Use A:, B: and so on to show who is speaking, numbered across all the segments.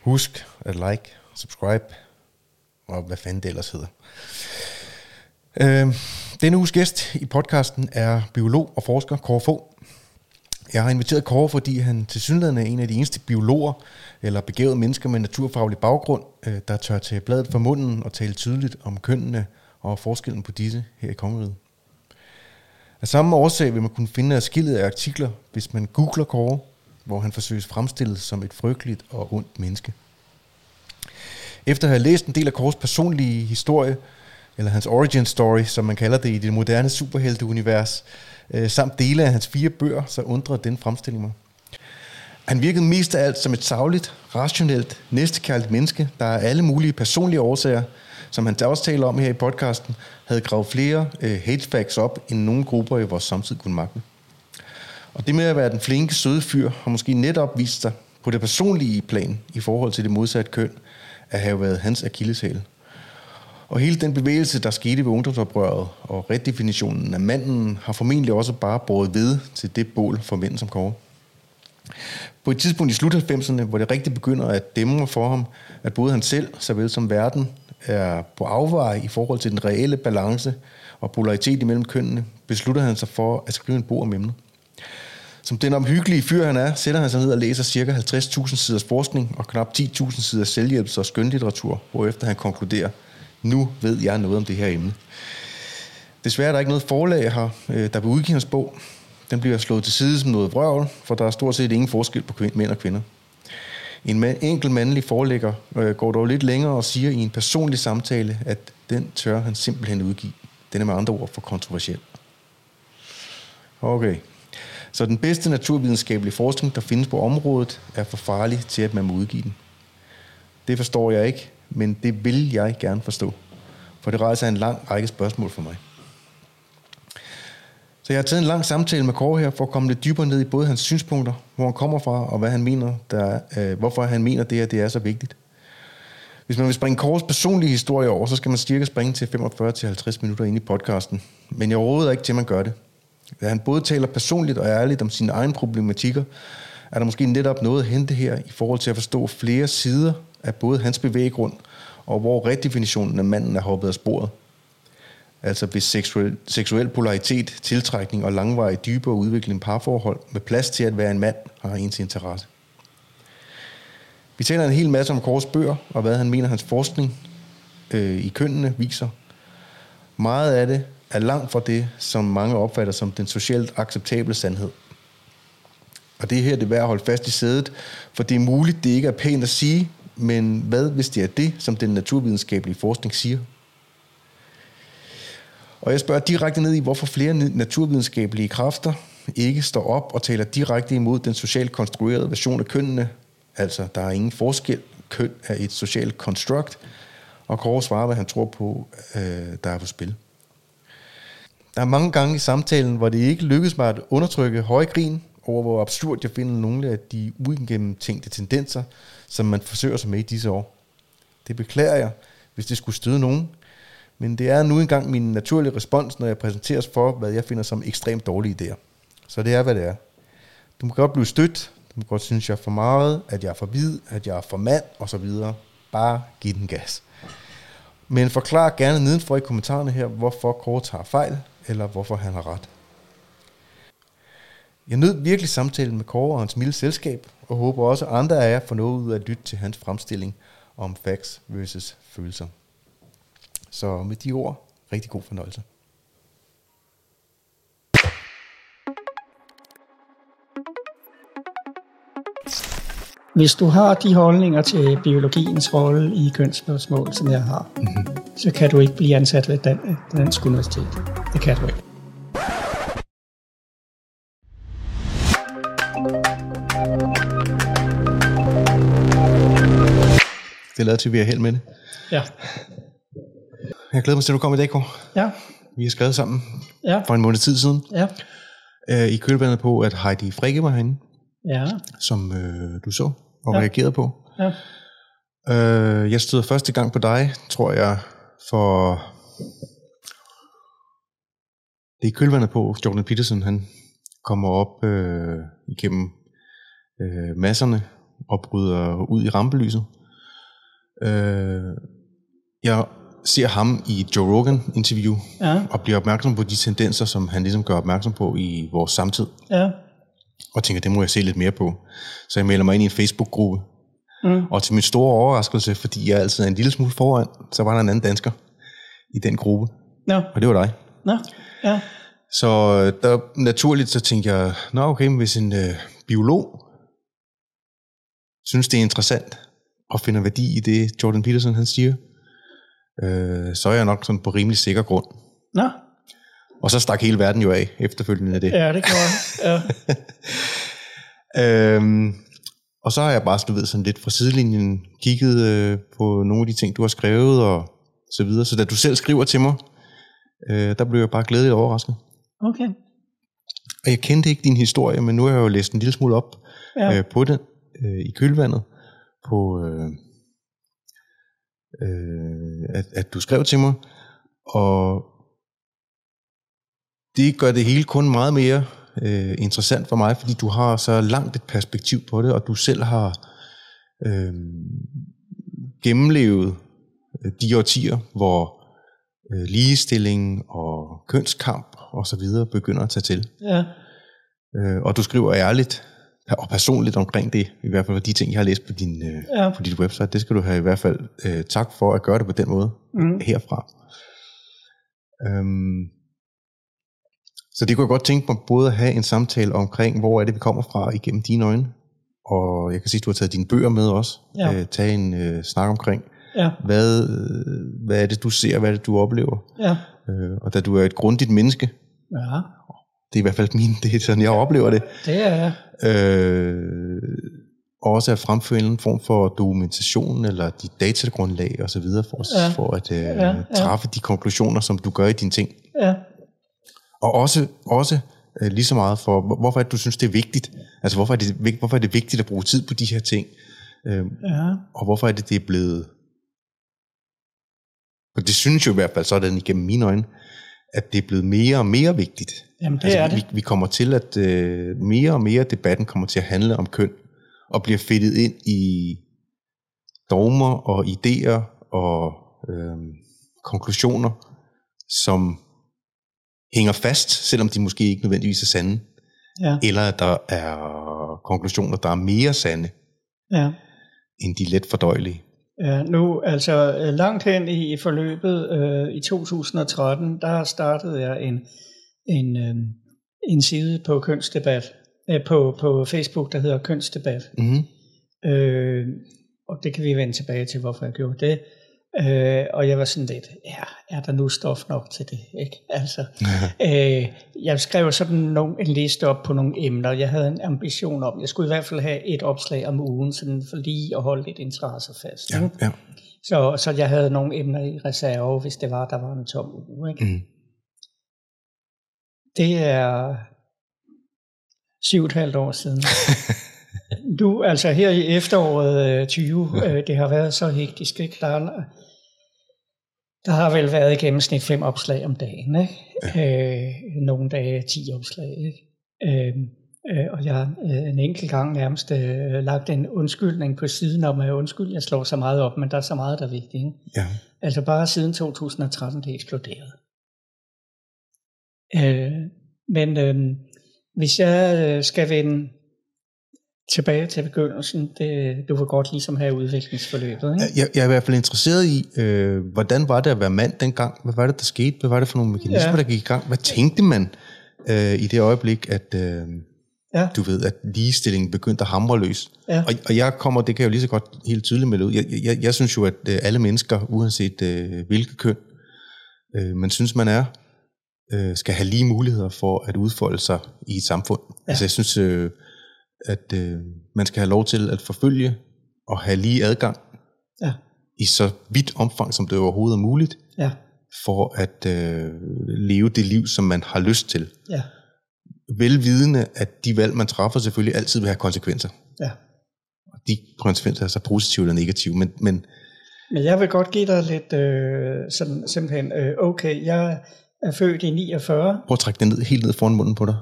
A: Husk at like, subscribe og hvad fanden det ellers hedder. Øh, denne uges gæst i podcasten er biolog og forsker Kåre Fogh. Jeg har inviteret Kåre, fordi han til synligheden er en af de eneste biologer eller begavede mennesker med naturfaglig baggrund, øh, der tør tage bladet fra munden og tale tydeligt om kønnene og forskellen på disse her i kongeriget. Af samme årsag vil man kunne finde adskillet af artikler, hvis man googler Kåre, hvor han forsøges fremstillet som et frygteligt og ondt menneske. Efter at have læst en del af Kors personlige historie, eller hans origin story, som man kalder det i det moderne superhelteunivers, øh, samt dele af hans fire bøger, så undrer den fremstilling mig. Han virkede mest af alt som et savligt, rationelt, næstekærligt menneske, der af alle mulige personlige årsager, som han også taler om her i podcasten, havde gravet flere øh, hate facts op, end nogle grupper i vores samtid kunne magte. Og det med at være den flinke, søde fyr, har måske netop vist sig på det personlige plan i forhold til det modsatte køn, at have været hans akilleshæl. Og hele den bevægelse, der skete ved ungdomsoprøret og redefinitionen af manden, har formentlig også bare båret ved til det bål for mænd som Kåre. På et tidspunkt i slut 90'erne, hvor det rigtig begynder at dæmme for ham, at både han selv, såvel som verden, er på afveje i forhold til den reelle balance og polaritet imellem kønnene, beslutter han sig for at skrive en bog om emnet. Som den omhyggelige fyr han er, sætter han sig ned og læser ca. 50.000 siders forskning og knap 10.000 sider selvhjælps- og skønlitteratur, hvorefter han konkluderer, nu ved jeg noget om det her emne. Desværre er der ikke noget forlag her, øh, der vil udgive hans bog. Den bliver slået til side som noget vrøvl, for der er stort set ingen forskel på mænd og kvinder. En enkelt mandlig forlægger øh, går dog lidt længere og siger i en personlig samtale, at den tør han simpelthen udgive. Den er med andre ord for kontroversiel. Okay. Så den bedste naturvidenskabelige forskning, der findes på området, er for farlig til, at man må udgive den. Det forstår jeg ikke, men det vil jeg gerne forstå. For det rejser en lang række spørgsmål for mig. Så jeg har taget en lang samtale med Kåre her, for at komme lidt dybere ned i både hans synspunkter, hvor han kommer fra, og hvad han mener, der er, øh, hvorfor han mener, det her det er så vigtigt. Hvis man vil springe Kåres personlige historie over, så skal man cirka springe til 45-50 minutter ind i podcasten. Men jeg råder ikke til, at man gør det. Da han både taler personligt og ærligt om sine egne problematikker, er der måske netop noget at hente her i forhold til at forstå flere sider af både hans bevæggrund og hvor redefinitionen af manden er hoppet af sporet. Altså hvis seksuel, seksuel polaritet, tiltrækning og langvarig dybere udvikling parforhold med plads til at være en mand har ens interesse. Vi taler en hel masse om Kors bøger og hvad han mener hans forskning øh, i kønnene viser. Meget af det er langt fra det, som mange opfatter som den socialt acceptable sandhed. Og det er her, det er værd at holde fast i sædet, for det er muligt, det ikke er pænt at sige, men hvad hvis det er det, som den naturvidenskabelige forskning siger? Og jeg spørger direkte ned i, hvorfor flere naturvidenskabelige kræfter ikke står op og taler direkte imod den socialt konstruerede version af kønnene. Altså, der er ingen forskel. Køn er et socialt konstrukt. Og Kåre svarer, hvad han tror på, øh, der er på spil. Der er mange gange i samtalen, hvor det ikke lykkes mig at undertrykke høje grin over, hvor absurd jeg finder nogle af de uigennemtænkte tendenser, som man forsøger sig med i disse år. Det beklager jeg, hvis det skulle støde nogen, men det er nu engang min naturlige respons, når jeg præsenteres for, hvad jeg finder som ekstremt dårlige idéer. Så det er, hvad det er. Du må godt blive stødt, du må godt synes, jeg er for meget, at jeg er for hvid, at jeg er for mand, osv. Bare giv den gas. Men forklar gerne nedenfor i kommentarerne her, hvorfor Kåre tager fejl, eller hvorfor han har ret. Jeg nød virkelig samtalen med Kåre og hans milde selskab, og håber også, at andre af jer får noget ud af at lytte til hans fremstilling om facts versus følelser. Så med de ord, rigtig god fornøjelse.
B: Hvis du har de holdninger til biologiens rolle i kønsspørgsmål, som jeg har, mm-hmm. så kan du ikke blive ansat ved Dan- Dansk Universitet. Det kan du ikke.
A: Det lader til, at vi er held med det.
B: Ja.
A: Jeg glæder mig til, at du kommer i dag, Kåre.
B: Ja.
A: Vi har skrevet sammen
B: Ja.
A: for en måned tid siden.
B: Ja.
A: Øh, I kølvandet på, at Heidi Frikke var herinde,
B: Ja.
A: som øh, du så og
B: Ja.
A: reagerede på.
B: Ja.
A: Øh, jeg støder første gang på dig, tror jeg, for... Det er kølvandet på, Jordan Peterson han kommer op øh, igennem øh, masserne og bryder ud i rampelyset. Øh, jeg ser ham i Joe Rogan interview,
B: Ja,
A: og bliver opmærksom på de tendenser, som han ligesom gør opmærksom på i vores samtid,
B: ja.
A: Og tænker, det må jeg se lidt mere på. Så jeg melder mig ind i en Facebook-gruppe,
B: Mm.
A: og til min store overraskelse, fordi jeg altid er en lille smule foran, så var der en anden dansker i den gruppe,
B: Nå,
A: og det var dig.
B: nå, ja.
A: Så øh, der, naturligt så tænkte jeg, nå okay, men hvis en øh, biolog synes, det er interessant og finder værdi i det, Jordan Peterson han siger, øh, så er jeg nok sådan på rimelig sikker grund.
B: Nå,
A: Og så stak hele verden jo af efterfølgende af det.
B: ja, det gjorde jeg. Ja.
A: Øhm, og så har jeg bare du ved, sådan lidt fra sidelinjen kigget øh, på nogle af de ting, du har skrevet og så videre. Så da du selv skriver til mig, øh, der blev jeg bare glædeligt overrasket.
B: Okay.
A: Og jeg kendte ikke din historie, men nu har jeg jo læst en lille smule op
B: Ja.
A: øh, på den øh, i kølvandet, på øh, øh, at, at du skrev til mig. Og det gør det hele kun meget mere øh, interessant for mig, fordi du har så langt et perspektiv på det, og du selv har øh, gennemlevet øh, de årtier, hvor øh, ligestilling og kønskamp og så videre begynder at tage til.
B: Ja.
A: Øh, og du skriver ærligt og personligt omkring det, i hvert fald for de ting, jeg har læst på din, øh,
B: Ja.
A: på dit website. Det skal du have i hvert fald øh, tak for at gøre det på den måde
B: Mm.
A: herfra. Øhm, så det kunne jeg godt tænke mig både at have en samtale omkring, hvor er det, vi kommer fra igennem dine øjne. Og jeg kan se, at du har taget dine bøger med også.
B: Ja.
A: Øh, tage en øh, snak omkring,
B: Ja.
A: hvad, øh, hvad er det, du ser, hvad er det, du oplever.
B: Ja.
A: Øh, og da du er et grundigt menneske,
B: Ja.
A: det er i hvert fald min, det er sådan, jeg oplever det,
B: Det er jeg.
A: øh, også at fremføre en form for dokumentation eller dit datagrundlag og så videre for,
B: Ja.
A: for at øh,
B: ja.
A: ja. træffe de konklusioner, som du gør i dine ting.
B: Ja.
A: Og også, også øh, lige så meget for, hvor- hvorfor er det, du synes, det er vigtigt. Altså, hvorfor er det, hvorfor er det vigtigt at bruge tid på de her ting? Øh,
B: Ja.
A: og hvorfor er det, det er blevet... Og det synes jo i hvert fald sådan igennem mine øjne, at det er blevet mere og mere vigtigt.
B: Jamen, det
A: altså,
B: er det.
A: Vi, vi kommer til at øh, mere og mere debatten kommer til at handle om køn, og bliver fedtet ind i dogmer og idéer og øh, konklusioner, som hænger fast, selvom de måske ikke nødvendigvis er sande,
B: Ja.
A: eller at der er konklusioner, der er mere sande,
B: Ja.
A: end de let fordøjelige.
B: Ja, nu altså øh, langt hen i forløbet øh, i 2013, der startede jeg en, en, øh, en side på kønsdebat, øh, på, på Facebook, der hedder Kønsdebat.
A: Mm-hmm.
B: Øh, og det kan vi vende tilbage til, hvorfor jeg gjorde det. Øh, og jeg var sådan lidt, ja, er der nu stof nok til det? Ikke? Altså, øh, jeg skrev sådan nogle, en liste op på nogle emner. Jeg havde en ambition om, jeg skulle i hvert fald have et opslag om ugen, sådan for lige at holde lidt interesse fast.
A: Ja,
B: ikke?
A: ja.
B: Så, så jeg havde nogle emner i reserve, hvis det var, der var en tom uge. Ikke?
A: Mm.
B: Det er syv og et halvt år siden. Du, altså her i efteråret øh, 20, øh, det har været så hektisk, ikke? Der, er- der har vel været i gennemsnit fem opslag om dagen, ikke? Øh, nogle dage 10 opslag, ikke? Øh, øh, og jeg har øh, en enkelt gang nærmest øh, lagt en undskyldning på siden om, at undskyld, jeg slår så meget op, men der er så meget, der er vigtigt, ikke?
A: ja.
B: Altså bare siden 2013, det eksploderede. Øh, men øh, hvis jeg øh, skal vende tilbage til begyndelsen, det, du vil godt ligesom have udviklingsforløbet, ikke?
A: Jeg, jeg er i hvert fald interesseret i, øh, hvordan var det at være mand dengang? Hvad var det, der skete? Hvad var det for nogle mekanismer,
B: Ja.
A: der gik i gang? Hvad tænkte man øh, i det øjeblik, at øh,
B: Ja.
A: du ved, at ligestillingen begyndte at hamre løs?
B: Ja.
A: Og, og jeg kommer, det kan jeg jo lige så godt helt tydeligt melde ud. Jeg, jeg, jeg synes jo, at øh, alle mennesker, uanset øh, hvilket køn øh, man synes, man er, øh, skal have lige muligheder for at udfolde sig i et samfund. Ja. Altså jeg synes, øh, at øh, man skal have lov til at forfølge og have lige adgang
B: Ja,
A: i så vidt omfang, som det overhovedet er muligt,
B: ja,
A: for at øh, leve det liv, som man har lyst til.
B: ja,
A: Velvidende, at de valg, man træffer, selvfølgelig altid vil have konsekvenser.
B: ja.
A: Og de konsekvenser er så positive eller negative, men, men
B: Men jeg vil godt give dig lidt øh, sådan, simpelthen, øh, okay, jeg er født i 49,
A: prøv at trække den ned, helt ned foran munden på dig.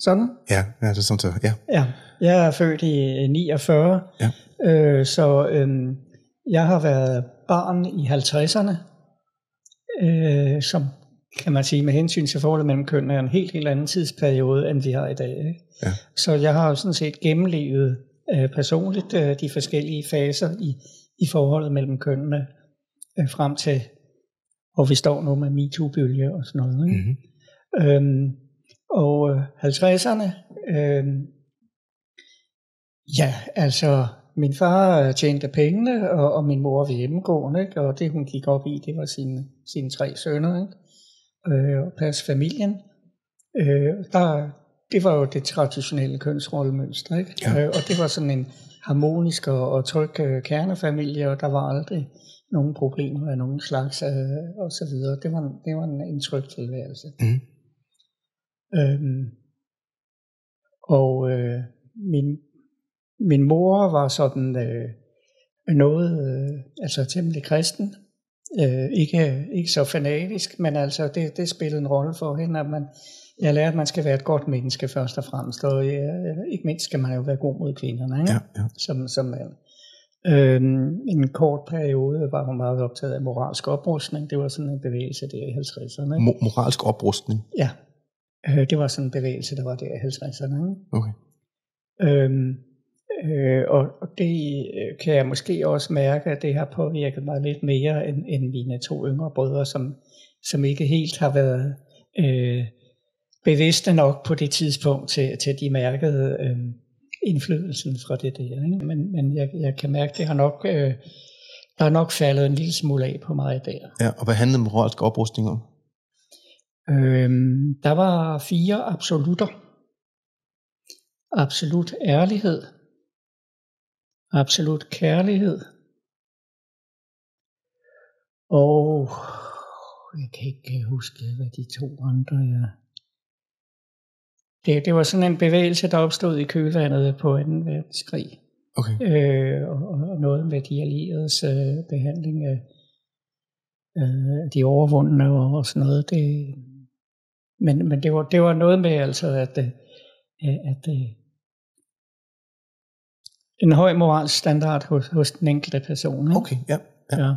B: Sådan,
A: Ja, ja det er sådan så, ja.
B: ja. Jeg er født i 49,
A: Ja.
B: øh, så øh, jeg har været barn i 50'erne, øh, som kan man sige med hensyn til forholdet mellem kønnene er en helt, helt anden tidsperiode, end vi har i dag. Ikke?
A: Ja.
B: Så jeg har jo sådan set gennemlevet øh, personligt øh, de forskellige faser i, i forholdet mellem kønnene, øh, frem til hvor vi står nu med MeToo-bølge og sådan noget. Ikke?
A: Mm-hmm.
B: Øhm, og øh, 50'erne, øhm, ja, altså min far øh, tjente pengene, og, og min mor var hjemmegående, ikke? og det hun gik op i, det var sine, sine tre sønner, ikke? Øh, og passe familien. Øh, der, det var jo det traditionelle kønsrollemønster, ikke?
A: Ja.
B: Øh, og det var sådan en harmonisk og, og tryg øh, kernefamilie, og der var aldrig nogen problemer af nogen slags, øh, og så videre. Det var, det var en, en tryg tilværelse.
A: Mhm.
B: Øhm, og øh, min, min mor var sådan øh, noget, øh, altså temmelig kristen. Øh, ikke, ikke så fanatisk, men altså det, det spillede en rolle for hende, at man, jeg lærte, at man skal være et godt menneske først og fremmest, og ja, ikke mindst skal man jo være god mod kvinderne, ikke?
A: Ja, ja.
B: som, som mand. Øhm, en kort periode var hun meget optaget af moralsk oprustning. Det var sådan en bevægelse der i 50'erne. ikke?
A: Mo- moralsk oprustning.
B: Ja, øh, det var sådan en bevægelse, der var der i 50'erne. ikke?
A: Okay.
B: Øhm, øh, og, og det øh, kan jeg måske også mærke, at det har påvirket mig lidt mere end, end mine to yngre brødre, som, som ikke helt har været øh, bevidste nok på det tidspunkt, til, til de mærkede øh, indflydelsen fra det der. Ikke? Men, men jeg, jeg kan mærke, det har nok, øh, der er nok faldet en lille smule af på mig der.
A: Ja, og hvad handlede moralsk oprustning om?
B: Øhm, der var fire absolutter. Absolut ærlighed. Absolut kærlighed. Og jeg kan ikke huske, hvad de to andre er. Det, det var sådan en bevægelse, der opstod i kølvandet på 2. verdenskrig.
A: Okay.
B: Øh, og, og noget med de allieredes øh, behandling af øh, de overvundne og, og sådan noget. Det, men men det, var, det var noget med altså, at, øh, at øh, en høj moralsk standard hos, hos den enkelte person. Ikke?
A: Okay, ja. ja.
B: Ja.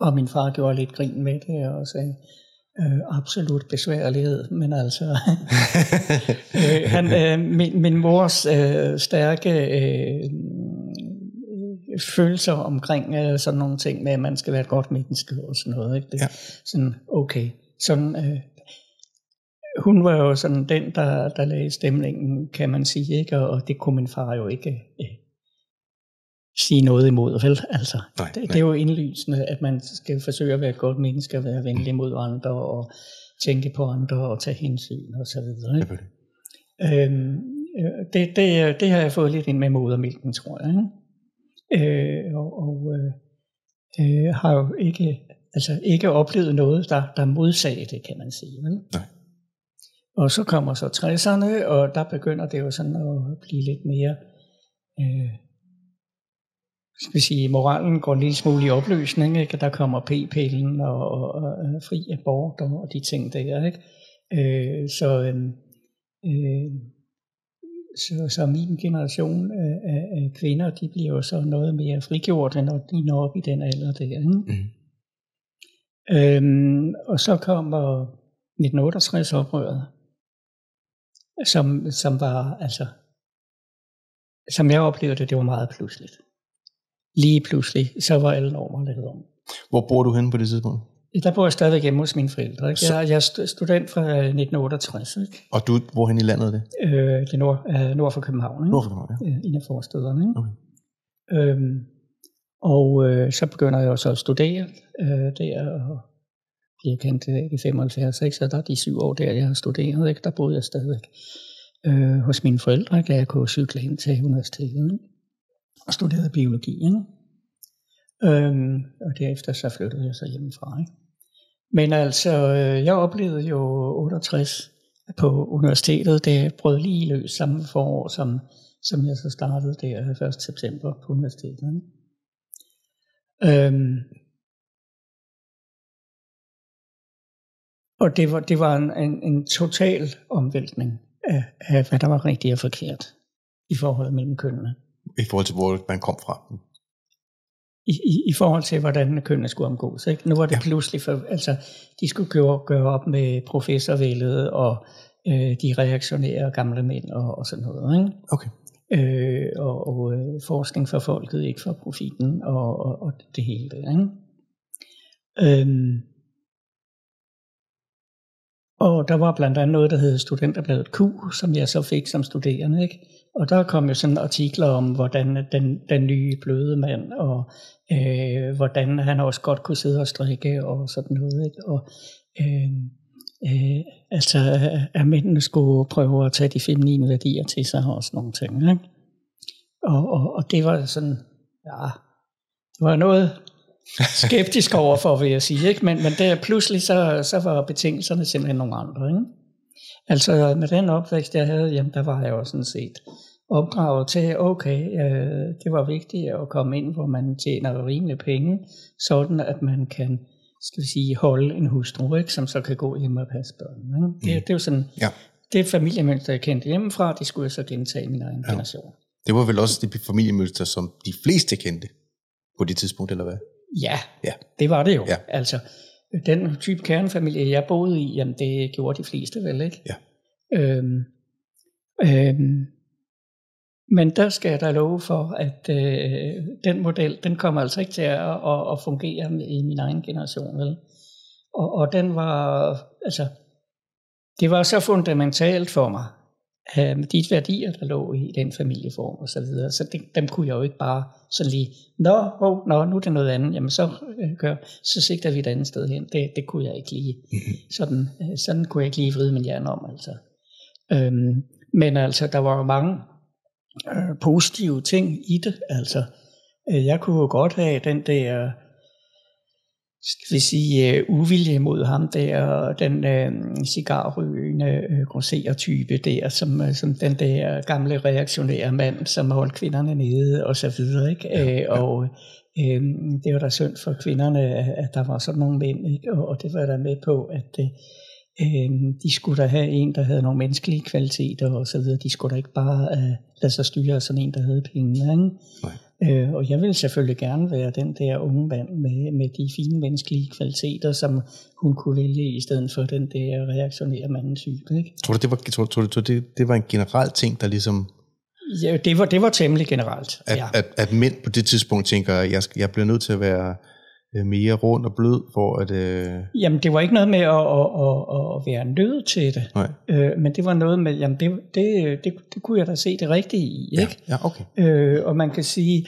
B: Og min far gjorde lidt grin med det og sagde, øh, absolut besværlighed, men altså, øh, han, øh, min, min mors øh, stærke øh, følelser omkring øh, sådan nogle ting med, at man skal være et godt menneske og sådan noget. Ikke? Det,
A: Ja.
B: Sådan, okay. Sådan, øh, hun var jo sådan den, der, der lagde stemningen, kan man sige, ikke? Og, det kunne min far jo ikke øh, sige noget imod, vel? Altså,
A: Nej,
B: det,
A: nej.
B: det er jo indlysende, at man skal forsøge at være et godt menneske, og være venlig mod andre, og tænke på andre, og tage hensyn, og så videre. Ikke? Øhm, øh, det, det, det har jeg fået lidt ind med modermælken, tror jeg. Ikke? Øh, og og øh, øh, har jo ikke, altså ikke oplevet noget, der, der modsagde det, kan man sige. Vel?
A: Nej.
B: Og så kommer så 60'erne, og der begynder det jo sådan at blive lidt mere, øh, skal vi sige, moralen går en lille smule i opløsning, ikke? Der kommer p-pillen og, og, og fri abort og, og de ting der, ikke? Øh, så, øh, øh, så, så min generation af, af, af kvinder, de bliver jo så noget mere frigjort, når de når op i den alder der, ikke?
A: Mm.
B: Øhm, og så kommer 1968-oprøret, som, som var, altså, som jeg oplevede det, det var meget pludseligt. Lige pludselig, så var alle normer lavet om.
A: Hvor bor du henne på det tidspunkt?
B: Der bor jeg stadigvæk hjemme hos mine forældre. Ikke?
A: Så-
B: Jeg, jeg er stu- student fra 1968, ikke?
A: Og du, hvor hen i landet er det?
B: Øh, det er nord, øh, nord for København, ikke?
A: Nord for København, ja.
B: øh, en af forstederne. Ikke?
A: Okay.
B: Øhm, og øh, så begynder jeg også at studere øh, der, og bliver kendt i 75, ikke? så der er de syv år der, jeg har studeret, ikke? der boede jeg stadigvæk øh, hos mine forældre, ikke? da jeg kunne cykle ind til universitetet, ikke? og studerede biologi. Ikke? Øhm, og derefter så flyttede jeg så hjemmefra. Ikke? Men altså, øh, jeg oplevede jo 68 på universitetet, det brød lige løs samme forår, som, som jeg så startede der 1. september på universitetet. Ikke? Øhm, og det var, det var en, en, en total omvæltning af, af, hvad der var rigtigt og forkert i forholdet mellem kønnene.
A: I forhold til, hvor man kom fra.
B: I, i, i forhold til, hvordan kønnene skulle omgås. Ikke? Nu var det ja. pludselig, for, altså, de skulle gøre, gøre op med professorvældet og øh, de reaktionære gamle mænd og, og sådan noget. Ikke?
A: Okay.
B: Øh, og og øh, forskning for folket, ikke for profiten og, og, og det hele. Ikke? Øhm, og der var blandt andet noget, der hed Studenterbladet Q, som jeg så fik som studerende. Ikke? Og der kom jo sådan artikler om, hvordan den, den nye bløde mand, og øh, hvordan han også godt kunne sidde og strikke og sådan noget. Ikke? Og øh, øh, altså, at mændene skulle prøve at tage de feminine værdier til sig og sådan nogle ting. Ikke? Og, og, og det var sådan, ja, det var noget, skeptisk over for, vil jeg sige. Ikke? Men, men der pludselig så, så var betingelserne simpelthen nogle andre. Ikke? Altså med den opvækst, jeg havde, jamen der var jeg jo sådan set opdraget til, okay, øh, det var vigtigt at komme ind, hvor man tjener rimelig penge, sådan at man kan skal vi sige, holde en hustru, ikke, som så kan gå hjem og passe børn. Ikke? Det, mm. det er jo sådan, ja. det er familiemønster, jeg kendte hjemmefra, det skulle jeg så gentage i min egen ja. generation.
A: Det var vel også det familiemønster, som de fleste kendte på det tidspunkt, eller hvad?
B: Ja, ja. det var det jo. Ja. Altså, den type kernefamilie, jeg boede i, jamen det gjorde de fleste vel, ikke?
A: Ja.
B: Øhm, øhm, men der skal jeg da love for, at øh, den model, den kommer altså ikke til at, at, at fungere i min egen generation, vel? Og, og den var, altså, det var så fundamentalt for mig, øh, med de værdier, der lå i den familieform og så videre. Så det, dem kunne jeg jo ikke bare sådan lige, nå, oh, nå, nu er det noget andet, jamen så, øh, gør, så sigter vi et andet sted hen. Det, det kunne jeg ikke lige, mm-hmm. sådan, øh, sådan kunne jeg ikke lige vride min hjerne om, altså. Øhm, men altså, der var jo mange øh, positive ting i det, altså. Øh, jeg kunne jo godt have den der skal vi sige, uh, uvilje mod ham der, den uh, cigarrygende uh, grosserer-type der, som, uh, som den der gamle reaktionære mand, som holdt kvinderne nede og så videre, ikke? Ja, ja. Og uh, det var da synd for kvinderne, at der var sådan nogle mænd, ikke? Og, og det var da med på, at uh, de skulle da have en, der havde nogle menneskelige kvaliteter og så videre. De skulle da ikke bare uh, lade sig styre sådan en, der havde penge, ikke? Nej. Øh, og jeg vil selvfølgelig gerne være den der unge mand med, med de fine menneskelige kvaliteter, som hun kunne vælge i stedet for den der reaktionære mandens type. Ikke?
A: Tror du, det var, tror, tror, tror, det, det var en generel ting, der ligesom...
B: Ja, det var, det var temmelig generelt.
A: At,
B: ja.
A: at, at mænd på det tidspunkt tænker, jeg, jeg bliver nødt til at være øh, mere rund og blød for at... Øh...
B: Jamen, det var ikke noget med at, at, at, at være nødt til det.
A: Nej.
B: Øh, men det var noget med, jamen det, det, det, det kunne jeg da se det rigtige i. Ikke?
A: Ja, ja okay.
B: Øh, og man kan sige,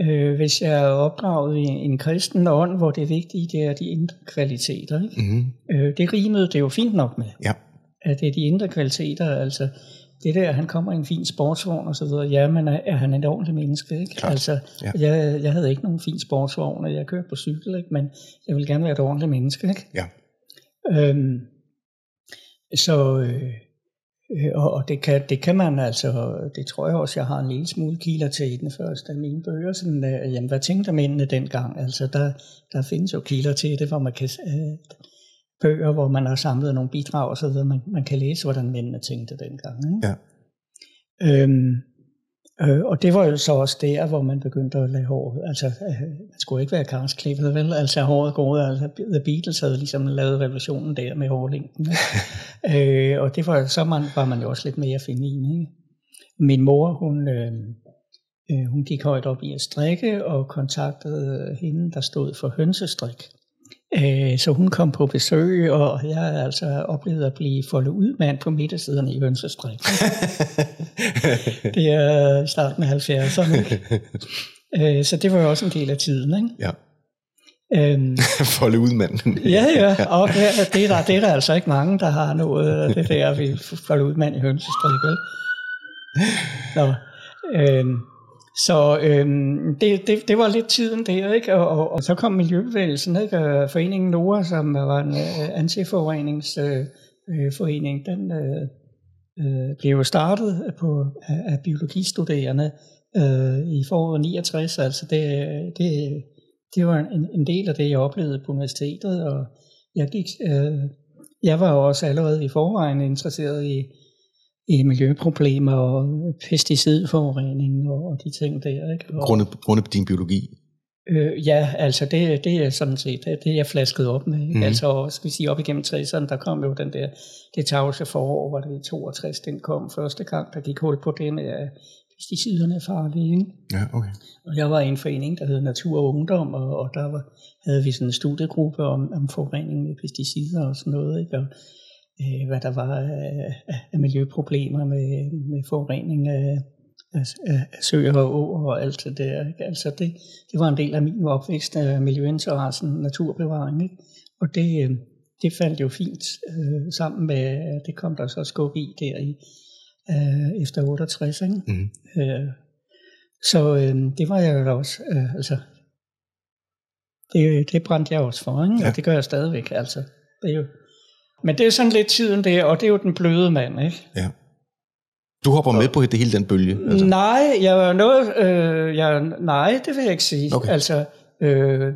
B: øh, hvis jeg er opdraget i en kristen ånd, hvor det vigtige det er de indre kvaliteter. Ikke?
A: Mm-hmm.
B: Øh, det rimede det jo fint nok med.
A: Ja.
B: At det er de indre kvaliteter, altså det der, han kommer i en fin sportsvogn og så videre, ja, men er, er han et ordentligt menneske, ikke?
A: Klart.
B: Altså,
A: Ja.
B: jeg, jeg havde ikke nogen fin sportsvogn, og jeg kørte på cykel, ikke? Men jeg vil gerne være et ordentligt menneske, ikke?
A: Ja.
B: Øhm, så, øh, øh, og, og det, kan, det kan man altså, det tror jeg også, jeg har en lille smule kilder til i den første af mine bøger, sådan, øh, jamen, hvad tænkte mændene dengang? Altså, der, der findes jo kilder til det, hvor man kan, øh, bøger, hvor man har samlet nogle bidrag og så videre, man, man kan læse, hvordan mændene tænkte dengang. Ikke?
A: Ja.
B: Øhm, øh, og det var jo så også der, hvor man begyndte at lade håret, altså øh, man skulle ikke være karsklippet, vel? Altså håret gået, altså The Beatles havde ligesom lavet revolutionen der med hårlængden. Øh, og det var, så man, var man jo også lidt mere feminin. Ikke? Min mor, hun, øh, øh, hun gik højt op i at strikke, og kontaktede hende, der stod for hønsestrik. Øh, Så hun kom på besøg, og jeg altså oplevet at blive foldet ud mand på midtersiderne i hønsestrik. det er starten af 70'erne. ikke? Øh, Så det var jo også en del af tiden. Ikke?
A: Ja.
B: Øhm,
A: Folde ud, mand.
B: ja, ja, og det, er- det, er der, det er der altså ikke mange, der har noget af det der, vi folder ud mand i hønsestrik. Vel? Nå, øhm, så øhm, det, det, det var lidt tiden der, ikke? Og, og, og så kom Miljøbevægelsen, ikke? Og Foreningen NOA, som var en øh, antiforureningsforening, øh, forening, den øh, øh, blev jo startet på, af, af biologistuderende øh, i foråret 69. Altså det, det, det var en, en del af det, jeg oplevede på universitetet, og jeg gik... Øh, jeg var jo også allerede i forvejen interesseret i, i miljøproblemer og pesticidforurening og, og de ting der. Ikke? Og,
A: Grundet, grundet din biologi.
B: Øh, ja, altså det, det er sådan set det, det jeg flasket op med. Mm. Altså skal vi sige op igennem 60'erne, der kom jo den der, det tavse forår, hvor det i 62, den kom første gang, der gik hul på det med, at pesticiderne er farlige. Ikke?
A: Ja, okay.
B: Og jeg var i en forening, der hed Natur og Ungdom, og, og der var, havde vi sådan en studiegruppe om, om forurening med pesticider og sådan noget, ikke? og øh, hvad der var af, af miljøproblemer med, med forurening af, af, af søer og åer og alt det der. Ikke? Altså det, det var en del af min opvækst af miljøinteressen, naturbevaring. Ikke? Og det, øh, det faldt jo fint øh, sammen med, det kom der så skub i der i øh, efter 68. Ikke?
A: Mm.
B: Øh, så øh, det var jeg jo også, øh, altså, det, det brændte jeg også for, ikke?
A: Ja.
B: og det gør jeg stadigvæk, altså. Det er jo, men det er sådan lidt tiden der, og det er jo den bløde mand, ikke?
A: Ja. Du hopper med på det hele den bølge? Altså.
B: Nej, jeg var noget, øh, jeg, nej, det vil jeg ikke sige.
A: Okay.
B: Altså, øh,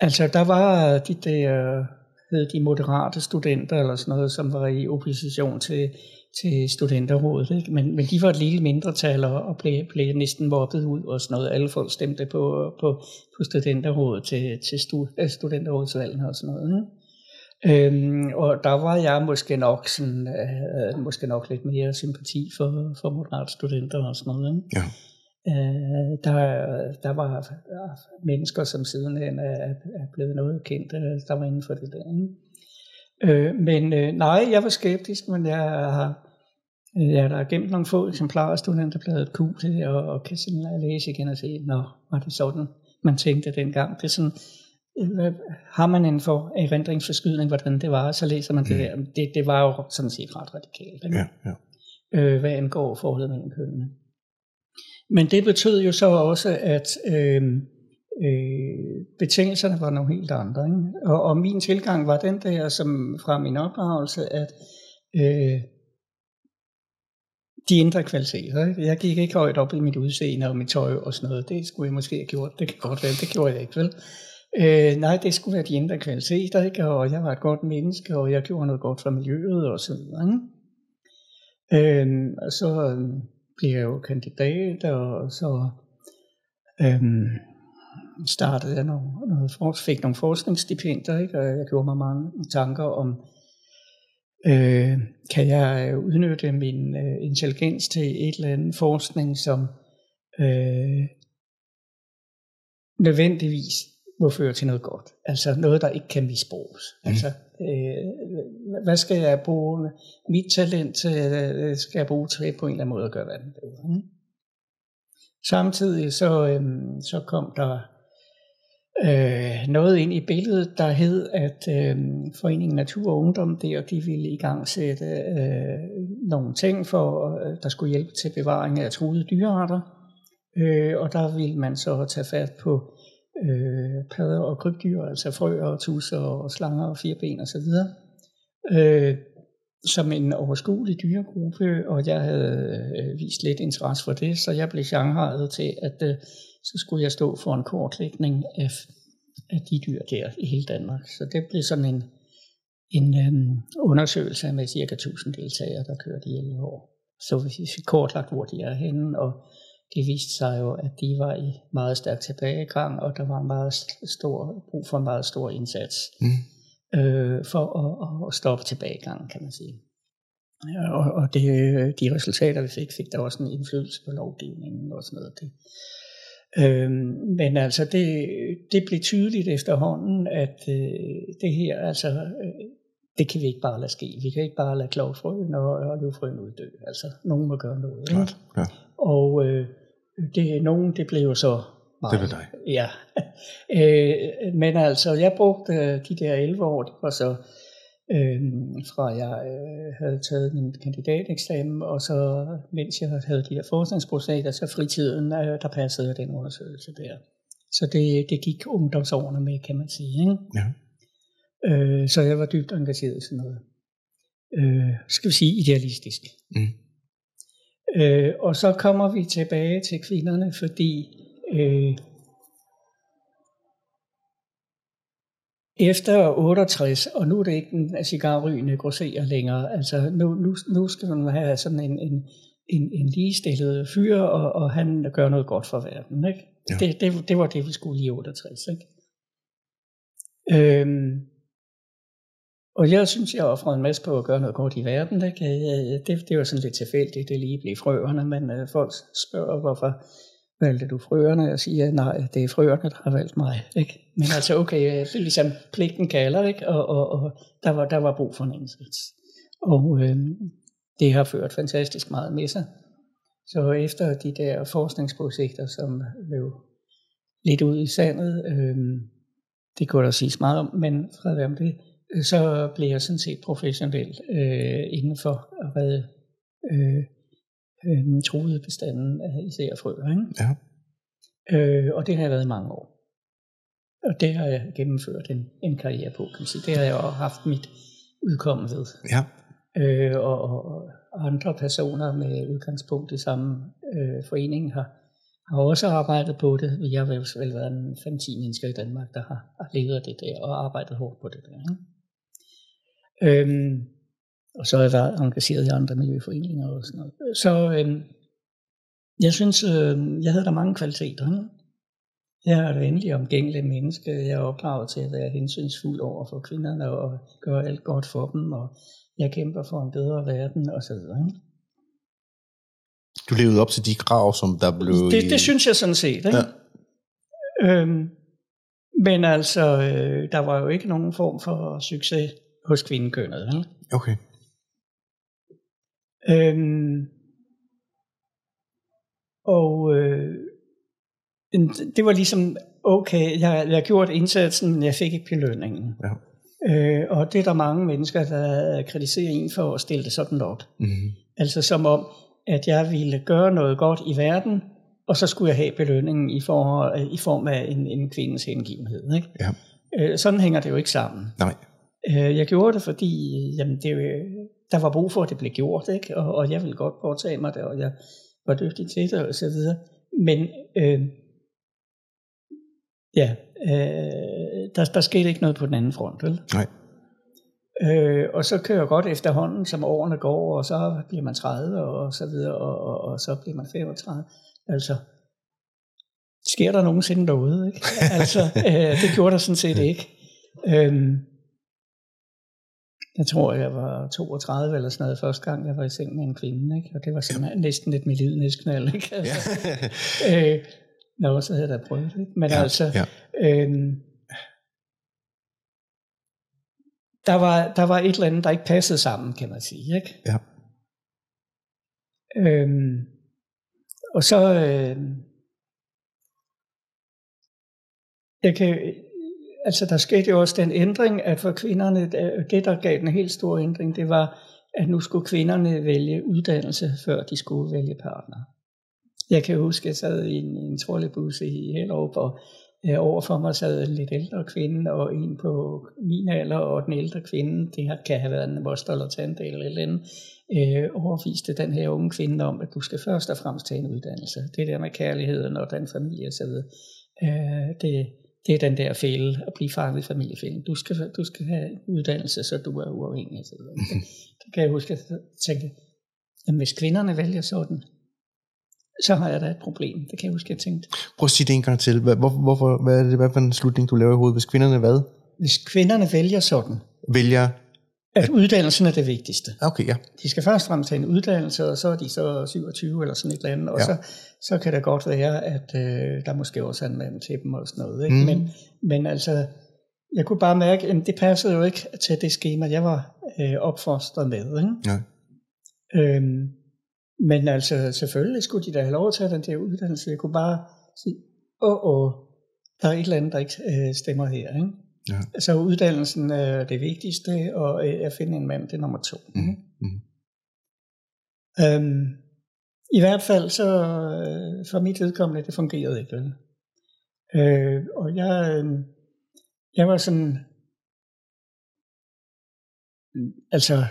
B: altså, der var de der, hed de moderate studenter eller sådan noget, som var i opposition til, til studenterrådet, ikke? Men, men de var et lille mindretal og, og blev, blev næsten mobbet ud og sådan noget. Alle folk stemte på, på, på studenterrådet til, til stu, studenterrådsvalgene og sådan noget. Ikke? Øhm, og der var jeg måske nok sådan, øh, måske nok lidt mere sympati for, for moderate studenter og sådan noget. Ikke?
A: Ja.
B: Øh, der, der var øh, mennesker, som sidenhen er, er blevet noget kendt, øh, der var inden for det der. Ikke? Øh, men øh, nej, jeg var skeptisk, men jeg har øh, jeg da gemt nogle få eksemplarer af studenterbladet Q til, og, og kan sådan læse igen og se, nå, var det sådan, man tænkte dengang. Det er sådan, øh, har man en for erindringsforskydning, hvordan det var, så læser man det der. Det, det var jo sådan set ret radikalt. Ikke?
A: Ja, ja.
B: øh, hvad angår forholdet mellem kønnene. Men det betød jo så også, at øh, øh, betingelserne var nogle helt andre. Ikke? Og, og min tilgang var den der, som fra min opdragelse, at øh, de indre kvaliteter. Ikke? Jeg gik ikke højt op i mit udseende og mit tøj og sådan noget. Det skulle jeg måske have gjort. Det kan godt være, det gjorde jeg ikke, vel? Øh, nej, det skulle være de indre kvaliteter, ikke? og jeg var et godt menneske, og jeg gjorde noget godt for miljøet og så videre. Ikke? Øh, og så øh, blev jeg jo kandidat, og så øh, startede jeg nogle, noget, fik nogle forskningsstipendier, ikke? og jeg gjorde mig mange tanker om, øh, kan jeg udnytte min øh, intelligens til et eller andet forskning, som øh, nødvendigvis må føre til noget godt. Altså noget, der ikke kan misbruges. Mm. Altså, øh, hvad skal jeg bruge mit talent øh, skal jeg bruge til på en eller anden måde at gøre verden bedre. Ikke? Samtidig så, øh, så kom der øh, noget ind i billedet, der hed, at øh, Foreningen Natur og Ungdom der, de ville i gang sætte øh, nogle ting, for øh, der skulle hjælpe til bevaring af truede dyrearter. Øh, og der ville man så tage fat på øh, padder og krybdyr, altså frøer og tusser og slanger og fireben og så videre, øh, som en overskuelig dyregruppe, og jeg havde øh, vist lidt interesse for det, så jeg blev genrejet til, at øh, så skulle jeg stå for en kortlægning af, af de dyr der i hele Danmark. Så det blev sådan en, en øh, undersøgelse med cirka 1000 deltagere, der kørte i 11 år. Så vi fik kortlagt, hvor de er henne, og det viste sig jo, at de var i meget stærk tilbagegang, og der var en meget stor, brug for en meget stor indsats
A: Mm.
B: øh, for at, at stoppe tilbagegangen, kan man sige. Ja, og, og det, de resultater, vi fik, fik der også en indflydelse på lovgivningen og sådan noget. Det. Øhm, men altså, det, det blev tydeligt efterhånden, at øh, det her, altså, øh, det kan vi ikke bare lade ske. Vi kan ikke bare lade klovfrøen og, og løvfrøen uddø. Altså, nogen må gøre noget.
A: Klart. Ja.
B: Og øh, det, nogen, det blev jo så mig.
A: Det blev dig.
B: Ja. øh, men altså, jeg brugte øh, de der 11 år, det var så øh, fra jeg øh, havde taget min kandidateksamen, og så mens jeg havde de der forskningsprojekter, så fritiden, øh, der passede den undersøgelse der. Så det, det gik ungdomsårene med, kan man sige. Ikke?
A: Ja.
B: Øh, så jeg var dybt engageret i sådan noget. Øh, skal vi sige idealistisk.
A: Mm.
B: Øh, og så kommer vi tilbage til kvinderne, fordi øh, efter 68, og nu er det ikke en cigarrygende grosserer længere, altså nu, nu, nu skal man have sådan en, en, en, en ligestillet fyr, og, og han gør noget godt for verden. Ikke? Ja. Det, det, det var det, vi skulle i 68. Ikke? Øhm, og jeg synes, jeg offrede en masse på at gøre noget godt i verden. Ikke? Øh, det, det var sådan lidt tilfældigt, det lige blev frøerne, men øh, folk spørger, hvorfor valgte du frøerne? Jeg siger, nej, det er frøerne, der har valgt mig. Ikke? Men altså, okay, øh, det er ligesom pligten kalder, ikke? Og, og, og der, var, der var brug for en indsats. Og øh, det har ført fantastisk meget med sig. Så efter de der forskningsprojekter, som blev lidt ud i sandet, øh, det kunne der siges meget om, men fra om det, så blev jeg sådan set professionel øh, inden for at redde øh, øh, troede bestanden af især frøer. Ikke?
A: Ja.
B: Øh, og det har jeg været i mange år. Og det har jeg gennemført en, en karriere på, kan man sige. Det har jeg også haft mit udkomme ved.
A: Ja.
B: Øh, og, og andre personer med udgangspunkt i samme øh, forening har, har også arbejdet på det. Vi har vel været en 5-10 mennesker i Danmark, der har, har levet af det der og arbejdet hårdt på det der. Ikke? Øhm, og så jeg været engageret i andre miljøforeninger og sådan noget. Så øhm, jeg synes, øh, jeg havde der mange kvaliteter. Ikke? Jeg er et venlig omgængelig menneske. Jeg er opdraget til at være hensynsfuld over for kvinderne og gøre alt godt for dem. Og jeg kæmper for en bedre verden og så videre. Ikke?
A: Du levede op til de krav, som der blev...
B: Det, det synes jeg sådan set. Ikke? Ja. Øhm, men altså, øh, der var jo ikke nogen form for succes hos kvindekønnet. Ikke?
A: Okay.
B: Øhm, og øh, det var ligesom, okay, jeg, jeg gjorde indsatsen, men jeg fik ikke belønningen.
A: Ja.
B: Øh, og det er der mange mennesker, der kritiserer en for at stille det sådan op.
A: Mm-hmm.
B: Altså som om, at jeg ville gøre noget godt i verden, og så skulle jeg have belønningen i, for, i form af en, en kvindes hengivenhed. Ikke?
A: Ja.
B: Øh, sådan hænger det jo ikke sammen.
A: Nej.
B: Øh, jeg gjorde det, fordi jamen, det, der var brug for, at det blev gjort, ikke? Og, og jeg ville godt påtage mig det, og jeg var dygtig til det, og så videre. Men øh, ja, øh, der, der skete ikke noget på den anden front, vel?
A: Nej.
B: Øh, og så kører jeg godt efterhånden, som årene går, og så bliver man 30, og så videre, og, og, og så bliver man 35. Altså, sker der nogensinde noget, ikke? altså, øh, det gjorde der sådan set ikke. Øh, jeg tror, jeg var 32 eller sådan noget første gang, jeg var i seng med en kvinde, ikke? og det var simpelthen ja. næsten et milidnæsknald. Ikke? Altså, ja. øh, nå, så havde jeg da prøvet det. Men ja, altså, ja. Øhm, der, var, der var et eller andet, der ikke passede sammen, kan man sige. Ikke?
A: Ja.
B: Øhm, og så... Øh, jeg kan, altså der skete jo også den ændring, at for kvinderne, det der gav den helt store ændring, det var, at nu skulle kvinderne vælge uddannelse, før de skulle vælge partner. Jeg kan huske, at jeg sad i en, en trollebus i Hellerup, og øh, overfor mig sad en lidt ældre kvinde, og en på min alder, og den ældre kvinde, det her kan have været en moster eller tante eller eller andet, øh, overviste den her unge kvinde om, at du skal først og fremmest tage en uddannelse. Det der med kærligheden og den familie så videre. øh, det, det er den der fælde, at blive fanget i familiefælden. Du skal, du skal have en uddannelse, så du er uafhængig. Så det, det kan jeg huske, at jeg tænkte, at hvis kvinderne vælger sådan, så har jeg da et problem. Det kan jeg huske, at jeg tænkte.
A: Prøv at sige det en gang til. Hvor, hvorfor, hvad er det, hvad for en slutning, du laver i hovedet? Hvis kvinderne hvad?
B: Hvis kvinderne vælger sådan.
A: Vælger?
B: At uddannelsen er det vigtigste.
A: Okay, ja.
B: De skal først og fremmest have en uddannelse, og så er de så 27 eller sådan et eller andet, og ja. så, så kan det godt være, at øh, der måske også er en mand til dem og sådan noget. Ikke? Mm. Men, men altså, jeg kunne bare mærke, at det passede jo ikke til det schema, jeg var øh, opfostret med. Ikke?
A: Ja.
B: Øhm, men altså, selvfølgelig skulle de da have lov at tage den der uddannelse. Jeg kunne bare sige, åh, åh, der er et eller andet, der ikke øh, stemmer her. Ikke?
A: Ja.
B: Så uddannelsen er det vigtigste, og øh, at finde en mand, det er nummer to.
A: Mm. Mm.
B: Øhm, I hvert fald så, øh, for mit vedkommende, det fungerede ikke. Vel? Øh, og jeg, øh, jeg var sådan, altså,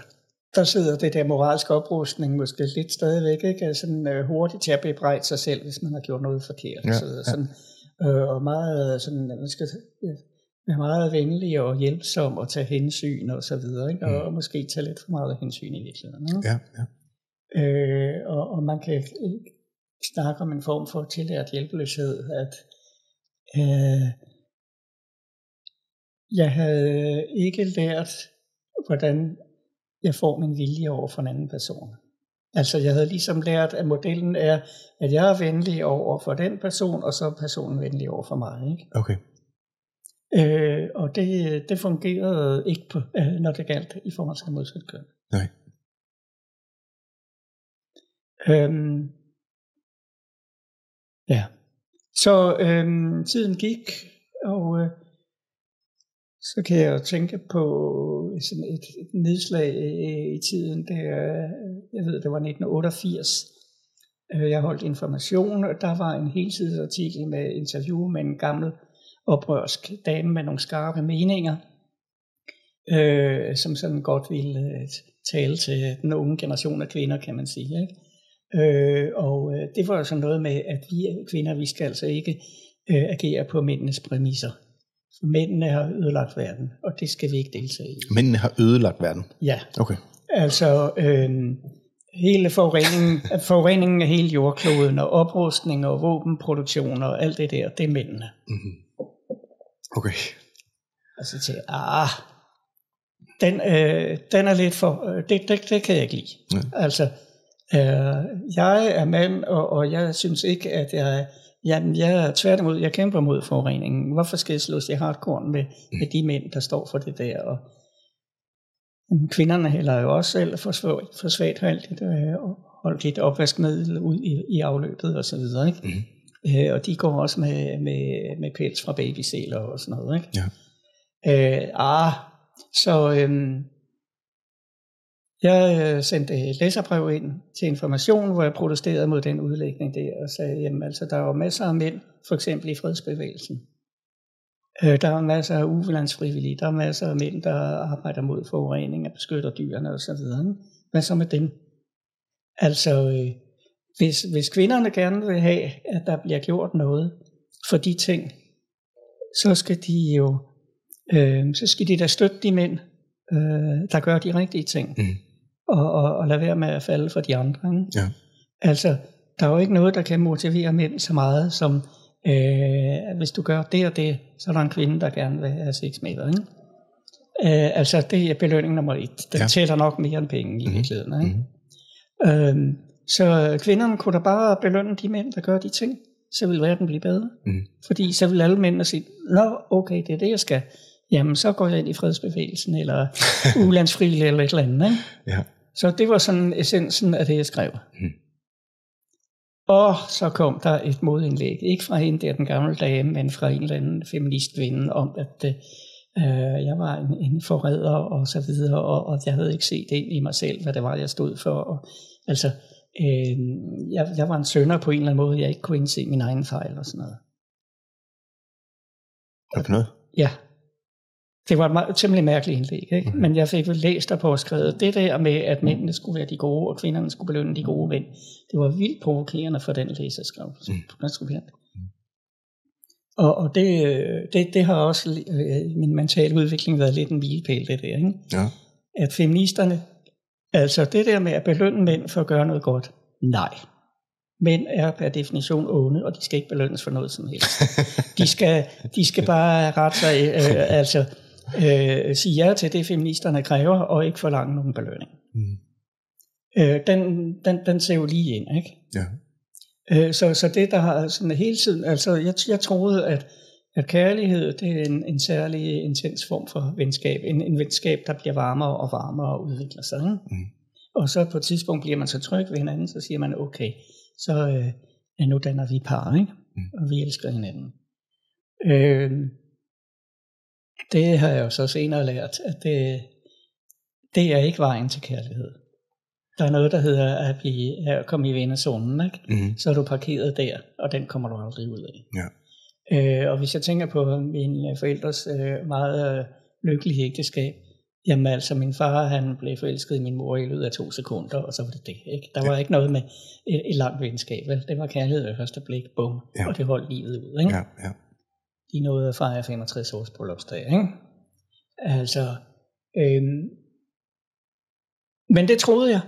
B: der sidder det der moralske oprustning måske lidt stadigvæk, ikke? Altså, sådan øh, hurtigt til at bebrejde sig selv, hvis man har gjort noget forkert.
A: Ja,
B: så, sådan, øh, og meget sådan, man skal være meget venlig og hjælpsom og tage hensyn og så videre, ikke? Og,
A: Mm.
B: måske tage lidt for meget hensyn i virkeligheden. Ikke?
A: Ja, ja.
B: Øh, og, og man kan øh, snakke om en form for tillært hjælpeløshed, at øh, jeg havde ikke lært, hvordan jeg får min vilje over for en anden person. Altså jeg havde ligesom lært, at modellen er, at jeg er venlig over for den person, og så er personen venlig over for mig. Ikke?
A: Okay.
B: Øh, og det, det fungerede ikke, på, øh, når det galt i forhold til modsat køn.
A: Nej.
B: Øhm, ja. Så øhm, tiden gik, og øh, så kan jeg jo tænke på sådan et, et nedslag i, i tiden. Det jeg ved, det var 1988. Øh, Jeg holdt information, og der var en helsidesartikel med interview med en gammel oprørsk dame med nogle skarpe meninger, øh, som sådan godt ville øh, tale til den unge generation af kvinder, kan man sige. Ikke? Øh, og øh, det var jo sådan noget med, at vi kvinder, vi skal altså ikke øh, agere på mændenes præmisser. For mændene har ødelagt verden, og det skal vi ikke deltage i.
A: Mændene har ødelagt verden.
B: Ja,
A: Okay.
B: altså øh, hele forureningen, forureningen af hele jordkloden, og oprustning og våbenproduktion og alt det der, det er mændene.
A: Mm-hmm. Okay.
B: Og så til, ah, den, øh, den er lidt for, øh, det, det, det kan jeg ikke lide.
A: Ja.
B: Altså, øh, jeg er mand, og, og jeg synes ikke, at jeg, jamen, jeg er tværtimod, jeg kæmper mod forureningen. Hvorfor skal jeg slås i hardcore med, med de mænd, der står for det der? Og, jamen, kvinderne hælder jo også selv for, svagt, for svagt øh, og holdt lidt opvaskemiddel ud i, i afløbet og så videre, ikke?
A: Mhm.
B: Øh, og de går også med, med, med pels fra babysæler og sådan noget, ikke?
A: Ja.
B: Øh, ah, så øhm, jeg øh, sendte et læserbrev ind til information, hvor jeg protesterede mod den udlægning der, og sagde, jamen altså, der er jo masser af mænd, for eksempel i fredsbevægelsen. Øh, der er masser af uvilandsfrivillige, der er masser af mænd, der arbejder mod forurening og beskytter dyrene osv. Hvad så med dem? Altså, øh, hvis, hvis kvinderne gerne vil have, at der bliver gjort noget for de ting, så skal de jo øh, så skal de da støtte de mænd, øh, der gør de rigtige ting,
A: Mm.
B: og, og, og lade være med at falde for de andre. Ikke?
A: Ja.
B: Altså, der er jo ikke noget, der kan motivere mænd så meget, som øh, hvis du gør det og det, så er der en kvinde, der gerne vil have sex med dig. Ikke? Øh, altså, det er belønning nummer et. Den
A: Ja.
B: tæller nok mere end penge i
A: Mhm.
B: virkeligheden. Ikke?
A: Mhm.
B: Øhm, så kvinderne kunne da bare belønne de mænd, der gør de ting, så vil verden blive bedre.
A: Mhm.
B: Fordi så vil alle mændene sige, nå okay, det er det, jeg skal. Jamen, så går jeg ind i fredsbevægelsen, eller ulandsfri eller et eller andet. Ikke?
A: Ja.
B: Så det var sådan essensen af det, jeg skrev.
A: Mhm.
B: Og så kom der et modindlæg, ikke fra hende der, den gamle dame, men fra en eller anden feministkvinde, om at øh, jeg var en, en forræder og så videre, og, og jeg havde ikke set ind i mig selv, hvad det var, jeg stod for. Og, altså, øh, jeg, jeg var en sønder på en eller anden måde, jeg ikke kunne indse min egen fejl og sådan noget.
A: Hvad for noget?
B: Ja. Det var et meget, temmelig mærkeligt indlæg, ikke? Mm. men jeg fik vel læst og påskrevet det der med, at mændene skulle være de gode, og kvinderne skulle belønne de gode mænd. Det var vildt provokerende for den læser skrev.
A: Mm.
B: Og, og det, øh, det, det har også øh, min mentale udvikling været lidt en milepæl, det der. Ikke?
A: Ja.
B: At feministerne, altså det der med at belønne mænd for at gøre noget godt, nej. Mænd er per definition onde, og de skal ikke belønnes for noget som helst. De skal, de skal bare rette sig, øh, altså øh, sige ja til det, feministerne kræver, og ikke forlange nogen belønning.
A: Mm.
B: Øh, den, den, den ser jo lige ind, ikke?
A: Ja.
B: Øh, så, så det, der har sådan hele tiden, altså jeg, jeg troede, at, at kærlighed, det er en, en særlig intens form for venskab. En, en venskab, der bliver varmere og varmere og udvikler sig. Ikke?
A: Mm.
B: Og så på et tidspunkt bliver man så tryg ved hinanden, så siger man, okay, så øh, nu danner vi par, ikke?
A: Mm.
B: og vi elsker hinanden. Øh, det har jeg jo så senere lært, at det, det er ikke vejen til kærlighed. Der er noget, der hedder at, blive, at komme i vennezonen, ikke?
A: Mm.
B: så er du parkeret der, og den kommer du aldrig ud af.
A: Ja.
B: Øh, og hvis jeg tænker på mine forældres øh, meget øh, lykkelige ægteskab, jamen altså min far, han blev forelsket i min mor i løbet af to sekunder, og så var det det. Ikke? Der var ikke noget med et, et langt venskab, vel? det var kærlighed ved første blik, bum,
A: Ja.
B: og det holdt livet ud. Ikke?
A: Ja, ja.
B: de nåede at fejre 65 års bryllupsdag. Ikke? Altså, øhm, men det troede jeg,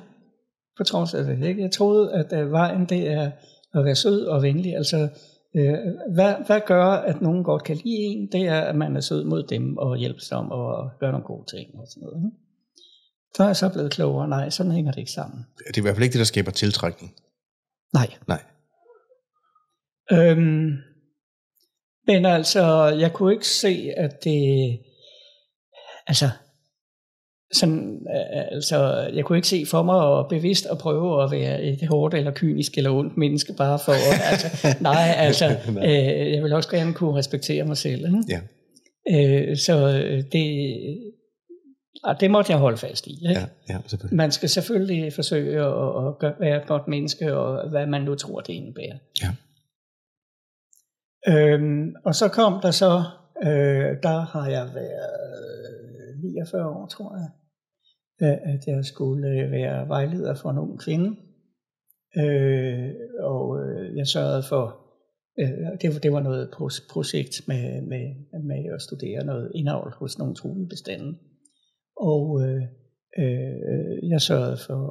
B: på trods af det. Ikke? Jeg troede, at øh, vejen det er at være sød og venlig. Altså, øh, hvad, hvad gør, at nogen godt kan lide en? Det er, at man er sød mod dem og hjælper dem og gør nogle gode ting og sådan noget. Ikke? Så er jeg så blevet klogere. Nej, sådan hænger det ikke sammen.
A: Det er i hvert fald ikke det, der skaber tiltrækning.
B: Nej.
A: Nej.
B: Øhm, men altså, jeg kunne ikke se, at det... Altså, sådan, øh, altså, jeg kunne ikke se for mig at bevidst at prøve at være et hårdt eller kynisk eller ondt menneske, bare for at, altså, nej, altså, øh, jeg vil også gerne kunne respektere mig selv. Ikke?
A: Ja.
B: Øh, så det, ah, det måtte jeg holde fast i. Ikke?
A: Ja, ja, selvfølgelig.
B: Man skal selvfølgelig forsøge at, at gøre- være et godt menneske, og hvad man nu tror, det indebærer.
A: Ja.
B: Øhm, og så kom der så, øh, der har jeg været 49 år, tror jeg, øh, at jeg skulle øh, være vejleder for en ung kvinde. Øh, og øh, jeg sørgede for, øh, det, det var noget projekt med, med, med at studere noget indavl hos nogle truede bestande. Og øh, øh, jeg sørgede for,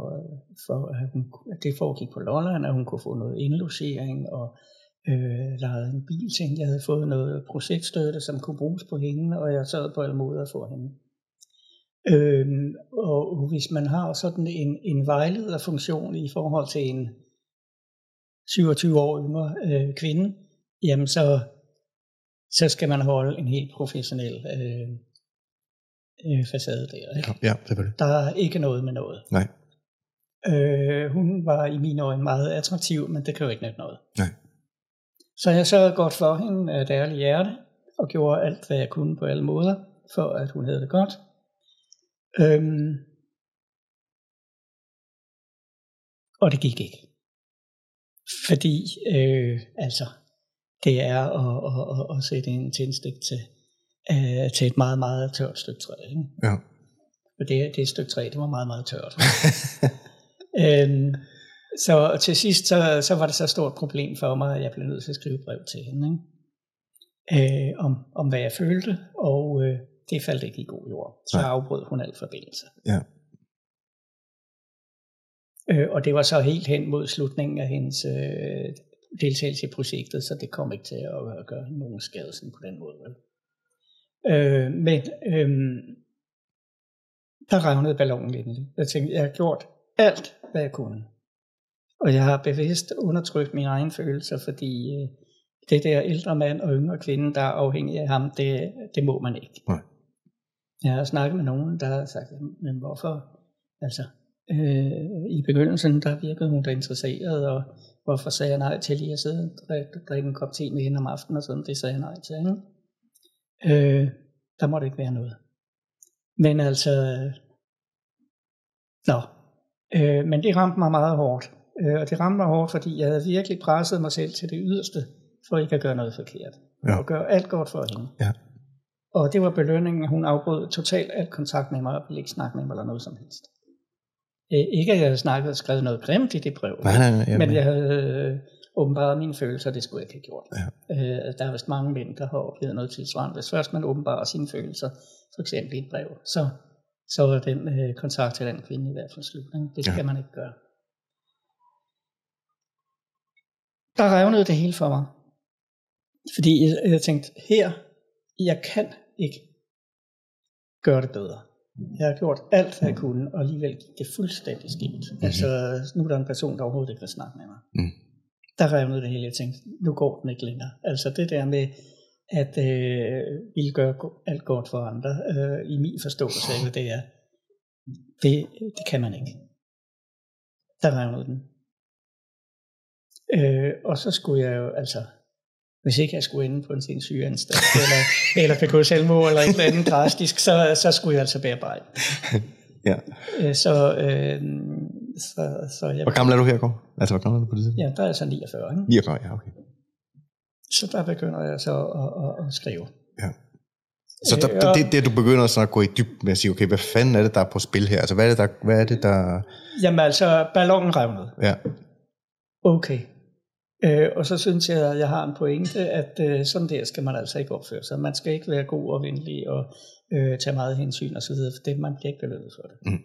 B: for at, hun, at det foregik på Lolland, at hun kunne få noget indlogering og øh, lejede en bil til hende. Jeg havde fået noget projektstøtte, som kunne bruges på hende, og jeg sad på alle måder for hende. Øhm, og hvis man har sådan en, en vejlederfunktion i forhold til en 27 år yngre øh, kvinde, jamen så, så skal man holde en helt professionel øh, øh, facade der. Ikke?
A: Ja, selvfølgelig.
B: Der er ikke noget med noget.
A: Nej.
B: Øh, hun var i mine øjne meget attraktiv, men det kan jo ikke nytte noget.
A: Nej.
B: Så jeg sørgede godt for hende af et ærligt hjerte, og gjorde alt, hvad jeg kunne på alle måder, for at hun havde det godt. Øhm, og det gik ikke. Fordi, øh, altså, det er at, at, at, at sætte en tændstik til, øh, til et meget, meget tørt stykke træ. Ikke?
A: Ja.
B: Og det, det stykke træ, det var meget, meget tørt. øhm, så til sidst, så, så var det så stort problem for mig, at jeg blev nødt til at skrive brev til hende. Ikke? Øh, om, om hvad jeg følte, og øh, det faldt ikke i god jord. Så
A: Nej.
B: afbrød hun al forbindelse.
A: Ja.
B: Øh, og det var så helt hen mod slutningen af hendes øh, deltagelse i projektet, så det kom ikke til at, at gøre nogen skade sådan på den måde. Vel? Øh, men øh, der revnede ballonen endelig. Jeg tænkte, jeg har gjort alt, hvad jeg kunne. Og jeg har bevidst undertrykt mine egne følelser, fordi øh, det der ældre mand og yngre kvinde, der er afhængig af ham, det, det må man ikke.
A: Nej.
B: Jeg har snakket med nogen, der har sagt, men hvorfor? Altså, øh, i begyndelsen, der virkede hun da interesseret, og hvorfor sagde jeg nej til lige at sidde og drikke, en kop te med hende om aftenen, og sådan, det sagde jeg nej til. Ikke? Øh, der må det ikke være noget. Men altså, nå, øh, men det ramte mig meget hårdt. Øh, og det ramte mig hårdt, fordi jeg havde virkelig presset mig selv til det yderste, for ikke at gøre noget forkert.
A: Ja.
B: Og gøre alt godt for hende.
A: Ja.
B: Og det var belønningen, hun afbrød totalt alt kontakt med mig, og ville ikke snakke med mig eller noget som helst. Øh, ikke at jeg havde snakket og skrevet noget grimt i det brev,
A: Nej, nej, nej.
B: men jeg havde øh, åbenbart mine følelser, det skulle jeg ikke have gjort.
A: Ja.
B: Øh, der er vist mange mænd, der har oplevet noget tilsvarende. Hvis først man åbenbarer sine følelser, for eksempel i et brev, så, så er den øh, kontakt til den kvinde i hvert fald slut. Ikke? Det skal
A: ja.
B: man ikke gøre. Der revnede det hele for mig. Fordi jeg, jeg tænkte, her, jeg kan ikke gøre det bedre. Jeg har gjort alt, hvad jeg kunne, og alligevel gik det fuldstændig skidt. Mm-hmm. Altså, nu er der en person, der overhovedet ikke vil snakke med mig.
A: Mm.
B: Der revnede det hele. Jeg tænkte, nu går den ikke længere. Altså det der med, at øh, vi gør alt godt for andre, øh, i min forståelse af, hvad det er, det, det kan man ikke. Der revnede den. Øh, og så skulle jeg jo, altså, hvis ikke jeg skulle ende på en sindssygeanstalt, eller, eller begå selvmord, eller et eller andet drastisk, så, så skulle jeg altså bearbejde.
A: Ja.
B: Øh, så, øh, så, så jeg,
A: Hvor gammel er du her, Gård? Altså, hvor gammel er du på det
B: ja, der er jeg så 49, ikke?
A: 49, ja, okay.
B: Så der begynder jeg så at, at, at skrive.
A: Så der,
B: Øh, og-
A: det, det, du begynder sådan at gå i dybden med at sige, okay, hvad fanden er det, der er på spil her? Altså, hvad er det, der... Hvad er det, der
B: Jamen altså, ballonen revnede.
A: ja,
B: Okay. Øh, og så synes jeg, at jeg har en pointe, at øh, sådan der skal man altså ikke opføre sig. Man skal ikke være god og venlig og øh, tage meget hensyn osv., for det, man bliver ikke belønnet for det.
A: Mm.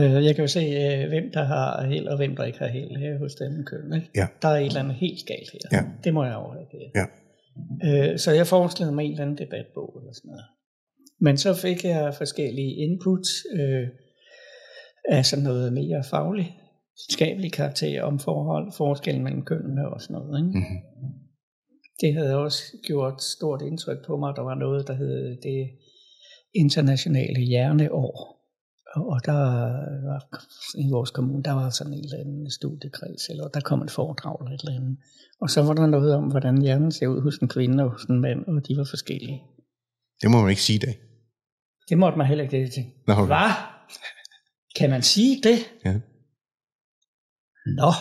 B: Øh, jeg kan jo se, øh, hvem der har held og hvem der ikke har held her hos den køn. Ikke?
A: Ja.
B: Der er et eller andet helt galt her.
A: Ja.
B: Det må jeg overreagere.
A: Ja.
B: Øh, så jeg forestillede mig en eller anden debatbog eller sådan noget. Men så fik jeg forskellige input øh, af sådan noget mere fagligt, skabelig karakter om forhold, forskellen mellem kønnene og sådan noget. Ikke?
A: Mm-hmm.
B: Det havde også gjort stort indtryk på mig, der var noget, der hed det internationale hjerneår. Og og der var i vores kommune, der var sådan en eller anden studiekreds, eller der kom et foredrag eller et eller andet. Og så var der noget om, hvordan hjernen ser ud hos en kvinde og hos en mand, og de var forskellige.
A: Det må man ikke sige i dag.
B: Det måtte man heller ikke det til.
A: Nå, okay.
B: Hvad? Kan man sige det?
A: Ja.
B: Nå.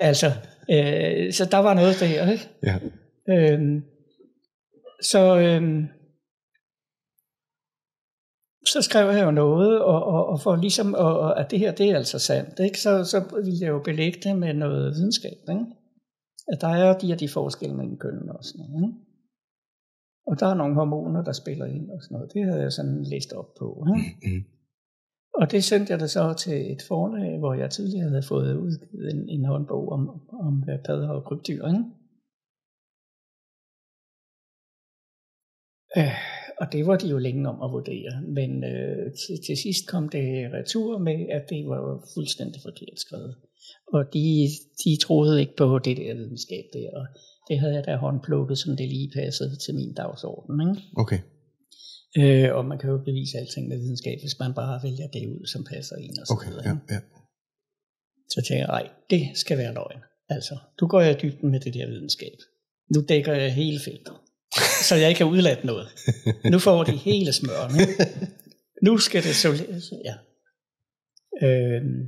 B: Altså, øh, så der var noget der, ikke?
A: Ja.
B: Øhm, så, øhm, så skrev jeg jo noget, og, og, og for ligesom, og, og, at det her, det er altså sandt, ikke? Så, så ville jeg jo belægge det med noget videnskab, ikke? At der er de og de forskelle mellem kønnene og sådan noget, ikke? Og der er nogle hormoner, der spiller ind og sådan noget. Det havde jeg sådan læst op på, ikke?
A: Mm.
B: Og det sendte jeg da så til et forlag, hvor jeg tidligere havde fået udgivet en, en håndbog om, om padder og krybdyr. Ikke? Øh, og det var de jo længe om at vurdere, men øh, til, til sidst kom det retur med, at det var fuldstændig forkert skrevet. Og de, de troede ikke på det der videnskab der, og det havde jeg da håndplukket, som det lige passede til min dagsorden. Ikke?
A: Okay.
B: Øh, og man kan jo bevise alting med videnskab, hvis man bare vælger det ud, som passer ind og så
A: Okay,
B: videre.
A: ja, ja.
B: Så tænker jeg, nej, det skal være løgn. Altså, du går jeg i dybden med det der videnskab. Nu dækker jeg hele feltet, så jeg ikke har udladt noget. Nu får de hele smøren. Nu skal det så... Ja. Øhm,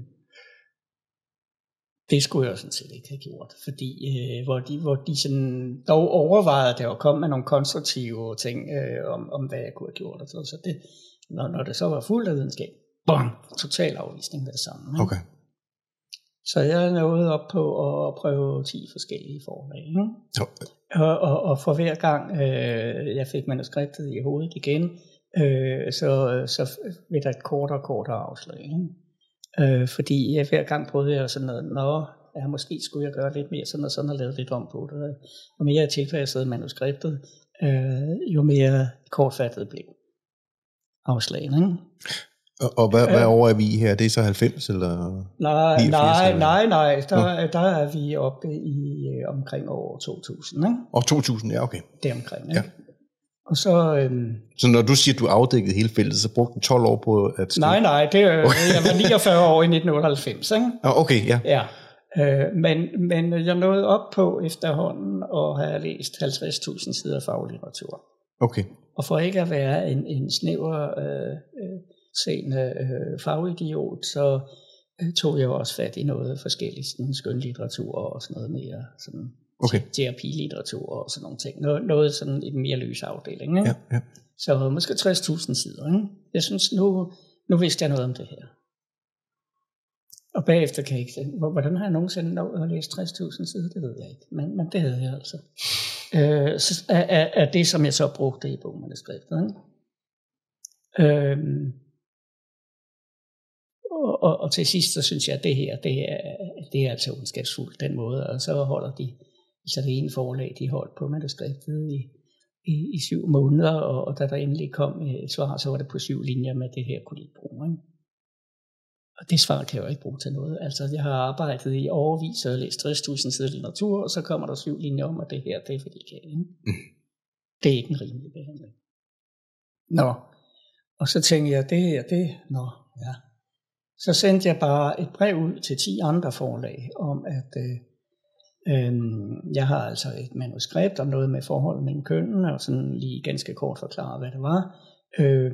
B: det skulle jeg sådan set ikke have gjort, fordi øh, hvor, de, hvor de sådan dog overvejede det og kom med nogle konstruktive ting øh, om, om, hvad jeg kunne have gjort. Og så, så det, når, når det så var fuldt af videnskab, bum, total afvisning med det samme. ikke?
A: Okay.
B: Så jeg nåede op på at prøve 10 forskellige forlag. Ikke? Og, og, og for hver gang øh, jeg fik manuskriptet i hovedet igen, øh, så, så blev der et kortere og kortere afslag. Ikke? Øh, fordi jeg, hver gang prøvede jeg sådan noget, nå, ja, måske skulle jeg gøre lidt mere sådan og sådan og lave lidt om på det. Og mere jeg tilpassede manuskriptet, øh, jo mere kortfattet blev afslagen. Ikke?
A: og, og hvad, hvad over er vi her? Det er så 90 eller?
B: Nej,
A: 89
B: nej,
A: eller-
B: nej, nej, der, der er vi oppe i øh, omkring år 2000, ikke?
A: Og 2000, ja okay.
B: Det omkring, ikke? Og så, øhm,
A: Så når du siger, at du afdækkede hele feltet, så brugte du 12 år på at skrive?
B: nej, nej, det, er- jeg var 49 år i 1998, ikke?
A: Ah, okay, ja.
B: Ja, øh, men, men jeg nåede op på efterhånden og have læst 50.000 sider faglitteratur.
A: Okay.
B: Og for ikke at være en, en snæver øh, øh, seende øh, fagidiot, så øh, tog jeg også fat i noget forskelligt, sådan skønlitteratur og sådan noget mere sådan
A: Okay.
B: terapilitteratur og sådan nogle ting. Noget, noget sådan i den mere løse afdeling. Ikke?
A: Ja, ja.
B: Så måske 60.000 sider. Ikke? Jeg synes, nu, nu vidste jeg noget om det her. Og bagefter kan jeg ikke... hvor- Hvordan har jeg nogensinde nået at læse 60.000 sider? Det ved jeg ikke. Men, men det havde jeg altså. Øh, så er, er, er det, som jeg så brugte i bogmanuskriptet. Ikke? Øhm, og, og, og til sidst, så synes jeg, at det her, det er, det er altså ondskabsfuldt, den måde. Og så holder de, så det ene forlag, de holdt på manuskriptet i, i, i syv måneder, og, og da der endelig kom et svar, så var det på syv linjer med det her kunne de ikke bruge. Ikke? Og det svar kan jeg jo ikke bruge til noget. Altså, jeg har arbejdet i overvis og læst 60.000 sider litteratur, og så kommer der syv linjer om, at det her, det er fordi kan. Ikke? Det er ikke en rimelig behandling. Nå, og så tænkte jeg, det her, det, nå, ja. Så sendte jeg bare et brev ud til 10 andre forlag om, at øh, øh, jeg har altså et manuskript om noget med forholdet mellem kønnene, og sådan lige ganske kort forklare, hvad det var. Øh,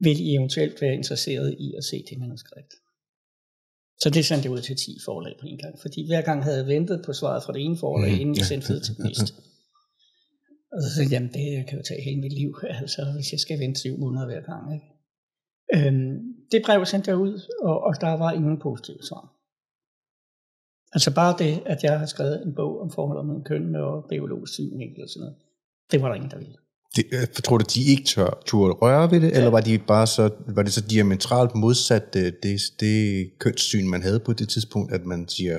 B: vil I eventuelt være interesseret i at se det manuskript? Så det sendte jeg ud til 10 forlag på en gang, fordi hver gang havde jeg ventet på svaret fra det ene forlag,
A: Mhm,
B: inden jeg sendte det til det næste. Og så jeg, jamen det kan jo tage hele mit liv, altså hvis jeg skal vente syv måneder hver gang. Ikke? Øhm, det brev sendte jeg ud, og, og der var ingen positive svar. Altså bare det, at jeg har skrevet en bog om forholdet mellem køn og biologisk synvinkel og sådan noget, det var der ingen, der ville.
A: Det, øh, tror du, de ikke tør, turde røre ved det, ja. eller var, de bare så, var det så diametralt modsat øh, det, det kønssyn, man havde på det tidspunkt, at man siger,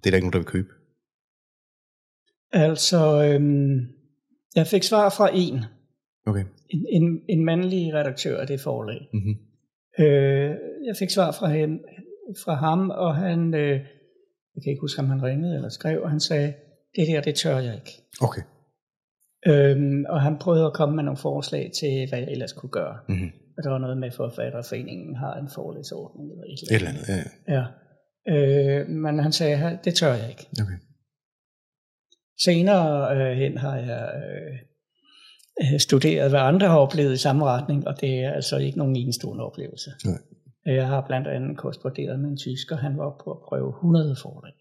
A: det er der ikke nogen, der vil købe?
B: Altså, øhm, jeg fik svar fra en.
A: Okay.
B: En, en, en mandlig redaktør af det forlag.
A: Mm-hmm.
B: Øh, jeg fik svar fra, hende, fra ham, og han, øh, jeg kan ikke huske, om han ringede eller skrev, og han sagde, det der, det tør jeg ikke.
A: Okay.
B: Øhm, og han prøvede at komme med nogle forslag til, hvad jeg ellers kunne gøre.
A: Mm-hmm.
B: Og der var noget med, for Forfatterforeningen har en forlæsordning eller et
A: Et eller andet, ja. ja.
B: Ja. Øh, men han sagde, det tør jeg ikke.
A: Okay.
B: Senere øh, hen har jeg øh, øh, studeret, hvad andre har oplevet i samme retning, og det er altså ikke nogen enestående oplevelse.
A: Nej.
B: Jeg har blandt andet korresponderet med en tysker, han var på at prøve 100 forlag.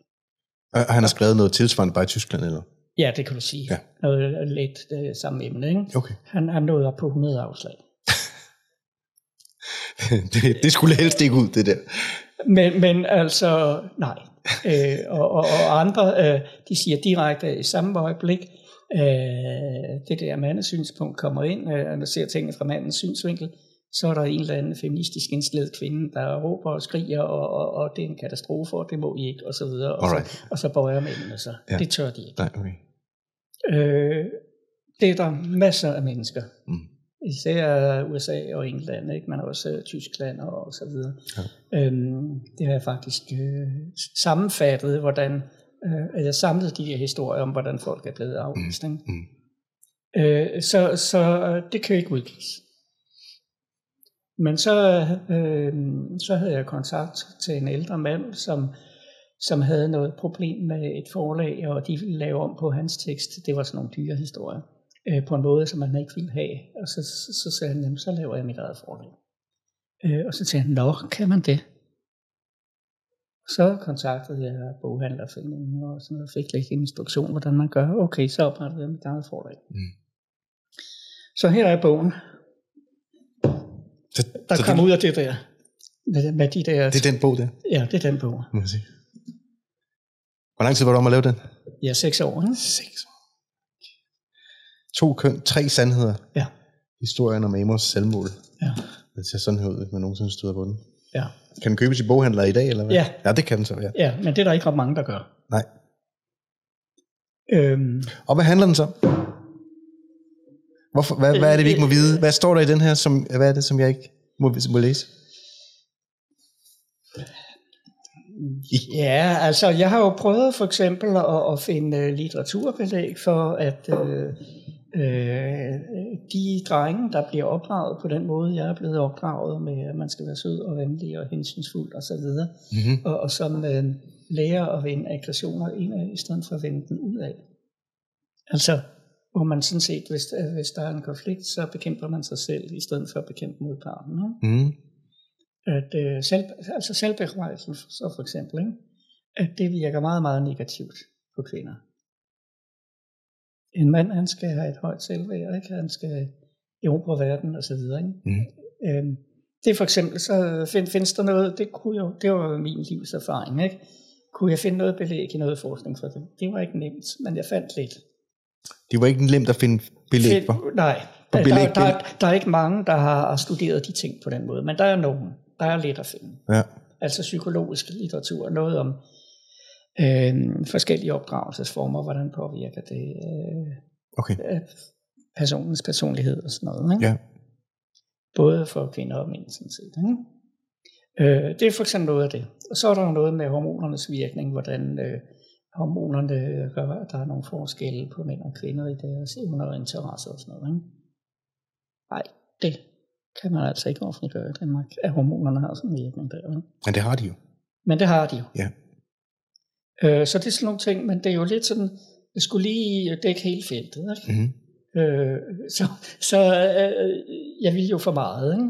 A: Og han har skrevet noget tilsvarende bare i Tyskland, eller?
B: Ja, det kan du sige.
A: Ja.
B: Noget lidt øh, samme emne, ikke?
A: Okay.
B: Han, han nåede op på 100 afslag.
A: det, det skulle helst ikke ud, det der.
B: Men, men altså, nej. Øh, og, og, og andre, øh, de siger direkte i samme øjeblik, øh, det der mandesynspunkt kommer ind, øh, og ser tingene fra mandens synsvinkel, så er der en eller anden feministisk indstillet kvinde, der råber og skriger, og, og, og det er en katastrofe, og det må I ikke, og så videre. Og, så, og så bøjer mændene sig.
A: Ja.
B: Det tør de ikke.
A: Nej, okay.
B: Øh, det er der masser af mennesker.
A: Mm.
B: Især USA og England, ikke? men også øh, Tyskland og, og så videre.
A: Ja.
B: Øhm, det har jeg faktisk øh, sammenfattet, hvordan øh, jeg samlede de her historier om, hvordan folk er blevet afvist. ikke?
A: Mm.
B: Øh, så, så øh, det kan ikke udgives. Men så, øh, så havde jeg kontakt til en ældre mand, som, som havde noget problem med et forlag, og de ville lave om på hans tekst. Det var sådan nogle dyre historier, øh, på en måde, som man ikke ville have. Og så, så, så sagde han, "Jamen, så laver jeg mit eget forlag. Øh, og så sagde han, nå, kan man det? Så kontaktede jeg boghandlerforeningen og sådan noget, fik lidt instruktion, hvordan man gør. Okay, så oprettede jeg mit eget forlag.
A: Mm.
B: Så her er bogen,
A: Så,
B: der
A: så
B: kom
A: det,
B: ud af det der. Med, med de der
A: det er den bog der,
B: Ja, det er den bog.
A: må sige. Hvor lang tid var du om at lave den?
B: Ja, seks år. Ikke?
A: Seks år. To køn, tre sandheder.
B: Ja.
A: Historien om Amos selvmål.
B: Ja.
A: Det ser sådan her ud, hvis man nogensinde støder på den.
B: Ja.
A: Kan den købes i boghandler i dag, eller hvad?
B: Ja.
A: Ja, det kan den så, ja.
B: ja, men det er der ikke ret mange, der gør.
A: Nej.
B: Øhm,
A: Og hvad handler den så? Hvorfor, hvad, hvad er det, vi ikke må vide? Hvad står der i den her, som, hvad er det, som jeg ikke må, må læse?
B: ja, altså jeg har jo prøvet for eksempel at, at finde øh, litteraturbelæg for, at øh, øh, de drenge, der bliver opdraget på den måde, jeg er blevet opdraget med, at man skal være sød og venlig og hensynsfuld osv.,
A: Mm-hmm.
B: og, og som øh, lærer at vende aggressioner indad, i stedet for at vende den udad. Altså, hvor man sådan set, hvis, øh, hvis der er en konflikt, så bekæmper man sig selv, i stedet for at bekæmpe modparten. Ikke?
A: Mm.
B: At øh, selv, altså selvbearbejdelsen, så for eksempel, ikke? at det virker meget, meget negativt på kvinder. En mand, han skal have et højt selvværd, ikke? han skal erobre verden og så videre. Ikke?
A: Mm.
B: Øhm, det er for eksempel, så find, findes der noget, det, kunne jo, det var min livs erfaring, ikke? Kunne jeg finde noget belæg i noget forskning for det? Det var ikke nemt, men jeg fandt lidt.
A: Det var ikke nemt at finde belæg for.
B: Nej, der,
A: belæg-
B: der, der, der er ikke mange, der har studeret de ting på den måde, men der er nogen. Der er lidt at finde.
A: Ja.
B: Altså psykologisk litteratur, noget om øh, forskellige opdragelsesformer, hvordan påvirker det øh,
A: Okay.
B: øh, personens personlighed og sådan noget. Ikke?
A: Ja.
B: Både for kvinder og mænd sådan set. Ikke? Øh, det er for eksempel noget af det. Og så er der jo noget med hormonernes virkning, hvordan øh, hormonerne gør, at der er nogle forskelle på mænd og kvinder i deres evner og interesser og sådan noget. Ikke? Nej, det kan man altså ikke offentliggøre i Danmark, at hormonerne har sådan en virkning der. Ikke?
A: Men det har de jo.
B: Men det har de jo.
A: Ja.
B: Øh, så det er sådan nogle ting, men det er jo lidt sådan, det skulle lige dække hele feltet. Ikke?
A: Mm-hmm.
B: Øh, så så øh, jeg ville jo for meget. Ikke?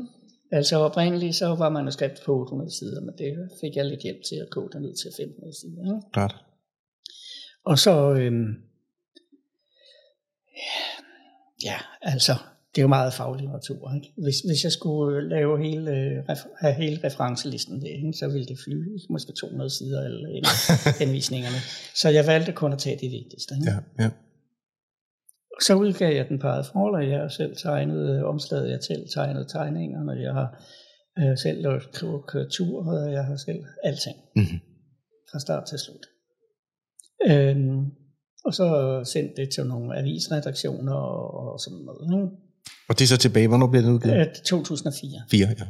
B: Altså oprindeligt så var manuskript på 800 sider, men det fik jeg lidt hjælp til at gå det ned til 500 sider. Ikke?
A: Klart.
B: Og så, øh, ja, altså, det er jo meget faglig litteratur. Ikke? Hvis, hvis jeg skulle lave hele, øh, have hele referencelisten derinde, så ville det flyve måske 200 sider eller henvisningerne. Så jeg valgte kun at tage det vigtigste. Ikke?
A: Ja, ja.
B: Så udgav jeg den på eget forlag. Jeg har selv tegnet øh, omslaget, jeg har selv tegnet tegningerne, jeg har øh, selv lavet korrektur, og jeg har selv alting.
A: Mm-hmm.
B: Fra start til slut. Øhm, og så sendt det til nogle avisredaktioner og, og sådan noget. Ikke?
A: Og det er så tilbage, hvornår bliver den udgivet?
B: Øh, 2004.
A: 4, ja.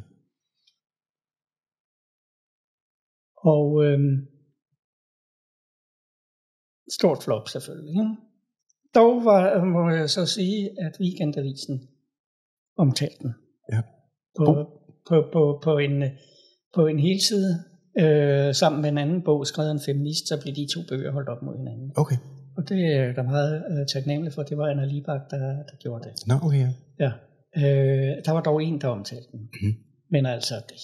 B: Og øhm, stort flop selvfølgelig. Ikke? Dog var, må jeg så sige, at Weekendavisen omtalte den.
A: Ja.
B: På, på, på, på, en, på en hel side, øh, sammen med en anden bog, skrevet af en feminist, så blev de to bøger holdt op mod hinanden.
A: Okay.
B: Og det er der meget øh, taknemmelig for, det var Anna Libak, der, der gjorde det.
A: Nå, okay, ja.
B: Ja. Øh, der var dog en, der omtalte den.
A: Mhm.
B: Men altså, det,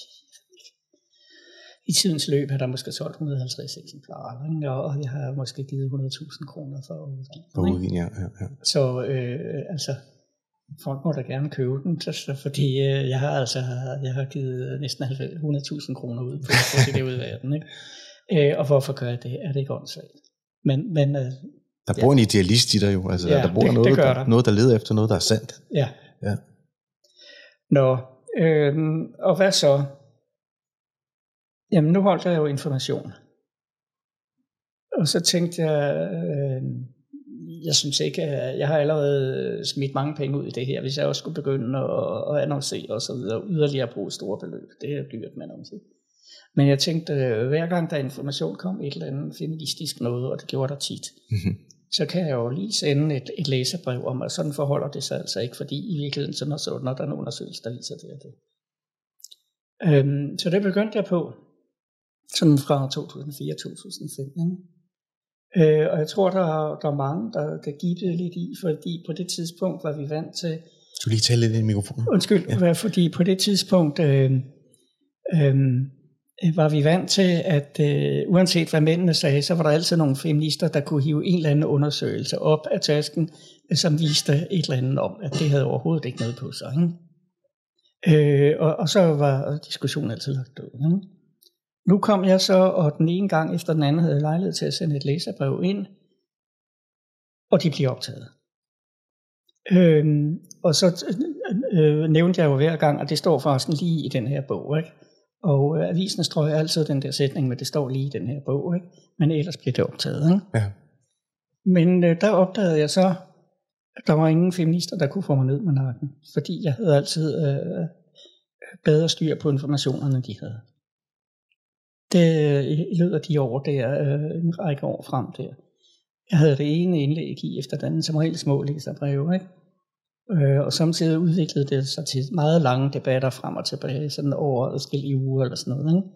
B: i tidens løb har der måske solgt 150 eksemplarer, ikke? og jeg har måske givet 100.000 kroner for at udgive
A: På
B: den. ikke?
A: udgiven, ja, ja, ja.
B: Så øh, altså, folk må da gerne købe den, så, så, fordi øh, jeg har altså jeg har givet næsten 100.000 kroner ud på at få det ud af verden. Ikke? Øh, og hvorfor gør jeg det? Er det ikke åndssvagt? Men, men øh,
A: Der bor en idealist i dig jo. Altså,
B: Ja,
A: der bor
B: det-
A: noget,
B: det
A: der,
B: der.
A: noget, der leder efter noget, der er sandt.
B: ja.
A: Ja.
B: Nå, øhm, og hvad så? Jamen, nu holdt jeg jo information. Og så tænkte jeg, øh, jeg synes ikke, at jeg har allerede smidt mange penge ud i det her, hvis jeg også skulle begynde at, at annoncere og så videre, yderligere bruge store beløb. Det er dyrt med annoncere. Men jeg tænkte, øh, hver gang der information kom et eller andet feministisk noget, og det gjorde der tit,
A: Mhm.
B: så kan jeg jo lige sende et, et læserbrev om, at sådan forholder det sig altså ikke, fordi i virkeligheden sådan og sådan, når der er en undersøgelse, der viser det og det. Øhm, så det begyndte jeg på, sådan fra 2004-2005. Øh, og jeg tror, der, der er mange, der, der gibbede lidt i, fordi på det tidspunkt var vi vant til,
A: Du lige tale lidt i mikrofonen.
B: Undskyld, ja. fordi på det tidspunkt øh, øh, var vi vant til, at øh, uanset hvad mændene sagde, så var der altid nogle feminister, der kunne hive en eller anden undersøgelse op af tasken, øh, som viste et eller andet om, at det havde overhovedet ikke noget på sig. Ikke? Øh, og, og så var diskussionen altid lagt død. Ikke? Nu kom jeg så, og den ene gang efter den anden havde lejlighed til at sende et læserbrev ind, og de bliver optaget. Øhm, og så øh, nævnte jeg jo hver gang, og det står forresten lige i den her bog, ikke? Og øh, avisen strøger altid den der sætning, men det står lige i den her bog, ikke? Men ellers bliver det optaget, ikke?
A: Ja.
B: Men øh, der opdagede jeg så, at der var ingen feminister, der kunne få mig ned med nakken, fordi jeg havde altid øh, bedre styr på informationerne, de havde. Det, løbet af de år der, øh, en række år frem der, jeg havde det ene indlæg i efter den som regel små læserbreve, ikke? Øh, og samtidig udviklede det sig til meget lange debatter frem og tilbage, sådan over adskillige uger eller sådan noget. Ikke?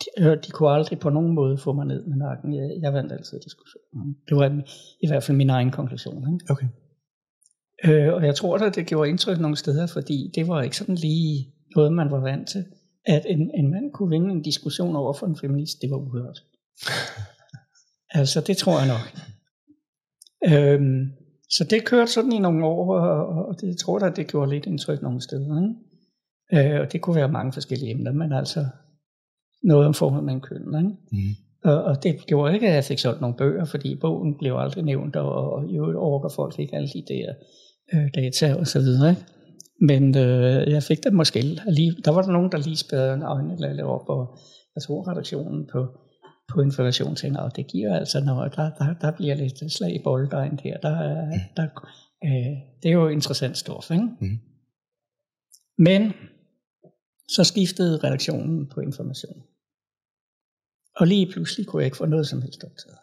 B: De, øh, de kunne aldrig på nogen måde få mig ned med nakken. Jeg, jeg vandt altid diskussionen. Det var i hvert fald min egen konklusion. Ikke?
A: Okay.
B: Øh, og jeg tror da, det gjorde indtryk nogle steder, fordi det var ikke sådan lige noget, man var vant til. At en, en mand kunne vinde en diskussion over for en feminist, det var uhørt. altså, det tror jeg nok. Øhm, så det kørte sådan i nogle år, og, og det tror jeg, det gjorde lidt indtryk nogle steder. Ikke? Øh, og det kunne være mange forskellige emner, men altså noget om forhold mellem kønnene. Ikke?
A: Mm.
B: Og, og det gjorde ikke, at jeg fik solgt nogle bøger, fordi bogen blev aldrig nævnt, og, og i øvrigt folk ikke alle de der øh, data og så videre. Ikke? Men øh, jeg fik dem måske lige, der var der nogen, der lige spærrede øjnene lidt op, og jeg tror redaktionen på, på information tænkte, at det giver altså noget, der, der, der bliver lidt slag i bolddejen her, der, er- der, øh, det er jo interessant stof, ikke?
A: Mhm.
B: Men så skiftede redaktionen på information. Og lige pludselig kunne jeg ikke få noget som helst optaget.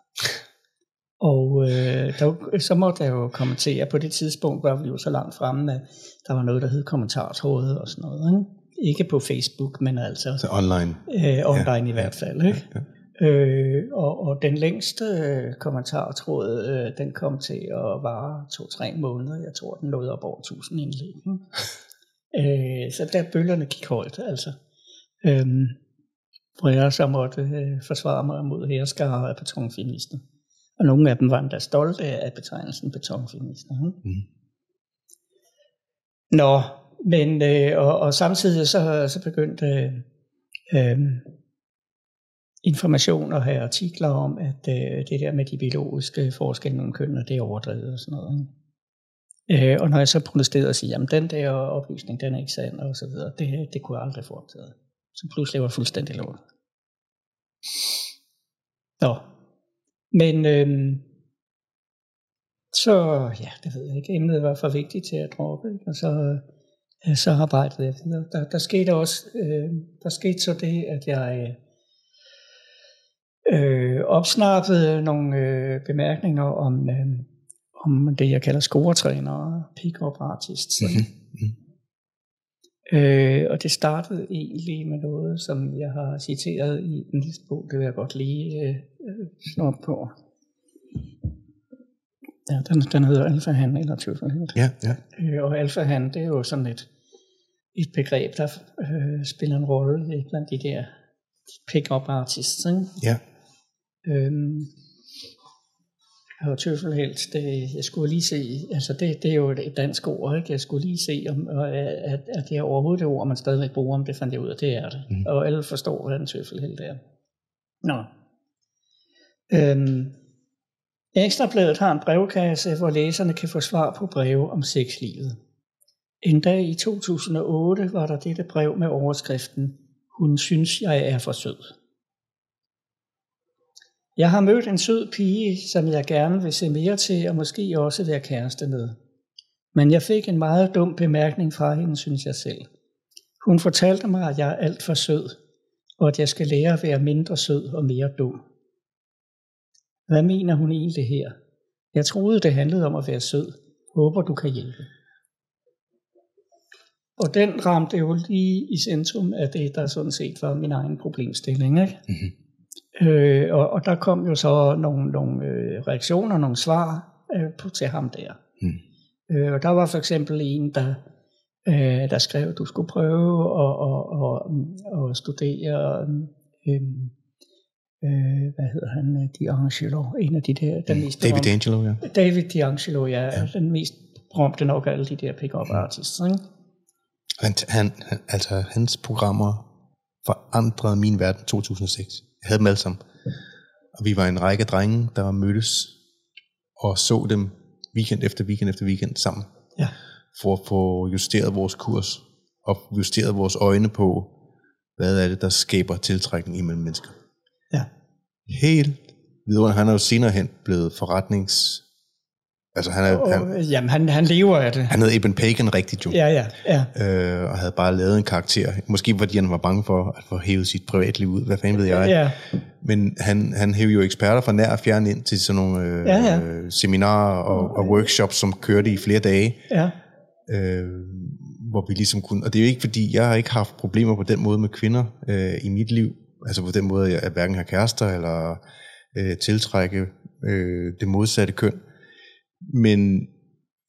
B: Og øh, der, så måtte jeg jo kommentere. På det tidspunkt var vi jo så langt fremme, at der var noget, der hed kommentartrådet og sådan noget. Ikke, ikke på Facebook, men altså
A: Så online.
B: øh, online ja, i hvert fald. Ikke?
A: Ja.
B: Øh, og, og den længste øh, kommentartråd, øh, den kom til at vare to-tre måneder. Jeg tror, den nåede op over 1000 indlæg. øh, så der bølgerne gik højt, altså. Øhm, hvor jeg så måtte øh, forsvare mig mod herskare af betonfeminister. Og nogle af dem var endda stolte af betegnelsen betonfeminister. Ikke?
A: Mm.
B: Nå, men øh, og, og samtidig så, så begyndte øh, information og have artikler om, at øh, det der med de biologiske forskelle mellem kønnene, det er overdrevet og sådan noget. Ikke? Øh, og når jeg så protesterede og siger, at den der oplysning, den er ikke sand og så videre, det, det kunne jeg aldrig få optaget. Så pludselig var jeg fuldstændig lort. Nå, men øh, så, ja, det ved jeg ikke, emnet var for vigtigt til at droppe, ikke? og så, øh, så arbejdede jeg videre. Der, der skete også, øh, der skete så det, at jeg øh, opsnappede nogle øh, bemærkninger om, øh, om det, jeg kalder scoretræner, pick-up artists. Mm-hmm. Øh, og det startede egentlig med noget, som jeg har citeret i den liste bog, det vil jeg godt lige øh, slå op på. Ja, den, den hedder alfa han eller tøffelhed.
A: Ja, ja.
B: Øh, og alfa han, det er jo sådan et, et begreb, der øh, spiller en rolle blandt de der pick-up artists. Ikke?
A: Ja.
B: Øhm, og tøffelhelt, det, jeg skulle lige se, altså det, det er jo et dansk ord, ikke? jeg skulle lige se, om, at, at det er overhovedet det ord, man stadigvæk bruger, om det fandt jeg ud af, det er det. Mm. Og alle forstår, hvad en tøffelhelt er. Nå. Øhm, Ekstrabladet har en brevkasse, hvor læserne kan få svar på breve om sexlivet. En dag i 2008 var der dette brev med overskriften, Hun synes, jeg er for sød. Jeg har mødt en sød pige, som jeg gerne vil se mere til, og måske også være kæreste med. Men jeg fik en meget dum bemærkning fra hende, synes jeg selv. Hun fortalte mig, at jeg er alt for sød, og at jeg skal lære at være mindre sød og mere dum. Hvad mener hun egentlig her? Jeg troede, det handlede om at være sød. Håber, du kan hjælpe. Og den ramte jo lige i centrum af det, der sådan set var min egen problemstilling. Ikke? Mm-hmm. Øh, og, og der kom jo så nogle, nogle øh, reaktioner, nogle svar øh, på, til ham der. Mm. Øh, og der var for eksempel en, der, øh, der skrev, at du skulle prøve at, at, at, at studere øh, øh, hvad hedder han, D'Angelo, en af de der, den
A: mest David D'Angelo, ja.
B: David D'Angelo, ja, ja, den mest berømte nok af alle de der pick-up artists, ikke?
A: Han, han, altså, hans programmer forandrede min verden 2006. Jeg havde dem alle sammen. Og vi var en række drenge, der mødtes og så dem weekend efter weekend efter weekend sammen.
B: Ja.
A: For at få justeret vores kurs og justeret vores øjne på, hvad er det, der skaber tiltrækning imellem mennesker.
B: Ja.
A: Helt videre. Han er jo senere hen blevet forretnings... Altså han er...
B: Oh, han, jamen han, han lever af det.
A: Han hed Eben Pagan rigtigt jo.
B: Ja, ja,
A: ja. Øh, og havde bare lavet en karakter. Måske fordi han var bange for at få hævet sit privatliv ud. Hvad fanden ved jeg?
B: Ja.
A: Men han, han hævde jo eksperter fra nær og fjern ind til sådan nogle øh, ja, ja. Øh, seminarer og, og workshops, som kørte i flere dage.
B: Ja.
A: Øh, hvor vi ligesom kunne... Og det er jo ikke fordi, jeg har ikke haft problemer på den måde med kvinder øh, i mit liv. Altså på den måde, at jeg hverken har kærester eller øh, tiltrække øh, det modsatte køn. Men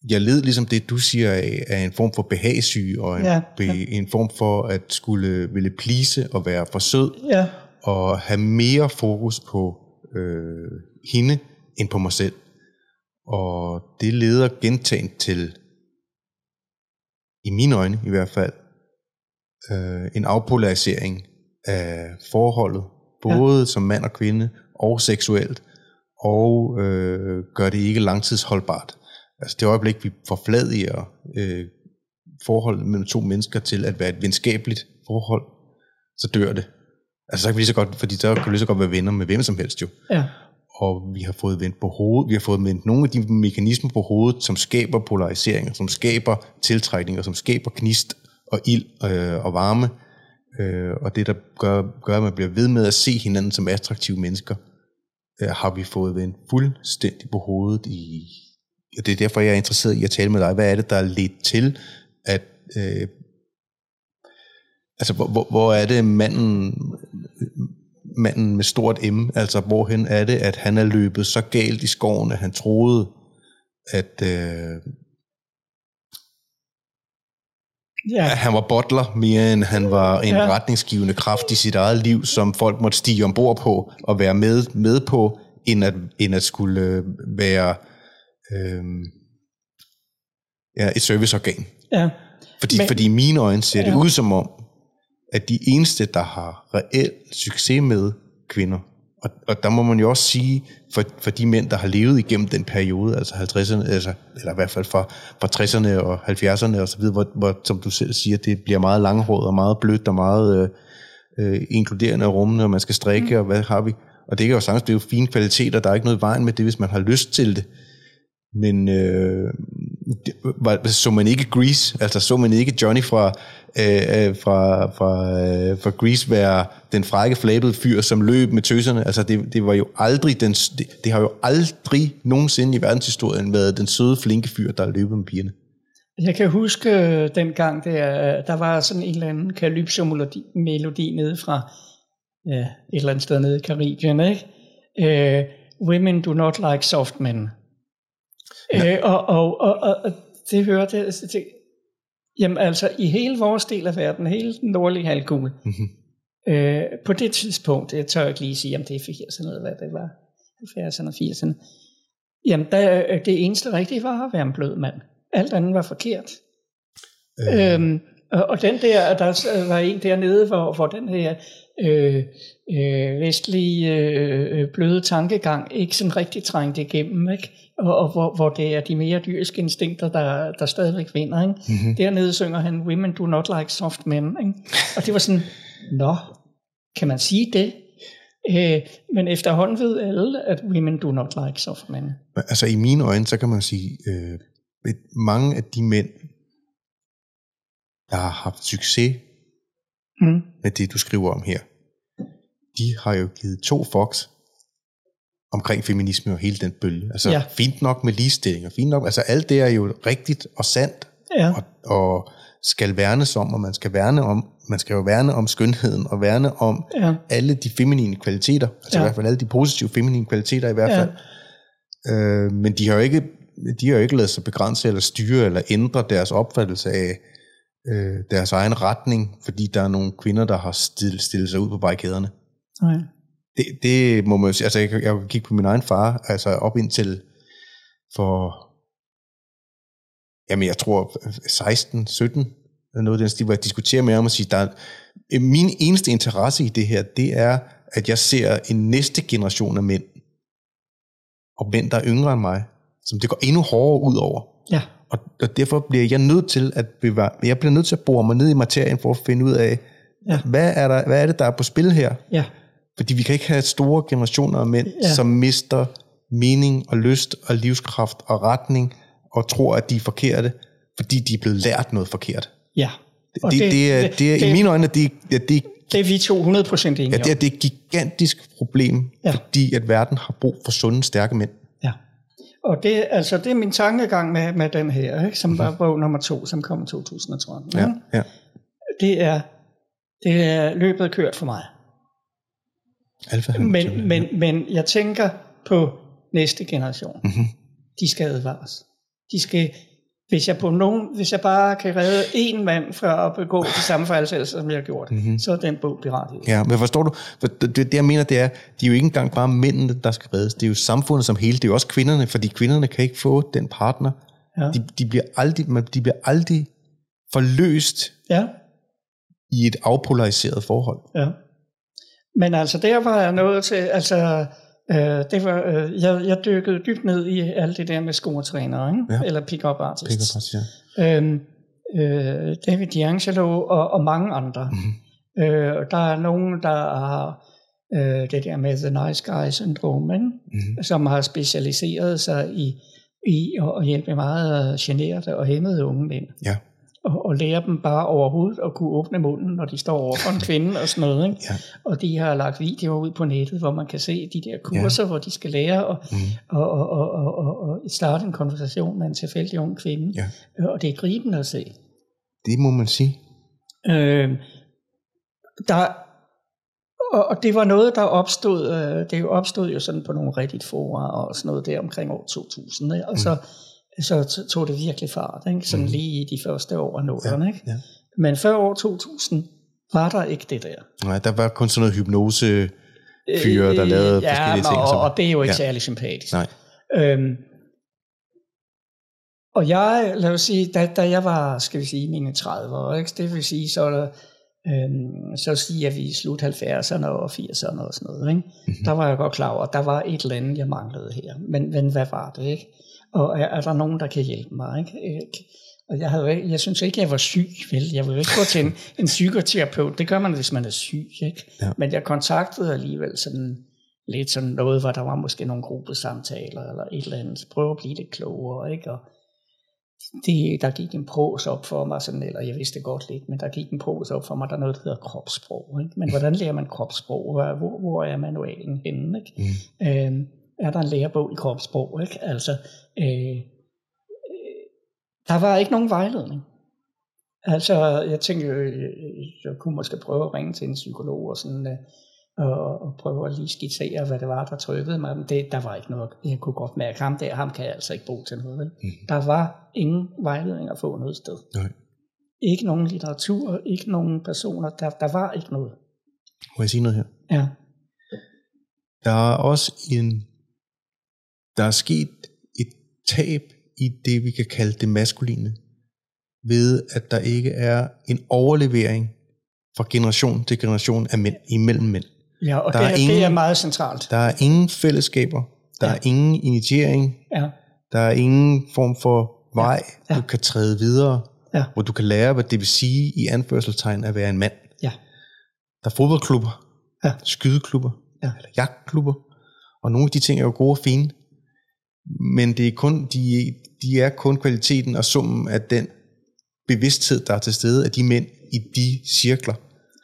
A: jeg led ligesom det, du siger, af, af en form for behagssyge, og en, ja, ja. en form for at skulle ville plise og være for sød,
B: ja.
A: og have mere fokus på øh, hende, end på mig selv. Og det leder gentaget til, i mine øjne i hvert fald, øh, en afpolarisering af forholdet, både ja. som mand og kvinde, og seksuelt, og øh, gør det ikke langtidsholdbart. Altså det øjeblik, vi forfladiger øh, forholdet mellem to mennesker til at være et venskabeligt forhold, så dør det. Altså så kan vi lige så godt, fordi så kan vi lige så godt være venner med hvem som helst jo.
B: Ja.
A: Og vi har fået vendt på hovedet, vi har fået vendt nogle af de mekanismer på hovedet, som skaber polariseringer, som skaber tiltrækninger, som skaber knist og ild øh, og varme, øh, og det, der gør, gør, at man bliver ved med at se hinanden som attraktive mennesker, øh, har vi fået vendt fuldstændig på hovedet i, og det er derfor, jeg er interesseret i at tale med dig. Hvad er det, der er lidt til, at øh, altså, hvor, hvor, hvor er det manden, manden med stort M, altså hvorhen er det, at han er løbet så galt i skoven, at han troede, at øh, Ja. Han var bottler mere end han var en ja. retningsgivende kraft i sit eget liv, som folk måtte stige ombord på og være med, med på, end at, end at skulle øh, være øh, ja, et serviceorgan.
B: Ja.
A: Fordi, Men, fordi i mine øjne ser det ja. ud som om, at de eneste, der har reelt succes med kvinder, og, og der må man jo også sige, for, for de mænd, der har levet igennem den periode, altså 50'erne, altså, eller i hvert fald fra, fra 60'erne og 70'erne og så videre, hvor, hvor, som du selv siger, det bliver meget langhåret og meget blødt og meget øh, øh, inkluderende og rummende, og man skal strikke, mm. og hvad har vi? Og det kan jo sagtens blive fine kvaliteter, der er ikke noget vejen med det, hvis man har lyst til det. Men øh, var, så man ikke Grease, altså så man ikke Johnny fra, øh, øh, fra, fra, øh, fra Grease være den frække, flabede fyr, som løb med tøserne. Altså det, det var jo aldrig, den, det, det har jo aldrig nogensinde i verdenshistorien været den søde, flinke fyr, der løbet med pigerne.
B: Jeg kan huske øh, dengang, der, øh, der var sådan en eller anden calypso-melodi nede fra ja, et eller andet sted nede i Karibien, ikke? Uh, women do not like soft men. Øh, og, og, og, og det hørte jeg, det, jamen altså i hele vores del af verden, hele den nordlige halvkugle, mm-hmm. øh, på det tidspunkt, jeg tør ikke lige sige, om det er 80'erne eller hvad det var, 70'erne og 80'erne, jamen der, det eneste rigtige var at være en blød mand. Alt andet var forkert. Øh. Øhm, og, og den der, der var en dernede, hvor, hvor den her øh, øh, vestlige øh, bløde tankegang ikke sådan rigtig trængte igennem, ikke? Og, og hvor, hvor det er de mere dyriske instinkter, der, der stadigvæk vinder. Ikke? Mm-hmm. Dernede synger han, women do not like soft men. Ikke? Og det var sådan, nå, kan man sige det? Øh, men efterhånden ved alle, at women do not like soft men.
A: Altså i mine øjne, så kan man sige, øh, mange af de mænd, der har haft succes mm. med det, du skriver om her, de har jo givet to fox omkring feminisme og hele den bølge. Altså ja. fint nok med ligestilling, og fint nok, altså alt det er jo rigtigt og sandt, ja. og, og skal værnes om, og man skal værne om, man skal jo værne om skønheden, og værne om ja. alle de feminine kvaliteter, altså ja. i hvert fald alle de positive feminine kvaliteter i hvert fald. Ja. Øh, men de har jo ikke, de har jo ikke lavet sig begrænse eller styre eller ændre deres opfattelse af øh, deres egen retning, fordi der er nogle kvinder, der har stillet, stillet sig ud på barrikaderne. Nej. Det, det må man sige, altså jeg, jeg kan kigge på min egen far, altså op indtil for, jamen jeg tror 16, 17, noget af den stil, hvor jeg diskuterer med ham og siger, der er, min eneste interesse i det her, det er, at jeg ser en næste generation af mænd, og mænd, der er yngre end mig, som det går endnu hårdere ud over. Ja. Og, og derfor bliver jeg nødt til at bevare, jeg bliver nødt til at bore mig ned i materien for at finde ud af, ja. hvad, er der, hvad er det, der er på spil her? Ja. Fordi vi kan ikke have store generationer af mænd, ja. som mister mening og lyst og livskraft og retning, og tror, at de er forkerte, fordi de er blevet lært noget forkert. Ja. Det, det, det, det, er, det, er, det, i mine øjne, det, det, det,
B: det er vi to 100% enige
A: ja, det er, det er et gigantisk problem, ja. fordi at verden har brug for sunde, stærke mænd. Ja.
B: Og det, altså, det er min tankegang med, med den her, ikke, som mm-hmm. var bog nummer to, som kom i 2013. Ja, ja. Det, er, det er løbet kørt for mig. Alfa men, men, men jeg tænker på næste generation. Mm-hmm. De skal advares. De skal, hvis jeg, på nogen, hvis jeg bare kan redde en mand fra at begå de samme fejlsættelser, som jeg har gjort, mm-hmm. så er den bog berettiget.
A: Ja, men forstår du, det, det jeg mener, det er, de er jo ikke engang bare mændene, der skal reddes. Det er jo samfundet som hele. Det er jo også kvinderne, fordi kvinderne kan ikke få den partner. Ja. De, de, bliver aldrig, de bliver aldrig forløst ja. i et afpolariseret forhold. Ja.
B: Men altså, der var jeg nået til, altså, øh, det var, øh, jeg, jeg dykkede dybt ned i alt det der med scoretrænere, ikke? Ja. eller pick-up artists. Pick-up artists ja. øhm, øh, David D'Angelo og, og mange andre. Mm-hmm. Øh, der er nogen, der har øh, det der med the nice guy syndrom, mm-hmm. som har specialiseret sig i, i at hjælpe meget generede og hæmmede unge mænd. Ja og, og lære dem bare overhovedet at kunne åbne munden, når de står over for en kvinde og sådan noget. Ikke? Ja. Og de har lagt videoer ud på nettet, hvor man kan se de der kurser, ja. hvor de skal lære at mm. og, og, og, og, og, og starte en konversation med en tilfældig ung kvinde. Ja. Øh, og det er gribende at se.
A: Det må man sige.
B: Øh, der, og, og det var noget, der opstod, øh, det opstod jo sådan på nogle rigtigt fora og sådan noget der omkring år 2000. Ikke? Og mm. så så tog det virkelig fart, ikke? sådan mm. lige i de første år af nålerne. Ja, ikke? Ja. Men før år 2000 var der ikke det der.
A: Nej, der var kun sådan noget hypnose fyre, der lavede øh, ja, forskellige ting.
B: Og, og det er jo ikke ja. særlig sympatisk. Nej. Øhm, Og jeg, lad os sige, da, da jeg var, skal vi sige, mine 30 år, ikke? det vil sige, så øhm, så siger vi slut 70'erne og 80'erne og sådan noget, ikke? Mm-hmm. der var jeg godt klar over, at der var et eller andet, jeg manglede her. Men, men hvad var det, ikke? Og er, er der nogen, der kan hjælpe mig, ikke? Og jeg, havde, jeg synes ikke, jeg var syg, vel? Jeg ville ikke gå til en, en psykoterapeut. Det gør man, hvis man er syg, ikke? Ja. Men jeg kontaktede alligevel sådan lidt sådan noget, hvor der var måske nogle gruppesamtaler eller et eller andet. Prøve at blive lidt klogere, ikke? Og det, der gik en pros op for mig, sådan, eller jeg vidste godt lidt, men der gik en pros op for mig, der er noget, der hedder kropssprog. Ikke? Men hvordan lærer man kropssprog? Hvor, hvor er manualen henne? Ikke? Mm. Øh, er der en lærebog i kropssprog? Ikke? Altså, øh, der var ikke nogen vejledning. Altså, jeg tænkte, øh, jeg kunne måske prøve at ringe til en psykolog og sådan, øh, og, og prøve at lige skitsere, hvad det var, der trykkede mig. Men det, der var ikke noget. Jeg kunne godt mærke, ham der, ham kan jeg altså ikke bruge til noget. Vel? Mm. Der var ingen vejledning at få noget sted. Nej. Ikke nogen litteratur, ikke nogen personer. Der, der var ikke noget.
A: Må jeg sige noget her?
B: Ja.
A: Der er også en... Der er sket et tab i det, vi kan kalde det maskuline, ved at der ikke er en overlevering fra generation til generation af mænd, imellem mænd.
B: Ja, og der det, er ingen, det er meget centralt.
A: Der er ingen fællesskaber, der ja. er ingen initiering, ja. der er ingen form for vej, ja. Ja. du kan træde videre, ja. hvor du kan lære, hvad det vil sige i anførselstegn at være en mand.
B: Ja.
A: Der er fodboldklubber, ja. skydeklubber, ja. eller jagtklubber, og nogle af de ting er jo gode og fine, men det er kun, de, de er kun kvaliteten og summen af den bevidsthed, der er til stede af de mænd i de cirkler.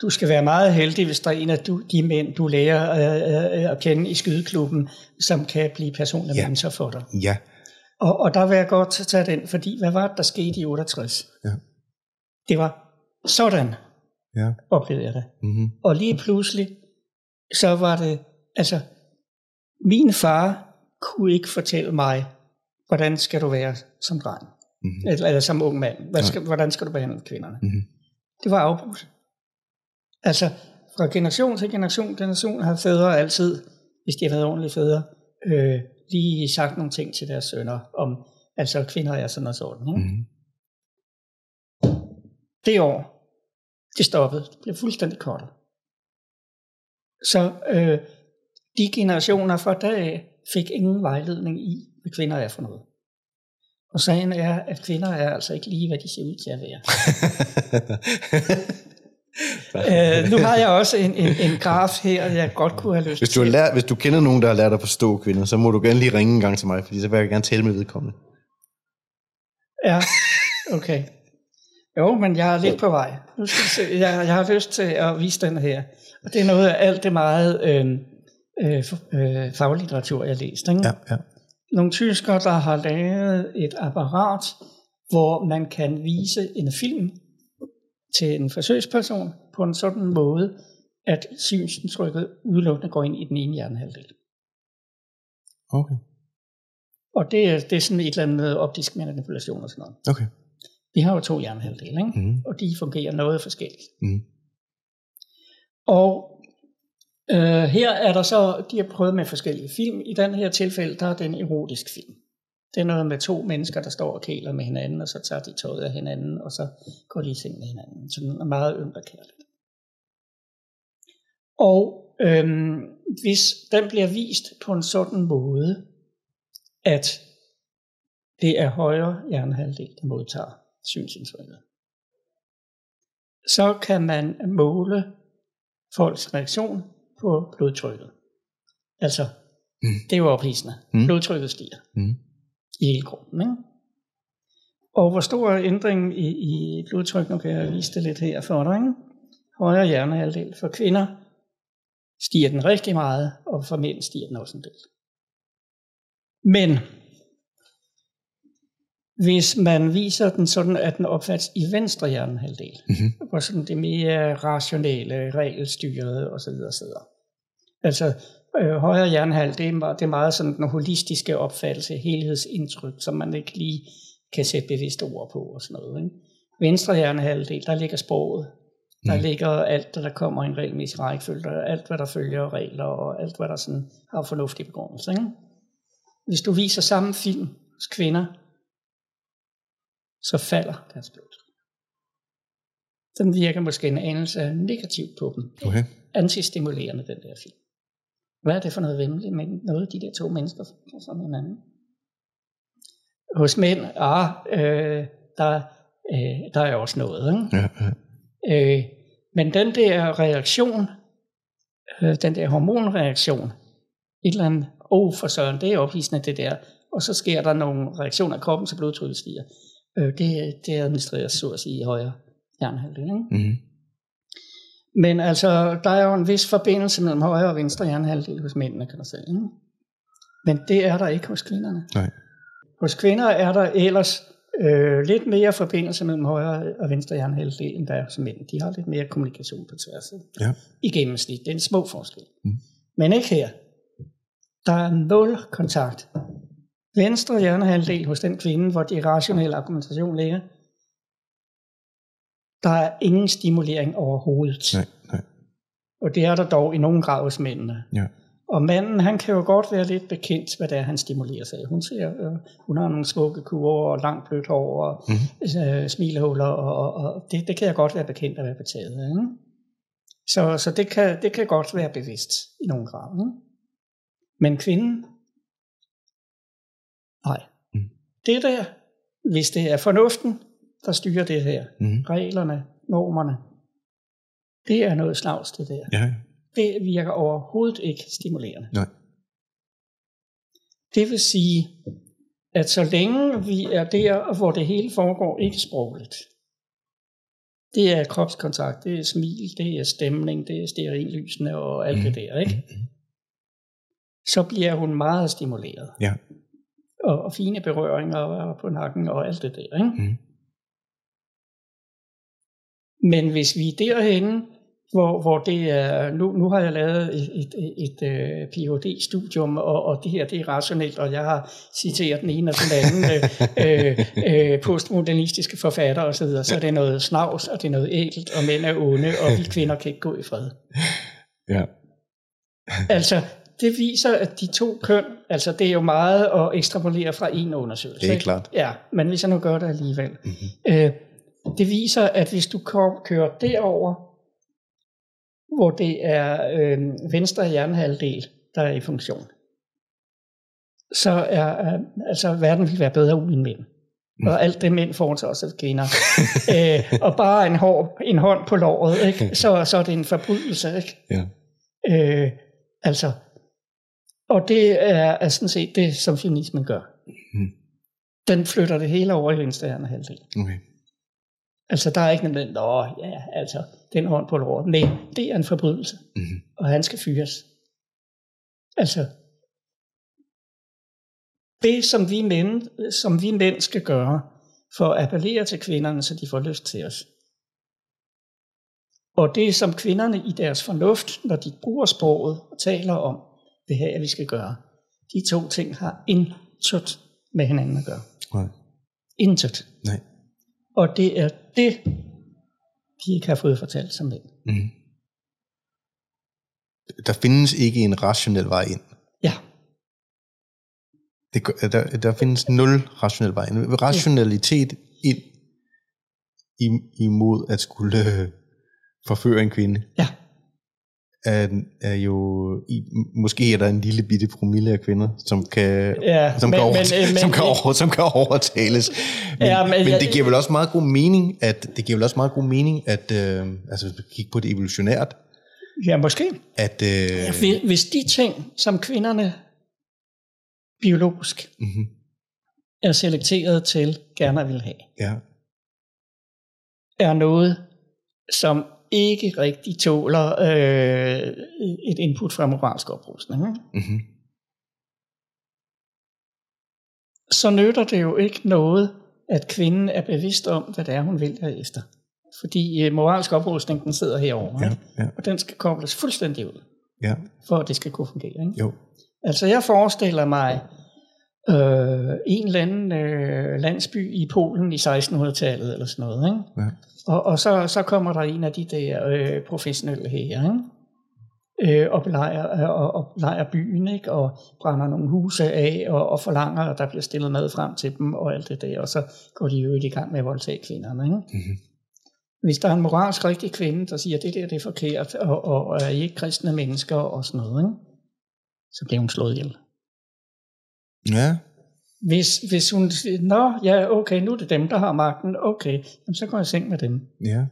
B: Du skal være meget heldig, hvis der er en af du, de mænd, du lærer øh, øh, at kende i skydeklubben, som kan blive personlig ja. mentor for dig.
A: Ja.
B: Og, og der vil jeg godt tage den, fordi hvad var det, der skete i 68? Ja. Det var sådan, ja. oplevede jeg det. Mm-hmm. Og lige pludselig, så var det, altså, min far kunne ikke fortælle mig, hvordan skal du være som dreng? Mm-hmm. Eller, eller som ung mand. Hvad skal, hvordan skal du behandle kvinderne? Mm-hmm. Det var afbrudt. Altså, fra generation til generation, generation har fædre altid, hvis de har været ordentlige fædre, øh, lige sagt nogle ting til deres sønner om, altså kvinder er sådan og sådan. Ikke? Mm-hmm. Det år, det stoppede. Det blev fuldstændig kortet. Så øh, de generationer fra dag fik ingen vejledning i, hvad kvinder er for noget. Og sagen er, at kvinder er altså ikke lige, hvad de ser ud til at være. øh, nu har jeg også en, en, en graf her, jeg godt kunne have lyst
A: hvis du har lært, Hvis du kender nogen, der har lært at forstå kvinder, så må du gerne lige ringe en gang til mig, fordi så vil jeg gerne tale med vedkommende.
B: Ja, okay. Jo, men jeg er lidt på vej. Nu skal se. Jeg, jeg har lyst til at vise den her. Og det er noget af alt det meget øh, øh, øh, faglitteratur, jeg har læst. Ikke?
A: Ja, ja.
B: Nogle tyskere, der har lavet et apparat, hvor man kan vise en film til en forsøgsperson på en sådan måde, at synsindtrykket udelukkende går ind i den ene hjernehalvdel.
A: Okay.
B: Og det er, det er sådan et eller andet optisk manipulation og sådan noget.
A: Okay.
B: Vi har jo to hjernehalvdele, ikke? Mm. og de fungerer noget forskelligt.
A: Mm.
B: Og øh, her er der så, de har prøvet med forskellige film. I den her tilfælde, der er det en erotisk film. Det er noget med to mennesker, der står og kæler med hinanden, og så tager de tøjet af hinanden, og så går de i seng med hinanden. Så den er meget ømt. Og øhm, hvis den bliver vist på en sådan måde, at det er højre hjernehalvdel, der modtager synsindtrykket, så kan man måle folks reaktion på blodtrykket. Altså, mm. det er jo ophidsende. Mm. Blodtrykket stiger. Mm i hele kroppen. Ikke? Og hvor stor ændringen i, i blodtryk, nu kan jeg vise det lidt her for dig, ikke? højere hjernehalvdel. For kvinder stiger den rigtig meget, og for mænd stiger den også en del. Men hvis man viser den sådan, at den opfattes i venstre hjernehalvdel, mm-hmm. hvor sådan det mere rationelle, regelstyrede osv. osv. Altså øh, højre hjernehal, det er, det er meget sådan den holistiske opfattelse, helhedsindtryk, som man ikke lige kan sætte bevidste ord på og sådan noget. Ikke? Venstre hjernehalvdel, der ligger sproget. Der mm. ligger alt, der kommer i en regelmæssig rækkefølge, alt hvad der følger regler, og alt hvad der sådan har fornuftig begrundelse. Ikke? Hvis du viser samme film hos kvinder, så falder deres blodtryk. Den virker måske en anelse negativt på dem.
A: Okay.
B: Antistimulerende, den der film. Hvad er det for noget venligt med noget, de der to mennesker får som hinanden? Hos mænd, ah, øh, der, øh, der er også noget. Ikke?
A: Ja, ja.
B: Øh, men den der reaktion, øh, den der hormonreaktion, et eller andet, oh for søren, det er ophidsende det der, og så sker der nogle reaktioner i kroppen, så blodtrykket stiger. Øh, det, det administreres så at sige i højre hjernehalvdel. Ikke?
A: Mm-hmm.
B: Men altså, der er jo en vis forbindelse mellem højre og venstre hjernehalvdel hos mændene, kan du sige. Ikke? Men det er der ikke hos kvinderne.
A: Nej.
B: Hos kvinder er der ellers øh, lidt mere forbindelse mellem højre og venstre hjernehalvdel, end der er hos mænd. De har lidt mere kommunikation på tværs. ikke?
A: Ja.
B: I gennemsnit. Det er en små forskel.
A: Mm.
B: Men ikke her. Der er nul kontakt. Venstre hjernehalvdel hos den kvinde, hvor de rationelle argumentation ligger, der er ingen stimulering overhovedet.
A: Nej, nej.
B: Og det er der dog i nogen grad hos mændene.
A: Ja.
B: Og manden, han kan jo godt være lidt bekendt, hvad det er, han stimulerer sig af. Hun, ser, øh, hun har nogle smukke kurer og langt blødt hår og
A: Mhm.
B: øh, smilehuller, og, og, og det, det kan jeg godt være bekendt at være betaget af. Ikke? Så, så det, kan, det kan godt være bevidst i nogen grad. Ikke? Men kvinden, nej.
A: Mm.
B: Det der, hvis det er fornuften, der styrer det her,
A: Mm-hmm.
B: reglerne, normerne, det er noget slags det der.
A: Ja,
B: Det virker overhovedet ikke stimulerende.
A: nej.
B: Det vil sige, at så længe vi er der, hvor det hele foregår ikke sprogligt, det er kropskontakt, det er smil, det er stemning, det er stearinlysene og alt det der, ikke? så bliver hun meget stimuleret.
A: Ja.
B: Og, og fine berøringer på nakken og alt det der. Ikke?
A: Mm.
B: Men hvis vi er derhenne, hvor, hvor det er, nu, nu har jeg lavet et, et, et, et uh, Ph.D.-studium, og, og det her det er rationelt, og jeg har citeret den ene og den anden øh, øh, postmodernistiske forfatter osv., så, videre, så er det noget snavs, og det er noget ægelt, og mænd er onde, og vi kvinder kan ikke gå i fred.
A: Ja.
B: Altså, det viser, at de to køn, altså det er jo meget at ekstrapolere fra en undersøgelse.
A: Det er
B: ikke?
A: klart.
B: Ja, men hvis jeg nu gør det alligevel.
A: Mm-hmm.
B: Øh, det viser, at hvis du kører derover, hvor det er øh, venstre hjernehalvdel, der er i funktion, så er øh, altså verden vil være bedre uden mænd.
A: Mm.
B: Og alt det mænd foretager sig kvinder. øh, og bare en, hår, en hånd på låret, ikke? Så, så er det en forbrydelse. Ikke?
A: Ja.
B: Øh, altså, og det er, er sådan set det, som feminismen gør.
A: Mm.
B: Den flytter det hele over i venstre hjernehalvdel.
A: Okay.
B: Altså, der er ikke noget, nå, ja, altså, den hånd på lort. Nej, det er en forbrydelse,
A: Mm-hmm.
B: og han skal fyres. Altså, det, som vi, mænd, som vi mænd skal gøre, for at appellere til kvinderne, så de får lyst til os. Og det, som kvinderne i deres fornuft, når de bruger sproget og taler om, det her, vi skal gøre, de to ting har intet med hinanden at gøre.
A: Nej.
B: Intet.
A: Nej.
B: Og det er det, de ikke har fået fortalt som mænd.
A: Mm. Der findes ikke en rationel vej ind.
B: Ja,
A: Det, der, der findes nul rationel vej ind. Rationalitet ind i- imod at skulle øh, forføre en kvinde,
B: ja,
A: er, er jo, i, måske er der en lille bitte promille af kvinder, som kan,
B: ja.
A: som, kan, over, som, kan over, som kan overtales. Men,
B: Ja, men
A: men, men
B: jeg-
A: det giver vel også meget god mening, at det giver vel også meget god mening, at øh, altså hvis vi kigger på det evolutionært,
B: ja, måske.
A: at øh,
B: Ja, hvis- hvis de ting, som kvinderne biologisk
A: mm-hmm,
B: er selekteret til gerne vil have,
A: ja,
B: er noget, som ikke rigtig tåler øh, et input fra moralsk oprustning, ikke?
A: mm-hmm,
B: så nytter det jo ikke noget, at kvinden er bevidst om, hvad det er, hun vælger efter. Fordi øh, moralsk oprustning, den sidder herovre,
A: ja, ja,
B: og den skal kobles fuldstændig ud,
A: ja,
B: for at det skal kunne fungere. Ikke?
A: jo,
B: Altså jeg forestiller mig øh, en eller anden øh, landsby i Polen i 1600-tallet eller sådan noget. Ikke?
A: ja,
B: Og, og så, så kommer der en af de der øh, professionelle her, øh, og, belejrer, og, og belejrer byen, ikke? og brænder nogle huse af, og, og forlanger, at der bliver stillet mad frem til dem, og alt det der, og så går de jo i gang med at voldtage kvinderne. Ikke? Mm-hmm. Hvis der er en moralsk rigtig kvinde, der siger, at det der det er forkert, og, og, og er I ikke kristne mennesker, og sådan noget, ikke? så bliver hun slået ihjel.
A: Ja.
B: Hvis, hvis hun siger, nå, ja, okay, nu er det dem, der har magten, okay, jamen, så går jeg i seng med dem.
A: Ja.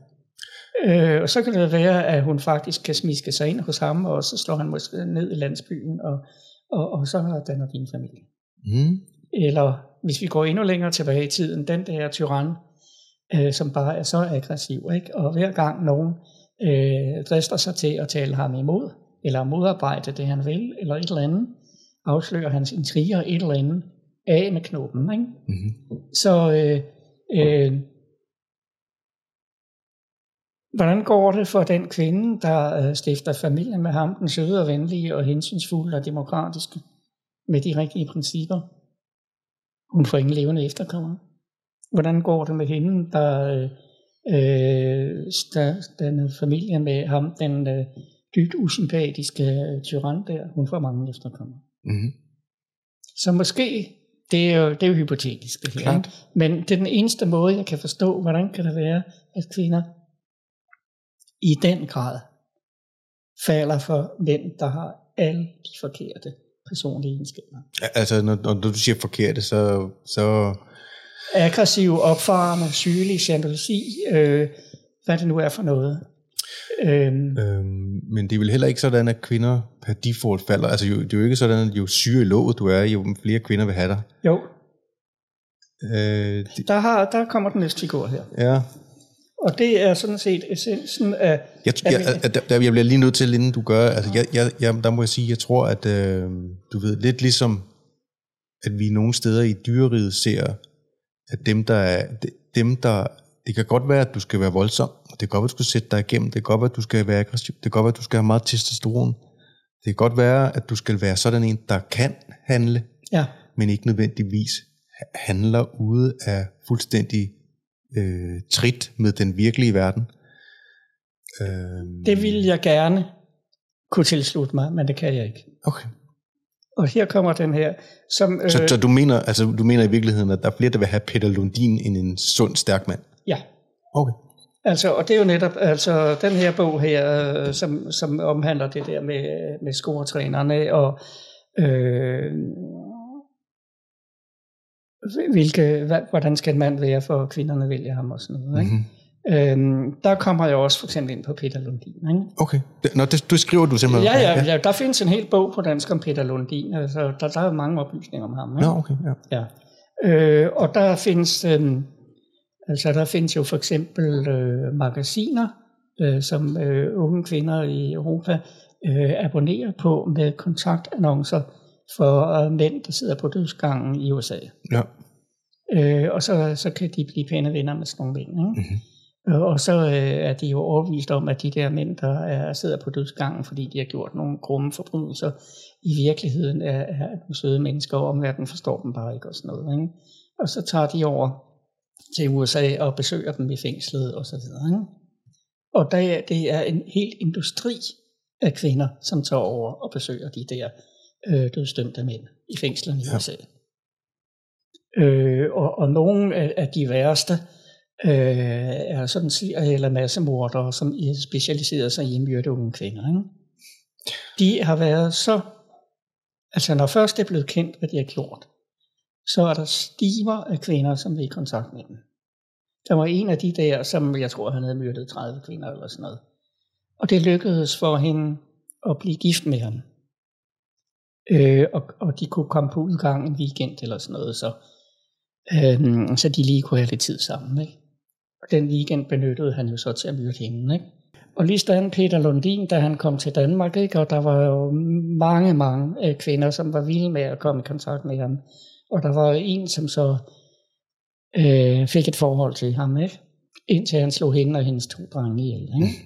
B: Øh, og så kan det være, at hun faktisk kan smiske sig ind hos ham, og så slår han måske ned i landsbyen, og, og, og så danner din familie.
A: Mm.
B: Eller hvis vi går endnu længere tilbage i tiden, den der tyran, øh, som bare er så aggressiv, ikke? og hver gang nogen øh, drister sig til at tale ham imod, eller modarbejde det, han vil, eller et eller andet, afslører hans intriger et eller andet, af med knoppen. Ikke?
A: Mm-hmm.
B: Så øh, øh, hvordan går det for den kvinde, der øh, stifter familie med ham, den søde og venlige og hensynsfulde og demokratiske, med de rigtige principper? Hun får ingen levende efterkommere. Hvordan går det med hende, der, øh, øh den familie med ham, den øh, dybt usympatiske tyran der? Hun får mange efterkommere.
A: Mm-hmm.
B: Så måske, det er jo, det er jo hypotetisk det her,
A: Klart.
B: ikke? men det er den eneste måde, jeg kan forstå, hvordan kan det være, at kvinder i den grad falder for mænd, der har alle de forkerte personlige egenskaber.
A: Altså, når, når du siger forkerte, så, så
B: Aggressiv, opfarende, sygelig, jalousi, øh, hvad det nu er for noget. Øhm,
A: Øhm, men det er vel heller ikke sådan, at kvinder per default falder. Altså, jo, det er jo ikke sådan, at jo syge i låget du er, jo flere kvinder vil have dig.
B: jo,
A: Øh, det,
B: der, har, der kommer den næste figur her.
A: ja.
B: Og det er sådan set essensen af...
A: Jeg,
B: af
A: jeg, jeg, der, jeg bliver lige nødt til, inden du gør, altså, jeg, jeg, jeg, der må jeg sige, jeg tror, at øh, du ved, lidt ligesom, at vi nogle steder i dyreriget ser, at dem, der er, de- dem, der, det kan godt være, at du skal være voldsom, det kan godt være, at du skal sætte dig igennem, det kan godt være, at du skal være aggressiv, det kan godt være, at du skal have meget testosteron, det kan godt være, at du skal være sådan en, der kan handle,
B: ja,
A: men ikke nødvendigvis handler ude af fuldstændig øh, trit med den virkelige verden. Øh,
B: det vil jeg gerne kunne tilslutte mig, men det kan jeg ikke.
A: Okay.
B: Og her kommer den her, som... Øh,
A: Så, så du, mener, altså, du mener i virkeligheden, at der er flere, der vil have Peter Lundin end en sund, stærk mand?
B: ja,
A: Okay.
B: Altså, og det er jo netop altså, den her bog her, øh, som, som omhandler det der med, med scoretrænerne, og øh, hvilke, hvad, hvordan skal en mand være, for kvinderne vælger ham og sådan noget. Ikke?
A: Mm-hmm.
B: Øhm, der kommer jeg også for eksempel ind på Peter Lundin. Ikke?
A: Okay. Nå, det, det skriver du simpelthen?
B: Ja, ja, ja, der findes en hel bog på dansk om Peter Lundin. Altså, der, der er mange oplysninger om ham. Ikke?
A: Nå, okay. Ja.
B: Ja. Øh, og der findes, øh, altså der findes jo for eksempel øh, magasiner, øh, som øh, unge kvinder i Europa øh, abonnerer på med kontaktannoncer for øh, mænd, der sidder på dødsgangen i USA.
A: ja.
B: Øh, og så, så kan de blive pæne venner med sådan nogle mænd. Ikke?
A: Mm-hmm.
B: Og så øh, er de jo overvist om, at de der mænd, der er, sidder på dødsgangen, fordi de har gjort nogle grumme forbrydelser, i virkeligheden er, er nogle søde mennesker, og omverdenen forstår dem bare ikke og sådan noget. Ikke? Og så tager de over til USA og besøger dem i fængslet og så videre. Ikke? Og der, det er en hel industri af kvinder, som tager over og besøger de der øh, dødsdømte mænd i fængslerne i
A: Ja.
B: USA. Øh, og, og nogle af, af de værste øh, er sådan serier eller massemordere, som er specialiseret sig i at myrde unge kvinder. Ikke? De har været så, altså når først det er blevet kendt, hvad de har gjort, så er der stiver af kvinder, som vil i kontakt med dem. Der var en af de der, som jeg tror, han havde myrdet 30 kvinder eller sådan noget. Og det lykkedes for hende at blive gift med ham. Øh, og, og de kunne komme på udgang en weekend eller sådan noget, så, øh, så de lige kunne have lidt tid sammen. Ikke? Og den weekend benyttede han jo så til at myrde hende. Ikke? Og lige sådan Peter Lundin, da han kom til Danmark, ikke? og der var jo mange, mange øh, kvinder, som var vilde med at komme i kontakt med ham. Og der var en, som så øh, fik et forhold til ham, ikke? indtil han slog hende og hendes to drenge ihjel. Ikke?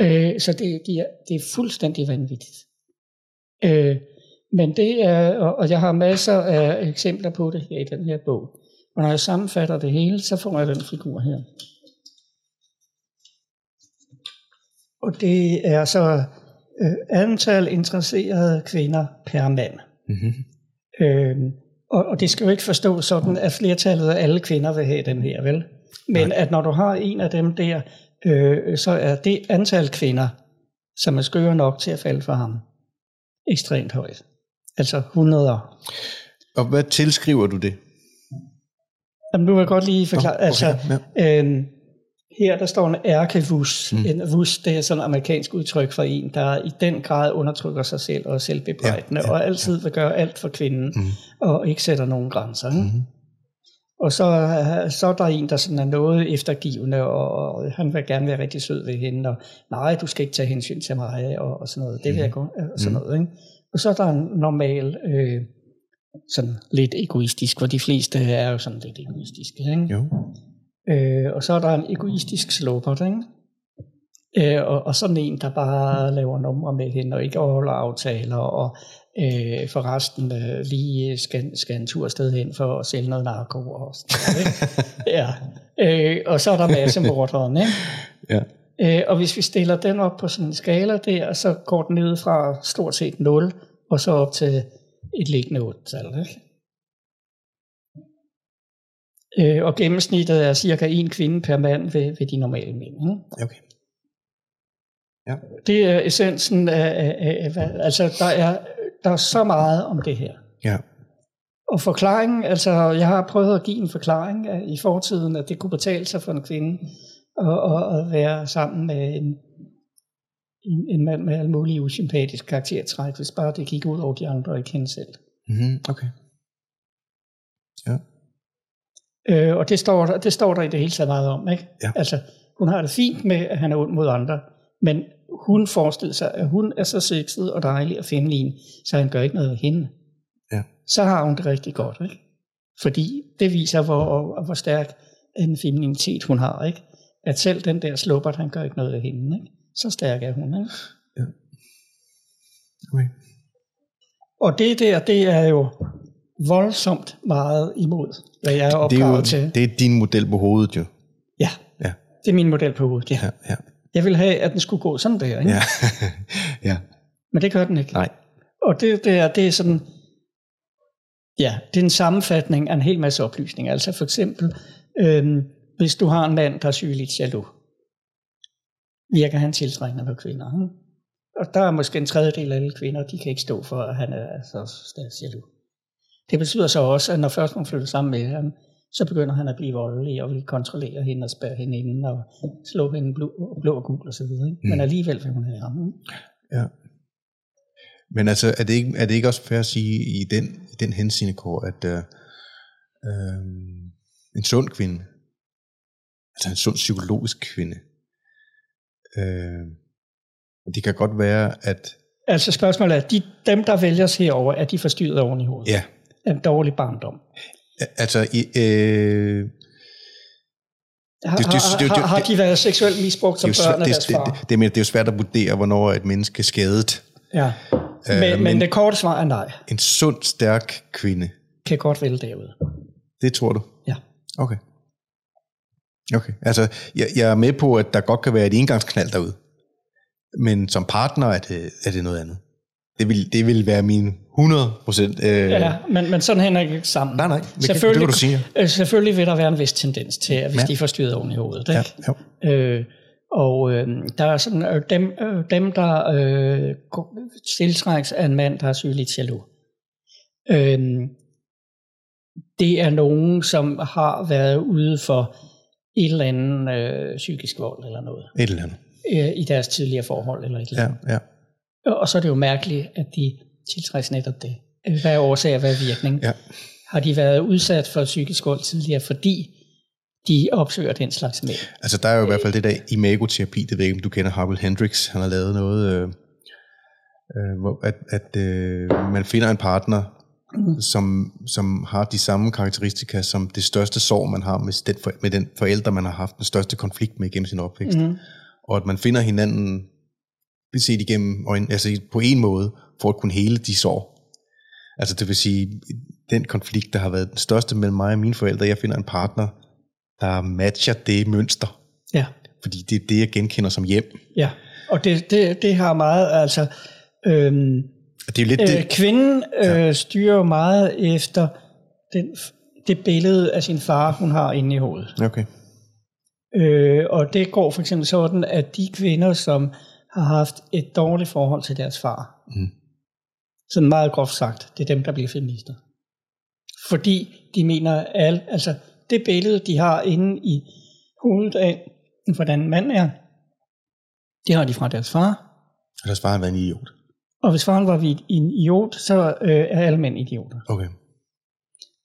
B: Øh, så det, de er, det er fuldstændig vanvittigt. Øh, men det er, og, og jeg har masser af eksempler på det her i den her bog. Og når jeg sammenfatter det hele, så får jeg den figur her. Og det er så øh, antal interesserede kvinder per mand.
A: Mm-hmm.
B: Øh, og, og det skal jo ikke forstå sådan, at flertallet af alle kvinder vil have den her, vel? Men at når du har en af dem der, øh, så er det antal kvinder, som er skøre nok til at falde for ham, ekstremt højt. Altså 100.
A: Og hvad tilskriver du det?
B: Jamen, nu vil jeg godt lige forklare.
A: Nå, okay,
B: altså, øhm, her der står en ærkevus.
A: Mm.
B: En vus, det er sådan et amerikansk udtryk for en, der i den grad undertrykker sig selv og er selvbebrejdende,
A: Ja, ja,
B: og altid vil gøre alt for kvinden,
A: Mm.
B: og ikke sætter nogen grænser. Ikke?
A: Mm.
B: Og så, øh, så er der en, der sådan er noget eftergivende, og, han vil gerne være rigtig sød ved hende, og nej, du skal ikke tage hensyn til mig, og, og sådan noget. Det vil jeg godt, og sådan
A: Mm.
B: noget. Ikke? Og så er der en normal, øh, sådan lidt egoistisk, hvor de fleste er jo sådan lidt egoistiske. Ikke?
A: Jo.
B: Øh, og så er der en egoistisk slåbert, ikke? Øh, og, og sådan en, der bare laver numre med hende, og ikke overholder aftaler, og øh, forresten øh, lige skal, skal en tur afsted hen for at sælge noget narko og sådan ikke? ja. øh, og så er der masse morderen, ikke?
A: Ja.
B: Øh, og hvis vi stiller den op på sådan en skala der, så går den ned fra stort set 0, og så op til et liggende 8-tal. Ikke? Øh, og gennemsnittet er cirka en kvinde per mand ved, ved de normale mænd. Ikke?
A: Okay.
B: Det er essensen af, af, af, af altså der er, der er så meget om det her.
A: Ja.
B: Og forklaringen, altså jeg har prøvet at give en forklaring af, i fortiden, at det kunne betale sig for en kvinde at, at, at være sammen med en, en, en mand med alle mulige usympatiske karaktertræk, hvis bare det gik ud over de andre og ikke hende selv.
A: Mm-hmm. Okay. Ja.
B: Øh, og det står, der, det står der i det hele taget meget om. Ikke?
A: Ja.
B: Altså, hun har det fint med, at han er ond mod andre, men hun forestiller sig, at hun er så sexet og dejlig og feminin, så han gør ikke noget ved hende.
A: Ja.
B: Så har hun det rigtig godt. Ikke? Fordi det viser, hvor, hvor stærk en femininitet hun har. Ikke? At selv den der slubbert, han gør ikke noget ved hende. Ikke? Så stærk er hun. Ikke?
A: Okay.
B: Og det der, det er jo voldsomt meget imod, hvad jeg er
A: Det er
B: opdraget
A: jo
B: til.
A: det er din model på hovedet, jo.
B: Ja,
A: Ja.
B: det er min model på hovedet. Ja.
A: Ja, ja.
B: Jeg vil have, at den skulle gå sådan der, ikke?
A: Ja. ja.
B: men det gør den ikke.
A: Nej.
B: Og det, det, er, det er sådan, ja, det er en sammenfatning af en hel masse oplysninger. Altså for eksempel, øhm, hvis du har en mand, der er sygeligt jaloux, virker han tiltrækkende på kvinder. Ikke? Og der er måske en tredjedel af alle kvinder, de kan ikke stå for, at han er så jaloux. Det betyder så også, at når først hun flytter sammen med ham, så begynder han at blive voldelig og vil kontrollere hende og spærre hende inde og slå hende blå, blå og gul og så videre. Ikke?
A: Mm.
B: Men alligevel vil hun have ham.
A: Ja. Men altså, er det ikke, er det ikke også fair at sige i den, i den henseende, Kåre, at øh, øh, en sund kvinde, altså en sund psykologisk kvinde, øh, det kan godt være, at
B: Altså spørgsmålet er, de, dem der vælges herover, er de forstyrret oven i hovedet?
A: ja,
B: en dårlig barndom?
A: altså i, øh,
B: Har,
A: Det- det- det-
B: har, har de været seksuelt misbrugt som børn af deres
A: det,
B: far?
A: det, det, det, det, er jo svært at vurdere, hvornår et menneske er skadet.
B: Ja.
A: Øh,
B: Men, men
A: men-
B: det korte svar er nej.
A: En sund, stærk kvinde,
B: Kan godt vælge derud.
A: det tror du?
B: Ja.
A: Okay. Okay, altså jeg, jeg er med på, at der godt kan være et engangsknald derude. Men som partner er det, er det noget andet. Det vil, det vil være min 100 procent... Øh,
B: Ja, men, men sådan hænger det ikke sammen.
A: Nej, nej, det kan, det
B: Selvfølgelig,
A: kan du sige.
B: øh, selvfølgelig vil der være en vis tendens til, at hvis
A: Ja.
B: de er forstyrret oven i hovedet.
A: Ja,
B: Ikke?
A: jo.
B: Øh, og øh, der er sådan, øh, dem, øh, dem, der øh, tiltrækkes af en mand, der er sygeligt jaloux. Øh, det er nogen, som har været ude for et eller andet øh, psykisk vold eller noget
A: Et eller andet.
B: øh, i deres tidligere forhold eller et eller
A: Ja,
B: andet.
A: ja.
B: Og så er det jo mærkeligt, at de tiltrækkes netop det. Hvad er årsag og hvad er virkning?
A: Ja.
B: Har de været udsat for psykisk vold tidligere, fordi de opsøger den slags mænd?
A: Altså der er jo i hvert fald det der imagoterapi, det ved jeg ikke, om du kender Harville Hendricks, han har lavet noget, øh, øh, at, at øh, man finder en partner,
B: Mm.
A: som, som har de samme karakteristika som det største sorg, man har med den, for, med den forælder, man har haft den største konflikt med gennem sin opvækst.
B: Mm.
A: Og at man finder hinanden set igennem, øjne, altså på en måde, for at kunne hele de sår. Altså det vil sige, den konflikt, der har været den største mellem mig og mine forældre, jeg finder en partner, der matcher det mønster.
B: Ja,
A: Fordi det er det, jeg genkender som hjem.
B: ja. Og det, det, det har meget, altså, øhm,
A: Det er lidt
B: øh,
A: det.
B: kvinden øh, styrer jo meget efter den, det billede af sin far, hun har inde i hovedet.
A: Okay.
B: Øh, og det går for eksempel sådan, at de kvinder, som har haft et dårligt forhold til deres far,
A: Mm.
B: sådan meget groft sagt, det er dem, der bliver feminister. Fordi de mener, at altså, det billede, de har inde i hovedet af, hvordan mand er, det har de fra deres far.
A: Og deres far har været en idiot.
B: Og hvis faren var en idiot, så øh, er alle mænd idioter.
A: Okay.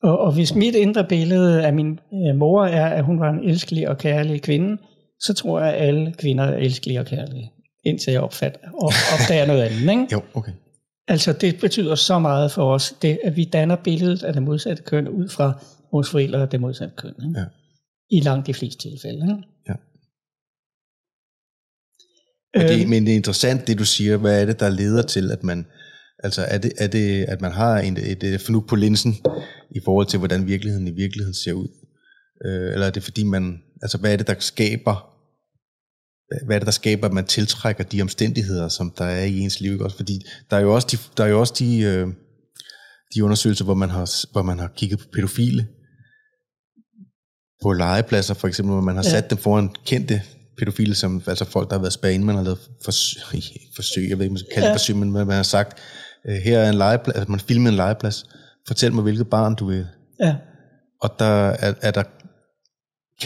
B: Og, og hvis mit indre billede af min øh, mor er, at hun var en elskelig og kærlig kvinde, så tror jeg, at alle kvinder er elskelige og kærlige, indtil jeg opfatter, op, opdager noget andet. Ikke?
A: Jo, okay.
B: Altså det betyder så meget for os, det, at vi danner billedet af det modsatte køn ud fra vores forældre og det modsatte køn. Ikke?
A: Ja.
B: I langt de fleste tilfælde. Ikke?
A: Ja. Og det,
B: Øhm,
A: men det er interessant, det du siger. Hvad er det, der leder til, at man... Altså, er det, er det at man har en, et, et fnug på linsen i forhold til, hvordan virkeligheden i virkeligheden ser ud? Øh, eller er det fordi, man... Altså, hvad er det, der skaber... Hvad er det, der skaber, at man tiltrækker de omstændigheder, som der er i ens liv? Ikke? Også fordi der er jo også de, der er jo også de, øh, de undersøgelser, hvor man, har, hvor man har kigget på pædofile på legepladser, for eksempel, hvor man har
B: Ja.
A: sat dem foran kendte pædofile, som altså folk, der har været spændende, man har lavet forsøg, forsøg jeg ved ikke, man skal kalde det
B: Ja.
A: forsøg, men man man har sagt, øh, her er en legeplads, altså man filmer en legeplads, fortæl mig, hvilket barn du vil.
B: ja,
A: Og der er, er der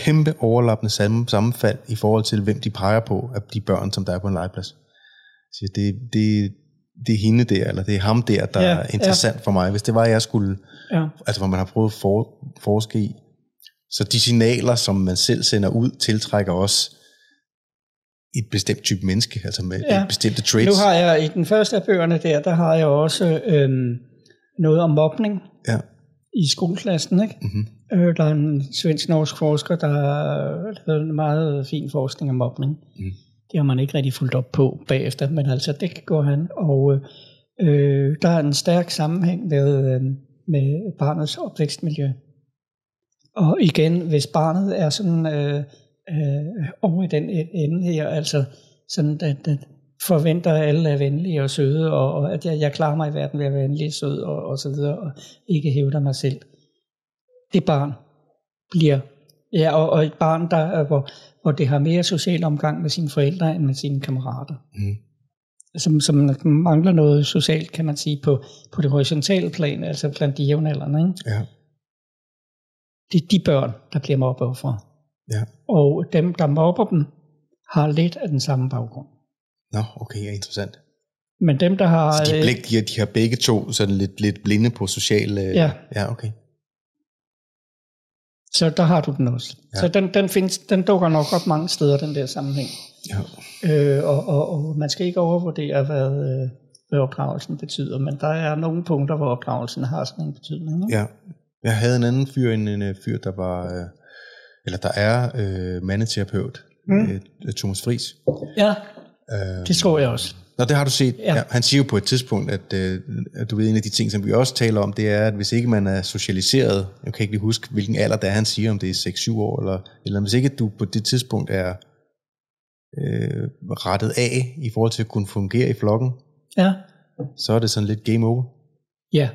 A: kæmpe overlappende sammen, sammenfald i forhold til, hvem de peger på af de børn, som der er på en legeplads. Så det, det, det er hende der, eller det er ham der, der
B: Ja,
A: er interessant for mig. Hvis det var, jeg skulle
B: ja,
A: altså hvor man har prøvet at for, forske i. Så de signaler, som man selv sender ud, tiltrækker også et bestemt type menneske, altså med ja.
B: Ja.
A: et bestemte traits.
B: Nu har jeg i den første af bøgerne der, der har jeg også øhm, noget om mobning
A: Ja.
B: i skoleklassen. Ikke?
A: Mm-hmm.
B: Øh, der er en svensk-norsk forsker, der har lavet en meget fin forskning om mobning.
A: Mm.
B: Det har man ikke rigtig fulgt op på bagefter, men altså det går han. Og øh, der er en stærk sammenhæng med, øh, med barnets opvækstmiljø. Og igen, hvis barnet er sådan øh, øh, over i den ende her, altså sådan, at, at forventer, at alle er venlige og søde, og, og at jeg, jeg klarer mig i verden ved at være venlig og sød, og, og så videre, og ikke hævder mig selv. Det barn bliver, ja, og, og et barn, der, er, hvor, hvor det har mere social omgang med sine forældre, end med sine kammerater.
A: Mm.
B: Som, som mangler noget socialt, kan man sige, på, på det horisontale plan, altså blandt de jævnaldrende. Ikke?
A: Ja.
B: Det er de børn, der bliver mobbeoffre.
A: ja.
B: Og dem, der mobber dem, har lidt af den samme baggrund.
A: Nå, okay, ja, interessant.
B: Men dem, der har...
A: Så de,
B: øh,
A: blik, de, har, de har begge to sådan lidt, lidt blinde på sociale...
B: Ja.
A: Ja, okay.
B: Så der har du den også.
A: Ja.
B: Så den, den, findes, den dukker nok op mange steder, den der sammenhæng.
A: Ja.
B: Øh, og, og, og man skal ikke overvurdere, hvad, øh, hvad opdragelsen betyder, men der er nogle punkter, hvor opdragelsen har sådan en betydning. Ikke?
A: ja. Jeg havde en anden fyr, en, en øh, fyr, der var... Øh, eller der er øh, mandeterapeut, mm. Øh, Thomas Friis.
B: ja,
A: Øh,
B: det tror jeg også.
A: Nå, det har du set. Ja.
B: Ja.
A: Han siger jo på et tidspunkt, at, øh, at du ved, en af de ting, som vi også taler om, det er, at hvis ikke man er socialiseret, jeg kan ikke lige huske, hvilken alder det er, han siger, om det er 6-7 år, eller, eller hvis ikke du på det tidspunkt er øh, rettet af i forhold til at kunne fungere i flokken,
B: Ja,
A: så er det sådan lidt game over.
B: ja.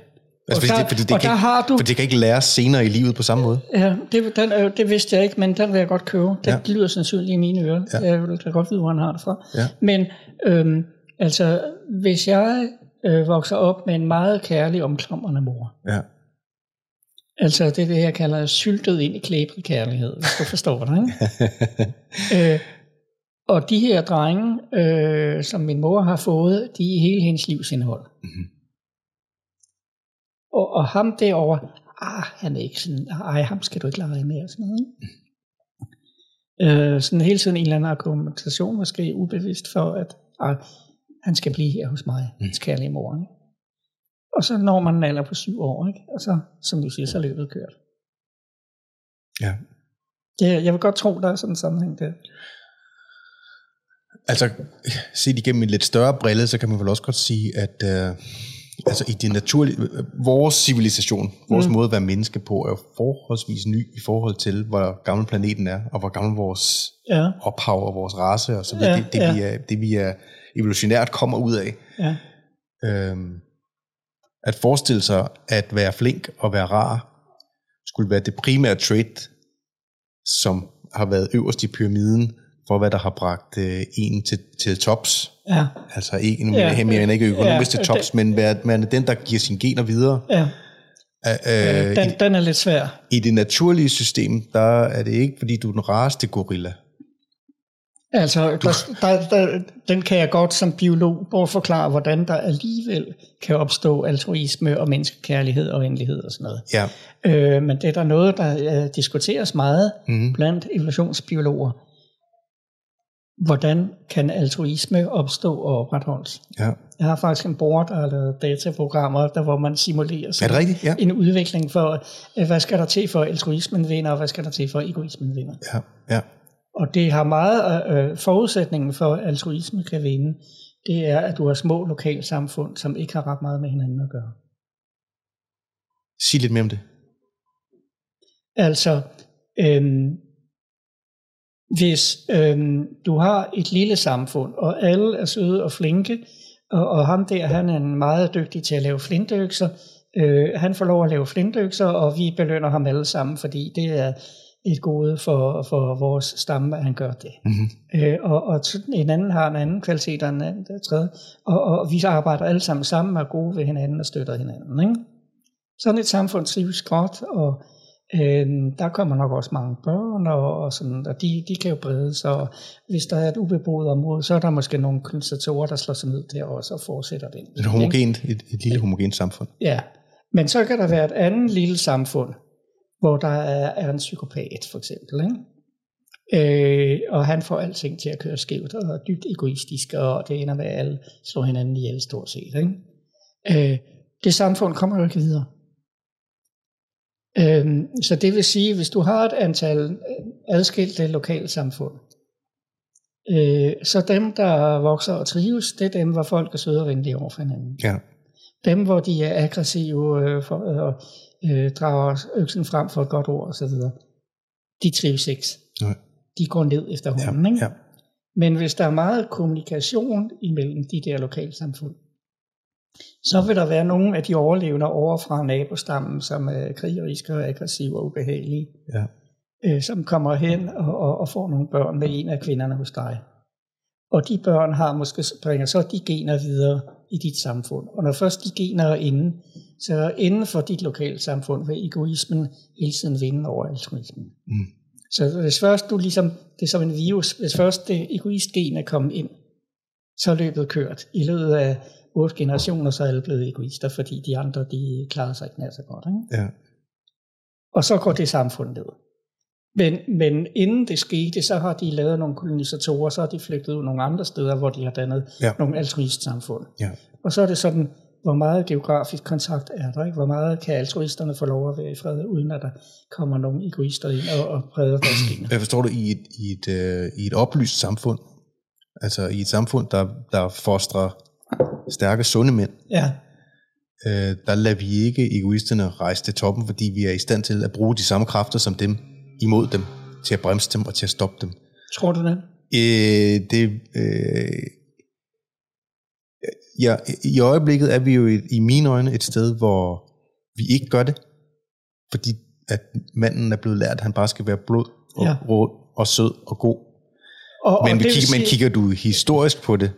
A: Altså,
B: og
A: fordi,
B: der,
A: det, fordi, det
B: og
A: kan
B: der
A: ikke,
B: har du...
A: fordi det kan ikke læres senere i livet på samme måde.
B: Ja, det, den, øh, det vidste jeg ikke, men den vil jeg godt købe. Det
A: Ja.
B: lyder sandsynligt i mine ører.
A: Ja.
B: Jeg vil da godt vide, hvor han har det fra.
A: Ja.
B: Men øhm, altså, hvis jeg øh, vokser op med en meget kærlig, omklamrende mor,
A: Ja,
B: altså det er det, jeg kalder syltet ind i klæbrig kærlighed, hvis du forstår det. Ikke? øh, og de her drenge, øh, som min mor har fået, de er hele hendes livs indhold.
A: Mhm.
B: Og, og ham derovre, ah, han er ikke sådan, ej, ham skal du ikke lege med, og sådan noget. Ikke? Øh, sådan hele tiden en eller anden argumentation, måske ubevidst for, at ah, han skal blive her hos mig, hans kærlige mor. Ikke? Og så når man en alder på syv år, ikke? og så, som du siger, så er løbet kørt.
A: ja.
B: Det, jeg vil godt tro, der er sådan en sammenhæng der.
A: Altså, set igennem en lidt større brille, så kan man vel også godt sige, at øh, altså i det naturlige, vores civilisation, vores mm. måde at være menneske på, er forholdsvis ny i forhold til, hvor gammel planeten er, og hvor gammel vores ja. ophav og vores race og så videre, ja, det, det, ja. vi er, det vi er evolutionært kommer ud af. Ja. Øhm, at forestille sig at være flink og være rar, skulle være det primære trait, som har været øverst i pyramiden, for hvad der har bragt øh, en til, til tops. Ja. Altså ikke, nu ja. mere end ikke økonomisk ja. til tops, men være, man er den, der giver sine gener videre. Ja.
B: Uh, den, i, den er lidt svær.
A: I det naturlige system, der er det ikke, fordi du er den rareste gorilla.
B: Altså, der, der, der, den kan jeg godt som biolog prøve forklare, hvordan der alligevel kan opstå altruisme og menneskekærlighed og venlighed og sådan noget. Ja. Øh, men det er der noget, der uh, diskuteres meget mm. blandt evolutionsbiologer hvordan kan altruisme opstå og opretholdes. Ja. Jeg har faktisk en board, der har lavet dataprogrammer, der hvor man simulerer
A: er det rigtigt? Ja.
B: en udvikling for, øh, hvad skal der til for altruismen vinder, og hvad skal der til for egoismen vinder. Ja. Ja. Og det har meget øh, forudsætningen for, at altruisme kan vinde, det er, at du har små lokalsamfund, som ikke har ret meget med hinanden at gøre.
A: Sig lidt mere om det.
B: Altså, øhm, hvis øhm, du har et lille samfund, og alle er søde og flinke, og, og ham der, han er meget dygtig til at lave flintøkser, øh, han får lov at lave flintøkser, og vi belønner ham alle sammen, fordi det er et gode for, for vores stamme, at han gør det. Mm-hmm. Øh, og, og en anden har en anden kvalitet end en tredje, og, og vi arbejder alle sammen sammen, og er gode ved hinanden og støtter hinanden. Ikke? Sådan et samfund trives godt, og Øh, der kommer nok også mange børn, og, og, sådan, og de, de kan jo brede sig. Og hvis der er et ubeboet område, så er der måske nogle konstatatorer, der slår sig ned der også og fortsætter det.
A: Et homogent, et, et lille homogent samfund.
B: Ja, men så kan der være et andet lille samfund, hvor der er, er en psykopat for eksempel. Ikke? Øh, og han får alting til at køre skævt og er dybt egoistisk, og det ender med, at alle slår hinanden ihjel stort set. Ikke? Øh, det samfund kommer jo ikke videre. Øhm, så det vil sige, hvis du har et antal øh, adskilte lokalsamfund, øh, så dem, der vokser og trives, det er dem, hvor folk er søde og venlige over for hinanden. Ja. Dem, hvor de er aggressive øh, for, øh, øh, drager øksen frem for et godt ord osv., de trives ikke. Ja. De går ned efter hånden. Ja. Ikke? Ja. Men hvis der er meget kommunikation imellem de der lokalsamfund, så vil der være nogle af de overlevende over fra nabostammen, som er krigeriske og aggressive og ubehagelige, ja. øh, som kommer hen og, og, og får nogle børn med en af kvinderne hos dig. Og de børn har måske bringer så de gener videre i dit samfund. Og når først de gener er inde, så inden for dit lokale samfund vil egoismen hele tiden vinde over altruismen. Mm. Så hvis først du ligesom, det er som en virus, hvis først det egoistgen er kommet ind, så er løbet kørt. I løbet af otte generationer, så er alle blevet egoister, fordi de andre, de klarer sig ikke nær så godt. Ikke? Ja. Og så går det samfund ned. Men, men inden det skete, så har de lavet nogle kolonisatorer, så har de flygtet ud nogle andre steder, hvor de har dannet ja. nogle altruist samfund. Ja. Og så er det sådan, hvor meget geografisk kontakt er der, ikke? Hvor meget kan altruisterne få lov at være i fred, uden at der kommer nogle egoister ind og, og breder deres gener.
A: Jeg forstår det i et, i, et, uh, i et oplyst samfund, altså i et samfund, der, der fostrer stærke, sunde mænd, ja. øh, der lader vi ikke egoisterne rejse til toppen, fordi vi er i stand til at bruge de samme kræfter som dem imod dem, til at bremse dem og til at stoppe dem.
B: Tror du det?
A: Øh, det øh, ja, I øjeblikket er vi jo i, i mine øjne et sted, hvor vi ikke gør det, fordi at manden er blevet lært, at han bare skal være blod og ja. rød og sød og god. Og, men, og vi kigger, sige... men kigger du historisk på det,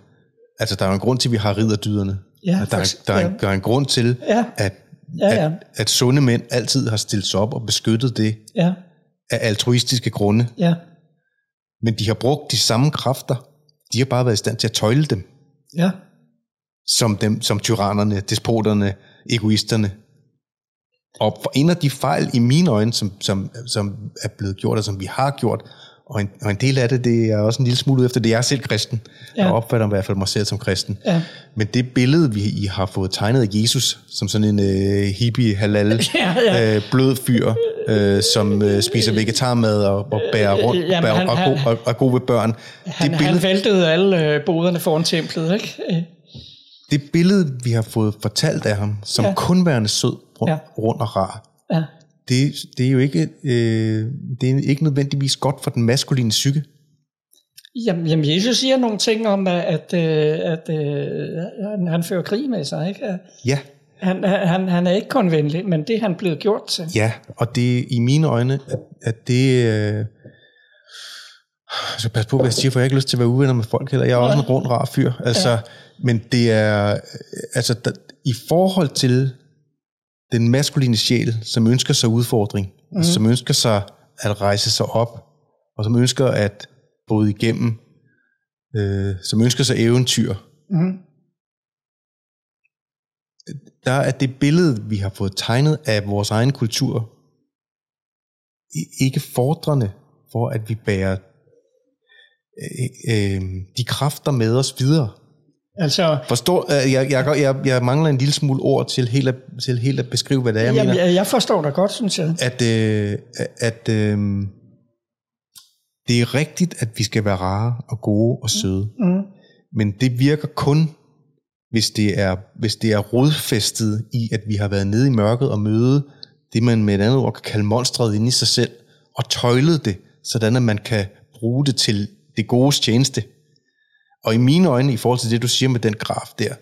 A: altså der er en grund til, at vi har ridderdyderne. Ja, der, er, der, er, der er en grund til, ja. At, ja, ja. At, at sunde mænd altid har stillet sig op og beskyttet det ja. Af altruistiske grunde. Ja. Men de har brugt de samme kræfter. De har bare været i stand til at tøjle dem. Ja. Som, dem, som tyrannerne, despoterne, egoisterne. Og for en af de fejl i mine øjne, som, som, som er blevet gjort, og som vi har gjort, og en, og en del af det, det er også en lille smule ud efter det. Jeg er selv kristen. Ja. Jeg opfatter i hvert fald mig selv som kristen. Ja. Men det billede, vi I har fået tegnet af Jesus, som sådan en uh, hippie, halal, ja, ja. Uh, blød fyr, uh, som uh, spiser vegetarmad og, og bærer rundt Jamen, bærer, han, og, han, og, og, og god ved børn.
B: Han, det billede, han væltede alle uh, boderne foran templet, ikke?
A: det billede, vi har fået fortalt af ham, som
B: Ja.
A: kun værende sød, rund,
B: Ja.
A: rund og rar,
B: Ja.
A: det, det er jo ikke, øh, det er ikke nødvendigvis godt for den maskuline psyke.
B: Jamen, jamen, Jesus siger nogle ting om, at, at, øh, at øh, han, fører krig med sig. Ikke? At
A: Ja,
B: Han, han, han er ikke kun venlig, men det er han blevet gjort til.
A: ja, og det i mine øjne, at, at det... Øh, så pas på, hvad jeg siger, for jeg har ikke lyst til at være uvenner med folk heller. Jeg er også en rund, rar fyr. Altså, ja. Men det er... øh, Altså, der, i forhold til den maskuline sjæl, som ønsker sig udfordring, mm. som ønsker sig at rejse sig op, og som ønsker at bryde igennem, øh, som ønsker sig eventyr,
B: Mm.
A: Der er det billede, vi har fået tegnet af vores egen kultur, ikke fordrende for, at vi bærer øh, øh, de kræfter med os videre.
B: Altså,
A: Forstår, øh, jeg, jeg, jeg, jeg mangler en lille smule ord til helt at, til helt at beskrive, hvad det er, jeg
B: jamen,
A: mener.
B: jeg, jeg forstår dig godt, synes jeg.
A: At, øh, at øh, det er rigtigt, at vi skal være rare og gode og søde.
B: Mm.
A: Men det virker kun, hvis det er, hvis det er rodfæstet i, at vi har været nede i mørket og møde det, man med et andet ord kan kalde monstret inde i sig selv, og tøjlet det, sådan at man kan bruge det til det gode tjeneste. Og i mine øjne, i forhold til det, du siger med den graf der,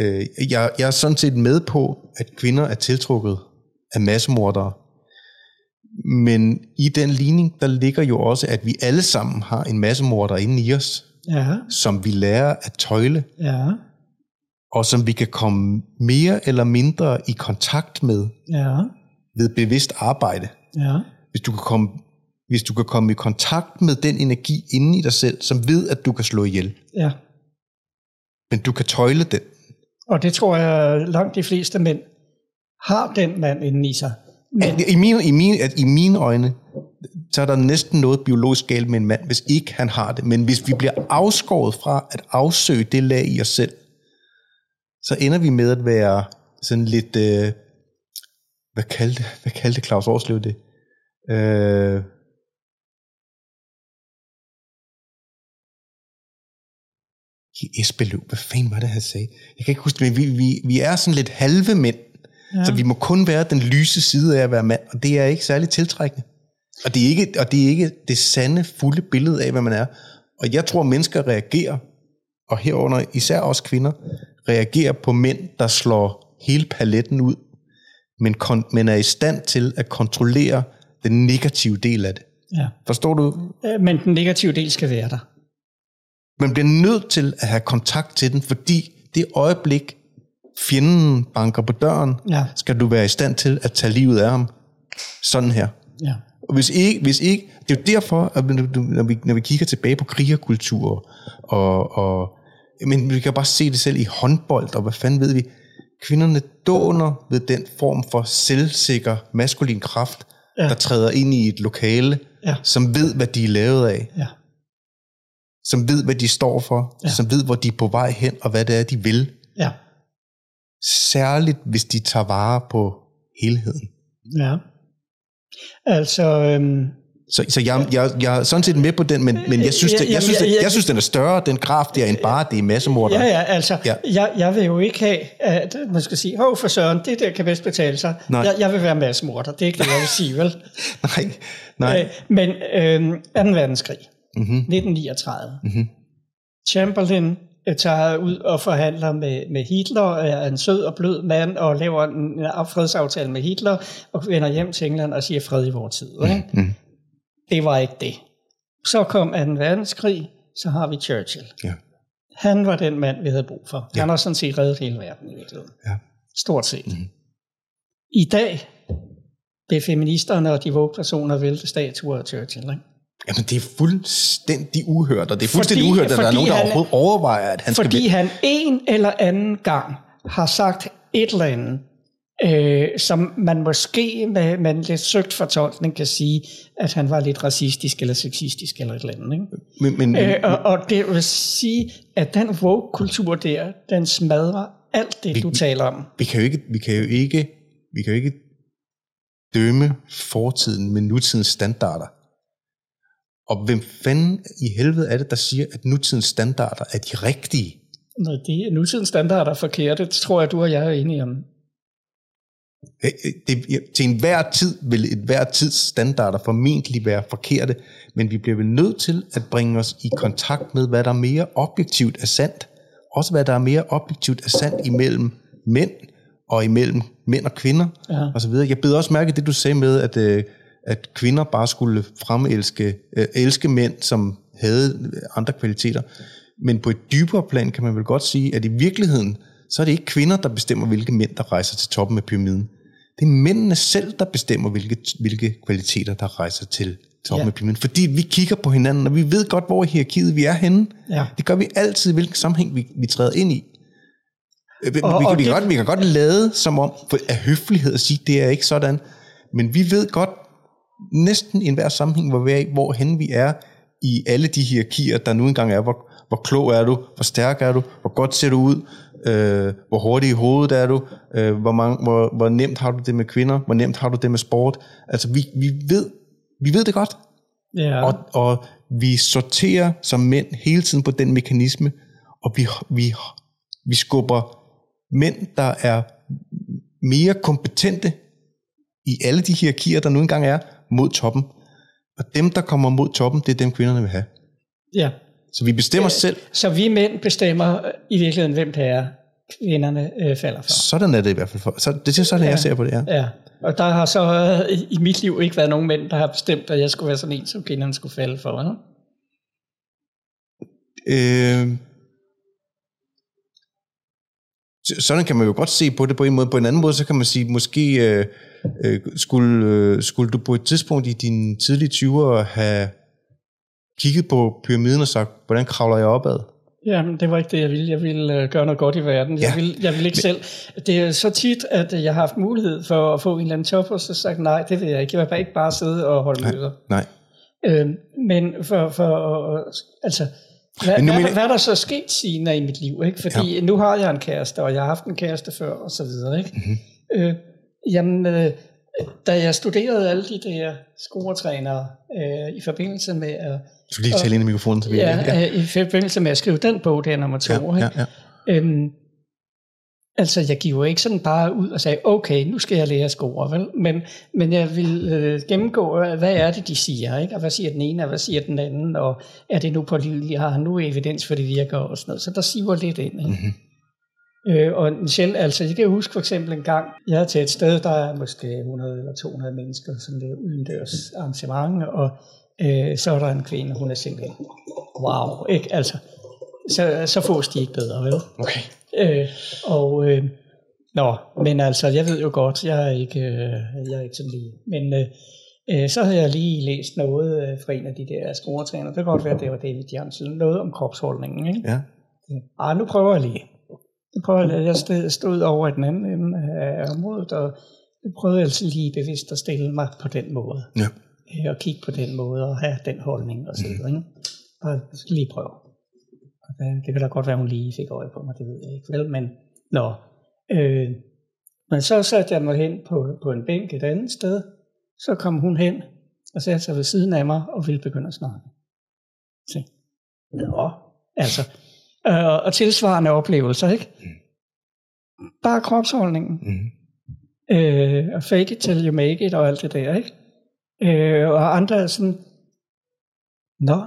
A: øh, jeg, jeg er sådan set med på, at kvinder er tiltrukket af massemordere. Men i den ligning, der ligger jo også, at vi alle sammen har en massemorder inde i os,
B: Ja,
A: som vi lærer at tøjle,
B: ja,
A: og som vi kan komme mere eller mindre i kontakt med
B: ja,
A: ved bevidst arbejde.
B: ja,
A: Hvis du kan komme, hvis du kan komme i kontakt med den energi inde i dig selv, som ved, at du kan slå ihjel,
B: ja.
A: men du kan tøjle den.
B: Og det tror jeg langt de fleste mænd har den mand inde i sig. Men,
A: I mine, i, mine, at I mine øjne, så er der næsten noget biologisk galt med en mand, hvis ikke han har det. Men hvis vi bliver afskåret fra at afsøge det lag i os selv, så ender vi med at være sådan lidt... Øh, hvad, kaldte, hvad kaldte Claus Årslev det? Øh, Esbeløv, hvad fanden var det, han sagde? Jeg kan ikke huske det, men vi, vi, vi er sådan lidt halve mænd, ja. så vi må kun være den lyse side af at være mand, og det er ikke særlig tiltrækkende. Og det er ikke, og det, er ikke det sande, fulde billede af, hvad man er. Og jeg tror, mennesker reagerer, og herunder især også kvinder, reagerer på mænd, der slår hele paletten ud, men, kon, men er i stand til at kontrollere den negative del af det.
B: ja.
A: Forstår du?
B: Men den negative del skal være der.
A: Man bliver nødt til at have kontakt til den, fordi det øjeblik, fjenden banker på døren,
B: Ja.
A: skal du være i stand til at tage livet af ham. Sådan her.
B: Ja.
A: Og hvis ikke, hvis ikke, det er jo derfor, at når vi, når vi kigger tilbage på krigerkultur, og, og, men vi kan bare se det selv i håndbold, og hvad fanden ved vi, kvinderne dåner ved den form for selvsikker maskulin kraft,
B: Ja.
A: der træder ind i et lokale,
B: Ja.
A: som ved, hvad de er lavet af,
B: Ja.
A: som ved, hvad de står for,
B: ja.
A: som ved, hvor de er på vej hen, og hvad det er, de vil.
B: Ja.
A: Særligt, hvis de tager vare på helheden.
B: Ja. Altså, øhm,
A: Så, så jeg, jeg, jeg er sådan set med på den, men, men jeg, synes, det, jeg, synes,
B: jeg-
A: det,
B: jeg-
A: jeg synes, den er større, den graf der, end bare det er massemorder.
B: ja, ja, altså, ja. Jeg, jeg vil jo ikke have, at man skal sige, hov for søren, det der kan bedst betale sig.
A: Nej.
B: Jeg, jeg vil være massemorder, det er ikke det, jeg vil sige, vel?
A: Nej, nej.
B: Øh, men øh, 2. verdenskrig,
A: Mm-hmm.
B: 1939.
A: Mhm.
B: Chamberlain tager ud og forhandler med, med Hitler, er en sød og blød mand, og laver en en fredsaftale med Hitler, og vender hjem til England og siger fred i vores tid. Ikke?
A: Mm.
B: Det var ikke det. Så kom 2. verdenskrig, så har vi Churchill.
A: Ja.
B: Han var den mand, vi havde brug for.
A: Ja.
B: Han har sådan set reddet hele verden i virkeligheden.
A: Ja.
B: Stort set.
A: Mhm.
B: I dag vil feministerne og de personer vælte statuer af Churchill. Ikke?
A: Jamen, det er fuldstændig uhørt, og det er fuldstændig
B: Fordi-
A: uhørt, at der er
B: fordi
A: nogen, der
B: han-
A: overhovedet overvejer, at han
B: Fordi
A: skal...
B: han en eller anden gang har sagt et eller andet, øh, som man måske med, med en lidt søgt fortolkning kan sige, at han var lidt racistisk eller sexistisk eller et eller andet. Ikke?
A: Men, men,
B: Øh, og, og det vil sige, at den woke-kultur der, den smadrer alt det, du taler om.
A: vi kan jo ikke, vi kan jo ikke, vi kan jo ikke dømme fortiden med nutidens standarder. Og hvem fanden i helvede er det, der siger, at nutidens standarder er de rigtige?
B: Når de nutidens standarder er forkerte, det tror jeg, du og jeg er enige om.
A: Øh, øh, Det, til enhver tid vil et hver tids standarder formentlig være forkerte, men vi bliver vel nødt til at bringe os i kontakt med, hvad der mere objektivt er sandt. Også hvad der er mere objektivt er sandt imellem mænd og imellem mænd og kvinder
B: Ja.
A: og så videre. Jeg bed også mærke det, du sagde med, at, øh, at kvinder bare skulle fremelske øh, elske mænd, som havde andre kvaliteter. Men på et dybere plan kan man vel godt sige, at i virkeligheden, så er det ikke kvinder, der bestemmer, hvilke mænd, der rejser til toppen af pyramiden. Det er mændene selv, der bestemmer, hvilke, hvilke kvaliteter, der rejser til toppen
B: Ja.
A: af pyramiden. Fordi vi kigger på hinanden, og vi ved godt, hvor i hierarkiet vi er henne.
B: Ja.
A: Det gør vi altid, i hvilken sammenhæng vi, vi træder ind i. Øh, Vi,
B: Og-
A: vi,
B: og
A: kan, vi, kan
B: det-
A: godt, vi kan godt lade som om, for af høflighed at sige, det er ikke sådan. Men vi ved godt, næsten i enhver sammenhæng, hvor, vi er, i, hvorhen vi er i alle de hierarkier, der nu engang er. Hvor, hvor klog er du? Hvor stærk er du? Hvor godt ser du ud? Øh, hvor hurtig i hovedet er du? Øh, hvor, mange, hvor, hvor nemt har du det med kvinder? Hvor nemt har du det med sport? Altså, vi, vi, ved, vi ved det godt.
B: Ja.
A: Og, og vi sorterer som mænd hele tiden på den mekanisme, og vi, vi, vi skubber mænd, der er mere kompetente i alle de hierarkier, der nu engang er, mod toppen. Og dem, der kommer mod toppen, det er dem, kvinderne vil have.
B: ja.
A: Så vi bestemmer selv.
B: Så vi mænd bestemmer øh, i virkeligheden, hvem det er, kvinderne øh, falder for.
A: Sådan er det i hvert fald. For. Så det er sådan, jeg ser på det, ja.
B: Ja, og der har så øh, i- mit liv ikke været nogen mænd, der har bestemt, at jeg skulle være sådan en, som kvinderne skulle falde for. Ne?
A: Øh, så- sådan kan man jo godt se på det på en måde. På en anden måde, så kan man sige, måske øh, øh, skulle, øh, skulle du på et tidspunkt i dine tidlige 20'ere have kigget på pyramiden og sagt, hvordan kravler jeg opad?
B: Jamen, det var ikke det, jeg ville. Jeg ville øh, gøre noget godt i verden. Jeg,
A: Ja.
B: ville, jeg ville ikke selv. Det er så tit, at jeg har haft mulighed for at få en eller anden top, og så sagt, nej, det vil jeg ikke. Jeg vil bare ikke bare sidde og holde møder.
A: Nej.
B: Øh, men for, for altså, hvad,
A: Men nu
B: hvad,
A: mener-
B: hvad er der så sket siden i mit liv? Ikke? Fordi ja. nu har jeg en kæreste, og jeg har haft en kæreste før, og så videre. Ikke?
A: Mhm.
B: Mm-hmm. Øh, jamen, øh, da jeg studerede alle de der scoretrænere øh, i forbindelse med at
A: Du skal lige tale ind i mikrofonen, så vi
B: Ja,
A: ja.
B: ja. i forbindelse med at skrive den bog, der nummer to.
A: Ja,
B: ikke?
A: ja, ja.
B: Øhm, altså, jeg giver ikke sådan bare ud og sagde, okay, nu skal jeg lære at score, vel? Men, men jeg vil øh, gennemgå, øh, hvad er det, de siger, ikke? Og hvad siger den ene, og hvad siger den anden, og er det nu pålideligt, har han nu evidens for, det virker, og sådan noget. Så der siver lidt ind, ikke?
A: Mhm.
B: Øh, og selv, altså, jeg kan huske for eksempel en gang, jeg er til et sted, der er måske 100 eller 200 mennesker, som det udendørs arrangement, og øh, så er der en kvinde, hun er simpelthen, wow, ikke? Altså, så, så fås de ikke bedre, vel?
A: Okay.
B: Øh, og, øh, nå, men altså, jeg ved jo godt, jeg er ikke, øh, jeg er ikke sådan lige, men øh, øh, så havde jeg lige læst noget øh, fra en af de der scoretræner, det kan godt være, det var David Jansen, noget om kropsholdningen, ikke?
A: Ja.
B: Ah, nu prøver jeg lige. Nu prøver jeg, jeg stod, stod over i den anden ende af området, og nu prøvede jeg altså lige bevidst at stille mig på den måde.
A: Ja.
B: Øh, Og kigge på den måde, og have den holdning og så videre. Ikke? Og jeg skal lige prøve. Og det, det kan da godt være, hun lige fik øje på mig, det ved jeg ikke. Vel, men, nå. Øh, men så satte jeg mig hen på, på en bænk et andet sted. Så kom hun hen og satte sig ved siden af mig og ville begynde at snakke. Se. Nå, altså. Øh, og tilsvarende oplevelser, ikke? Bare kropsholdningen.
A: Mm.
B: Øh, og fake it till you make it og alt det der, ikke? Øh, og andre er sådan, nå,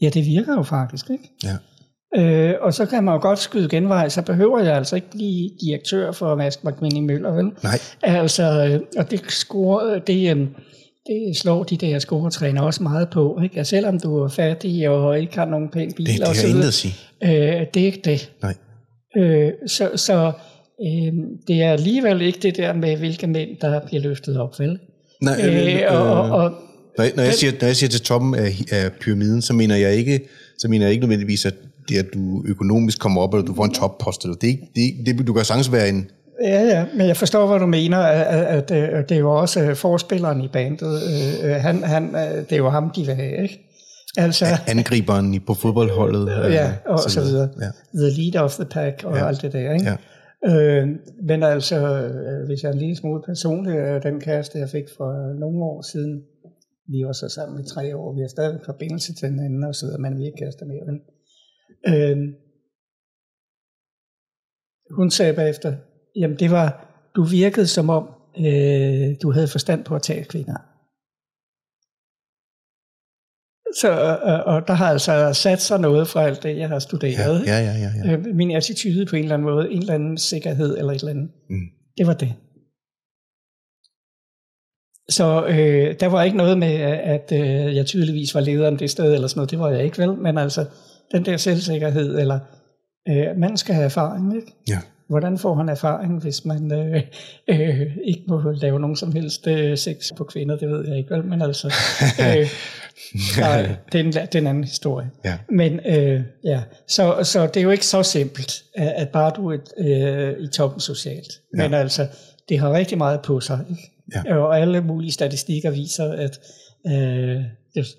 B: ja det virker jo faktisk, ikke?
A: Ja.
B: Øh, og så kan man jo godt skyde genvej, så behøver jeg altså ikke blive direktør for Mask McMinney Møller, vel?
A: Nej.
B: Altså, øh, og det, score, det, øh, det slår de der scoretræner også meget på, ikke? At selvom du er fattig og ikke har nogen pæn bil
A: Det, det
B: og så videre,
A: at sige.
B: øh, det er ikke det.
A: Nej.
B: Øh, så så øh, det er alligevel ikke det der med, hvilke mænd, der bliver løftet op, vel?
A: Nej,
B: Øh, og, og, og,
A: Når jeg, når, jeg siger, når jeg siger til toppen af, af pyramiden, så mener jeg ikke, så mener jeg ikke nødvendigvis, at det at du økonomisk kommer op, eller du får en toppost. Eller det, det, det, du kan sagtens være en...
B: ja, ja, men jeg forstår, hvad du mener, at, at, at, at det er jo også øh, forspilleren i bandet. Øh, øh, han, han, øh, det er jo ham, de vil have, ikke? Altså,
A: angriberen i- på fodboldholdet. øh,
B: ja, og så videre.
A: Ja.
B: The leader of the pack og
A: Ja.
B: alt det der, ikke?
A: Ja.
B: Øh, men altså, øh, hvis jeg er en lille smule personlig, øh, den kæreste, jeg fik for øh, nogle år siden, vi var så sammen i tre år, vi har stadig forbindelse til hinanden og så videre, men vi er ikke kærester mere, vel? Øh, hun sagde bagefter, jamen det var, du virkede som om, øh, du havde forstand på at tage kvinder. Så, og, og der har altså sat sig noget fra alt det, jeg har studeret.
A: Ja, ja, ja. ja, ja.
B: Øh, min attitude på en eller anden måde, en eller anden sikkerhed eller et eller andet.
A: Mm.
B: Det var det. Så øh, der var ikke noget med, at øh, jeg tydeligvis var lederen det sted eller sådan noget. Det var jeg ikke vel, men altså den der selvsikkerhed, eller øh, man skal have erfaring, ikke?
A: Ja.
B: Hvordan får han erfaring, hvis man øh, øh, ikke må lave nogen som helst øh, sex på kvinder, det ved jeg ikke vel, men altså, øh, nej, det, er en, det er en anden historie.
A: Ja.
B: Men øh, ja, så, så det er jo ikke så simpelt, at, at bare du er øh, i toppen socialt.
A: Ja.
B: Men altså, det har rigtig meget på sig. Ikke?
A: Ja.
B: Og alle mulige statistikker viser, at øh,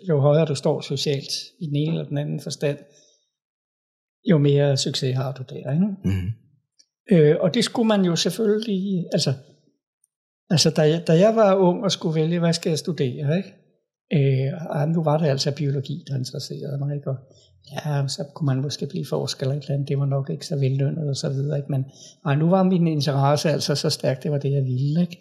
B: jo, højere du står socialt i den ene eller den anden forstand, jo mere succes har du der. Ikke?
A: Mm.
B: Øh, og det skulle man jo selvfølgelig, altså, altså da, jeg, da jeg var ung og skulle vælge, hvad skal jeg studere, ikke? Øh, og nu var det altså biologi, der interesserede mig, ikke? Og ja, så kunne man måske blive forsker eller et eller andet, det var nok ikke så vellønnet og så videre, ikke? Men ej, nu var min interesse altså så stærk, det var det, jeg ville, ikke?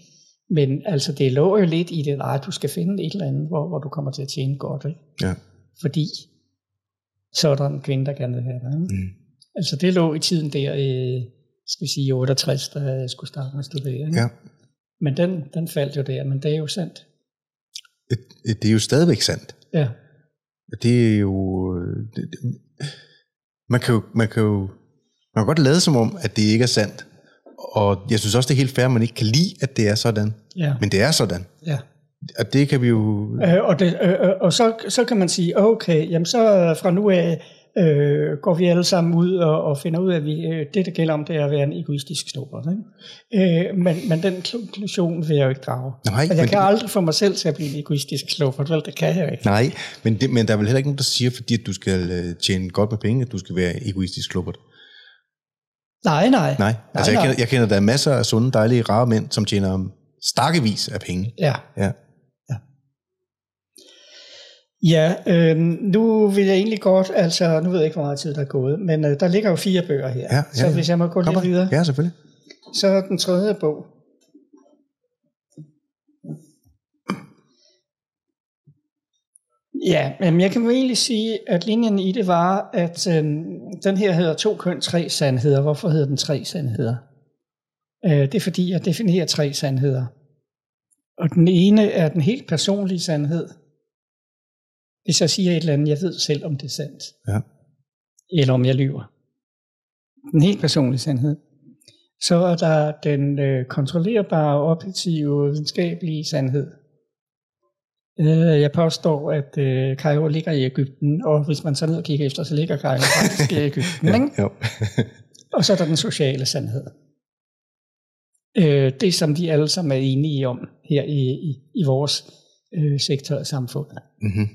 B: Men altså, det lå jo lidt i det, at du skal finde et eller andet, hvor, hvor du kommer til at tjene godt, ikke?
A: Ja.
B: Fordi så er der en kvinde, der gerne vil have dig, ikke?
A: Mm.
B: Altså det lå i tiden der, øh, skal vi sige 68, da jeg skulle starte med at studere. Ikke?
A: Ja.
B: Men den, den faldt jo der, men det er jo sandt.
A: Det, det er jo stadigvæk sandt.
B: Ja,
A: Det er jo... Det, det, man kan jo... Man kan jo man kan godt lade som om, at det ikke er sandt. Og jeg synes også, det er helt fair, at man ikke kan lide, at det er sådan.
B: ja,
A: Men det er sådan.
B: ja.
A: Og det kan vi jo...
B: Øh, og det, øh, øh, og så, så kan man sige, okay, jamen så fra nu af øh, går vi alle sammen ud og, og finder ud af, at vi, øh, det, der gælder om, det er at være en egoistisk. Ikke? Øh, men, men den konklusion vil jeg jo ikke drage.
A: Nej,
B: Og jeg kan aldrig få mig selv til at blive en egoistisk slåfer, vel, det kan jeg ikke.
A: Nej, men, det, men der er vel heller ikke nogen, der siger, fordi at du skal øh, tjene godt med penge, at du skal være egoistisk klubbert.
B: Nej, nej.
A: Nej, altså
B: nej.
A: Jeg, kender, jeg kender, der er masser af sunde, dejlige, rare mænd, som tjener stakkevis af penge.
B: Ja.
A: Ja.
B: Ja, øh, nu vil jeg egentlig godt, altså nu ved jeg ikke, hvor meget tid der er gået, men øh, der ligger jo fire bøger her,
A: Ja, ja,
B: så
A: ja.
B: hvis jeg må gå
A: Kom
B: lidt videre,
A: Ja, selvfølgelig.
B: så den tredje bog. Ja, men jeg kan jo egentlig sige, at linjen i det var, at øh, den her hedder to køn, tre sandheder. Hvorfor hedder den tre sandheder? Øh, det er fordi, jeg definerer tre sandheder. Og den ene er den helt personlige sandhed. Hvis jeg siger et eller andet, jeg ved selv, om det er sandt.
A: Ja.
B: Eller om jeg lyver. Den helt personlige sandhed. Så er der den øh, kontrollerbare, objektive, videnskabelige sandhed. Øh, jeg påstår, at øh, Cairo ligger i Ægypten, og hvis man så ned og kigger efter, så ligger Cairo faktisk i Ægypten. Ikke?
A: Jo.
B: Og så er der den sociale sandhed. Øh, det, som de alle sammen er enige om her i, i, i vores øh, sektor af samfundet.
A: mm-hmm.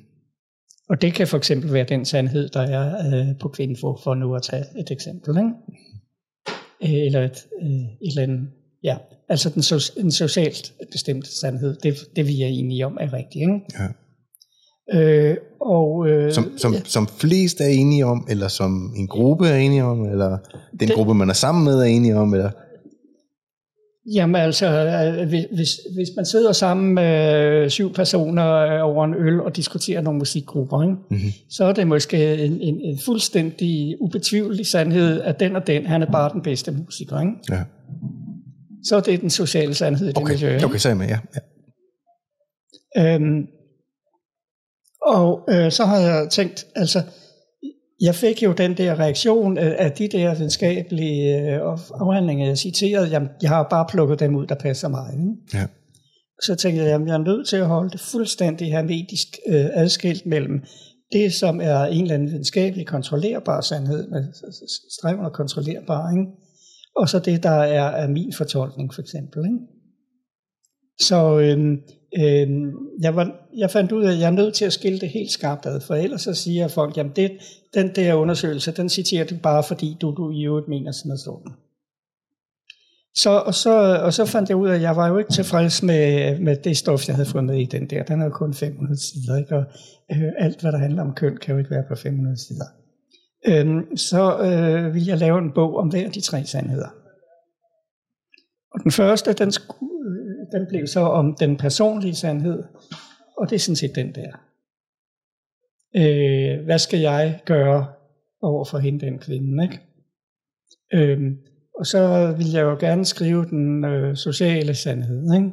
B: Og det kan for eksempel være den sandhed, der er øh, på Kvinfo, for nu at tage et eksempel. Ikke? Øh, Eller et, øh, et eller andet. Ja, altså den so- en socialt bestemt sandhed, det, det vi er enige om er rigtigt. Ikke?
A: Ja.
B: Øh, og, øh,
A: Som, som, som flest er enige om, eller som en gruppe er enige om, eller den
B: Det-
A: gruppe, man er sammen med, er enige om, eller...
B: Jamen altså, øh, hvis, hvis- man sidder sammen med syv personer øh, over en øl og diskuterer nogle musikgrupper, ikke?
A: Mm-hmm.
B: så er det måske en, en, en fuldstændig ubetvivlelig sandhed, at den og den, han er bare den bedste musiker. Ikke?
A: Ja.
B: Så er det den sociale sandhed i det miljø.
A: Okay,
B: ikke?
A: okay, så er jeg med, ja. ja.
B: Øhm, og øh, så har jeg tænkt, altså, jeg fik jo den der reaktion af, af de der videnskabelige øh, afhandlinger, jeg citerede, jamen, jeg har bare plukket dem ud, der passer mig. Ikke?
A: Ja.
B: Så tænkte jeg, jamen, jeg er nødt til at holde det fuldstændig hermetisk øh, adskilt mellem det, som er en eller anden videnskabelig kontrollerbar sandhed, med strævende og kontrollerbar, ikke? og så det, der er, er min fortolkning, for eksempel. Ikke? Så øhm, øhm, jeg, var, jeg fandt ud af, at jeg er nødt til at skille det helt skarpt ad, for ellers så siger folk, jamen det, den der undersøgelse, den citerer du bare, fordi du, du i øvrigt mener sådan noget sådan. Så, og, så, og så fandt jeg ud af, at jeg var jo ikke tilfreds med, med det stof, jeg havde fået med i den der. Den er jo kun 500 sider, ikke? og øh, alt, hvad der handler om køn, kan jo ikke være på 500 sider. Øhm, så øh, ville jeg lave en bog om hver af de tre sandheder. Og den første, den, sku- øh, den blev så om den personlige sandhed, og det er sådan set den der. Øh, hvad skal jeg gøre over for hende, den kvinde, ikke? Øhm, og så vil jeg jo gerne skrive den øh, sociale sandhed, ikke?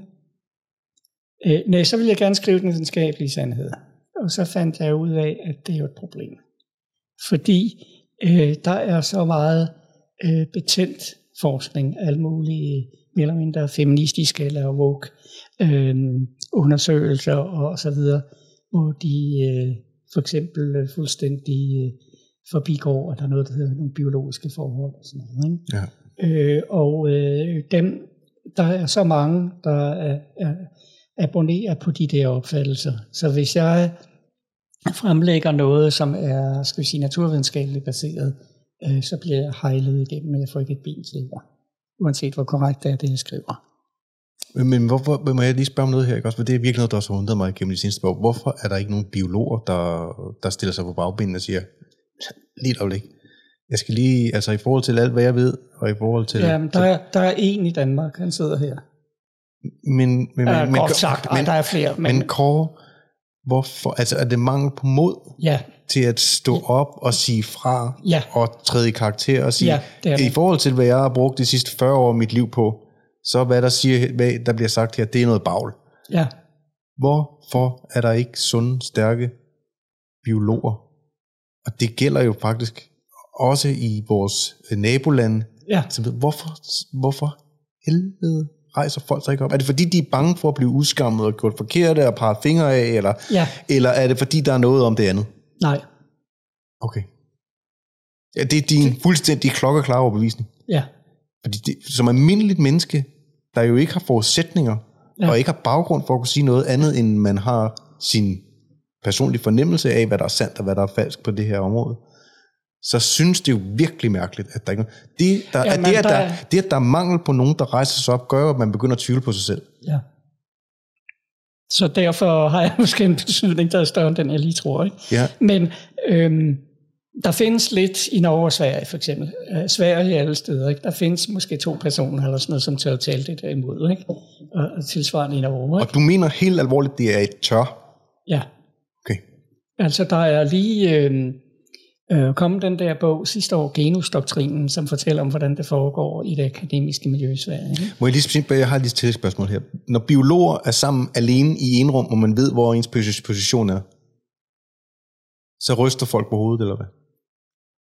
B: Øh, nej, så vil jeg gerne skrive den videnskabelige sandhed. Og så fandt jeg ud af, at det er jo et problem. Fordi øh, der er så meget øh, betændt forskning, alle mulige mere eller mindre feministiske eller woke øh, undersøgelser og så videre, hvor de øh, for eksempel øh, fuldstændig øh, forbigår, at der er noget, der hedder nogle biologiske forhold og sådan noget. Ikke?
A: Ja.
B: Øh, og øh, dem, der er så mange, der er, er, abonnerer på de der opfattelser. Så hvis jeg fremlægger noget, som er skal vi sige, naturvidenskabeligt baseret, øh, så bliver jeg hejlet igennem, men jeg får ikke et ben til. Uanset hvor korrekt det er, det jeg skriver.
A: Men- Men hvorfor, men må jeg lige spørge om noget her, ikke også? For det er virkelig noget, der også har undret mig gennem de seneste år. Hvorfor er der ikke nogen biologer, der, der stiller sig på bagbenene og siger, lige et øjeblik, jeg skal lige, altså i forhold til alt, hvad jeg ved, og i forhold til...
B: Jamen, der, er, der er en i Danmark, han sidder her.
A: men, men,
B: Ja,
A: men,
B: groft sagt. Ej,
A: men,
B: der er flere, men-
A: Men Kåre, hvorfor, altså er det mangel på mod
B: Ja,
A: til at stå op og sige fra,
B: Ja.
A: og træde i karakter og sige,
B: Ja, det det.
A: i forhold til, hvad jeg har brugt de sidste 40 år af mit liv på, så hvad der, siger, hvad der bliver sagt her, det er noget bagl.
B: ja.
A: Hvorfor er der ikke sunde, stærke biologer? Og det gælder jo faktisk også i vores øh, nabolande.
B: Ja.
A: Hvorfor, hvorfor helvede rejser folk sig ikke op? Er det fordi, de er bange for at blive udskammet og gjort forkerte og parret fingre af, eller,
B: Ja.
A: eller er det fordi, der er noget om det andet?
B: Nej.
A: Okay. Ja, det er din fuldstændig klokkeklare overbevisning.
B: Ja.
A: Fordi det, som almindeligt menneske, der jo ikke har forudsætninger,
B: Ja.
A: og ikke har baggrund for at kunne sige noget andet, end man har sin personlige fornemmelse af, hvad der er sandt og hvad der er falsk på det her område, så synes det jo virkelig mærkeligt, at der ikke. Det, der,
B: Ja,
A: ja,
B: men
A: det, at
B: der
A: der,
B: er-
A: det, at der er mangel på nogen, der rejser sig op, gør jo, at man begynder at tvivle på sig selv.
B: Ja. Så derfor har jeg måske en betydning, der er større end den, jeg lige tror. Ikke?
A: Ja.
B: Men øhm, der findes lidt i Norge og Sverige for eksempel. Øh, Sverige alle steder. Ikke? Der findes måske to personer eller sådan noget, som tør at tale det derimod. Ikke? Og, og tilsvarende i Norge. Ikke?
A: Og du mener helt alvorligt, det er et tør.
B: Ja.
A: Okay.
B: Altså der er lige øh, øh, kommet den der bog sidste år, Genusdoktrinen, som fortæller om, hvordan det foregår i det akademiske miljø i Sverige. Ikke?
A: Må jeg lige spørge, jeg har lige et spørgsmål her. Når biologer er sammen alene i en rum, og man ved, hvor ens posi- position er, så ryster folk på hovedet, eller hvad?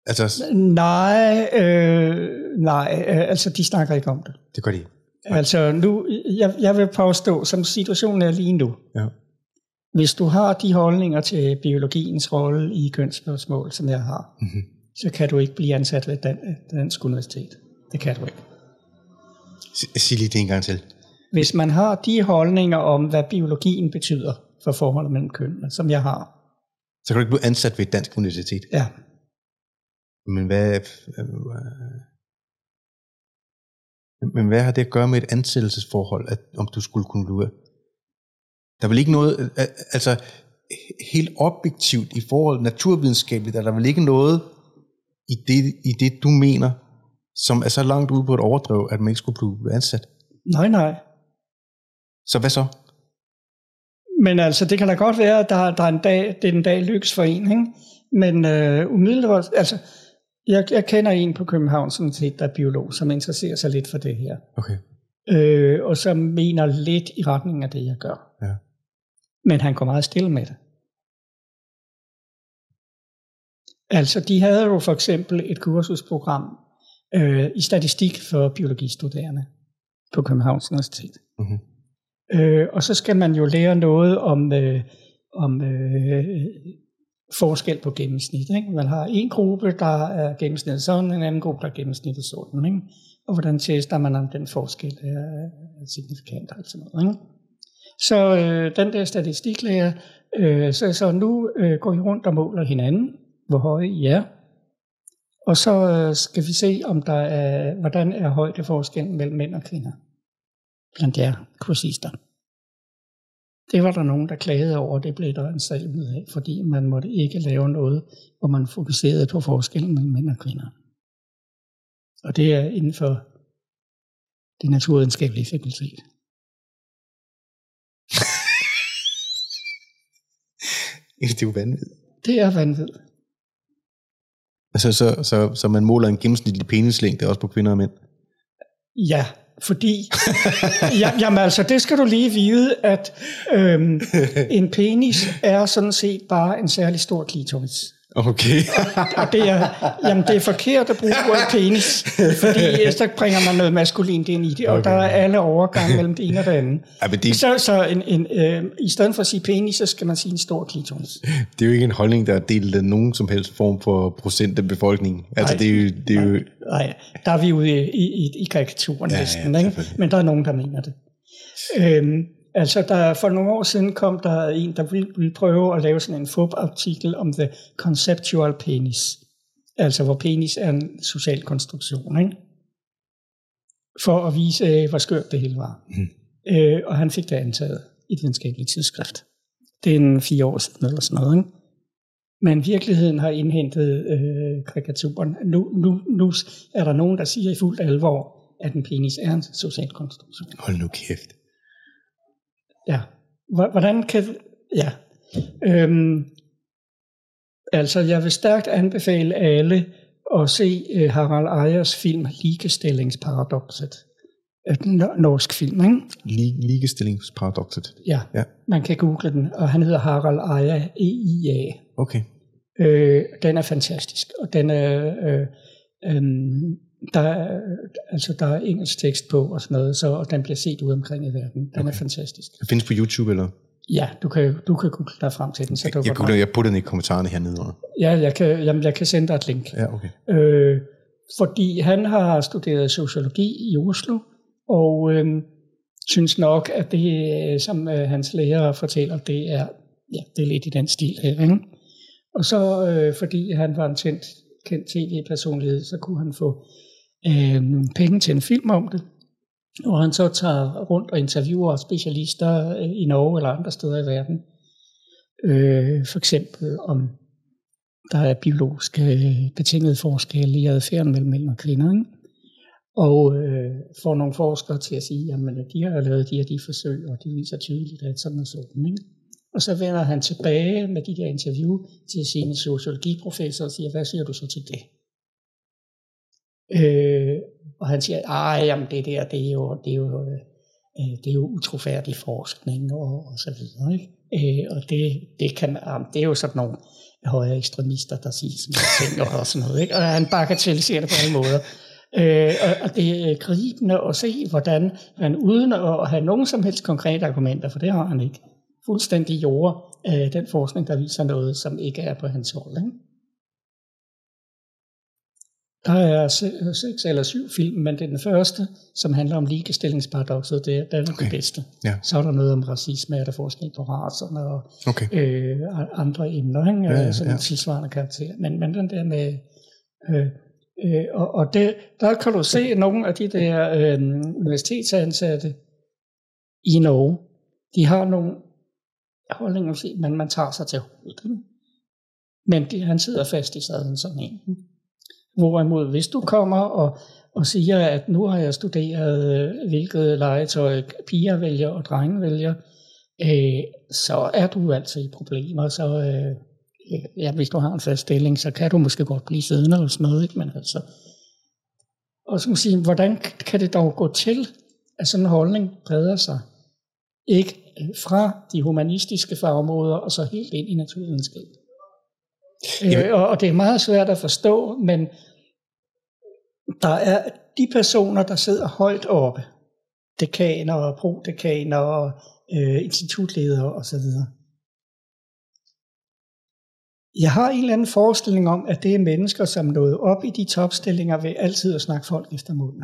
A: Altså,
B: Nej, øh, nej, øh, altså de snakker ikke om det.
A: det gør de.
B: Altså nu, jeg, jeg vil påstå, som situationen er lige nu,
A: Ja.
B: hvis du har de holdninger til biologiens rolle i kønsspørgsmål, som jeg har,
A: Mhm.
B: så kan du ikke blive ansat ved Dan, Dansk Universitet. Det kan du ikke.
A: Sig lige det en gang til.
B: Hvis man har de holdninger om, hvad biologien betyder for forholdet mellem kønnene, som jeg har,
A: Så kan du ikke blive ansat ved et dansk universitet.
B: ja,
A: Men hvad, øh, men hvad har det at gøre med et ansættelsesforhold, at, om du skulle kunne blive... Der er vel ikke noget... øh, Altså, helt objektivt i forhold naturvidenskabeligt, er der vel ikke noget i det, i det, du mener, som er så langt ude på et overdrev, at man ikke skulle blive ansat.
B: nej, nej.
A: Så hvad så?
B: Men altså, det kan da godt være, at der, der er en dag, det er en dag lykkes for en, ikke? Men øh, umiddelbart, altså, jeg, jeg kender en på København, som set, der er biolog, som interesserer sig lidt for det her.
A: Okay.
B: Øh, og som mener lidt i retning af det, jeg gør.
A: Ja.
B: Men han går meget stille med det. Altså, de havde jo for eksempel et kursusprogram øh, i statistik for biologistuderende på Københavns Universitet.
A: Mhm.
B: Øh, og så skal man jo lære noget om, øh, om øh, forskel på gennemsnit. Ikke? Man har en gruppe, der er gennemsnittet sådan, en anden gruppe, der er gennemsnittet sådan. Ikke? Og hvordan tester man, om den forskel er, signifikant og sådan noget. Ikke? Så øh, den der statistiklærer, øh, så, så nu øh, går I rundt og måler hinanden, hvor høje I er. Og så øh, skal vi se, om der er, hvordan er højdeforskellen mellem mænd og kvinder blandt jer kursister. Det var der nogen, der klagede over, det blev der en sag ud af, fordi man måtte ikke lave noget, hvor man fokuserede på forskellen mellem mænd og kvinder. Og det er inden for Det naturvidenskabelige fakultet.
A: Det er jo vanvittigt.
B: Det er vanvittigt.
A: Altså, så, så, så man måler en gennemsnitlig penislængde også på kvinder og mænd?
B: Ja, fordi, ja, jamen altså, det skal du lige vide, at øhm, en penis er sådan set bare en særlig stor klitoris.
A: Okay.
B: Og det er, jamen, det er forkert at bruge ordet penis, fordi så bringer man noget maskulint ind i det, og
A: Okay.
B: der er alle overgange mellem det ene og det andet.
A: Ej, men det,
B: Så, så en, en, øh, i stedet for at sige penis, så skal man sige en stor klitoris.
A: det er jo ikke en holdning, der er delt af nogen som helst form for procent af befolkningen. Altså,
B: Nej.
A: det er jo... Det er jo
B: Nej, der er vi ude i, i, i karikaturen
A: Ja, ja,
B: næsten, ikke?
A: selvfølgelig.
B: men der er nogen, der mener det. Øhm, altså, der, for nogle år siden kom der en, der ville, ville prøve at lave sådan en FUB-artikel om the conceptual penis. Altså, hvor penis er en social konstruktion, ikke? For at vise, øh, hvor skørt det hele var.
A: Mhm.
B: Øh, og han fik det antaget i et videnskabeligt tidsskrift. Det er en fire år siden eller sådan noget, ikke? Men virkeligheden har indhentet øh, karikaturen. Nu, nu, nu er der nogen, der siger i fuldt alvor, at en penis er en social konstruktion.
A: Hold nu kæft.
B: Ja. Hvor- Hvordan kan... Ja. Øhm, altså, jeg vil stærkt anbefale alle at se øh, Harald Ejers film Ligestillingsparadoxet. Et no- norsk film, ikke?
A: Li- ligestillingsparadoxet.
B: Ja.
A: Ja.
B: Man kan google den, og han hedder Harald Ejer, E-I-A.
A: Okay.
B: Øh, den er fantastisk, og den er, øh, øh, der, er, altså, der er engelsk tekst på og sådan noget, så og den bliver set ude omkring i verden. Den okay. er fantastisk.
A: Det findes på YouTube, eller?
B: Ja, du kan, du kan google dig frem til den. Så
A: Jeg,
B: dukker
A: jeg,
B: den op.
A: putter, jeg putter den i kommentarerne hernede under.
B: Ja, jeg kan, jamen, jeg kan sende dig et link.
A: Ja, okay.
B: Øh, fordi han har studeret sociologi i Oslo, og øh, synes nok, at det, øh, som øh, hans lærer fortæller, det er, ja, det er lidt i den stil her. Ikke? Og så, øh, fordi han var en kendt, kendt tv-personlighed, så kunne han få øh, penge til en film om det. Og han så tager rundt og interviewer specialister øh, i Norge eller andre steder i verden. Øh, for eksempel om der er biologiske øh, forskelle i adfærden mellem mænd og kvinder. Ikke? Og øh, får nogle forskere til at sige, at de har lavet de her de forsøg, og de viser tydeligt, at sådan er sådan. Ikke? Og så vender han tilbage med de der interview til sine sociologiprofessor og siger, hvad siger du så til det? Øh, og han siger, ej, jamen det der, det er jo, det er jo, øh, det er jo utrofærdig forskning og, og så videre. Ikke? Øh, og det, det, kan, jamen, det er jo sådan nogle højere ekstremister, der siger sådan nogle ting og sådan noget. Ikke? Og han bagatelliserer det på alle måder. Øh, og, og det er gribende at se, hvordan han uden at have nogen som helst konkrete argumenter, for det har han ikke, fuldstændig jord øh, den forskning, der viser noget, som ikke er på hans hold. Ikke? Der er se- seks eller syv film, men det er den første, som handler om ligestillingsparadoxet, det er, den er okay. Den bedste.
A: Ja.
B: Så er der noget om racisme, er der forskel på racerne og
A: Okay.
B: øh, andre emner, ikke?
A: Ja, ja,
B: Ja, sådan
A: ja.
B: tilsvarende karakter. Men, men den der med... Øh, øh, og og det, der kan du se nogle af de der øh, universitetsansatte i Norge, de har nogle holdninger, se, men man tager sig til hovedet. ikke? Men det, han sidder fast i sadlen sådan en. ikke? Hvorimod, hvis du kommer og, og siger, at nu har jeg studeret, øh, hvilket legetøj piger vælger og drenge vælger, øh, så er du altså i problemer. Så, øh, ja, hvis du har en fast stilling, så kan du måske godt blive siddende og sådan noget. Ikke? Men altså, og så kan sige, hvordan kan det dog gå til, at sådan en holdning breder sig? Ikke øh, fra de humanistiske fagområder og så helt ind i naturvidenskab.
A: Jamen-
B: Øh, og, og det er meget svært at forstå, men der er de personer, der sidder højt oppe, dekaner og prodekaner og øh, institutledere osv. Jeg har en eller anden forestilling om, at det er mennesker, som nåede op i de topstillinger ved altid at snakke folk efter munden.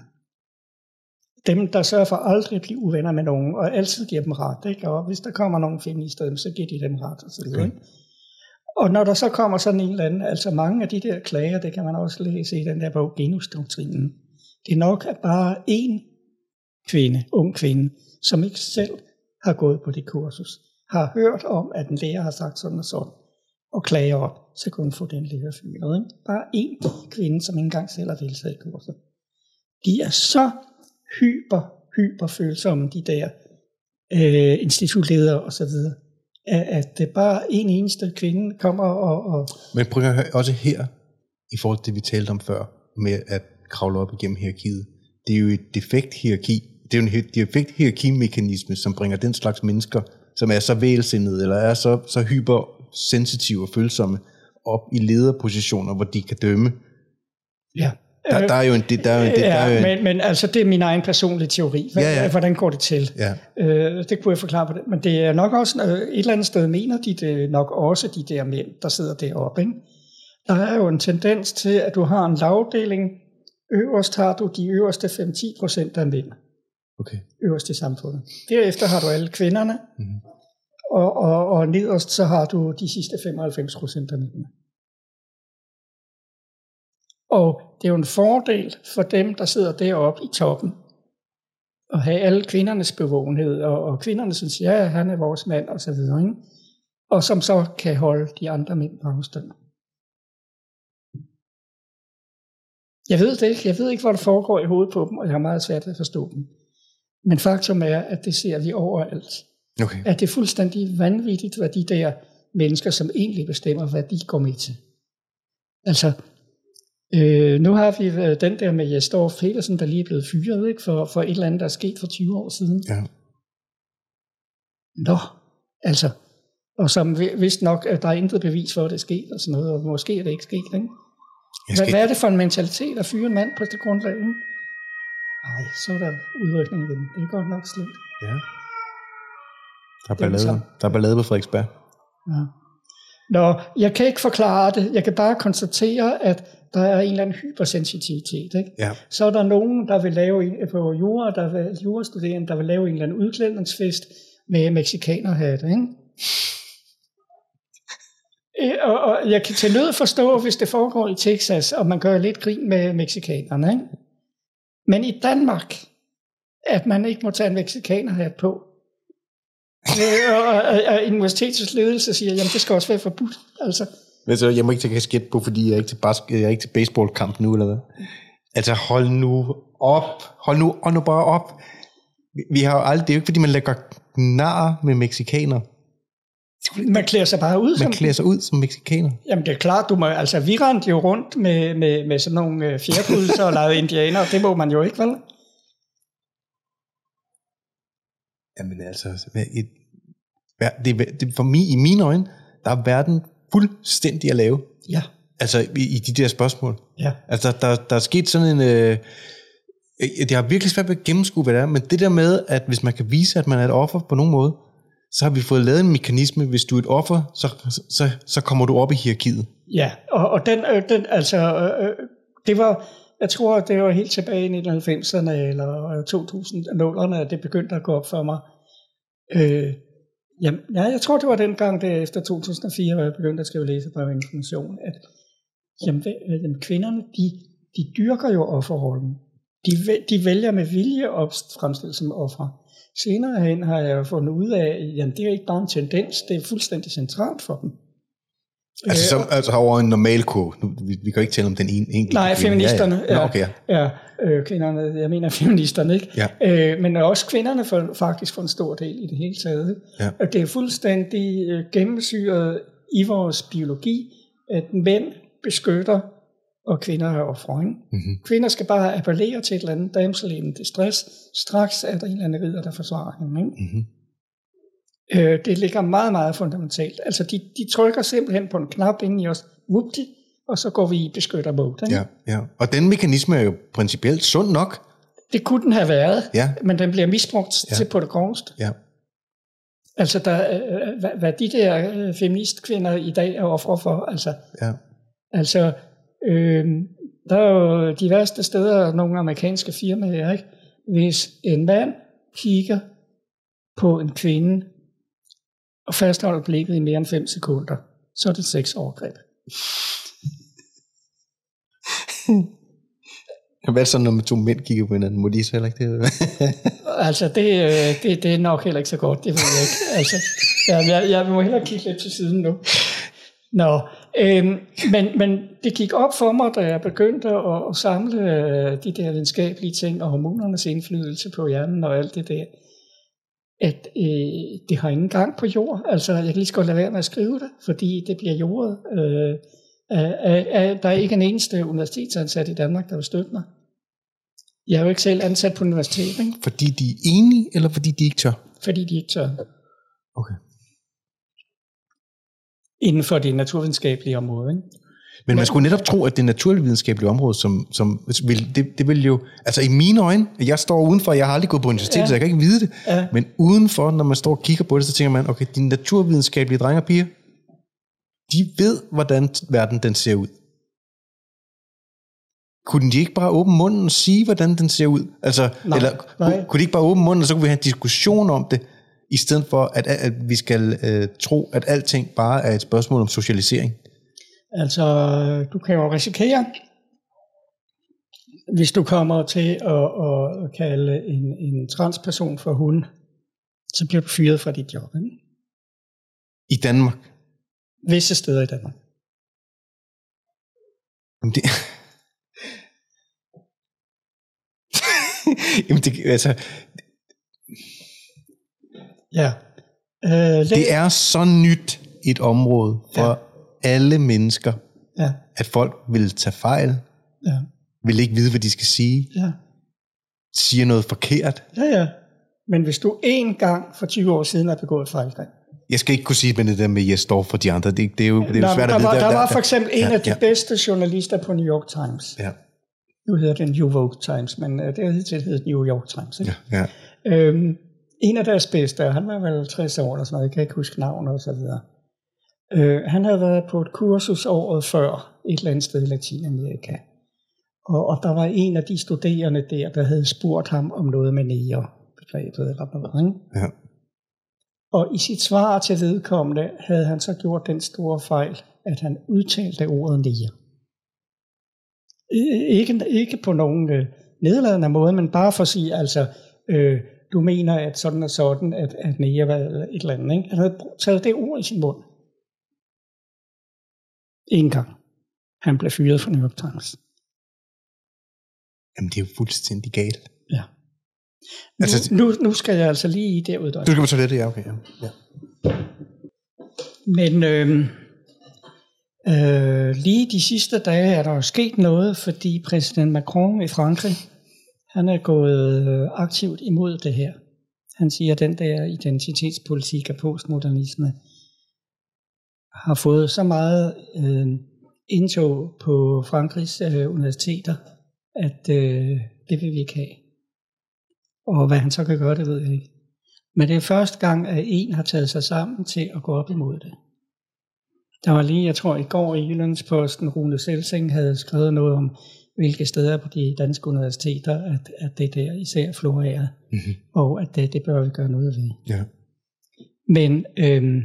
B: Dem, der sørger for aldrig at blive uvenner med nogen, og altid giver dem ret. Ikke? Og hvis der kommer nogen feminister, så giver de dem ret. Og, så videre,
A: Okay.
B: ikke? og når der så kommer sådan en eller anden, altså mange af de der klager, det kan man også læse i den der bog, Genusdoktrinen. Det er nok at bare én kvinde, ung kvinde, som ikke selv har gået på det kursus, har hørt om, at en lærer har sagt sådan og sådan, og klager op, så kan hun få den lærer fyret. Ikke? Bare én kvinde, som ikke engang selv har deltaget i kurset. De er så hyper, hyper følsomme, de der øh, institutledere og så videre. At, at det bare en eneste kvinde kommer og... og
A: Men prøv at høre, også her, i forhold til det, vi talte om før, med at kravle op igennem hierarkiet. Det er jo et defekt hierarki. Det er jo en defekt hierarkimekanisme, som bringer den slags mennesker, som er så vælsindede, eller er så, så hypersensitive og følsomme, op i lederpositioner, hvor de kan dømme.
B: Ja.
A: Der, der er jo en... Det, der er jo en, det, der
B: ja,
A: er jo en
B: men, men altså, det er min egen personlige teori. Hvad,
A: Ja, ja.
B: Hvordan går det til?
A: ja,
B: Øh, det kunne jeg forklare på det. Men det er nok også, øh, et eller andet sted mener de det nok også, de der mænd, der sidder deroppe. Ikke? Der er jo en tendens til, at du har en lavdeling. Øverst har du de øverste 5-10 procent af mænd,
A: okay.
B: øverst i samfundet. Derefter har du alle kvinderne,
A: Mhm.
B: og, og, og nederst så har du de sidste 95 procent af mændene. Og det er jo en fordel for dem, der sidder deroppe i toppen, at have alle kvindernes bevågenhed, og, og kvinderne synes, ja, han er vores mand, og så videre. Ikke? Og som så kan holde de andre mænd på afstand. Jeg ved det ikke. Jeg ved ikke, hvad der foregår i hovedet på dem, og jeg har meget svært ved at forstå dem. Men faktum er, at det ser vi overalt.
A: Okay.
B: At det er fuldstændig vanvittigt, hvad de der mennesker, som egentlig bestemmer, hvad de går med til. Altså, øh, nu har vi øh, den der med Jesdorf Petersen, der lige er blevet fyret ikke, for, for et eller andet, der er sket for 20 år siden.
A: Ja.
B: Nå, altså, og som vi- vist nok, at der er intet bevis for, at det er sket og sådan noget, og måske er det ikke sket. Ikke? Hvad, hvad er det for en mentalitet at fyre en mand på det grundlag? Ikke? Ej, så er der udrykning igen. Det er godt nok slemt.
A: ja. Der er
B: er
A: ballade,
B: samme.
A: der er ballade på Frederiksberg.
B: Ja. Nå, jeg kan ikke forklare det. Jeg kan bare konstatere, at der er en eller anden hypersensitivitet. Ikke?
A: Ja.
B: Så er der nogen, der vil lave en, på jura, der vil, jurastuderende, der vil lave en eller anden udklædningsfest med mexikanerhatte. Ikke? Øh, Og, og jeg kan til nød forstå, hvis det foregår i Texas, og man gør lidt grin med mexikanerne. Ikke? Men i Danmark, at man ikke må tage en mexikanerhat på, Øh, og, og, og universitetets ledelse siger, jamen det skal også være forbudt. Altså,
A: Men så, jeg må ikke tage kasket på, fordi jeg er ikke til, bas- jeg er ikke til baseballkamp nu, eller hvad? Altså, hold nu op. Hold nu, hold nu bare op. Vi- har jo aldrig, det er jo ikke, fordi man lægger nar med mexikaner.
B: man klæder sig bare ud som...
A: Man klæder sig ud som mexikaner.
B: Jamen det er klart, du må, altså vi rendte jo rundt med, med, med sådan nogle øh, fjerpulser og lavede indianer, det må man jo ikke, vel?
A: Jamen altså, et, det, det, for mig, i mine øjne, der er verden fuldstændig at lave.
B: Ja,
A: Altså, i, i de der spørgsmål.
B: ja.
A: Altså, der, der er sket sådan en... Øh, jeg har virkelig svært ved at gennemskue, hvad det er, men det der med, at hvis man kan vise, at man er et offer på nogen måde, så har vi fået lavet en mekanisme, hvis du er et offer, så, så, så kommer du op i hierarkiet.
B: Ja, og, og den, øh, den, altså, øh, øh, det var, jeg tror, det var helt tilbage i 1990'erne eller 2000'erne, at det begyndte at gå op for mig. Øh, jamen, ja, jeg tror, det var den gang, det efter 2004, hvor jeg begyndte at skrive læsebrev og information, at jamen, hva- jamen, kvinderne, de, de dyrker jo offerrollen. De, de vælger med vilje at fremstille som ofre. Senere hen har jeg fundet ud af, at det er ikke bare en tendens, det er fuldstændig centralt for dem.
A: Altså, som, altså over en normal kurve. Nu, vi, vi kan ikke tale om den en, enkelte.
B: Nej, feministerne.
A: Ja, ja. Nå, okay, ja.
B: ja øh, kvinderne, jeg mener feministerne, ikke?
A: Ja.
B: Øh, men også kvinderne får faktisk får en stor del i det hele taget.
A: Ja.
B: Og det er fuldstændig øh, gennemsyret i vores biologi, at mænd beskytter, og kvinder er ofre.
A: Mm-hmm.
B: Kvinder skal bare appellere til et eller andet damsel i en distress. Straks er der en eller anden ridder, der forsvarer hende. Ikke?
A: Mm-hmm.
B: Øh, det ligger meget, meget fundamentalt. Altså, de, de trykker simpelthen på en knap inde i os, whoopty, og så går vi i beskytter mode. Ikke?
A: Ja, ja. Og den mekanisme er jo principielt sund nok.
B: Det kunne den have været,
A: Ja.
B: men den bliver misbrugt
A: Ja.
B: til på det groveste.
A: Ja.
B: Altså, der, øh, hvad, hvad de der øh, feministkvinder i dag er ofre for, altså,
A: Ja.
B: altså øh, der er jo de værste steder, nogle amerikanske firmaer, ikke? hvis en mand kigger på en kvinde og fastholder blikket i mere end 5 sekunder, så er det seks overgreb.
A: Hvad så, når to mænd kigger på hinanden? Må de så heller ikke det?
B: Altså, det, øh, det, det er nok heller ikke så godt, det ved jeg ikke. Altså, ja, jeg, jeg må hellere kigge lidt til siden nu. Nå, øhm, men, men det gik op for mig, da jeg begyndte at, at samle øh, de der videnskabelige ting og hormonernes indflydelse på hjernen og alt det der, at øh, det har ingen gang på jord. Altså, jeg kan lige så godt lade være med at skrive det, fordi det bliver jordet. Øh, af, af, der er ikke en eneste universitetsansat i Danmark, der vil støtte mig. Jeg er jo ikke selv ansat på universitetet, ikke?
A: Fordi de er enige, eller fordi de ikke tør?
B: fordi de ikke tør.
A: Okay.
B: Inden for det naturvidenskabelige område. Ikke?
A: Men man skulle netop tro, at det naturvidenskabelige område, som, som vil, det, det vil jo, altså i mine øjne, jeg står udenfor, jeg har aldrig gået på universitet, ja. så jeg kan ikke vide det,
B: Ja.
A: men udenfor, når man står og kigger på det, så tænker man, okay, de naturvidenskabelige drenge og piger, de ved, hvordan verden den ser ud. Kunne de ikke bare åbne munden og sige, hvordan den ser ud? Altså,
B: Nej,
A: eller
B: nej.
A: Kunne, kunne de ikke bare åbne munden, og så kunne vi have en diskussion om det, i stedet for, at, at vi skal øh, tro, at alting bare er et spørgsmål om socialisering?
B: Altså, du kan jo risikere, hvis du kommer til at, at kalde en, en transperson for hun, så bliver du fyret fra dit job. Ikke?
A: I Danmark.
B: Visse steder i Danmark.
A: Jamen det... Jamen det, altså,
B: Ja. Øh,
A: det er så nyt et område for ja. Alle mennesker,
B: Ja,
A: at folk vil tage fejl,
B: ja,
A: vil ikke vide, hvad de skal sige,
B: ja.
A: siger noget forkert.
B: Ja, ja. Men hvis du en gang for 20 år siden har begået fejlgreb,
A: Jeg skal ikke kunne sige med det der med, jeg står for de andre. Det, det er jo, det er jo
B: der,
A: svært
B: der,
A: at vide.
B: var, der var for eksempel en
A: ja,
B: af de
A: ja.
B: bedste journalister på New York Times.
A: Ja,
B: Nu hedder den New Vogue Times, men øh, det har hidtil heddet New York Times. Ikke?
A: ja.
B: Øhm, en af deres bedste, han var vel 60 år eller sådan noget, jeg kan ikke huske navnet og så videre. Øh, han havde været på et kursus året før, et eller andet sted i Latinamerika. Og, og der var en af de studerende der, der havde spurgt ham om noget med næger, begrebet eller noget.
A: Ja.
B: Og i sit svar til vedkommende havde han så gjort den store fejl, at han udtalte ordet næger. I- Ikke, ikke på nogen øh, nedladende måde, men bare for at sige, altså, øh, du mener, at sådan og sådan, at, at næger var et eller andet. Ikke? Han havde taget det ord i sin mund. En gang. Han blev fyret fra New York Times.
A: Jamen, det er jo fuldstændig galt.
B: Ja. Nu,
A: Altså-
B: altså, nu, nu skal jeg altså lige i derud.
A: Du skal på toilettet, ja, okay. Ja. ja.
B: Men øh, øh, lige de sidste dage er der jo sket noget, fordi præsident Macron i Frankrig, han er gået øh, aktivt imod det her. Han siger, at den der identitetspolitik og postmodernisme har fået så meget øh, indtog på Frankrigs øh, universiteter, at øh, det vil vi ikke have. Og hvad han så kan gøre, det ved jeg ikke. Men det er første gang, at en har taget sig sammen til at gå op imod det. Der var lige, jeg tror i går i Jyllandsposten, Rune Selsing havde skrevet noget om, hvilke steder på de danske universiteter, at, at det der især florerer,
A: Mm-hmm.
B: og at det, det bør vi gøre noget ved.
A: ja.
B: Men øhm,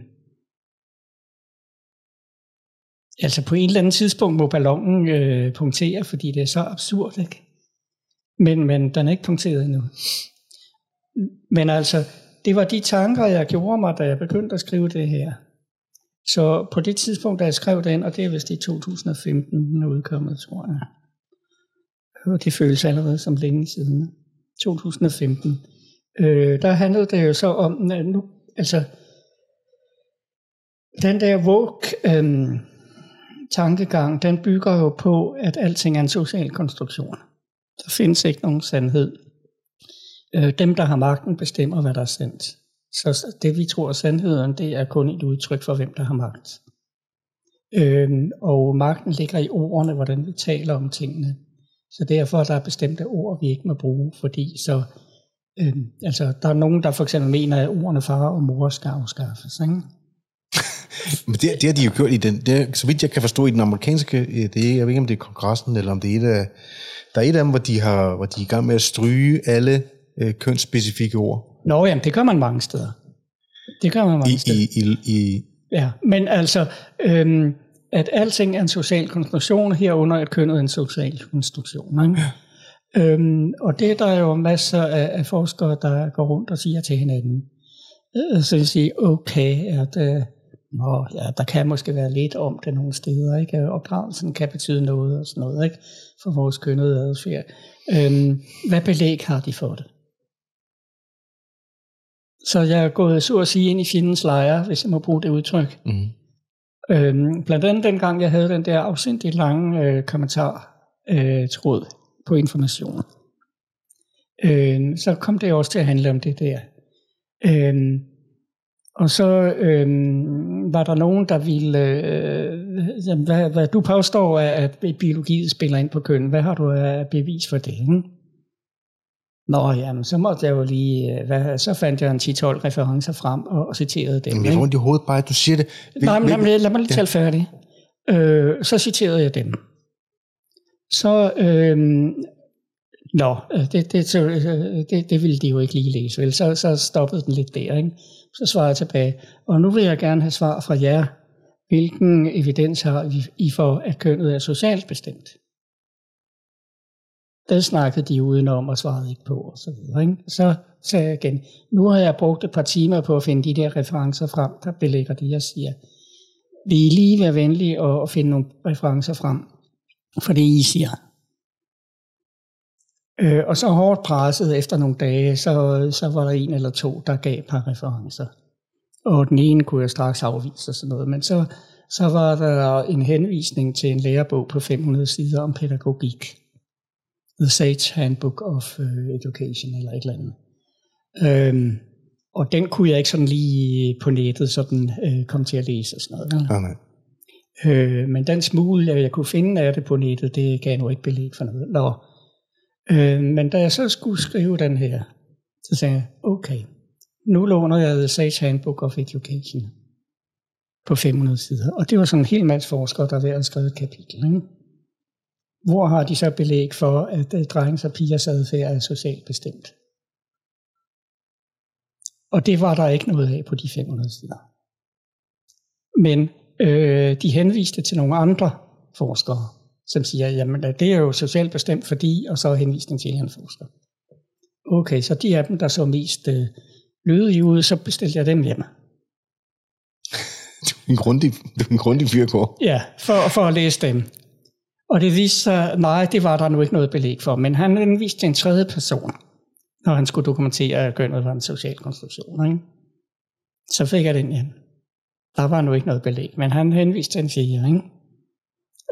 B: altså på et eller andet tidspunkt må ballonen øh, punktere, fordi det er så absurd, ikke? Men, men den er ikke punkteret endnu. Men altså, det var de tanker, jeg gjorde mig, da jeg begyndte at skrive det her. Så på det tidspunkt, da jeg skrev den, og det er vist i 2015, den er udkommet, tror jeg. Og det føles allerede som længe siden. 2015. Øh, der handlede det jo så om, at nu, altså, den der woke øh, tankegang, den bygger jo på, at alting er en social konstruktion. Der findes ikke nogen sandhed. Øh, dem, der har magten, bestemmer, hvad der er sandt. Så det, vi tror er sandheden, det er kun et udtryk for, hvem der har magt. Øhm, og magten ligger i ordene, hvordan vi taler om tingene. Så derfor er der bestemte ord, vi ikke må bruge, fordi så, øhm, altså, der er nogen, der for eksempel mener, at ordene far og mor skal afskaffes. Ikke?
A: Men det, det har de jo gjort i den, det, er- så vidt jeg kan forstå i den amerikanske, øh, det er, jeg ved ikke om det er kongressen, eller om det er et af, der er et af dem, hvor de, har, hvor de er i gang med at stryge alle øh, kønsspecifikke ord
B: Nå, jamen, det gør man mange steder. Det gør man mange
A: i,
B: steder.
A: i, i, i
B: Ja, men altså, øhm, at alting er en social konstruktion, herunder at kønnet er en social konstruktion. Ikke? Øhm, og det er der jo masser af, af forskere, der går rundt og siger til hinanden. Øh, Så vil sige, okay, at øh, Nå, ja, der kan måske være lidt om det nogle steder, ikke? Opdragelsen kan betyde noget og sådan noget, ikke? For vores kønnede adfærd. Øhm, hvad belæg har de for det? Så jeg er gået så at sige ind i fjendens lejre, hvis jeg må bruge det udtryk. Mm. Øhm, blandt andet dengang jeg havde den der afsindigt lange øh, kommentar øh, tråd på information. Øhm, så kom det også til at handle om det der. Øhm, og så øhm, var der nogen, der ville, øh, hvad, hvad du påstår, at biologiet spiller ind på køn. Hvad har du af bevis for det? Hm? Nå, jamen, så måtte jeg jo lige, øh, hvad, så fandt jeg en 10-12 referencer frem og, og citerede dem.
A: Men jeg får ondt i hovedet bare, at du siger det.
B: Vil, Nej, men lad, lad mig lige tale ja. færdig. Øh, så citerede jeg dem. Så, øh, nå, øh, det, det, så, øh, det, det ville de jo ikke lige læse, vel? Så, så stoppede den lidt der, ikke? Så svarede jeg tilbage, og nu vil jeg gerne have svar fra jer. Hvilken evidens har I for, at kønnet er socialt bestemt? Det snakkede de udenom og svarede ikke på. Og så, videre, ikke? så sagde jeg igen, nu har jeg brugt et par timer på at finde de der referencer frem, der belægger det, jeg siger. Vil I lige være venlige og finde nogle referencer frem for det, I siger? Øh, og så hårdt presset efter nogle dage, så, så var der en eller to, der gav et par referencer. Og den ene kunne jeg straks afvise og sådan noget. Men så, så var der en henvisning til en lærebog på 500 sider om pædagogik. The Sage Handbook of uh, Education, eller et eller andet. Øhm, og den kunne jeg ikke sådan lige på nettet sådan øh, komme til at læse og sådan noget. Ja, nej. Øh, men den smule, jeg kunne finde af det på nettet, det gav nu ikke belæg for noget. Nå. Øh, men da jeg så skulle skrive den her, så sagde jeg, okay, nu låner jeg The Sage Handbook of Education på 500 sider. Og det var sådan en hel masse forskere, der havde skrevet et kapitel. Ikke? Hvor har de så belæg for, at øh, drengens og pigers adfærd er socialt bestemt? Og det var der ikke noget af på de 500 sider. Men øh, de henviste til nogle andre forskere, som siger, jamen det er jo socialt bestemt fordi, og så henvisning til en forsker. Okay, så de af dem, der så mest øh, lødige ud, så bestilte jeg dem hjem.
A: Du er en grundig, du er en grundig fyrkår.
B: Ja, for, for at læse dem. Og det viste sig, nej, det var der nu ikke noget belæg for, men han henviste til en tredje person, når han skulle dokumentere, at kønnet var en social konstruktion. Ikke? Så fik jeg den hjem. Der var nu ikke noget belæg, men han henviste til en fjerde. Ikke?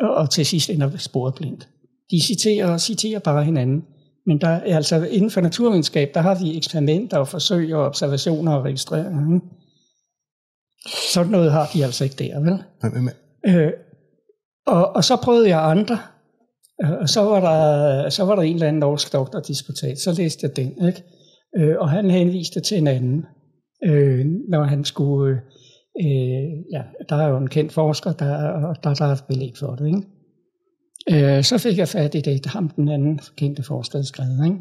B: Og, til sidst ender sporet blindt. De citerer og citerer bare hinanden. Men der er altså inden for naturvidenskab, der har vi eksperimenter og forsøg og observationer og registreringer. Sådan noget har de altså ikke der, vel? Men, men, øh, og, og så prøvede jeg andre, øh, og så var der, så var der en eller anden norsk doktordisputat, så læste jeg den, ikke? Øh, og han henviste til en anden, øh, når han skulle, øh, ja, der er jo en kendt forsker, der, der, der er belæg for det, ikke? Øh, så fik jeg fat i det, ham den anden kendte forsker skrevet, ikke?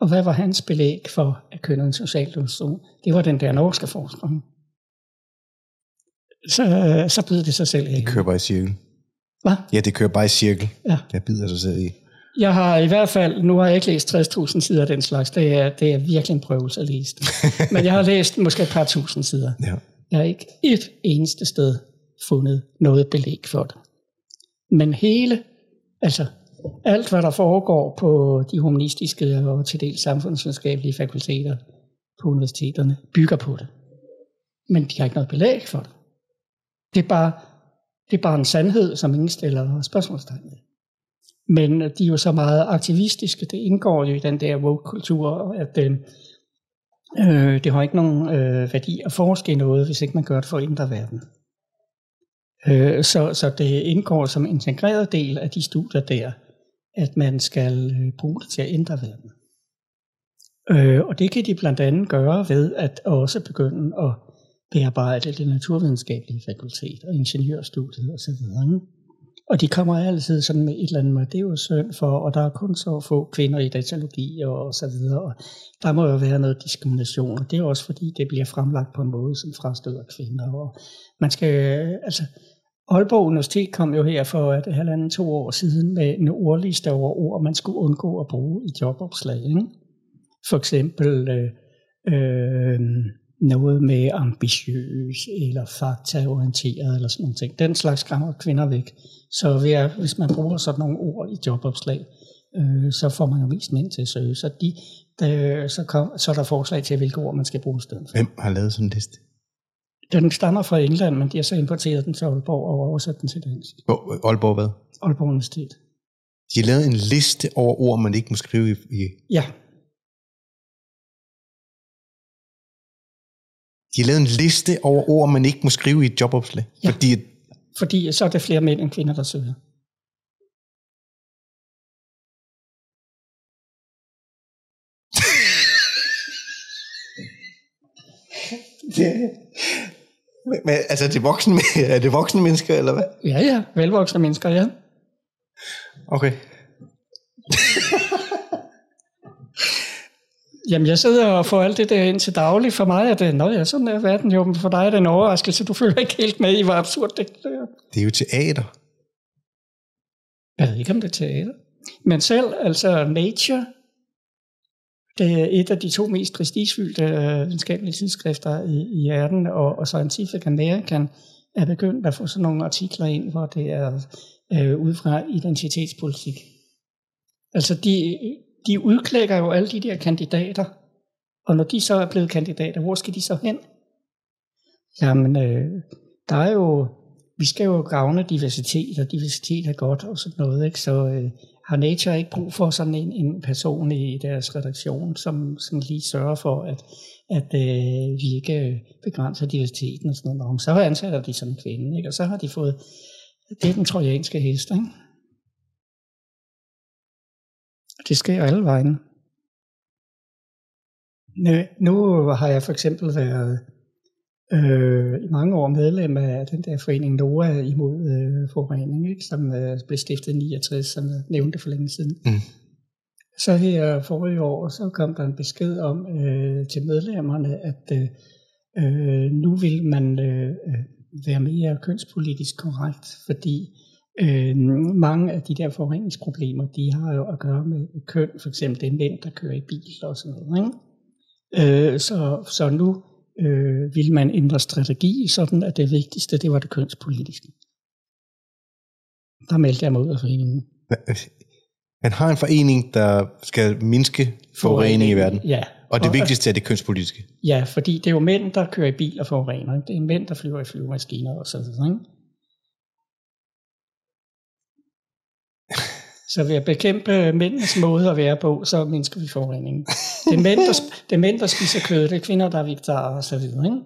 B: Og hvad var hans belæg for at kønne en social Det var den der norske forsker. Så, så blev det sig selv
A: ikke. Det kører bare i cirkel.
B: Hvad?
A: Ja, det kører bare i cirkel. Ja. Det bider sig selv i.
B: Jeg har i hvert fald, nu har jeg ikke læst 60.000 sider af den slags, det er, det er virkelig en prøvelse at læse Men jeg har læst måske et par tusind sider. Ja. Jeg ikke et eneste sted fundet noget belæg for det. Men hele, altså alt hvad der foregår på de humanistiske og til dels samfundsvidenskabelige fakulteter på universiteterne, bygger på det. Men de har ikke noget belæg for det. Det er bare det er bare en sandhed, som ingen stiller spørgsmålstegn ved. Men de er jo så meget aktivistiske. Det indgår jo i den der woke-kultur, at øh, øh, det har ikke nogen øh, værdi at forske i noget, hvis ikke man gør det for at ændre verden. Øh, så, så det indgår som en integreret del af de studier der, at man skal øh, bruge det til at ændre verden. Øh, og det kan de blandt andet gøre ved at også begynde at bearbejde det naturvidenskabelige fakultet og ingeniørstudiet osv. Og, de kommer altid sådan med et eller andet med, det er jo synd for, og der er kun så få kvinder i datalogi og så videre, og der må jo være noget diskrimination, og det er også fordi, det bliver fremlagt på en måde, som frastøder kvinder, og man skal, altså, Aalborg Universitet kom jo her for et halvanden to år siden med en ordliste over ord, man skulle undgå at bruge i jobopslag. Ikke? For eksempel øh, øh, noget med ambitiøs eller faktaorienteret eller sådan nogle ting. Den slags skræmmer kvinder væk. Så ved at, hvis man bruger sådan nogle ord i jobopslag, øh, så får man jo vist mænd til at søge. Så, de, der, så, kom, så er der forslag til, hvilke ord man skal bruge i stedet for.
A: Hvem har lavet sådan en liste?
B: Den stammer fra England, men de har så importeret den til Aalborg og oversat den til dansk.
A: Aalborg hvad?
B: Aalborg Universitet.
A: De har lavet en liste over ord, man ikke må skrive i... i
B: Ja,
A: de har lavet en liste over ord, man ikke må skrive i et jobopslag.
B: Ja.
A: Fordi
B: fordi så er der flere mænd end kvinder, der søger.
A: Men, altså, er det voksne, er det voksne mennesker, eller hvad?
B: Ja, ja, velvoksne mennesker, ja.
A: Okay.
B: Jamen, jeg sidder og får alt det der ind til daglig. For mig er det, nå ja, sådan er verden jo, men for dig er det en overraskelse. Du følger ikke helt med i, hvor absurd det er.
A: Det er jo teater.
B: Jeg ved ikke, om det er teater. Men selv, altså Nature, det er et af de to mest prestigefyldte øh, videnskabelige tidsskrifter i, i verden, og, og Scientific American er begyndt at få sådan nogle artikler ind, hvor det er øh, ud fra identitetspolitik. Altså, de, de udklækker jo alle de der kandidater, og når de så er blevet kandidater, hvor skal de så hen? Jamen, øh, der er jo, vi skal jo gavne diversitet, og diversitet er godt og sådan noget, ikke? Så øh, har Nature ikke brug for sådan en, en person i deres redaktion, som, som lige sørger for, at, at øh, vi ikke øh, begrænser diversiteten og sådan noget. Nå, Så ansætter de sådan en kvinde, ikke? Og så har de fået, det er den trojanske hest, ikke? Det sker alle vejen. Nu, nu har jeg for eksempel været øh, i mange år medlem af den der forening NOA imod øh, forurening, ikke? som øh, blev stiftet i 69, som jeg nævnte for længe siden.
A: Mm.
B: Så her forrige år, så kom der en besked om øh, til medlemmerne, at øh, øh, nu vil man øh, øh, være mere kønspolitisk korrekt, fordi øh, mange af de der forureningsproblemer, de har jo at gøre med køn, for eksempel det er mænd, der kører i bil og sådan noget. Ikke? Øh, så, så nu øh, vil man ændre strategi, sådan at det vigtigste, det var det kønspolitiske. Der meldte jeg mig ud af foreningen.
A: Man har en forening, der skal mindske forurening i verden.
B: Ja.
A: Og det vigtigste er det kønspolitiske.
B: Ja, fordi det er jo mænd, der kører i bil og forurener. Det er mænd, der flyver i flyvemaskiner og så videre. Ikke? Så ved at bekæmpe mændenes måde at være på, så mindsker vi forureningen. Det er mænd, der, det er mænd, der spiser kød, det er kvinder, der er vegetarer og så videre. Ikke?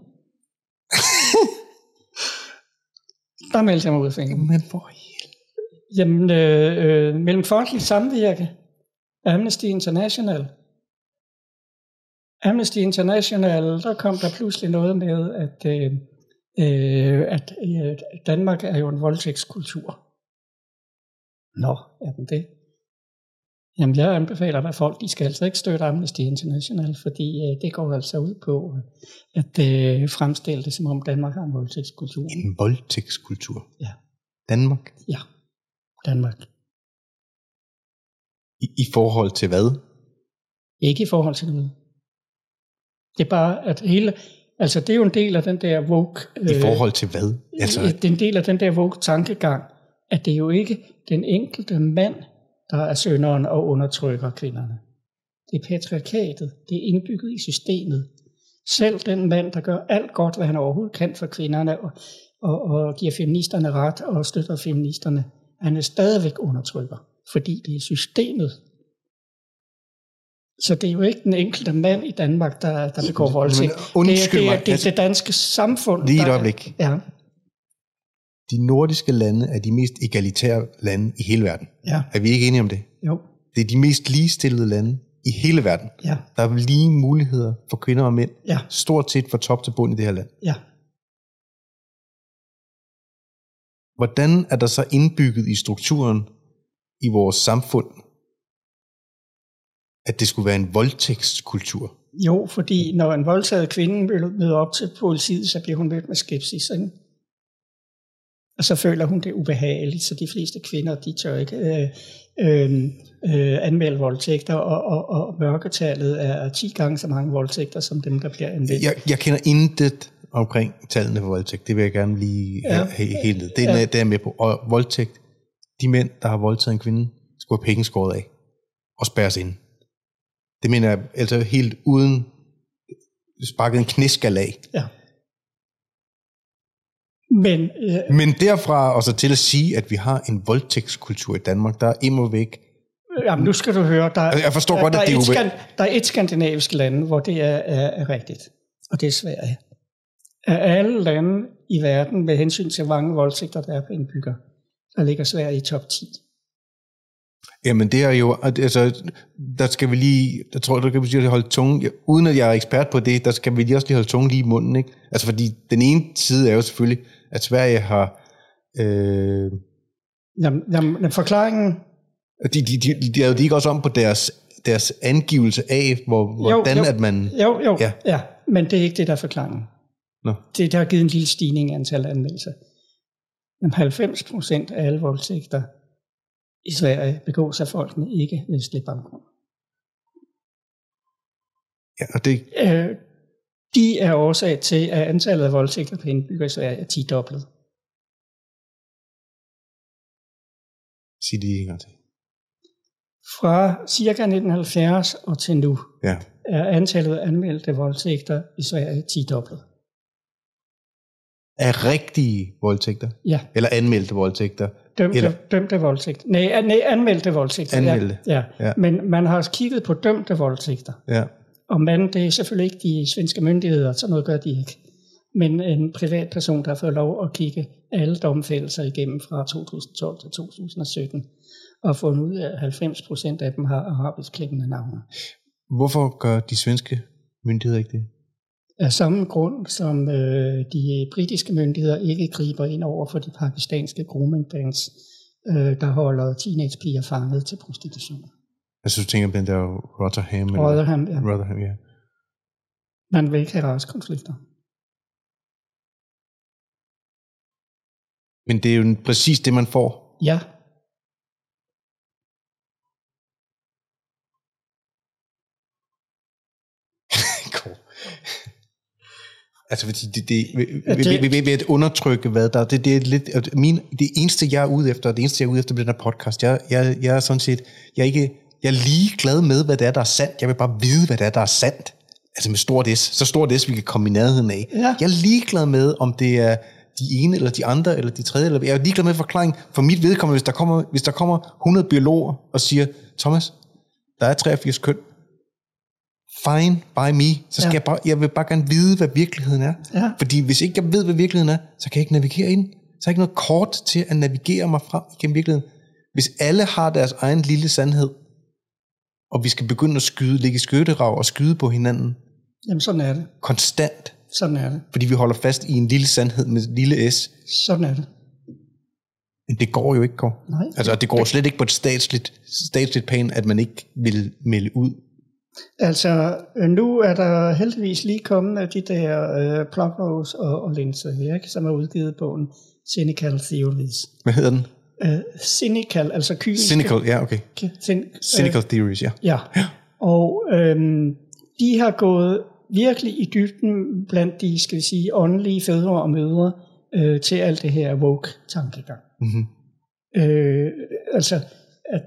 B: Der meldte jeg mig ud af foreningen.
A: Men for
B: Jamen, øh, øh, mellem folkeligt samvirke, Amnesty International. Amnesty International, der kom der pludselig noget med, at, øh, øh, at øh, Danmark er jo en voldtægtskultur. Nå, er den det? Jamen, jeg anbefaler, at folk de skal altså ikke støtte Amnesty International, fordi øh, det går altså ud på at øh, fremstille det, som om Danmark har en voldtægtskultur.
A: En voldtægtskultur.
B: Ja.
A: Danmark.
B: Ja, Danmark.
A: I, I forhold til hvad?
B: Ikke i forhold til noget. Det er bare, at hele, altså det er jo en del af den der woke,
A: I forhold til hvad?
B: Altså, det er en del af den der woke tankegang, at det er jo ikke den enkelte mand, der er sønderen og undertrykker kvinderne. Det er patriarkatet, det er indbygget i systemet. Selv den mand, der gør alt godt, hvad han overhovedet kan for kvinderne, og, og, og giver feministerne ret og støtter feministerne, han er stadigvæk undertrykker, fordi det er systemet, så det er jo ikke den enkelte mand i Danmark, der, der begår voldtægt. Det er, det er, det, er det danske samfund.
A: Lige et
B: der-
A: øjeblik.
B: Ja,
A: de nordiske lande er de mest egalitære lande i hele verden.
B: ja,
A: Er vi ikke enige om det?
B: jo,
A: Det er de mest ligestillede lande i hele verden.
B: ja,
A: Der er lige muligheder for kvinder og mænd,
B: ja,
A: stort set fra top til bund i det her land.
B: ja.
A: Hvordan er der så indbygget i strukturen i vores samfund, at det skulle være en voldtægtskultur?
B: Jo, fordi når en voldtaget kvinde vil møde op til politiet, så bliver hun mødt med skepsis. Ikke? Og så føler hun det ubehageligt, så de fleste kvinder, de tør ikke øh, øh, øh, anmelde voldtægter, og, og, og mørketallet er 10 gange så mange voldtægter, som dem, der bliver anmeldt.
A: Jeg, jeg kender intet omkring tallene for voldtægt. Det vil jeg gerne lige
B: Ja.
A: have helt ned. Det,
B: Ja.
A: ja. det er jeg med på. Og voldtægt, de mænd, der har voldtaget en kvinde, skulle have penge skåret af og spærres ind. Det mener jeg altså helt uden sparket en knæskal af.
B: Ja. Men øh,
A: Men derfra og så til at sige, at vi har en voldtægtskultur i Danmark, der er immer væk.
B: jamen, nu skal du høre, der,
A: Altså, jeg forstår
B: der,
A: godt,
B: der,
A: at det
B: er et skan, der er et skandinavisk land, hvor det er, er, er rigtigt, og det er Sverige. Af alle lande i verden, med hensyn til hvor mange voldtægter, der er på indbygger, der ligger Sverige i top 10.
A: Jamen det er jo, altså, der skal vi lige, der tror der kan vi sige, at holde tunge, uden at jeg er ekspert på det, der skal vi lige også lige holde tunge lige i munden, ikke? Altså fordi den ene side er jo selvfølgelig, at Sverige har, øh,
B: Jamen, jamen, forklaringen,
A: de, de, de, de jo de ikke også om på deres, deres angivelse af, hvor, hvordan
B: jo.
A: at man,
B: jo, jo,
A: Ja.
B: ja. men det er ikke det, der er forklaringen.
A: Nå.
B: Det, der har givet en lille stigning i antallet af anmeldelser. Men 90 procent af alle voldtægter i Sverige begås af folk med ikke-vestlig baggrund.
A: ja, og det,
B: Øh, de er årsag til, at antallet af voldtægter på indbygger i Sverige er 10 dobblet.
A: sig det en gang til.
B: Fra ca. 1970 og til nu
A: Ja,
B: er antallet af anmeldte voldtægter i Sverige 10 dobblet.
A: af rigtige voldtægter,
B: Ja,
A: eller anmeldte voldtægter.
B: dømte,
A: Eller-
B: dømte voldtægter. Nej, nej, anmeldte voldtægter.
A: Anmeldte.
B: Ja, ja.
A: Ja.
B: ja. Men man har kigget på dømte voldtægter.
A: Ja,
B: Og man, det er selvfølgelig ikke de svenske myndigheder, så noget gør de ikke. Men en privatperson, der har fået lov at kigge alle domfældelser igennem fra 2012 til 2017, og fundet ud af, at 90 procent af dem har arabisk klingende navne.
A: hvorfor gør de svenske myndigheder ikke det?
B: Af samme grund, som øh, de britiske myndigheder ikke griber ind over for de pakistanske grooming bands, øh, der holder teenagepiger fanget til prostitution.
A: Altså du tænker på den der Rotterdam? eller-
B: Rotherham, ja.
A: Rotherham, ja.
B: Man vil ikke have raskonflikter.
A: Men det er jo præcis det, man får.
B: Ja,
A: Cool. Altså, fordi det, det, ved, ved, ved, ved, at undertrykke, hvad der det, det er lidt, min, det eneste, jeg er ude efter, det eneste, jeg er ude efter med den her podcast, jeg, jeg, jeg er sådan set, jeg er ikke, jeg er lige glad med, hvad det er, der er sandt. Jeg vil bare vide, hvad det er, der er sandt. Altså med stort S. Så stort S, vi kan komme i nærheden af.
B: Ja.
A: Jeg er ligeglad med, om det er de ene, eller de andre, eller de tredje. Eller, jeg er ligeglad med forklaring. For mit vedkommende, hvis der kommer, hvis der kommer 100 biologer og siger, Thomas, der er 83 køn. Fine by me. Så skal
B: Ja.
A: jeg, bare, jeg vil bare gerne vide, hvad virkeligheden er.
B: Ja.
A: Fordi hvis ikke jeg ved, hvad virkeligheden er, så kan jeg ikke navigere ind. Så jeg ikke noget kort til at navigere mig frem igennem virkeligheden. Hvis alle har deres egen lille sandhed, og vi skal begynde at skyde, ligge i skytterav og skyde på hinanden
B: jamen sådan er det.
A: konstant,
B: Sådan er det.
A: fordi vi holder fast i en lille sandhed med et lille s,
B: Sådan er det.
A: men det går jo ikke, Kåre.
B: Nej.
A: Altså, det går slet ikke på et statsligt, statsligt plan, at man ikke vil melde ud.
B: Altså, øh, nu er der heldigvis lige kommet af de der øh, Plugrose og, og Linse, ikke, som har udgivet bogen Cynical Theories.
A: Hvad hedder den?
B: Øh, cynical, altså kyniske.
A: Cynical, ja, okay.
B: Cyn,
A: Cynical theories, ja.
B: Ja, og øhm, de har gået virkelig i dybden blandt de, skal vi sige, åndelige fædre og mødre øh, til alt det her woke-tankegang.
A: Mm-hmm.
B: Øh, altså, at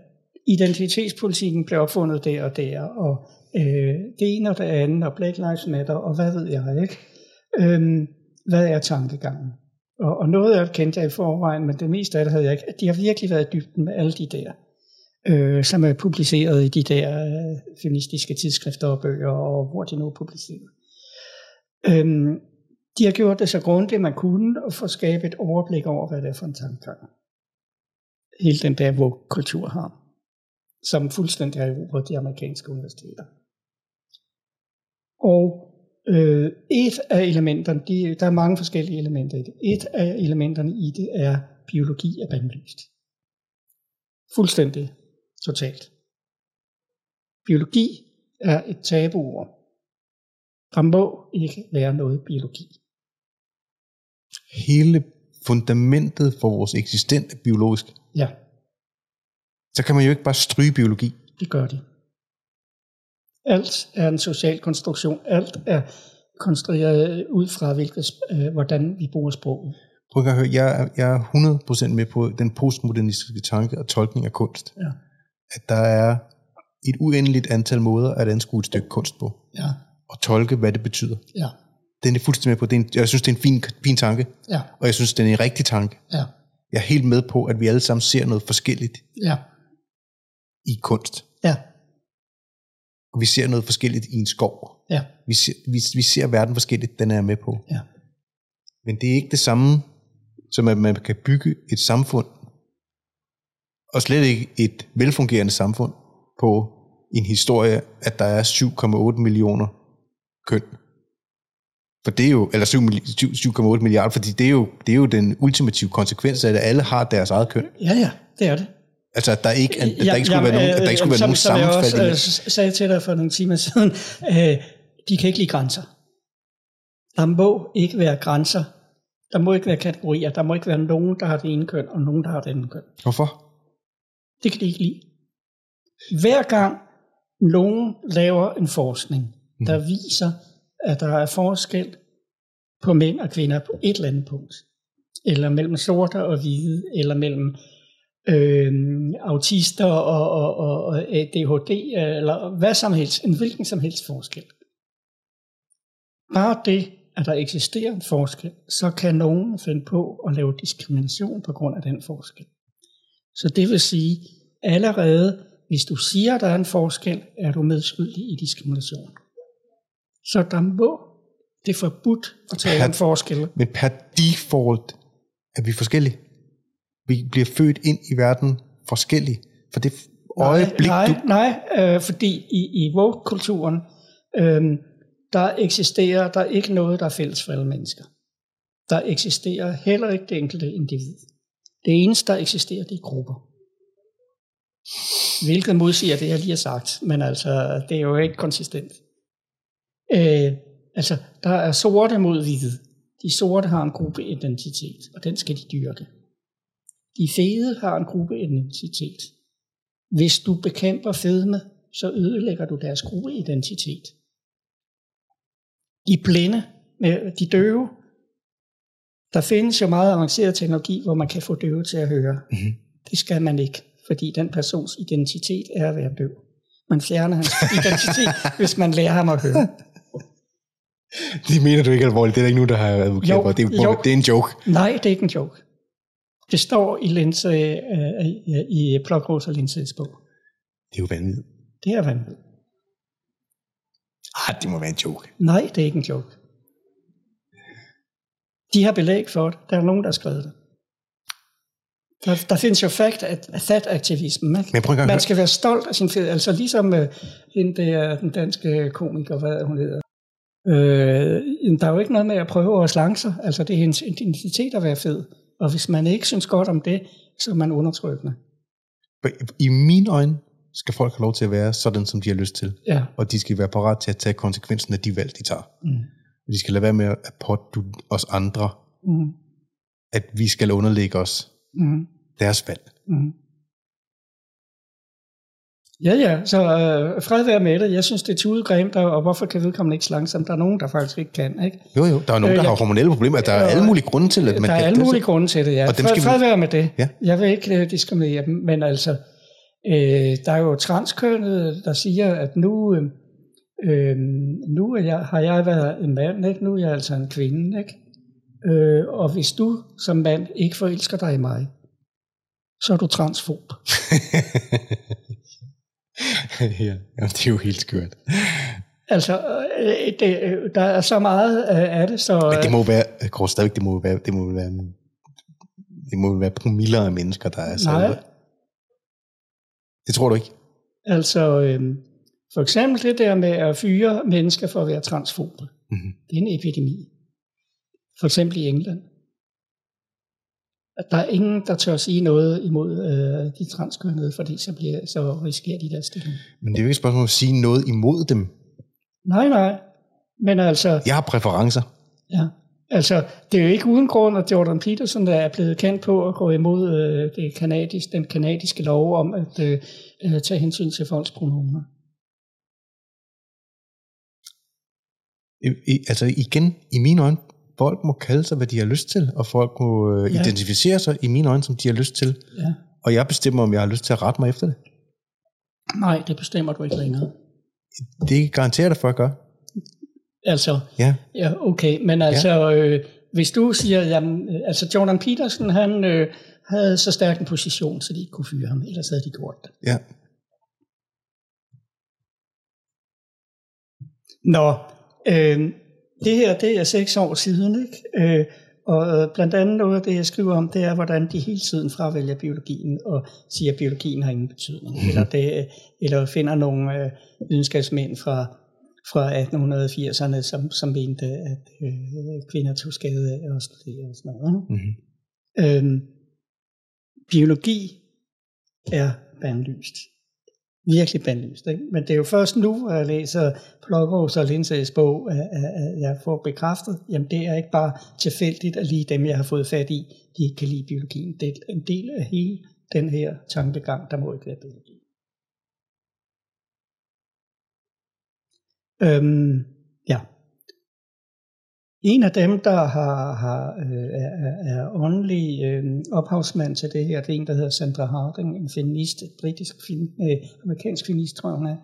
B: identitetspolitikken blev opfundet der og der, og øh, det ene og det andet, og Black Lives Matter, og hvad ved jeg ikke. Øhm, hvad er tankegangen? Og, og noget af det kendte jeg i forvejen, men det meste af det havde jeg ikke. De har virkelig været i dybden med alle de der, øh, som er publiceret i de der øh, feministiske tidsskrifter og bøger, og hvor de nu er publiceret. Øhm, de har gjort det så grundigt, man kunne, og få skabe et overblik over, hvad det er for en tankegang. Hele den der hvor kultur har, som fuldstændig har erobret de amerikanske universiteter. Og øh, et af elementerne, de, der er mange forskellige elementer i det, et af elementerne i det er biologi er bandlyst. Fuldstændig totalt. Biologi er et tabuord. Der må ikke være noget biologi.
A: Hele fundamentet for vores eksistens er biologisk,
B: Ja,
A: så kan man jo ikke bare stryge biologi.
B: det gør de. Alt er en social konstruktion. Alt er konstrueret ud fra, hvilket, øh, hvordan vi bruger sproget.
A: Prøv at høre, jeg er, jeg er 100% med på den postmodernistiske tanke og tolkning af kunst.
B: Ja.
A: At der er et uendeligt antal måder at anskue et stykke kunst på,
B: Ja,
A: og tolke, hvad det betyder.
B: ja,
A: Den er fuldstændig med på. Det en, jeg synes, det er en fin, fin tanke,
B: ja,
A: og jeg synes, det er en rigtig tanke.
B: ja,
A: Jeg er helt med på, at vi alle sammen ser noget forskelligt
B: ja,
A: i kunst.
B: ja,
A: Og vi ser noget forskelligt i en skov.
B: ja,
A: Vi ser, vi, vi ser verden forskelligt, den er jeg med på.
B: ja.
A: Men det er ikke det samme, som at man kan bygge et samfund, og slet ikke et velfungerende samfund, på en historie, at der er 7,8 millioner køn. For det er jo, eller 7 milli- 7 7,8 milliarder, fordi det er, jo, det er jo den ultimative konsekvens af, at alle har deres eget køn.
B: Ja, ja, det er det.
A: Altså, at der ikke, at der ikke skulle være nogen, der ikke skulle være
B: som,
A: nogen
B: som jeg også
A: sammenfald.
B: øh, sagde til dig for nogle timer siden, øh, de kan ikke lide grænser. Der må ikke være grænser. Der må ikke være kategorier. Der må ikke være nogen, der har det ene køn, og nogen, der har det andet køn.
A: Hvorfor?
B: Det kan de ikke lide. Hver gang nogen laver en forskning, der viser, at der er forskel på mænd og kvinder på et eller andet punkt, eller mellem sorte og hvide, eller mellem øh, autister og, og, og, og ADHD, eller hvad som helst, en hvilken som helst forskel. Bare det, at der eksisterer en forskel, så kan nogen finde på at lave diskrimination på grund af den forskel. Så det vil sige, allerede hvis du siger, at der er en forskel, er du medskyldig i diskrimination. Så der må, det er forbudt at tale om forskel.
A: Men per default er vi forskellige. Vi bliver født ind i verden forskellige. For det øjeblik,
B: nej,
A: du...
B: nej, øh, fordi i, i woke-kulturen, øh, der eksisterer der ikke noget, der er fælles for alle mennesker. Der eksisterer heller ikke det enkelte individ. Det eneste, der eksisterer, det er grupper. Hvilket modsiger det, jeg lige har sagt, men altså, det er jo ikke konsistent. Øh, altså, der er sorte mod hvide. De sorte har en gruppeidentitet, og den skal de dyrke. De fede har en gruppeidentitet. Hvis du bekæmper fedme, så ødelægger du deres gruppeidentitet. De blinde, de døve, der findes jo meget avanceret teknologi, hvor man kan få døve til at høre.
A: Mhm.
B: Det skal man ikke, fordi den persons identitet er at være døv. Man fjerner hans identitet, hvis man lærer ham at høre.
A: Det mener du ikke alvorligt. Det er der ikke nogen, der har advokat
B: Jo,
A: for. Det, er,
B: jo.
A: det er en joke.
B: Nej, det er ikke en joke. Det står i, linse, øh, i, i Plokros og Linses bog.
A: Det er jo vanvittigt.
B: Det er vanvittigt.
A: Ah, det må være en joke.
B: Nej, det er ikke en joke. De har belæg for det. Der er nogen, der har skrevet det. Der, der findes jo fact, fat aktivisme. Ikke?
A: Men prøv en at
B: Man skal være stolt af sin fed. Altså ligesom uh, hende der, den danske komiker, hvad hun hedder. Øh, der er jo ikke noget med at prøve at slange sig. Altså det er hendes identitet at være fed. Og hvis man ikke synes godt om det, så er man undertrykkende.
A: I mine øjne skal folk have lov til at være sådan, som de har lyst til.
B: Ja.
A: Og de skal være parat til at tage konsekvensen af de valg, de tager.
B: Mm.
A: De skal lade være med at pådutte os andre,
B: Mm.
A: at vi skal underlægge os
B: Mm.
A: deres valg.
B: Mm. Ja, ja, så øh, fred være med det. Jeg synes, det er tudegremt, og hvorfor kan vedkommende ikke langsomt? Der er nogen, der faktisk ikke kan. Ikke?
A: Jo, jo. Der er nogen,
B: Øh,
A: der
B: jeg-
A: har hormonelle problemer. Der er
B: Øh,
A: alle mulige grunde til, at man
B: der er
A: kan...
B: alle
A: det-
B: mulige grunde til det, ja.
A: Og dem
B: Fred,
A: skal vi-
B: fred være med det.
A: Ja.
B: Jeg vil ikke øh, diskriminere dem, men altså, øh, der er jo transkønnede, der siger, at nu, øh, øh, nu er jeg, har jeg været en mand, ikke? nu er jeg altså en kvinde. Ikke? Øh, og hvis du som mand ikke forelsker dig i mig, så er du transfob.
A: ja, jamen, det er jo helt skørt.
B: Altså, øh, det, øh, der er så meget øh, af det, så...
A: Men det må være, tror stadigvæk, det må være, det må være, det må være promiller af mennesker, der er
B: Nej.
A: salvet. Det tror du ikke?
B: Altså, øh, for eksempel det der med at fyre mennesker for at være transfobe.
A: Mhm.
B: Det er en epidemi. For eksempel i England. At der er ingen, der tør sige noget imod øh, de transkønnede, fordi så, bliver, så risikerer de deres stilling.
A: Men det er jo ikke et spørgsmål at sige noget imod dem.
B: Nej, nej. Men altså,
A: Jeg har præferencer.
B: ja. Altså, det er jo ikke uden grund, at Jordan Peterson der er blevet kendt på at gå imod øh, det kanadisk, den kanadiske lov om at øh, øh, tage hensyn til folks pronomer.
A: I, i, altså igen, i mine øjne, folk må kalde sig, hvad de har lyst til, og folk må øh,
B: Ja.
A: identificere sig i mine øjne, som de har lyst til.
B: Ja.
A: Og jeg bestemmer, om jeg har lyst til at rette mig efter det.
B: Nej, det bestemmer du ikke længere.
A: Det garanterer det for at gøre.
B: Altså,
A: Ja,
B: ja, okay, men altså, øh, hvis du siger, jamen, øh, altså Jordan Peterson, han øh, havde så stærk en position, så de ikke kunne fyre ham, ellers havde de gjort det.
A: ja.
B: Nå, øh, det her, det er seks år siden, ikke? Øh, og øh, blandt andet noget af det, jeg skriver om, det er, hvordan de hele tiden fravælger biologien og siger, at biologien har ingen betydning. Eller, det, eller finder nogle øh, videnskabsmænd fra, fra 1880'erne, som, som mente, at øh, kvinder tog skade af at studere og sådan noget.
A: Mm-hmm.
B: Øhm, biologi er bandlyst. Virkelig bandlyst. Ikke? Men det er jo først nu, hvor jeg læser Plokros og Lindsay's bog, at, at, at jeg får bekræftet, jamen det er ikke bare tilfældigt, at lige dem, jeg har fået fat i, de ikke kan lide biologien. Det er en del af hele den her tankegang, der må ikke være biologi. Øhm, ja. En af dem, der har, har, øh, er, er- er åndelig øh, ophavsmand til det her, det er en, der hedder Sandra Harding, en feminist, britisk, fin- øh, amerikansk feminist, tror jeg hun er.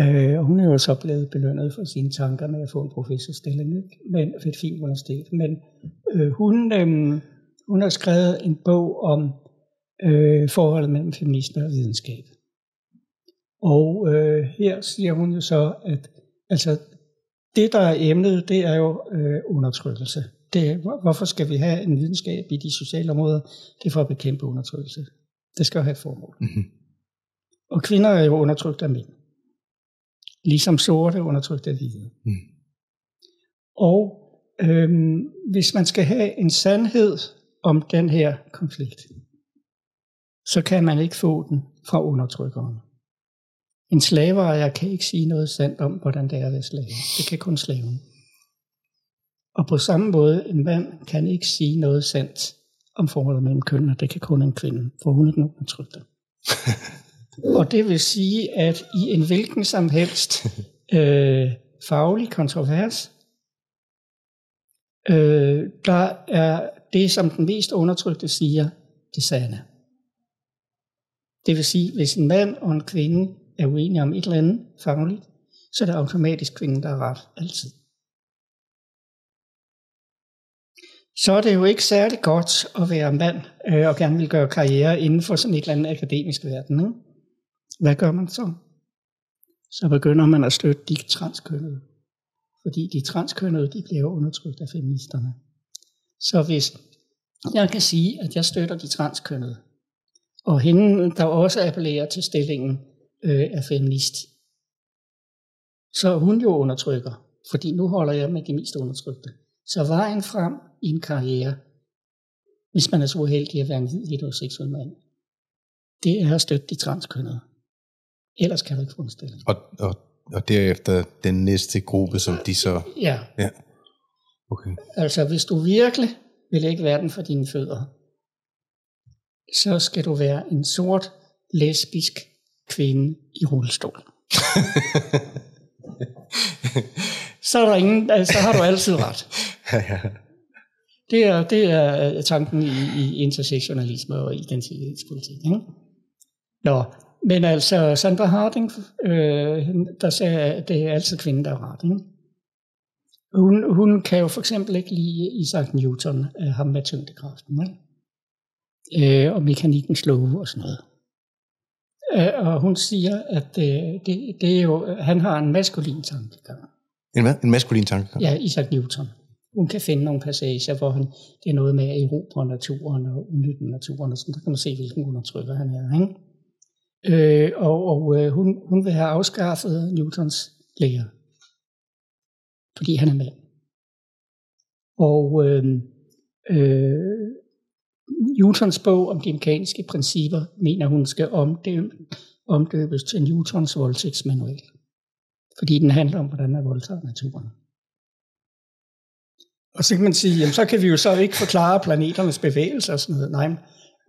B: Øh, og hun er jo så blevet belønnet for sine tanker med at få en professorstilling ikke? Men, ved et fint universitet. Men øh, hun, øh, hun har skrevet en bog om øh, forholdet mellem feminisme og videnskab. Og øh, her siger hun jo så, at altså, det, der er emnet, det er jo øh, undertrykkelse. Det hvor- hvorfor skal vi have en videnskab i de sociale områder? Det er for at bekæmpe undertrykkelse. Det skal jo have et formål.
A: Mhm.
B: Og kvinder er jo undertrykt af mænd. Ligesom sorte er undertrykt af hvide.
A: Mm.
B: Og øhm, hvis man skal have en sandhed om den her konflikt, så kan man ikke få den fra undertrykkeren. En slaveejer kan ikke sige noget sandt om, hvordan det er at være slave. Det kan kun slaven. Og på samme måde, en mand kan ikke sige noget sandt om forholdet mellem kønnene. Det kan kun en kvinde, for hun er den undertrykte. Og det vil sige, at i en hvilken som helst øh, faglig kontrovers, øh, der er det, som den mest undertrykte siger, det sande. Det vil sige, hvis en mand og en kvinde er uenige om et eller andet fagligt, så er det automatisk kvinden, der er ret altid. Så er det jo ikke særlig godt at være mand øh, og gerne vil gøre karriere inden for sådan et eller andet akademisk verden. Ikke? Hvad gør man så? Så begynder man at støtte de transkønnede. Fordi de transkønnede, de bliver undertrykt af feministerne. Så hvis jeg kan sige, at jeg støtter de transkønnede, og hende, der også appellerer til stillingen øh, af feminist, så er hun jo undertrykker, fordi nu holder jeg med de mest undertrykte. Så vejen frem i en karriere, hvis man er så uheldig at være en hvid heteroseksuel mand, det er at støtte de transkønnede. Ellers kan du ikke få en stilling.
A: Og, og, og derefter den næste gruppe, som de så...
B: Ja,
A: Ja. Okay.
B: altså hvis du virkelig vil lægge verden for dine fødder, så skal du være en sort, lesbisk kvinde i rullestol. så, er der ingen, altså, så har du altid ret.
A: ja, ja.
B: Det er, det er tanken i, i intersektionalisme og identitetspolitik. Ikke? Nå, men altså Sandra Harding, øh, der sagde, at det er altid kvinden, der har ret. Ikke? Hun, hun kan jo for eksempel ikke lide Isaac Newton, øh, ham med tyngdekraften, ikke? Øh, og mekanikkens love og sådan noget. Øh, og hun siger, at øh, det, det er jo, han har en maskulin tankegang.
A: En hvad? En maskulin tanke?
B: Ja, Isaac Newton. Hun kan finde nogle passager, hvor han, det er noget med at erobre naturen og udnytte naturen, og sådan, der kan man se, hvilken undertrykker han er. Ikke? Øh, og og øh, hun, hun vil have afskaffet Newtons lære, fordi han er mand. Og øh, øh, Newtons bog om de mekaniske principper, mener hun skal omdøbe, omdøbes til Newtons voldtægtsmanual. Fordi den handler om, hvordan man voldtager naturen. Og så kan man sige, jamen, så kan vi jo så ikke forklare planeternes bevægelser og sådan noget. Nej,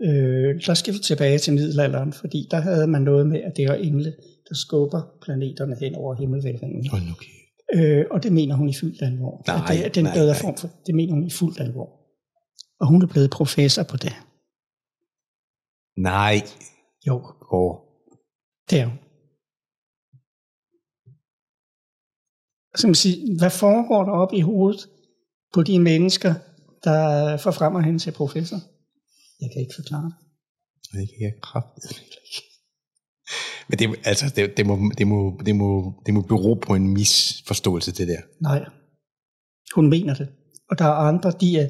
B: øh, så skal vi tilbage til middelalderen, fordi der havde man noget med, at det var engle, der skubber planeterne hen over himmelvælvingen.
A: Hold nu kæft.
B: Øh, og det mener hun i fuldt alvor.
A: Nej,
B: det er den
A: nej,
B: bedre
A: nej.
B: form for, det mener hun i fuldt alvor. Og hun er blevet professor på det.
A: Nej.
B: Jo,
A: Åh.
B: det er hun. Så man siger, hvad foregår der op i hovedet på de mennesker, der forfremmer hende til professor? Jeg kan ikke forklare det.
A: Det kan jeg kraftedeme ikke. Men det, altså, det, det, må, det, må, det, må, det må bero på en misforståelse, det der.
B: Nej, hun mener det. Og der er andre, de er,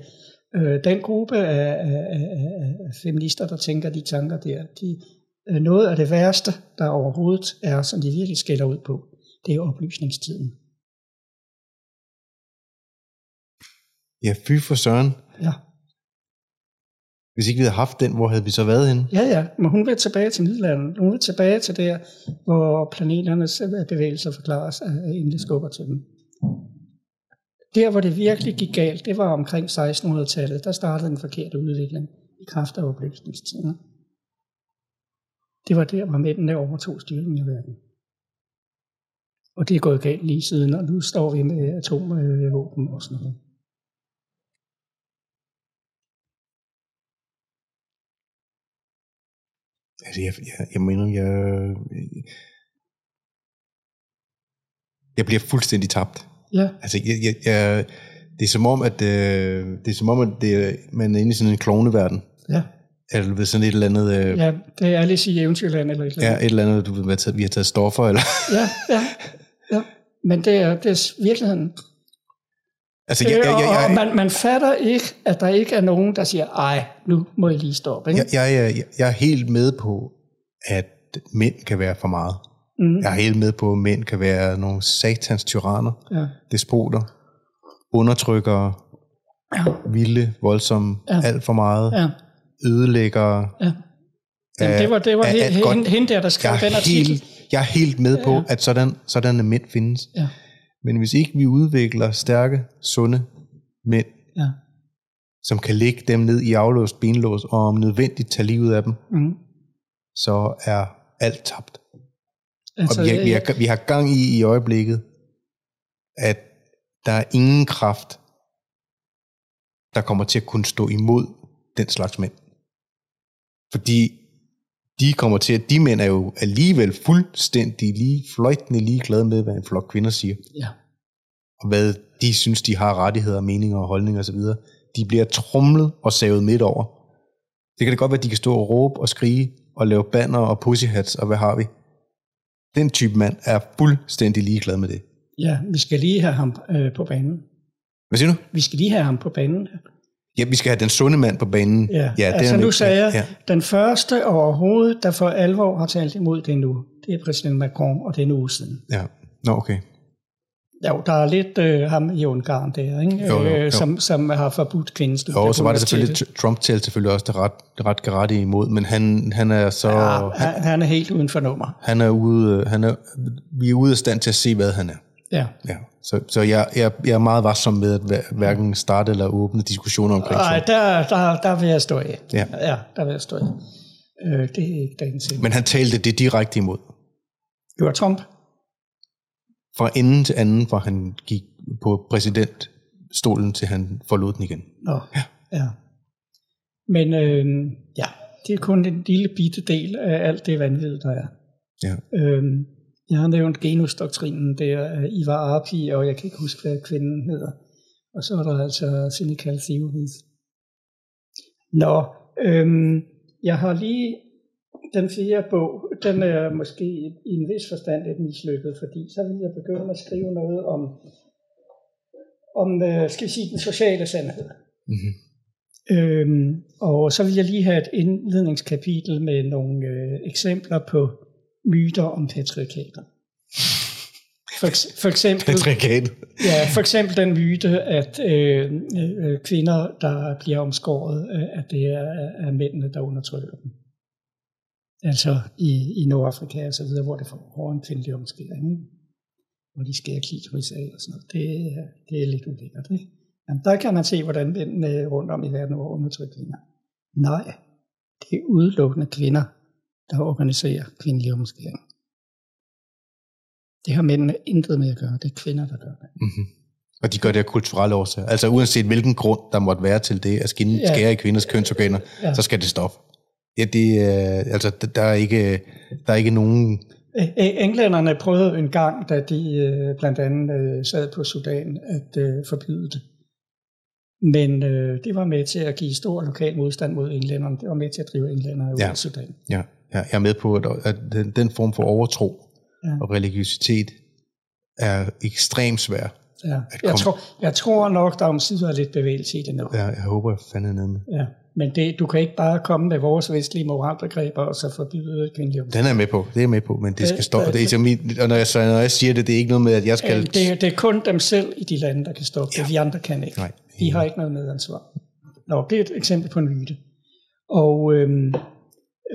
B: øh, den gruppe af, af, af, af feminister, der tænker de tanker der, de, øh, noget af det værste, der overhovedet er, som de virkelig skælder ud på, det er oplysningstiden.
A: Ja, fy for søren.
B: Ja,
A: Hvis ikke vi havde haft den, hvor havde vi så været henne?
B: ja, ja, men hun vil tilbage til middelalderen. Hun vil tilbage til der, hvor planeternes bevægelser forklares af engle skubber til dem. Der, hvor det virkelig gik galt, det var omkring 1600-tallet. Der startede en forkert udvikling i kraft af oplysningstiden. Det var der, hvor mændene overtog styringen af verden. Og det er gået galt lige siden, og nu står vi med atomvåben og sådan noget.
A: Altså, jeg, jeg, jeg mener, jeg, jeg bliver fuldstændig tabt.
B: Ja,
A: Altså, jeg, jeg, jeg, det er som om, at, øh, det er som om, at det, man er inde i sådan en klovneverden.
B: ja,
A: Eller ved sådan et eller andet, øh, ja.
B: ja, det er Alice i Eventyrland eller et eller
A: ja,
B: andet.
A: et eller andet, du ved, hvad vi har taget stoffer, eller...
B: Ja, ja, ja. Men det er, det er virkeligheden.
A: Altså, jeg, jeg, jeg,
B: og, og
A: jeg,
B: man, man fatter ikke, at der ikke er nogen, der siger, ej, nu må jeg lige stoppe. Ikke?
A: jeg, jeg, jeg, jeg er helt med på, at mænd kan være for meget.
B: Mm,
A: Jeg er helt med på, at mænd kan være nogle satans tyranner,
B: ja,
A: despoter, undertrykkere,
B: ja,
A: vilde, voldsomme,
B: Ja.
A: alt for meget,
B: ja,
A: ødelæggere.
B: ja. Jamen,
A: af-
B: det var, det var
A: af
B: he, hende, hende der, der skrev den artikel.
A: helt, jeg er helt med på,
B: Ja.
A: at sådan, sådanne mænd findes.
B: Ja,
A: Men hvis ikke vi udvikler stærke, sunde mænd,
B: ja.
A: som kan lægge dem ned i aflåst benlås, og om nødvendigt tage livet af dem,
B: Mm.
A: så er alt tabt.
B: Altså,
A: og vi har, vi, har, vi har gang i i øjeblikket, at der er ingen kraft, der kommer til at kunne stå imod den slags mænd. Fordi de kommer til at, de mænd er jo alligevel fuldstændig lige, fløjtende ligeglade med, hvad en flok kvinder siger,
B: ja,
A: og hvad de synes, de har rettigheder, meninger og holdninger osv. De bliver trumlet og savet midt over. Det kan det godt være, at de kan stå og råbe og skrige og lave banner og pussyhats og hvad har vi. Den type mand er fuldstændig ligeglad med det.
B: ja, vi skal lige have ham øh, på banen.
A: Hvad siger du?
B: Vi skal lige have ham på banen.
A: Ja, vi skal have den sunde mand på banen.
B: Ja,
A: ja
B: altså nu sagde jeg,
A: Ja,
B: ja. den første overhovedet, der for alvor har talt imod det nu, det er præsident Macron, og det er en uge siden.
A: ja. Nå, okay.
B: Jo, der er lidt øh, ham i Ungarn der, ikke?
A: Jo, jo, jo.
B: Øh, som, som har forbudt kvindestudier
A: Jo, så var det selvfølgelig, Trump talte selvfølgelig også det ret, ret garette imod, men han, han er så,
B: Ja,
A: han,
B: han, er helt uden for nummer.
A: han er ude, han er, vi er ude af stand til at se, hvad han er.
B: Ja.
A: Ja, så, så jeg, jeg, jeg er meget varsom med at hver- hverken starte eller åbne diskussioner omkring
B: Nej, der, der, der vil jeg stå af.
A: Ja.
B: ja der vil jeg stå af. Øh, det er ikke dagens.
A: Men han talte det direkte imod.
B: Det var Trump.
A: Fra ende til anden, fra han gik på præsidentstolen, til han forlod den igen.
B: Nå, ja. ja. Men øh, ja, det er kun en lille bitte del af alt det vanvid, der er.
A: Ja.
B: Øh, jeg har nævnt genusdoktrinen, det er Ivar Arpi, og jeg kan ikke huske, hvad kvinden hedder. Og så er der altså cynical theories. Nå, øhm, jeg har lige den fjerde bog, den er måske i en vis forstand lidt mislykket, fordi så vil jeg begynde at skrive noget om, om øh, skal vi sige, den sociale sandhed.
A: Mm-hmm.
B: Øhm, og så vil jeg lige have et indledningskapitel med nogle øh, eksempler på myter om patriarkater. For, for eksempel,
A: Patriarkat.
B: ja, for eksempel den myte, at øh, øh, kvinder, der bliver omskåret, øh, at det er, er mændene, der undertrykker dem. Altså i, i Nordafrika og så videre, hvor det foregår en kvindelig omskæring. ikke? Hvor de skærer klitoris af og sådan noget. Det, det er lidt ulækkert. Ikke? Jamen, der kan man se, hvordan mændene rundt om i verden over undertrykker kvinder. Nej, det er udelukkende kvinder, der organiserer kvindelig omskæring. Det har mændene intet med at gøre. Det er kvinder, der gør det.
A: Mm-hmm. Og de gør det af kulturelle årsager. Altså uanset hvilken grund, der måtte være til det, at skinne,
B: Ja.
A: skære i kvinders kønsorganer,
B: Ja.
A: så skal det stoppe. Ja, det, øh, altså, der er ikke, der er ikke nogen...
B: Englænderne prøvede en gang, da de øh, blandt andet øh, sad på Sudan, at øh, forbyde det. Men øh, det var med til at give stor lokal modstand mod englænderne. Det var med til at drive englænderne ud
A: Ja.
B: af Sudan.
A: Ja, ja, jeg er med på, at, at den, den form for overtro
B: Ja.
A: og religiøsitet er ekstremt svær.
B: Ja. Jeg, tror, jeg tror nok, der om sider er lidt bevægelse i det nu.
A: Ja, jeg håber, jeg fandt ned med.
B: Ja. Men det, du kan ikke bare komme med vores vestlige moralbegreber og så forbyde kvindelig omskæring.
A: Den er jeg med på, det er jeg med på, men det skal
B: Øh,
A: stoppe.
B: øh,
A: Det er, som og når jeg, så, når jeg siger det, det er ikke noget med, at jeg skal...
B: Øh, Det, det er kun dem selv i de lande, der kan stoppe det. Vi andre kan ikke.
A: Nej.
B: De har ikke noget medansvar. Nå, det er et eksempel på en myte. Og øhm,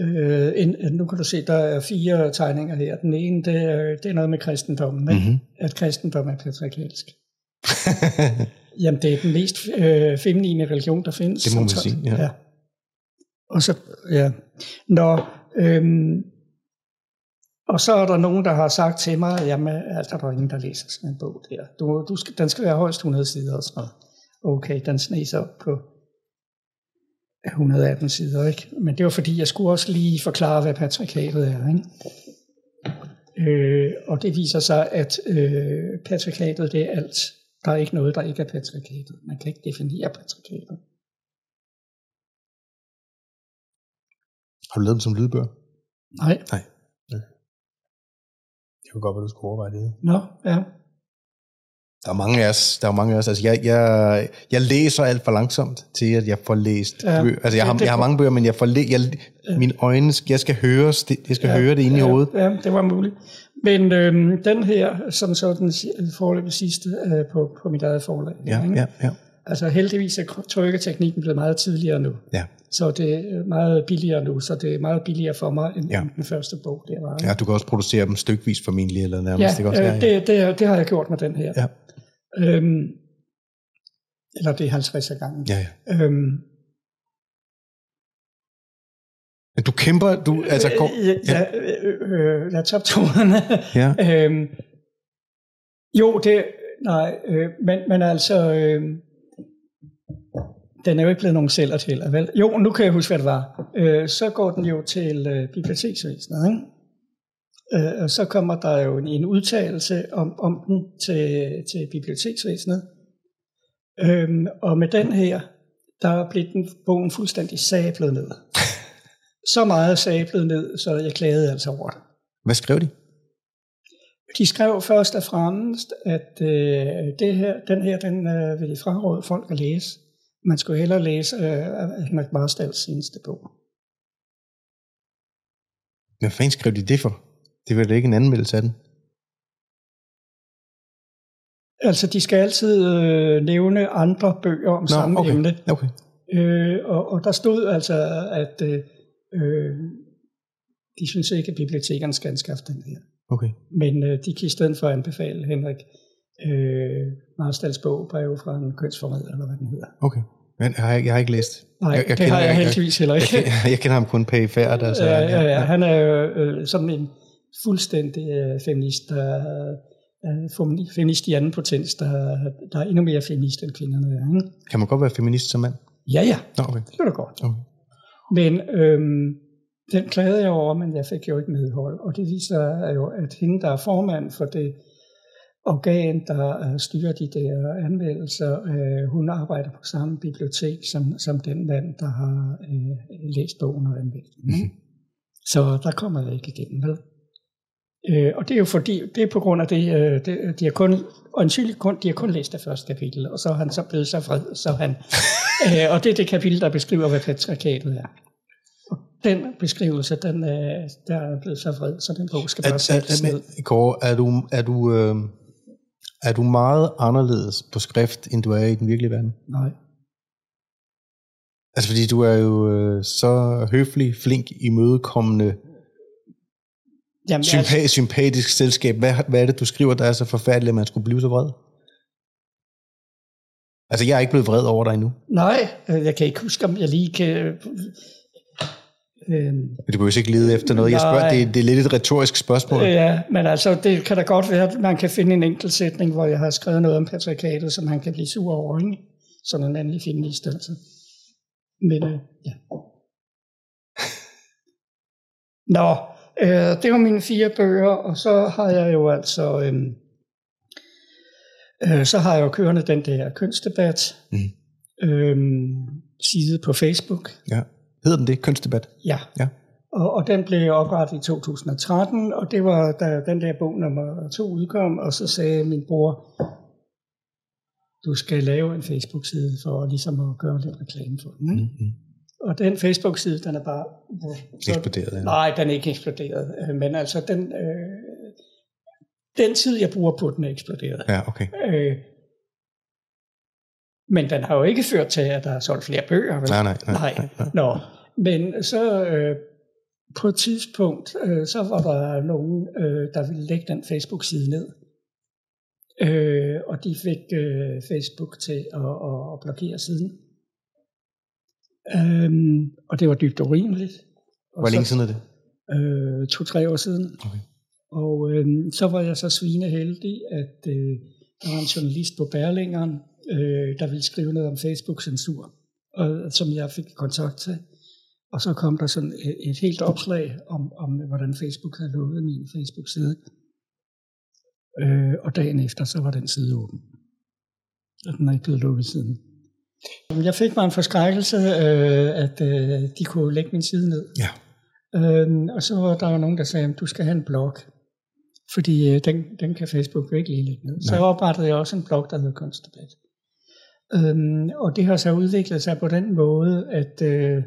B: øh, en, nu kan du se, der er fire tegninger her. Den ene, det er, det er noget med kristendommen. Ikke?
A: Mhm.
B: At kristendom er patriarkalsk. Jamen, det er den mest øh, feminine religion, der findes.
A: Det må man sige, ja.
B: ja. Og så, ja. Når, øhm, og så er der nogen, der har sagt til mig, jamen, altså, der er ingen, der læser sådan en bog der. Du, du skal, den skal være højst 100 sider og sådan noget. Okay, den sneser op på 118 sider, ikke? Men det var fordi, jeg skulle også lige forklare, hvad patriarkatet er, ikke? Øh, og det viser sig, at øh, patriarkatet, det er alt. Der er ikke noget, der ikke er patriarkatet. Man kan ikke definere patriarkatet.
A: Har du lavet dem som lydbøger?
B: Nej,
A: Nej. Det kunne godt være, du skulle overveje det.
B: nå, ja.
A: Der er mange af os, der er mange af os. Altså, jeg, jeg, jeg læser alt for langsomt til, at jeg får læst
B: Ja,
A: ja, bøger. Altså, jeg
B: det-
A: har,
B: det-
A: jeg har mange bøger, men jeg får læ- jeg, mine øjne, jeg skal høre, jeg skal ja, høre det inde
B: ja,
A: i hovedet.
B: Ja, det var muligt. Men øhm, den her, som så den foreløbig sidste øh, på, på mit eget forlag.
A: Ja,
B: ikke?
A: ja, ja.
B: Altså heldigvis er trykketeknikken blevet meget tidligere nu.
A: Ja,
B: Så det er meget billigere nu, så det er meget billigere for mig, end
A: Ja.
B: ja. den første bog, der var. ikke?
A: ja, du kan også producere dem stykvis formentlig, eller nærmest.
B: Ja,
A: ikke også?
B: øh, det, det, det har jeg gjort med den her.
A: Ja.
B: Øhm, eller det er 50 af gangen.
A: ja, ja.
B: Øhm,
A: Men du kæmper, du, altså, kom,
B: øh, ja, øh, øh, lad top trådene.
A: ja,
B: øhm, jo, det, nej, øh, men, men altså, øh, den er jo ikke blevet nogen sælger til, vel? Jo, nu kan jeg huske, hvad det var. Øh, så går den jo til øh, biblioteksvæsenet, ikke? Øh, og så kommer der jo en, en udtalelse om, om den til, til biblioteksvæsenet. Øhm, og med den her, der blev den bogen fuldstændig sablet ned. Så meget sablet ned, så jeg klagede altså over det.
A: hvad skrev de?
B: De skrev først og fremmest, at øh, det her, den her, den øh, ville fraråde folk at læse. Man skulle hellere læse øh, Henrik Marstalls seneste bog.
A: Hvad fanden skrev de det for? Det var da ikke en anmeldelse af den.
B: Altså, de skal altid øh, nævne andre bøger om Nå, samme
A: okay.
B: emne.
A: Okay.
B: Øh, og, og der stod altså, at øh, øh, de synes ikke, at bibliotekerne skal anskaffe den her.
A: Okay.
B: Men øh, de kan i stedet for anbefale Henrik øh, Marstalls bog, Brev fra en kønsforræder, eller hvad den hedder.
A: Okay. Men jeg har, jeg har ikke læst.
B: Nej,
A: jeg,
B: jeg det har jeg heldigvis heller
A: Jeg,
B: ikke.
A: jeg, jeg kender ham kun perifært. Altså,
B: ja, ja, ja. Han er jo øh, sådan en fuldstændig øh, feminist, der øh, femi- feminist i anden potens, der, der er endnu mere feminist end kvinderne er. Ikke?
A: Kan man godt være feminist som mand?
B: Ja, ja,
A: Nå, okay.
B: det kan du godt.
A: okay.
B: Men øhm, den klagede jeg over, men jeg fik jo ikke medhold. Og det viser jo, at hende, der er formand for det organ, der øh, styrer de der anmeldelser, øh, hun arbejder på samme bibliotek som, som den mand, der har øh, læst bogen og anmeldt den. ikke? Så der kommer jeg ikke igennem, vel? Øh, og det er jo fordi, det er på grund af det, øh, det de har kun, øjensynligt kun, de har kun læst det første kapitel, og så er han så blevet så vred, så han, øh, og det er det kapitel, der beskriver, hvad patriarkatet er. Og den beskrivelse, den, øh, der er blevet så vred, så den bog skal bare sættes ned.
A: Kåre, er du, er, du, øh, er du meget anderledes på skrift, end du er i den virkelige verden?
B: Nej.
A: Altså fordi du er jo øh, så høflig, flink, imødekommende,
B: Jamen,
A: sympa-
B: altså,
A: sympatisk selskab. Hvad, hvad er det, du skriver, der er så forfærdeligt, at man skulle blive så vred? Altså, jeg er ikke blevet vred over dig endnu.
B: Nej, øh, jeg kan ikke huske, om jeg lige kan... Øh,
A: Men du behøver ikke lede efter noget. Jeg spørger, det, det er lidt et retorisk spørgsmål.
B: øh, ja, men altså, det kan da godt være, at man kan finde en enkelt sætning, hvor jeg har skrevet noget om patriarkatet, som han kan blive sur over, ikke? Sådan en anden feminist, altså. Men, øh, ja. Nå, øh, det var mine fire bøger, og så har jeg jo altså... Øh, øh, så har jeg jo kørende den der kønsdebat
A: Mm.
B: øh, side på Facebook.
A: Ja. Hedder den det? Kønsdebat?
B: Ja.
A: Ja.
B: Og, og den blev oprettet i 2013, og det var da den der bog nummer to udkom, og så sagde min bror, du skal lave en Facebook-side for ligesom at gøre lidt reklame for den. Ikke?
A: Mm-hmm.
B: Og den Facebook-side, den er bare... Så,
A: Eksploderet. Ja.
B: nej, den er ikke eksploderet, øh, men altså den, øh, den tid, jeg bruger på den, er eksploderet.
A: ja, okay.
B: Øh, men den har jo ikke ført til, at der er solgt flere bøger. Vel?
A: Nej, nej, nej.
B: Nej.
A: nej, nej.
B: Nå, men så øh, på et tidspunkt, øh, så var der nogen, øh, der ville lægge den Facebook-side ned. Øh, og de fik øh, Facebook til at, at, at blokere siden. Øhm, og det var dybt urimeligt. Og
A: Hvor længe
B: så,
A: siden er det?
B: Øh, To-tre år siden.
A: Okay.
B: Og øh, så var jeg så svineheldig, at øh, der var en journalist på Berlingeren, øh, der ville skrive noget om Facebook-censur, og, som jeg fik kontakt til. Og så kom der sådan et, et helt opslag om, om, hvordan Facebook havde lukket min Facebook-side. Øh, og dagen efter, så var den side åben. Og den er ikke blevet lukket siden. Jeg fik mig en forskrækkelse, øh, at øh, de kunne lægge min side ned.
A: Ja.
B: Øhm, og så var der jo nogen, der sagde, at du skal have en blog, fordi øh, den, den kan Facebook jo ikke lige lægge ned. Så
A: Nej.
B: oprettede jeg også en blog, der hedder Kunstdebat. Øhm, og det har så udviklet sig på den måde, at øh,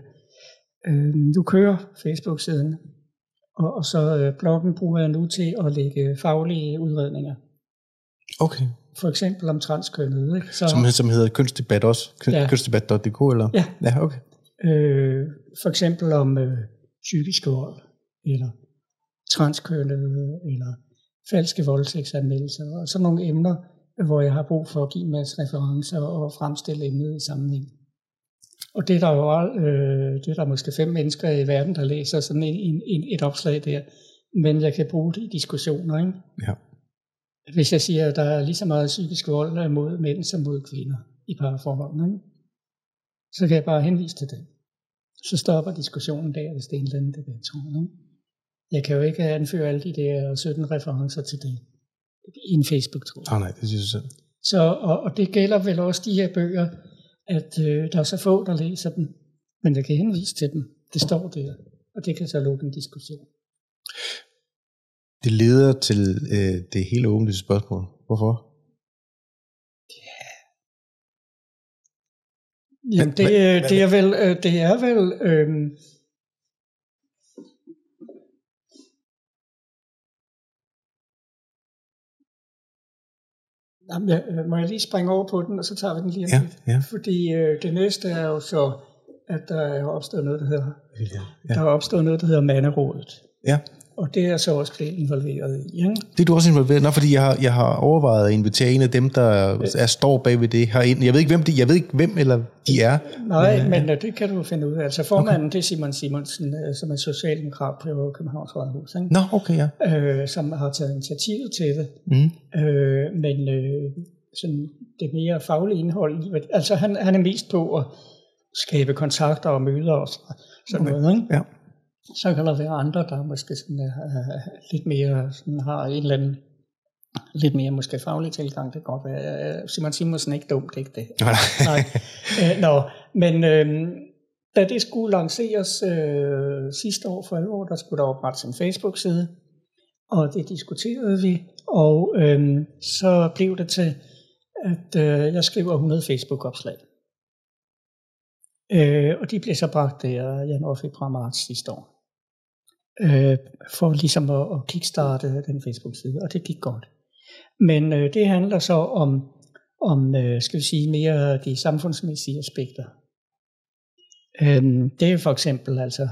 B: øh, du kører Facebook-siden, og, og så øh, bloggen bruger jeg nu til at lægge faglige udredninger.
A: Okay.
B: For eksempel om transkønnet. Ikke? Så,
A: Som, som hedder kønsdebat også? Køn,
B: Ja.
A: Kønsdebat.dk eller?
B: Ja.
A: Ja, okay.
B: øh, for eksempel om øh, psykisk vold, eller transkønnet, eller falske voldtægtsanmeldelser, og sådan nogle emner, hvor jeg har brug for at give en masse referencer og fremstille emnet i sammenhæng. Og det er der jo øh, det er der måske fem mennesker i verden, der læser sådan en, en, en, et opslag der, men jeg kan bruge det i diskussioner. Ikke?
A: Ja.
B: Hvis jeg siger, at der er lige så meget psykisk vold mod mænd som mod kvinder i parforholdene, ikke? så kan jeg bare henvise til det. Så stopper diskussionen der, hvis det er en eller anden debat, tror jeg. Jeg kan jo ikke anføre alle de der 17 referencer til det i en Facebook-tråd.
A: Ah, nej, det synes jeg selv.
B: Så, og, og det gælder vel også de her bøger, at øh, der er så få, der læser dem, men jeg kan henvise til dem. Det står der, og det kan så lukke en diskussion.
A: Det leder til øh, det helt åbenlyse spørgsmål. Hvorfor?
B: Jamen, det, øh, det er vel, det er vel øh, Jamen, jeg, øh, må jeg lige springe over på den, og så tager vi den lige om
A: Ja, ja.
B: Fordi øh, det næste er jo så, at der er opstået noget, der hedder,
A: Ja.
B: der er opstået noget, der hedder manderådet.
A: ja.
B: Og det er så også blevet involveret i. Ikke?
A: Det er du også involveret. Nå, fordi jeg har, jeg har overvejet at invitere en af dem, der er, står bag ved det herind. Jeg ved ikke, hvem de, jeg ved ikke, hvem eller de er.
B: Nej, men, men øh, det kan du finde ud af. Altså formanden, okay. det er Simon Simonsen, øh, som er socialdemokrat på Københavns Rådhus, ikke?
A: Nå, okay, ja.
B: Øh, som har taget initiativ til det.
A: Mm.
B: Øh, men øh, sådan det mere faglige indhold, altså han, han er mest på at skabe kontakter og møder og så- sådan
A: Okay.
B: noget. Ikke?
A: Ja.
B: Så kan der være andre, der måske sådan, uh, lidt mere sådan, har en eller anden lidt mere måske faglig tilgang, det kan godt være. Øh, Simon Simonsen er ikke dumt, det er ikke det.
A: Nej.
B: Nej. Øh, nå, men øh, da det skulle lanceres øh, sidste år for alvor, der skulle der oprettes en Facebook-side, og det diskuterede vi, og øh, så blev det til, at øh, jeg skriver 100 Facebook-opslag. Øh, og de blev så bragt der januar, februar, marts sidste år. Øh, for ligesom at, at kickstarte den Facebook-side, og det gik godt. Men øh, det handler så om, om øh, skal vi sige, mere de samfundsmæssige aspekter. Øh, det er for eksempel altså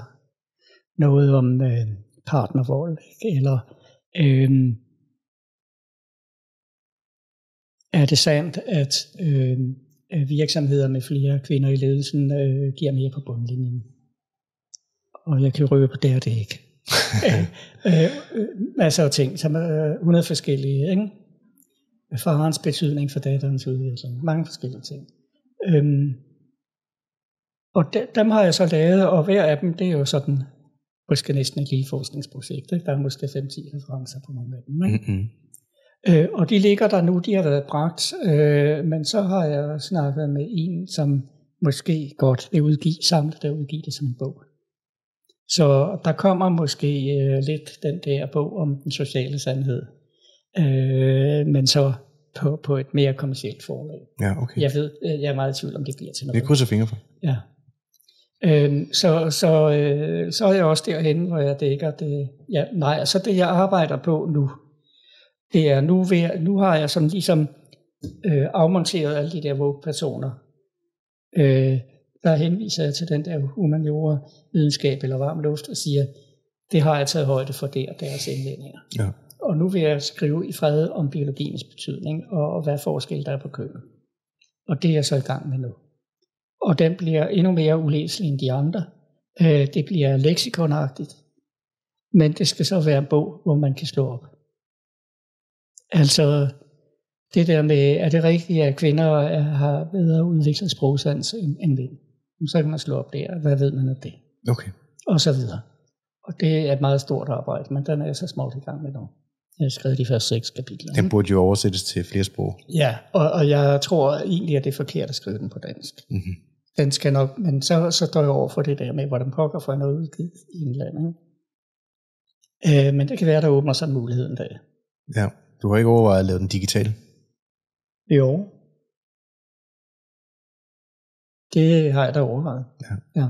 B: noget om øh, partnervold, ikke? eller øh, er det sandt, at, øh, virksomheder med flere kvinder i ledelsen øh, giver mere på bundlinjen. Og jeg kan røbe, det er det ikke øh, øh, masser af ting, som er 100 forskellige. Ikke? Farens betydning for datterens udvikling. Mange forskellige ting. Øhm, og de, dem har jeg så lavet, og hver af dem, det er jo sådan, måske næsten et lille forskningsprojekt. Ikke? Der er måske 5-10 referencer på nogle af dem. Ikke? Mm-hmm. Øh, og de ligger der nu, de har været bragt, øh, men så har jeg snakket med en, som måske godt vil udgive, samlet der udgive det som en bog. Så der kommer måske øh, lidt den der bog om den sociale sandhed, øh, men så på, på et mere kommersielt forlag.
A: Ja, okay.
B: Jeg ved, øh, jeg er meget i tvivl om det bliver til noget.
A: Det krydser fingre for.
B: Ja. Øh, så, så, øh, så er jeg også derhen, hvor jeg dækker det. Ja, nej, altså det jeg arbejder på nu, det er nu, ved, nu har jeg sådan ligesom øh, afmonteret alle de der vogue-personer. Øh, der henviser jeg til den der humaniora videnskab eller varm luft og siger, det har jeg taget højde for der deres indvendinger. Ja. Og nu vil jeg skrive i fred om biologiens betydning og, hvad forskel der er på kønnen. Og det er jeg så i gang med nu. Og den bliver endnu mere ulæselig end de andre. Øh, det bliver leksikonagtigt. Men det skal så være en bog, hvor man kan slå op. Altså, det der med, er det rigtigt, at kvinder er, har bedre udviklet sprogsans end mænd? Så kan man slå op der. Hvad ved man af det?
A: Okay.
B: Og så videre. Og det er et meget stort arbejde, men den er jeg så småt i gang med nu. Jeg har skrevet de første seks kapitler.
A: Den burde jo oversættes til flere sprog.
B: Ja, og, og jeg tror egentlig, at det er forkert at skrive den på dansk. Mm-hmm. Den skal nok, men så, så står jeg over for det der med, hvordan pokker får noget udgivet i en land. Ikke? Øh, men det kan være, der åbner sig muligheden der.
A: Ja. Du har ikke overvejet at lave den digital?
B: Jo. Det har jeg da overvejet. Ja. ja.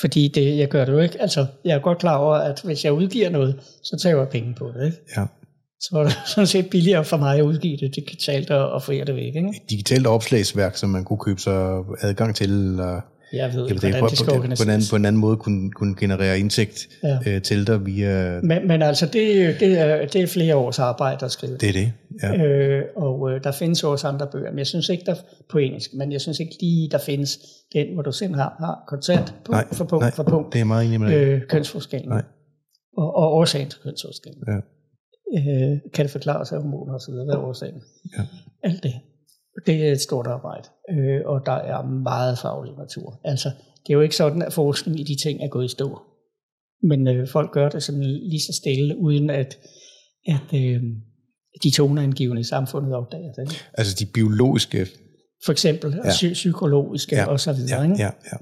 B: Fordi det, jeg gør det jo ikke. Altså, jeg er godt klar over, at hvis jeg udgiver noget, så tager jeg penge på det. Ikke?
A: Ja.
B: Så er det sådan set billigere for mig at udgive det digitalt og, og få det væk. Ikke?
A: Et digitalt opslagsværk, som man kunne købe sig adgang til, eller
B: jeg ved
A: ikke, hvordan det skal på, på, en anden, på en anden måde kunne, kunne generere indtægt ja. øh, til dig via...
B: Men, men altså, det, det, er, det er flere års arbejde at skrive.
A: Det er det, ja.
B: Øh, og øh, der findes også andre bøger, men jeg synes ikke, der på engelsk, men jeg synes ikke lige, der findes den, hvor du simpelthen har, har kontant punkt nej, for punkt
A: nej,
B: for punkt.
A: det er meget enig med
B: øh, kønsforskellen. Nej. Og, og årsagen til kønsforskellen. Ja. Øh, kan det forklares af hormoner og så videre, hvad er årsagen? Ja. Alt det. Det er et stort arbejde, øh, og der er meget faglig natur. Altså, det er jo ikke sådan, at forskning i de ting er gået i stå. Men øh, folk gør det sådan lige så stille, uden at, at øh, de toneangivende i samfundet opdager det.
A: Altså de biologiske?
B: For eksempel, ja. psy- psykologiske ja. og så videre.
A: Ja,
B: ikke?
A: ja, ja.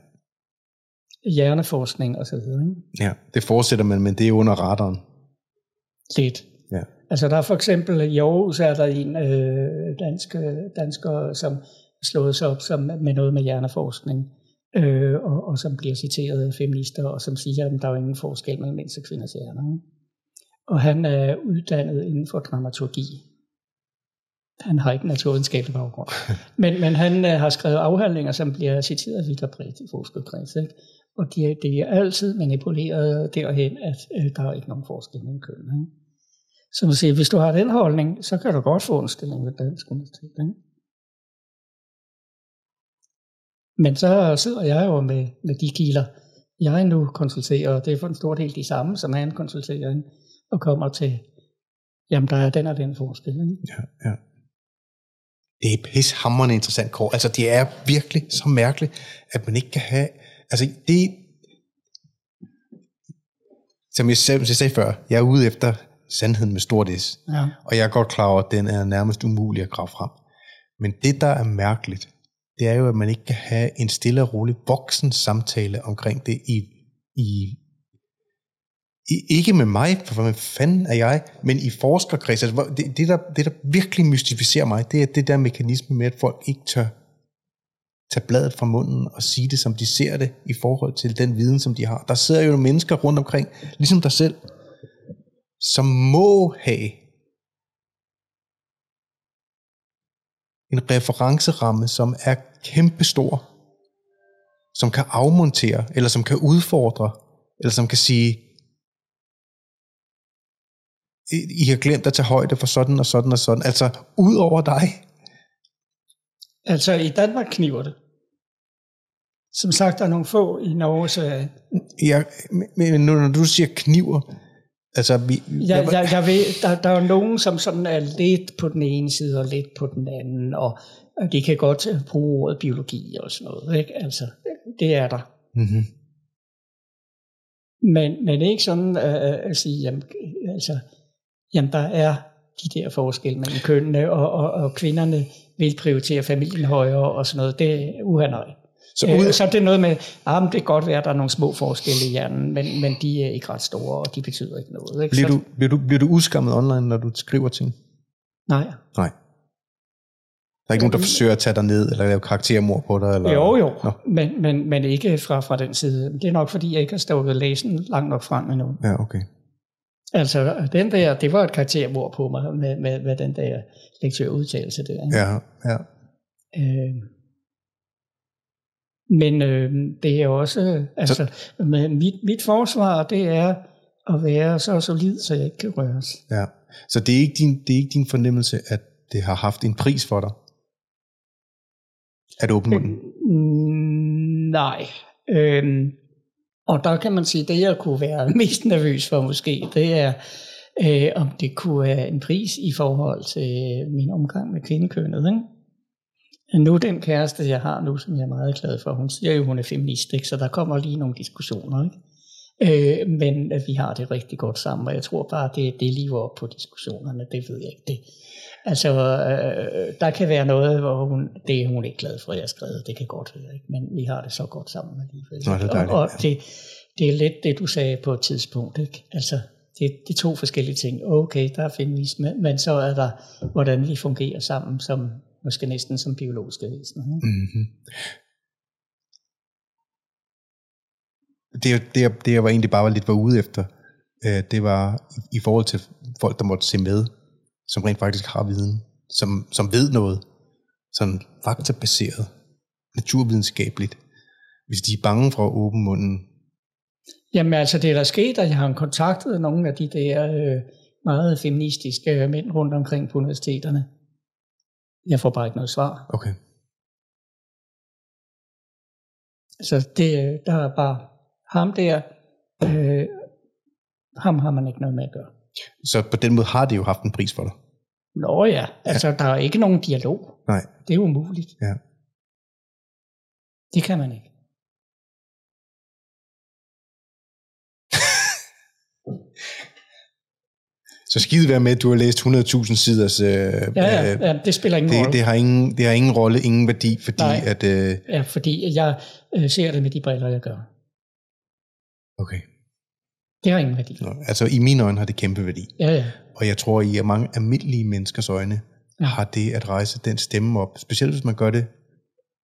B: Hjerneforskning og så videre. Ikke?
A: Ja, det fortsætter man, men det er under radaren.
B: Lidt. Ja. Altså der er for eksempel i Aarhus er der en øh, dansk, dansker, som slået sig op som, med noget med hjerneforskning, øh, og, og som bliver citeret af feminister, og som siger, at der er jo ingen forskel mellem mænds og kvinders hjerner. Og han er uddannet inden for dramaturgi. Han har ikke naturvidenskabelig baggrund. Men, men han øh, har skrevet afhandlinger, som bliver citeret vidt og bredt i forskerkreds. Ikke? Og de, de er altid manipuleret derhen, at øh, der er ikke nogen forskel mellem køn. Så man siger, hvis du har den holdning, så kan du godt få en stilling ved Dansk Universitet. Ikke? Men så sidder jeg jo med, med de kilder, jeg nu konsulterer, og det er for en stor del de samme, som han konsulterer, og kommer til, jamen der er den og den forskel. Ikke?
A: Ja, ja. Det er pishammerende interessant, Kåre. Altså det er virkelig så mærkeligt, at man ikke kan have, altså det, som jeg, som jeg sagde før, jeg er ude efter sandheden med stort S. Ja. Og jeg er godt klar over, at den er nærmest umulig at grave frem. Men det, der er mærkeligt, det er jo, at man ikke kan have en stille og rolig voksen samtale omkring det i, i, i ikke med mig, for hvad fanden er jeg, men i forskerkreds. Altså, det, det, der, det, der virkelig mystificerer mig, det er det der mekanisme med, at folk ikke tør tage bladet fra munden og sige det, som de ser det, i forhold til den viden, som de har. Der sidder jo mennesker rundt omkring, ligesom dig selv, som må have en referenceramme, som er kæmpestor, som kan afmontere, eller som kan udfordre, eller som kan sige, I har glemt at tage højde for sådan og sådan og sådan. Altså, ud over dig,
B: Altså i Danmark kniver det. Som sagt, der er nogle få i Norge, så
A: Ja, men når du siger kniver, altså vi,
B: jeg, jeg, jeg ved, der, der er nogen, som sådan er lidt på den ene side og lidt på den anden, og, de kan godt øh, bruge ordet biologi og sådan noget. Ikke? Altså, det er der.
A: mm-hmm.
B: Men, men ikke sådan øh, at sige, jamen, altså, jamen der er de der forskelle mellem kønnene, og, og, og kvinderne vil prioritere familien højere og sådan noget. Det er uha
A: Så
B: Så,
A: ud-
B: øh, så er det noget med, ah, men det kan godt være, at der er nogle små forskelle i hjernen, men, men de er ikke ret store, og de betyder ikke noget. Ikke?
A: bliver, du, bliver, du, bliver du udskammet online, når du skriver ting?
B: Nej.
A: Nej. Der er ikke nogen, der forsøger at tage dig ned, eller lave karaktermord på dig? Eller?
B: Jo, jo,
A: Nå.
B: men, men, men ikke fra, fra den side. Det er nok, fordi jeg ikke har stået læsen langt nok frem endnu.
A: Ja, okay.
B: Altså, den der, det var et karaktermord på mig, med, med, med den der lektørudtalelse der. ikke?
A: Ja, ja.
B: Øh, men øh, det er også, altså, med mit, mit forsvar, det er at være så solid, så jeg ikke kan røres.
A: ja. Så det er, ikke din, det er ikke din fornemmelse, at det har haft en pris for dig? At åbne munden?
B: Mm, nej. Øhm, og der kan man sige, det jeg kunne være mest nervøs for måske, det er, øh, om det kunne være en pris i forhold til min omgang med kvindekønnet. Ikke? Nu den kæreste, jeg har nu, som jeg er meget glad for, hun siger jo, hun er feminist, ikke? så der kommer lige nogle diskussioner. Ikke? Øh, men vi har det rigtig godt sammen, og jeg tror bare, det, det lever op på diskussionerne, det ved jeg ikke. Det, altså, øh, der kan være noget, hvor hun, det er hun ikke glad for, at jeg har skrevet, det kan godt være, ikke? men vi har det så godt sammen alligevel.
A: Nå, det er dejligt,
B: og, og det, det er lidt det, du sagde på et tidspunkt. Ikke? Altså, det, det er to forskellige ting. Okay, der er feminisme, men så er der, hvordan vi fungerer sammen, som måske næsten som biologiske væsener. Ikke?
A: Mm-hmm. Det, det, det, jeg var egentlig bare lidt var ude efter, øh, det var i, forhold til folk, der måtte se med, som rent faktisk har viden, som, som ved noget, sådan faktabaseret, naturvidenskabeligt. Hvis de er bange for at åbne munden,
B: Jamen altså, det er der sket, at jeg har kontaktet nogle af de der øh, meget feministiske mænd rundt omkring på universiteterne. Jeg får bare ikke noget svar.
A: okay,
B: Så det, øh, der er bare ham der, øh, ham har man ikke noget med at gøre.
A: så på den måde har det jo haft en pris for dig.
B: Nå ja, altså der er ikke nogen dialog.
A: Nej,
B: Det er umuligt.
A: ja.
B: Det kan man ikke.
A: Så skide være med, at du har læst 100.000 siders... Øh,
B: Ja, ja,
A: øh,
B: ja det spiller ingen
A: det,
B: rolle.
A: det, har ingen, det har ingen rolle, ingen værdi, fordi
B: Nej.
A: at... Øh,
B: Ja, fordi jeg øh, ser det med de briller, jeg gør.
A: okay.
B: Det har ingen værdi.
A: Nå, altså i mine øjne har det kæmpe værdi.
B: Ja, ja.
A: Og jeg tror, i mange almindelige menneskers øjne,
B: Ja.
A: har det at rejse den stemme op, specielt hvis man gør det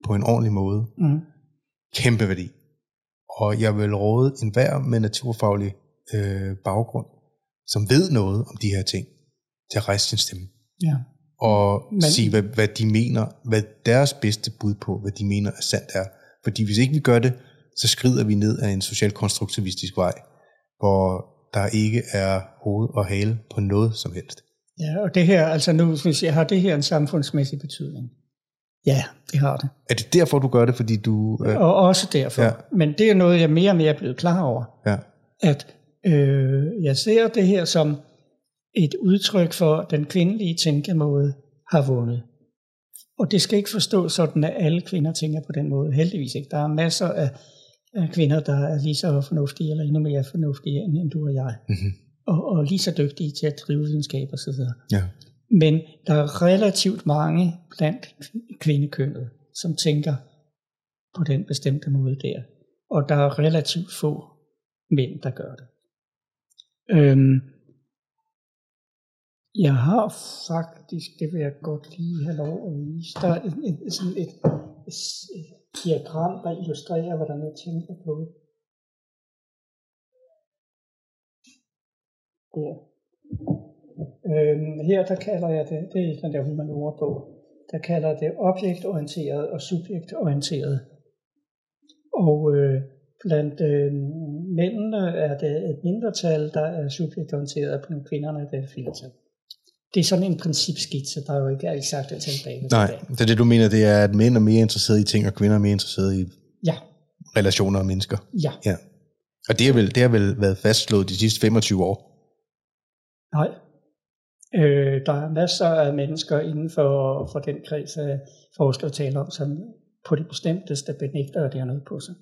A: på en ordentlig måde,
B: Mm.
A: kæmpe værdi. Og jeg vil råde enhver med naturfaglig øh, baggrund, som ved noget om de her ting, til at rejse sin stemme.
B: Ja.
A: Og
B: Men-
A: sige, hvad, hvad de mener, hvad deres bedste bud på, hvad de mener er sandt er. Fordi hvis ikke vi gør det, så skrider vi ned ad en social konstruktivistisk vej, hvor der ikke er hoved og hale på noget som helst.
B: ja, og det her, altså nu, hvis jeg har det her en samfundsmæssig betydning. Ja, det har det.
A: Er det derfor, du gør det, fordi du... Øh,
B: Og også derfor.
A: Ja.
B: Men det er noget, jeg mere og mere er blevet klar over.
A: ja,
B: At øh, jeg ser det her som et udtryk for, at den kvindelige tænkemåde har vundet. Og det skal ikke forstås sådan, at alle kvinder tænker på den måde. Heldigvis ikke. Der er masser af, af kvinder, der er lige så fornuftige, eller endnu mere fornuftige, end, end du og jeg.
A: mm-hmm.
B: Og, og lige så dygtige til at drive videnskab osv.
A: ja.
B: Men der er relativt mange blandt kvindekønnet, som tænker på den bestemte måde der. Og der er relativt få mænd, der gør det. Øhm, jeg har faktisk, det vil jeg godt lige have lov at vise, dig, et, et, sådan et, et, et diagram, der illustrerer, hvordan jeg tænker på det. Der. Øhm, her der kalder jeg det, det er den der humanora på, der kalder jeg det objektorienteret og subjektorienteret. Og øh, blandt øh, mændene er det et mindretal, der er subjektorienteret, og blandt kvinderne er det et flertal. det er sådan en principskitse, der er jo ikke er eksakt antal dage.
A: Nej, så det du mener, det er, at mænd er mere interesserede i ting, og kvinder er mere interesserede i
B: Ja,
A: relationer og mennesker.
B: ja.
A: Ja. Og det har vel, det har vel været fastslået de sidste 25 år.
B: Nej. Øh, der er masser af mennesker inden for, for den kreds af forskere taler om, som på det bestemteste benægter, at det har noget på sig.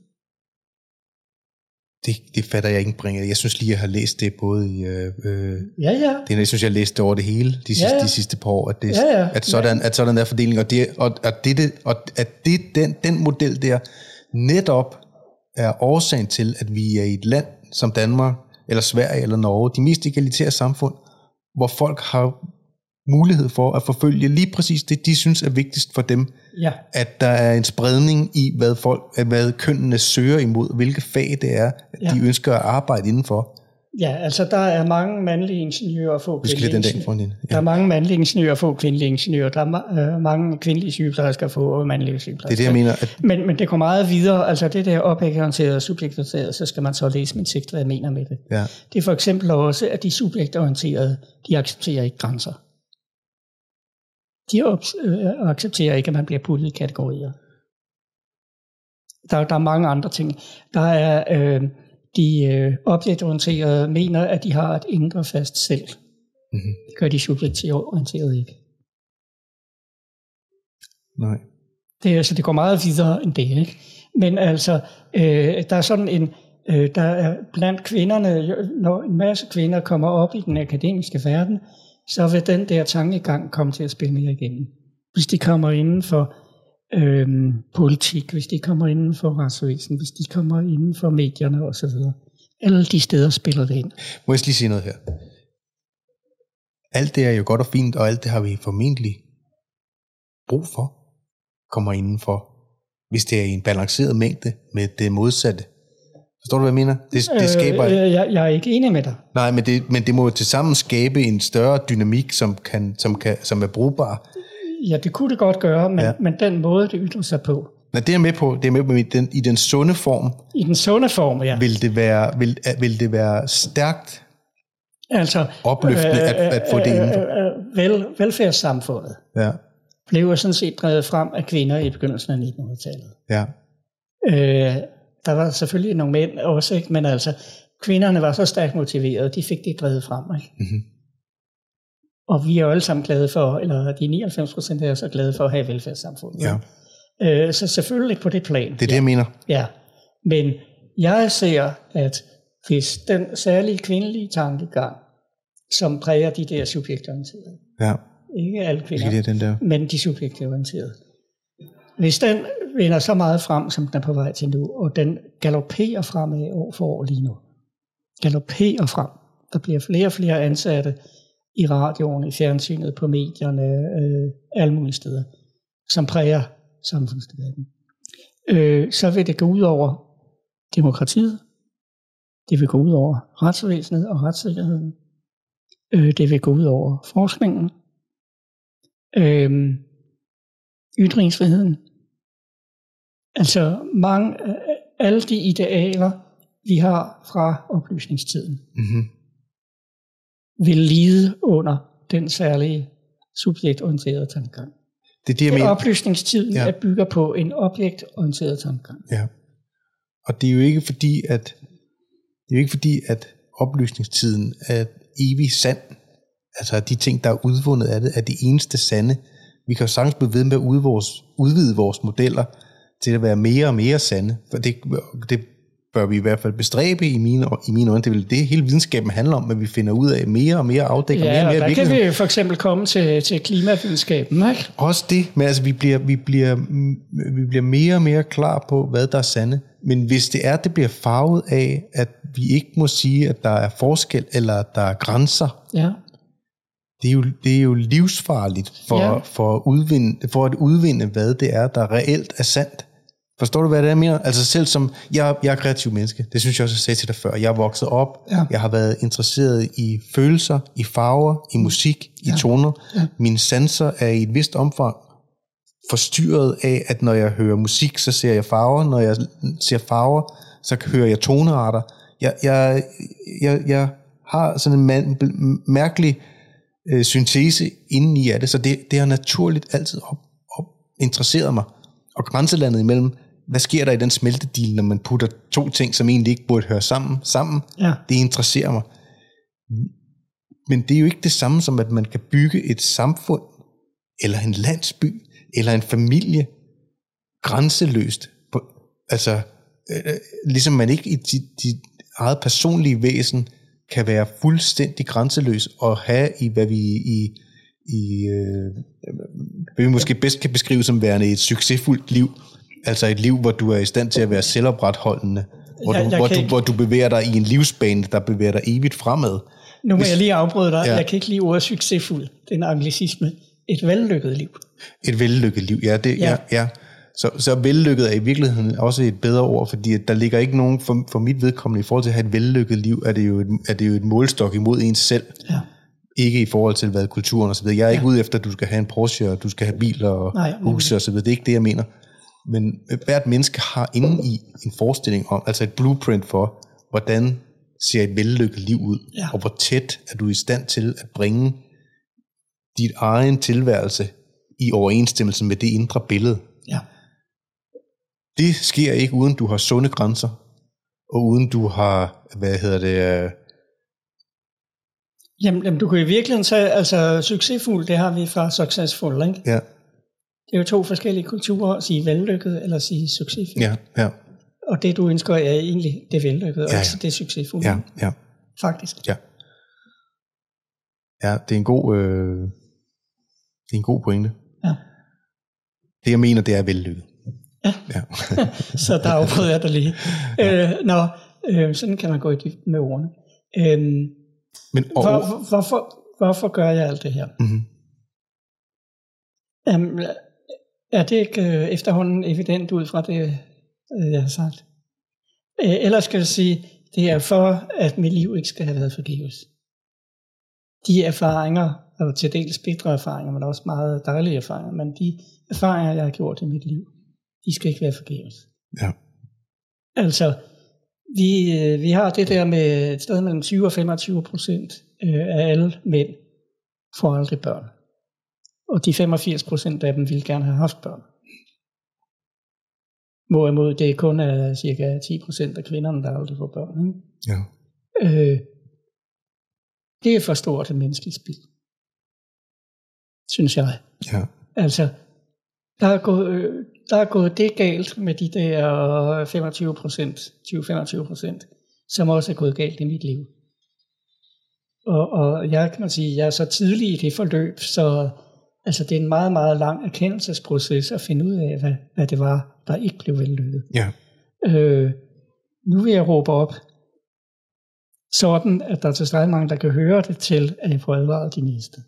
A: Det, det fatter jeg ikke bringet. Jeg synes lige, jeg har læst det både i... Øh, øh,
B: Ja, ja.
A: det, jeg synes, jeg har læst det over det hele de sidste,
B: Ja, ja.
A: de sidste par år, at, det,
B: Ja, ja.
A: at, sådan, at sådan er fordelingen, og, det, og, og, det, det, og at det, den, den model der netop er årsagen til, at vi er i et land som Danmark, eller Sverige eller Norge, de mest egalitære samfund, hvor folk har mulighed for at forfølge lige præcis det, de synes er vigtigst for dem,
B: Ja,
A: at der er en spredning i, hvad, folk, hvad kønnene søger imod, hvilke fag det er,
B: Ja.
A: de ønsker at arbejde indenfor.
B: ja, altså der er mange mandlige ingeniører og få kvindelige
A: den dag
B: ingeniører.
A: foran din.
B: Der er mange mandlige ingeniører og få kvindelige ingeniører. Der er ma- øh, mange kvindelige sygeplejersker og få mandlige
A: Det er
B: sygeplejersker.
A: det, jeg mener. At,
B: Men, men det går meget videre. Altså det der objektorienterede og subjektorienterede, så skal man så læse min sigt, hvad jeg mener med det.
A: ja.
B: Det er for eksempel også, at de subjektorienterede, de accepterer ikke grænser. De øh, accepterer ikke, at man bliver puttet i kategorier. Der, der er mange andre ting. Der er øh, de øh, objektorienterede mener, at de har et indre fast selv.
A: Mm-hmm.
B: Det gør de subjektorienterede ikke.
A: Nej.
B: Det, er, altså, det går meget videre end det. Ikke? Men altså, øh, der er sådan en, øh, der er blandt kvinderne, når en masse kvinder kommer op i den akademiske verden, så vil den der tankegang komme til at spille mere igennem. Hvis de kommer inden for øhm, politik, hvis de kommer inden for retsvæsen, hvis de kommer inden for medierne osv. Alle de steder spiller det ind.
A: Må jeg lige sige noget her? Alt det er jo godt og fint, og alt det har vi formentlig brug for, kommer indenfor, hvis det er i en balanceret mængde med det modsatte. Forstår du, hvad jeg mener? Det, det skaber...
B: Øh, øh, jeg, jeg er ikke enig med dig.
A: Nej, men det, men det må jo tilsammen skabe en større dynamik, som, kan, som, kan, som er brugbar.
B: Ja, det kunne det godt gøre, men,
A: Ja.
B: men den måde, det ytrer sig på,
A: Men det er med på, det er med på i den, i den sunde form,
B: i den sunde form, ja.
A: vil det være, vil, vil det være stærkt
B: Altså,
A: opløftende at, at få det indenfor.
B: øh, øh, vel, velfærdssamfundet
A: Ja,
B: blev jo sådan set drevet frem af kvinder i begyndelsen af 1900-tallet.
A: ja,
B: Øh, der var selvfølgelig nogle mænd også, ikke? men altså, kvinderne var så stærkt motiverede, de fik det drevet frem. Ikke?
A: Mhm.
B: Og vi er jo alle sammen glade for, eller de 99 procent er så glade for at have velfærdssamfundet.
A: ja.
B: Øh, så selvfølgelig på det plan.
A: Det er det, jeg mener.
B: Ja, men jeg ser, at hvis den særlige kvindelige tankegang, som præger de der subjektorienterede,
A: Ja,
B: ikke alle
A: det
B: kvinder,
A: er den der.
B: men de subjektorienterede, hvis den vinder så meget frem, som den er på vej til nu, og den galopperer fremad år for år lige nu, galopperer frem, der bliver flere og flere ansatte i radioen, i fjernsynet, på medierne, øh, alle mulige steder, som præger samfundsdebatten. Øh, så vil det gå ud over demokratiet, det vil gå ud over retsvæsenet og retssikkerheden, øh, det vil gå ud over forskningen, øh, ytringsfriheden. Altså mange, øh, alle de idealer, vi har fra oplysningstiden,
A: Mm-hmm.
B: vil lide under den særlige subjektorienterede tankegang.
A: Det er det, jeg mener.
B: Oplysningstiden
A: Ja.
B: ja. er bygger på en objektorienteret tankegang.
A: Ja. Og det er jo ikke fordi, at det er jo ikke fordi, at oplysningstiden er evig sand. Altså at de ting, der er udvundet af det, er det eneste sande. Vi kan jo sagtens blive ved med at udvide vores, udvide vores modeller til at være mere og mere sande. For det, det bør vi i hvert fald bestræbe i mine, i mine øjne. Det er det, hele videnskaben handler om, at vi finder ud af mere og mere afdækker mere
B: Ja,
A: og
B: og
A: mere
B: der kan vi for eksempel komme til, til klimavidenskaben. Ikke?
A: Også det, men altså vi bliver, vi, bliver, vi bliver mere og mere klar på, hvad der er sande. Men hvis det er, det bliver farvet af, at vi ikke må sige, at der er forskel, eller at der er grænser,
B: Ja.
A: det er jo, det er jo livsfarligt for, ja.
B: Ja.
A: for, at udvinde, for at udvinde, hvad det er, der reelt er sandt. Forstår du, hvad det er, jeg mener? Altså selv som, jeg, jeg er kreativ menneske, det synes jeg også, jeg sagde til dig før. Jeg er vokset op,
B: Ja.
A: jeg har været interesseret i følelser, i farver, i musik, i
B: Ja.
A: toner.
B: Ja.
A: Mine sanser er i et vist omfang forstyrret af, at når jeg hører musik, så ser jeg farver. Når jeg ser farver, så hører jeg tonearter. Jeg, jeg, jeg, jeg har sådan en man, mærkelig øh, syntese i af det, så det, det har naturligt altid op, op, interesseret mig. Og grænselandet imellem, hvad sker der i den smeltedil, når man putter to ting, som egentlig ikke burde høre sammen, sammen?
B: Ja.
A: Det interesserer mig. Men det er jo ikke det samme som, at man kan bygge et samfund, eller en landsby, eller en familie, grænseløst. På, altså, øh, ligesom man ikke i dit, dit eget personlige væsen kan være fuldstændig grænseløs og have i, hvad vi i, i øh, hvad vi måske bedst kan beskrive som værende et succesfuldt liv. Altså et liv, hvor du er i stand til at være selvopretholdende, hvor,
B: Jeg-
A: du,
B: jeg
A: hvor, du,
B: ikke-
A: hvor du bevæger dig i en livsbane, der bevæger dig evigt fremad.
B: Nu må
A: Hvis-
B: jeg lige afbryde dig.
A: Ja.
B: Ja. Jeg kan ikke lide ordet succesfuld. Det er en anglicisme. Et vellykket liv.
A: Et vellykket liv, ja. Det, ja.
B: Ja.
A: ja, ja. Så, så vellykket er i virkeligheden også et bedre ord, fordi at der ligger ikke nogen, for, for mit vedkommende, i forhold til at have et vellykket liv, er det jo et, er det jo et målstok imod ens selv.
B: Ja.
A: Ikke i forhold til, hvad kulturen og så videre. Jeg er ikke ude efter, at du skal have en Porsche, og du skal have biler og
B: Nej,
A: huse og så videre. Det er ikke det, jeg mener. Men hvert menneske har inde i en forestilling om, altså et blueprint for, hvordan ser et vellykket liv ud,
B: Ja.
A: og hvor tæt er du i stand til at bringe dit egen tilværelse i overensstemmelse med det indre billede.
B: ja.
A: Det sker ikke, uden du har sunde grænser, og uden du har, hvad hedder det, øh,
B: Jamen, jamen, du kan i virkeligheden sige, altså succesfuld, det har vi fra successful, ikke?
A: ja,
B: Det er jo to forskellige kulturer, at sige vellykket eller sige succesfuld.
A: ja, ja,
B: Og det du ønsker er egentlig det vellykkede, og
A: Ja,
B: ikke
A: ja.
B: det succesfulde.
A: ja, ja,
B: Faktisk.
A: ja. Ja, det er en god, øh, det er en god pointe.
B: Ja.
A: Det jeg mener, det er vellykket.
B: Ja.
A: ja.
B: Så der afbrød jeg dig lige. Øh, nå, øh, sådan kan man gå i dybden med ordene. Øh,
A: Men og,
B: hvor, hvor- hvorfor, hvorfor gør jeg alt det her?
A: mm-hmm.
B: Jamen, er det ikke øh, efterhånden evident ud fra det, øh, jeg har sagt? Øh, ellers skal jeg sige, det er for, at mit liv ikke skal have været forgæves. De erfaringer, og til dels bedre erfaringer, men også meget dejlige erfaringer, men de erfaringer, jeg har gjort i mit liv, de skal ikke være forgæves.
A: ja.
B: Altså, vi, vi har det der med et sted mellem 20 og 25 procent af alle mænd får aldrig børn. Og de 85 procent af dem vil gerne have haft børn. Hvorimod det kun er cirka 10 procent af kvinderne, der aldrig får børn. Ikke?
A: ja.
B: Øh, det er for stort et menneskeligt spild. Synes jeg.
A: ja.
B: Altså, der er gået, øh, der er gået det galt med de der 25 procent, 20-25 procent, som også er gået galt i mit liv. Og, og jeg kan man sige, jeg er så tidlig i det forløb, så altså, det er en meget, meget lang erkendelsesproces at finde ud af, hvad, hvad det var, der ikke blev vellykket.
A: ja.
B: Øh, nu vil jeg råbe op, sådan at der er tilstrækkeligt mange, der kan høre det til, at jeg får advaret de næste.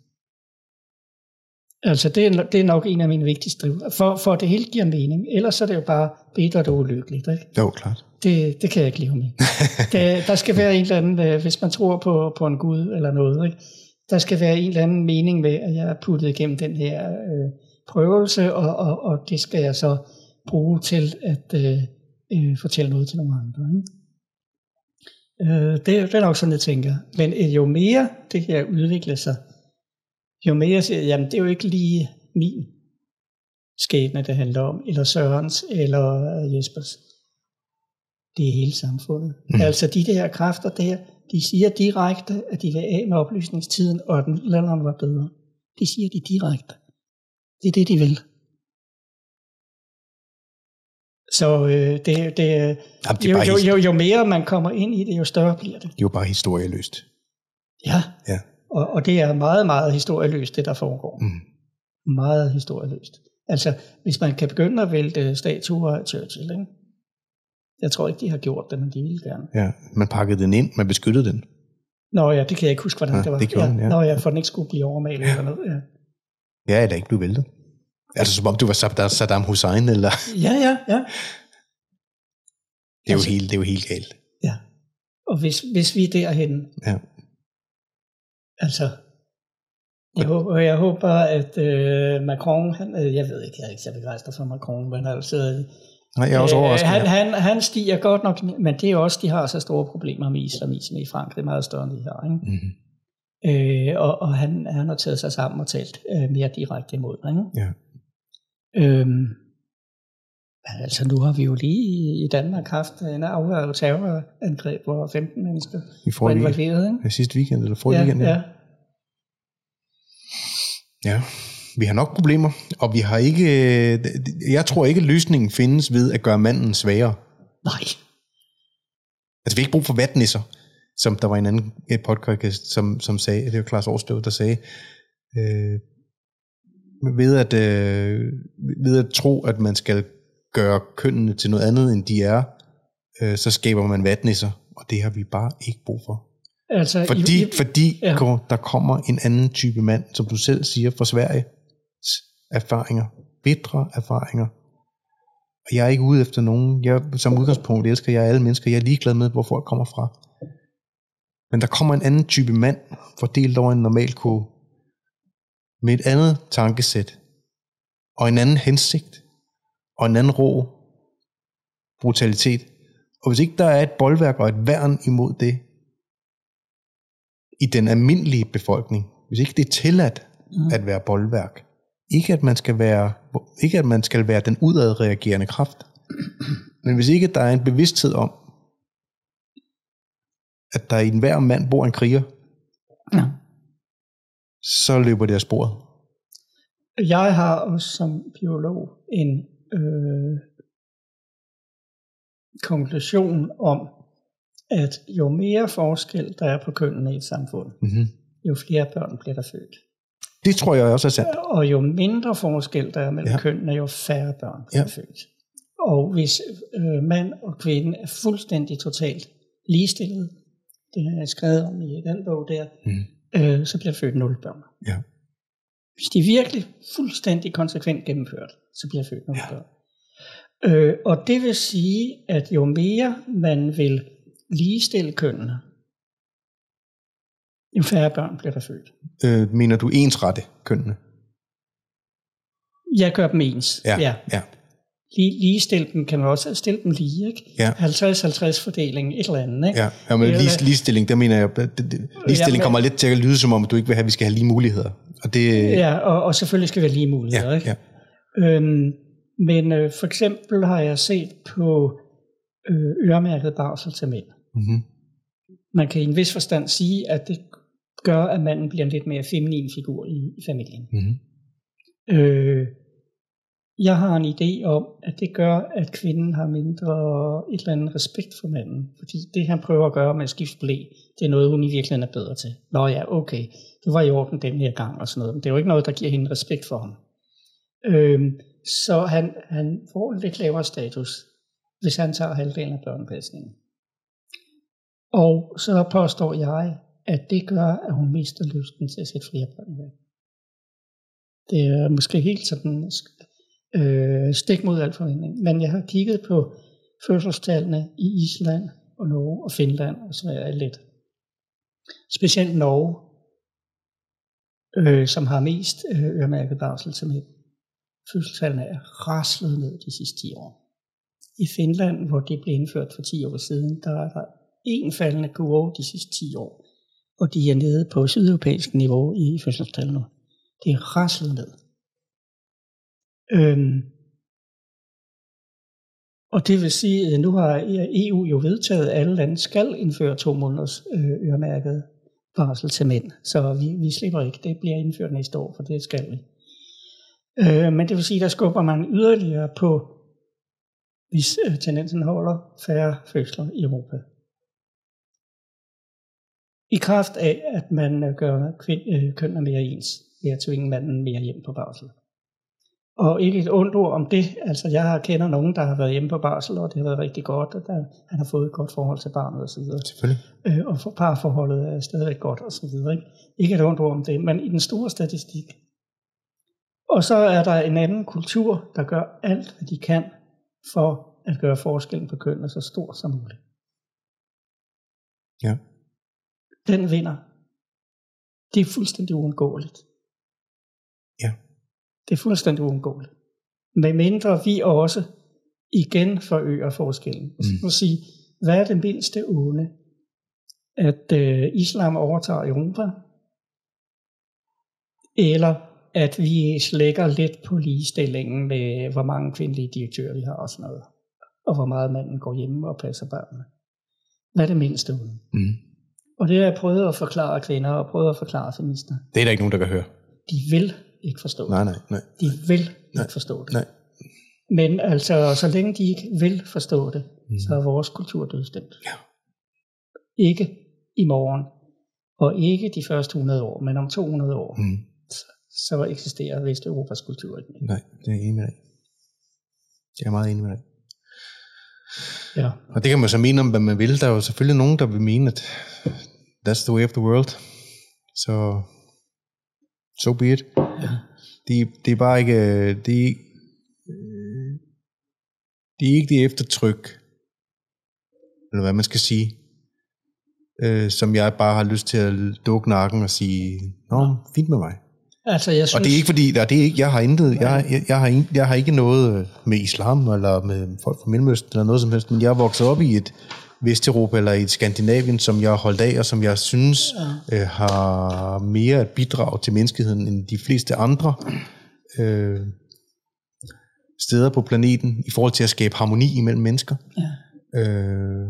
B: Altså, det er, det er nok en af mine vigtigste driv. For, for det hele giver mening. Ellers er det jo bare bittert og ulykkeligt. Ikke?
A: Jo, klart.
B: Det, det kan jeg ikke leve med. der, der skal være en eller anden, øh, hvis man tror på, på en Gud eller noget, ikke? Der skal være en eller anden mening med, at jeg er puttet igennem den her øh, prøvelse, og, og, og det skal jeg så bruge til at øh, øh, fortælle noget til nogle andre. Ikke? Øh, det, det er nok sådan, jeg tænker. Men øh, jo mere det her udvikler sig, jo mere jeg siger, jamen det er jo ikke lige min skæbne, det handler om, eller Sørens, eller øh, Jespers. Det er hele samfundet.
A: Mm.
B: Altså de der kræfter der, de siger direkte, at de vil af med oplysningstiden, og at landeren var bedre. Det siger de direkte. Det er det, de vil. Så øh, det, det,
A: Jamen, det, er
B: jo,
A: bare
B: jo, jo, jo mere man kommer ind i det, jo større bliver det.
A: det er jo bare historieløst.
B: Ja,
A: Ja.
B: og, og det er meget, meget historieløst, det der foregår.
A: Mm.
B: Meget historieløst. Altså, hvis man kan begynde at vælte statuer af Churchill, ikke? Jeg tror ikke, de har gjort det, men de ville gerne.
A: Ja, man pakkede den ind, man beskyttede den.
B: Nå ja, det kan jeg ikke huske, hvordan
A: Ja,
B: det var.
A: det gjorde
B: ja.
A: den, ja.
B: Nå ja, for den ikke skulle blive overmalet eller noget. Ja.
A: Ja, eller ikke blev væltet. Altså som om du var Saddam- Saddam Hussein, eller...
B: ja, ja, ja.
A: Det er jo,
B: Altså-
A: helt, det er jo helt galt.
B: ja. Og hvis, hvis vi er derhen,
A: Ja.
B: altså, jeg håber, jeg håber at øh, Macron, han, øh, jeg ved ikke, jeg er ikke så begejstret for Macron, men altså,
A: Nej, jeg er også overrasket.
B: han,
A: ja.
B: han, han stiger godt nok, men det er også, de har så store problemer med islamisme i Frankrig, meget større end de her. Ikke?
A: Mhm.
B: Øh, og, og han, han har taget sig sammen og talt øh, mere direkte imod det. Ikke?
A: Ja.
B: Øhm, altså nu har vi jo lige i- Danmark haft en afværget terrorangreb, hvor 15 mennesker
A: I
B: var involveret. Ikke?
A: Ja, sidste weekend, eller forrige
B: Ja,
A: weekend.
B: ja.
A: ja. Vi har nok problemer, og vi har ikke... øh, Jeg tror ikke, løsningen findes ved at gøre manden svagere.
B: Nej,
A: Altså, vi har ikke brug for vatnisser, som der var en anden podcast, som, som sagde, det var Klaas Årslev, der sagde, øh, ved, at, øh, ved at tro, at man skal gøre kønnene til noget andet, end de er, øh, så skaber man vatnisser, og det har vi bare ikke brug for.
B: altså...
A: Fordi,
B: i, i,
A: fordi
B: ja.
A: der kommer en anden type mand, som du selv siger, fra Sverige, erfaringer, bitre erfaringer. Og jeg er ikke ude efter nogen. Jeg, som udgangspunkt elsker jeg alle mennesker. Jeg er ligeglad med, hvor folk kommer fra. Men der kommer en anden type mand, fordelt over en normal kurve, med et andet tankesæt, og en anden hensigt, og en anden rå brutalitet. Og hvis ikke der er et boldværk og et værn imod det, i den almindelige befolkning, hvis ikke det er tilladt
B: Mm.
A: at være boldværk, ikke at man skal være, ikke at man skal være den udadreagerende kraft, men hvis ikke der er en bevidsthed om, at der i enhver mand bor en kriger,
B: ja.
A: så løber det af sporet.
B: Jeg har også som biolog en øh, konklusion om, at jo mere forskel der er på kønnene i et samfund,
A: Mm-hmm.
B: jo flere børn bliver der født.
A: Det tror jeg også er sandt.
B: Og jo mindre forskel der er mellem
A: Ja.
B: kønnene, jo færre børn bliver
A: Ja.
B: født. Og hvis øh, mand og kvinde er fuldstændig totalt ligestillet, det har jeg skrevet om i den bog der,
A: Mm.
B: øh, så bliver født 0 børn.
A: Ja.
B: Hvis de virkelig fuldstændig konsekvent gennemført, så bliver født 0
A: Ja.
B: børn. Øh, og det vil sige, at jo mere man vil ligestille kønnene, jo færre børn bliver der født.
A: Øh, mener du ensrette kønnene?
B: Jeg gør dem ens.
A: Ja,
B: ja.
A: ja.
B: Lige, ligestille dem kan man også stille dem lige, ikke?
A: Ja.
B: 50-50 fordeling, et eller andet, ikke?
A: Ja, ja men lige, ligestilling, der mener jeg, det, det, ligestilling
B: men-
A: kommer lidt til at lyde som om, du ikke vil have, at vi skal have lige muligheder. Og det,
B: Ja, og, og selvfølgelig skal vi have lige muligheder,
A: ja,
B: ikke?
A: ja.
B: Øhm, men øh, for eksempel har jeg set på øh, øremærket barsel til mænd.
A: Mm-hmm.
B: Man kan i en vis forstand sige, at det gør, at manden bliver en lidt mere feminin figur i, i familien.
A: Mm-hmm.
B: Øh, jeg har en idé om, at det gør, at kvinden har mindre et eller andet respekt for manden. Fordi det, han prøver at gøre med at skifte blæ, det er noget, hun i virkeligheden er bedre til. Nå ja, okay, det var i orden den her gang og sådan noget. Men det er jo ikke noget, der giver hende respekt for ham. Øh, så han, han får en lidt lavere status, hvis han tager halvdelen af børnepasningen. Og så påstår jeg, at det gør, at hun mister lysten til at sætte flere børn i verden. Det er måske helt sådan øh, stik mod al forventning. Men jeg har kigget på fødselstallene i Island og Norge og Finland og Sverige lidt. Specielt Norge, øh, som har mest øh, øremærket barsel til mænd. Fødselstallene er raslet ned de sidste 10 år. I Finland, hvor det blev indført for 10 år siden, der er der en faldende kurve de sidste 10 år. Og de er nede på sydeuropæisk niveau i fødselstal nu. Det er raslet ned. Øhm, og det vil sige, at nu har EU jo vedtaget, at alle lande skal indføre to måneders øh, øremærket barsel til mænd. Så vi, vi slipper ikke. Det bliver indført næste år, for det skal vi. Øh, men det vil sige, der skubber man yderligere på, hvis øh, tendensen holder færre fødsler i Europa. I kraft af, at man øh, gør øh, kønner mere ens, ved at tvinge manden mere hjem på barsel. Og ikke et ondt ord om det. Altså, jeg kender nogen, der har været hjemme på barsel, og det har været rigtig godt, og der, han har fået et godt forhold til barnet osv.
A: Selvfølgelig.
B: Øh, og for parforholdet er stadigvæk godt og så videre. Ikke? ikke et ondt ord om det, men i den store statistik. Og så er der en anden kultur, der gør alt, hvad de kan for at gøre forskellen på kønnene så stor som muligt.
A: Ja.
B: Den vinder. Det er fuldstændig uundgåeligt.
A: Ja.
B: Det er fuldstændig uundgåeligt. Med mindre vi også igen forøger forskellen. Mm. Så sige, hvad er det mindste onde? At øh, islam overtager Europa, eller at vi slækker lidt på ligestillingen med, hvor mange kvindelige direktører vi har og sådan noget, og hvor meget manden går hjemme og passer børnene. Hvad er det mindste uden?
A: Mm.
B: Og det har jeg prøvet at forklare kvinder, og prøvet at forklare feminister.
A: Det er der ikke nogen, der kan høre.
B: De vil ikke forstå det.
A: Nej, nej, nej.
B: De vil
A: Nej.
B: ikke forstå det.
A: nej.
B: Men altså, så længe de ikke vil forstå det, mm. så er vores kultur dødstemt.
A: Ja.
B: Ikke i morgen, og ikke de første 100 år, men om 200 år, mm.
A: Mm.
B: så eksisterer Vesteuropas kultur ikke mere.
A: Nej, det er jeg enig med dig. Jeg er meget enig med dig.
B: Ja.
A: Og det kan man så mene om, hvad man vil. Der er jo selvfølgelig nogen, der vil mene, at that's the way of the world. Så so be it.
B: Ja.
A: Det, det er bare ikke, det ikke- det er ikke det eftertryk, eller hvad man skal sige, øh, som jeg bare har lyst til at dukke nakken og sige, nå, fint med mig.
B: Altså, jeg synes,
A: Og det er ikke fordi, der, det er ikke, jeg har intet, jeg, jeg, jeg, har, in- jeg har ikke noget med islam eller med folk fra Mellemøsten eller noget som helst, men jeg er vokset op i et Vesteuropa eller i et Skandinavien, som jeg har holdt af, og som jeg synes øh, har mere at bidrage til menneskeheden end de fleste andre øh, steder på planeten, i forhold til at skabe harmoni imellem mennesker.
B: Ja.
A: Øh,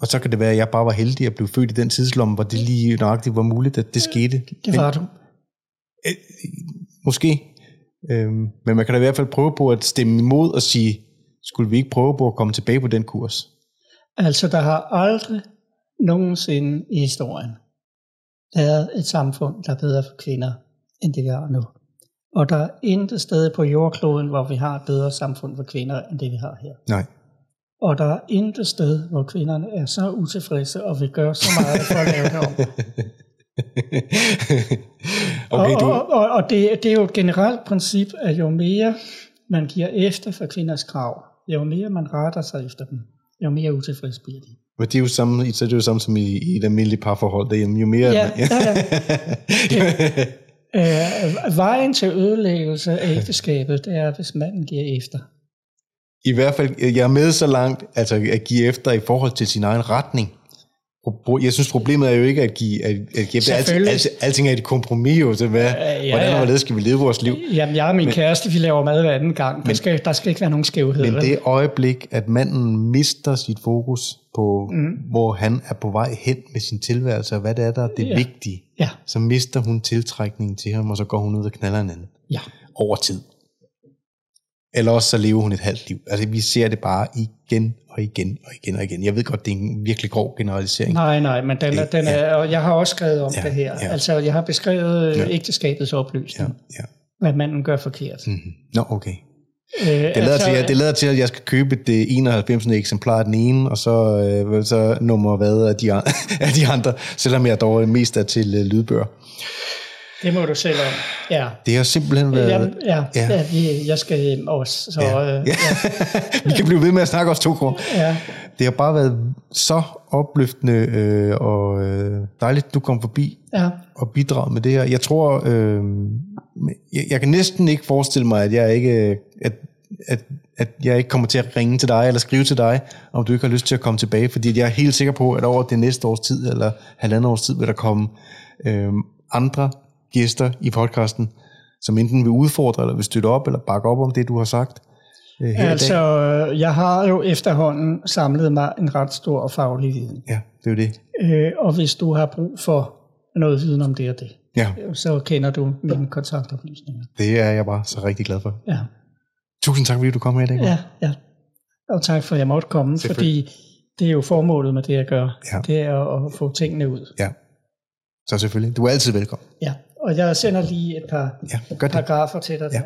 A: og så kan det være, at jeg bare var heldig at blive født i den tidslomme, hvor det lige nøjagtigt var muligt, at det skete.
B: det var du.
A: Øh, Måske. Øhm, men man kan da i hvert fald prøve på at stemme imod og sige, skulle vi ikke prøve på at komme tilbage på den kurs?
B: Altså, der har aldrig nogensinde i historien været et samfund, der er bedre for kvinder, end det vi har nu. Og der er intet sted på jordkloden, hvor vi har et bedre samfund for kvinder, end det vi har her.
A: Nej.
B: Og der er intet sted, hvor kvinderne er så utilfredse og vil gøre så meget for at lave det om.
A: okay,
B: og,
A: du,
B: og, og, og det, det er jo et generelt princip, at jo mere man giver efter for kvinders krav, jo mere man retter sig efter dem, jo mere utilfreds bliver de.
A: men det er jo samme, så er det jo samme som i, i et almindeligt parforhold derhjemme. Jo mere...
B: Ja, ja, Øh, vejen til ødelæggelse af ægteskabet, det er, hvis manden giver efter.
A: I hvert fald, jeg er med så langt, altså at give efter i forhold til sin egen retning. Jeg synes, problemet er jo ikke at give, at, at give. Alt, alt, alting er et kompromis jo til, hvad,
B: ja,
A: hvordan og
B: ja.
A: skal vi leve vores liv.
B: Jamen, jeg og min kæreste, vi laver mad hver anden gang. Der skal, der skal ikke være nogen skævhed.
A: Men det øjeblik, at manden mister sit fokus på, mm. hvor han er på vej hen med sin tilværelse, og hvad det er, der er det
B: Ja.
A: vigtige,
B: Ja,
A: så mister hun tiltrækningen til ham, og så går hun ud og knaller hinanden
B: ja.
A: over tid. Eller også så lever hun et halvt liv. Altså vi ser det bare igen og igen og igen og igen. Jeg ved godt, det er en virkelig grov generalisering.
B: Nej, nej, men den er, den er, og jeg har også skrevet om
A: Ja,
B: det her.
A: ja.
B: Altså, jeg har beskrevet
A: Ja.
B: ja. ægteskabets opløsning,
A: Ja, ja.
B: hvad manden gør forkert.
A: Mm-hmm. Nå, okay.
B: Øh,
A: Det lader, til, at, det lader til, at jeg skal købe det 91. eksemplar af den ene, og så, øh, så nummer hvad af de, af de andre, selvom jeg dog mest er til øh, lydbøger.
B: Det må du selv om. Ja.
A: Det har simpelthen været...
B: Jamen, ja,
A: ja.
B: ja. vi, jeg skal hjem også. Så,
A: Ja.
B: Øh,
A: Ja. Vi kan blive ved med at snakke os to kroner.
B: ja.
A: Det har bare været så opløftende øh, og øh, dejligt, du kom forbi
B: ja.
A: og bidraget med det her. Jeg tror, øh, jeg, jeg kan næsten ikke forestille mig, at jeg ikke at, at, at jeg ikke kommer til at ringe til dig eller skrive til dig, om du ikke har lyst til at komme tilbage, fordi jeg er helt sikker på, at over det næste års tid eller halvandet års tid vil der komme øh, andre gæster i podcasten, som enten vil udfordre eller vil støtte op eller bakke op om det, du har sagt øh, her
B: Altså, øh, jeg har jo efterhånden samlet mig en ret stor faglig viden.
A: Ja, det er jo det.
B: Øh, og hvis du har brug for noget viden om det og det,
A: Ja,
B: så kender du mine kontaktoplysninger.
A: det er jeg bare så rigtig glad for.
B: Ja,
A: Tusind tak, fordi du kom her i dag.
B: ja, ja. Og tak for, at jeg måtte komme, fordi det er jo formålet med det, jeg gør.
A: Ja.
B: Det er at få tingene ud.
A: Ja. Så selvfølgelig. Du er altid velkommen.
B: Ja, og jeg sender lige et par
A: Ja, det.
B: paragrafer til dig.
A: Ja.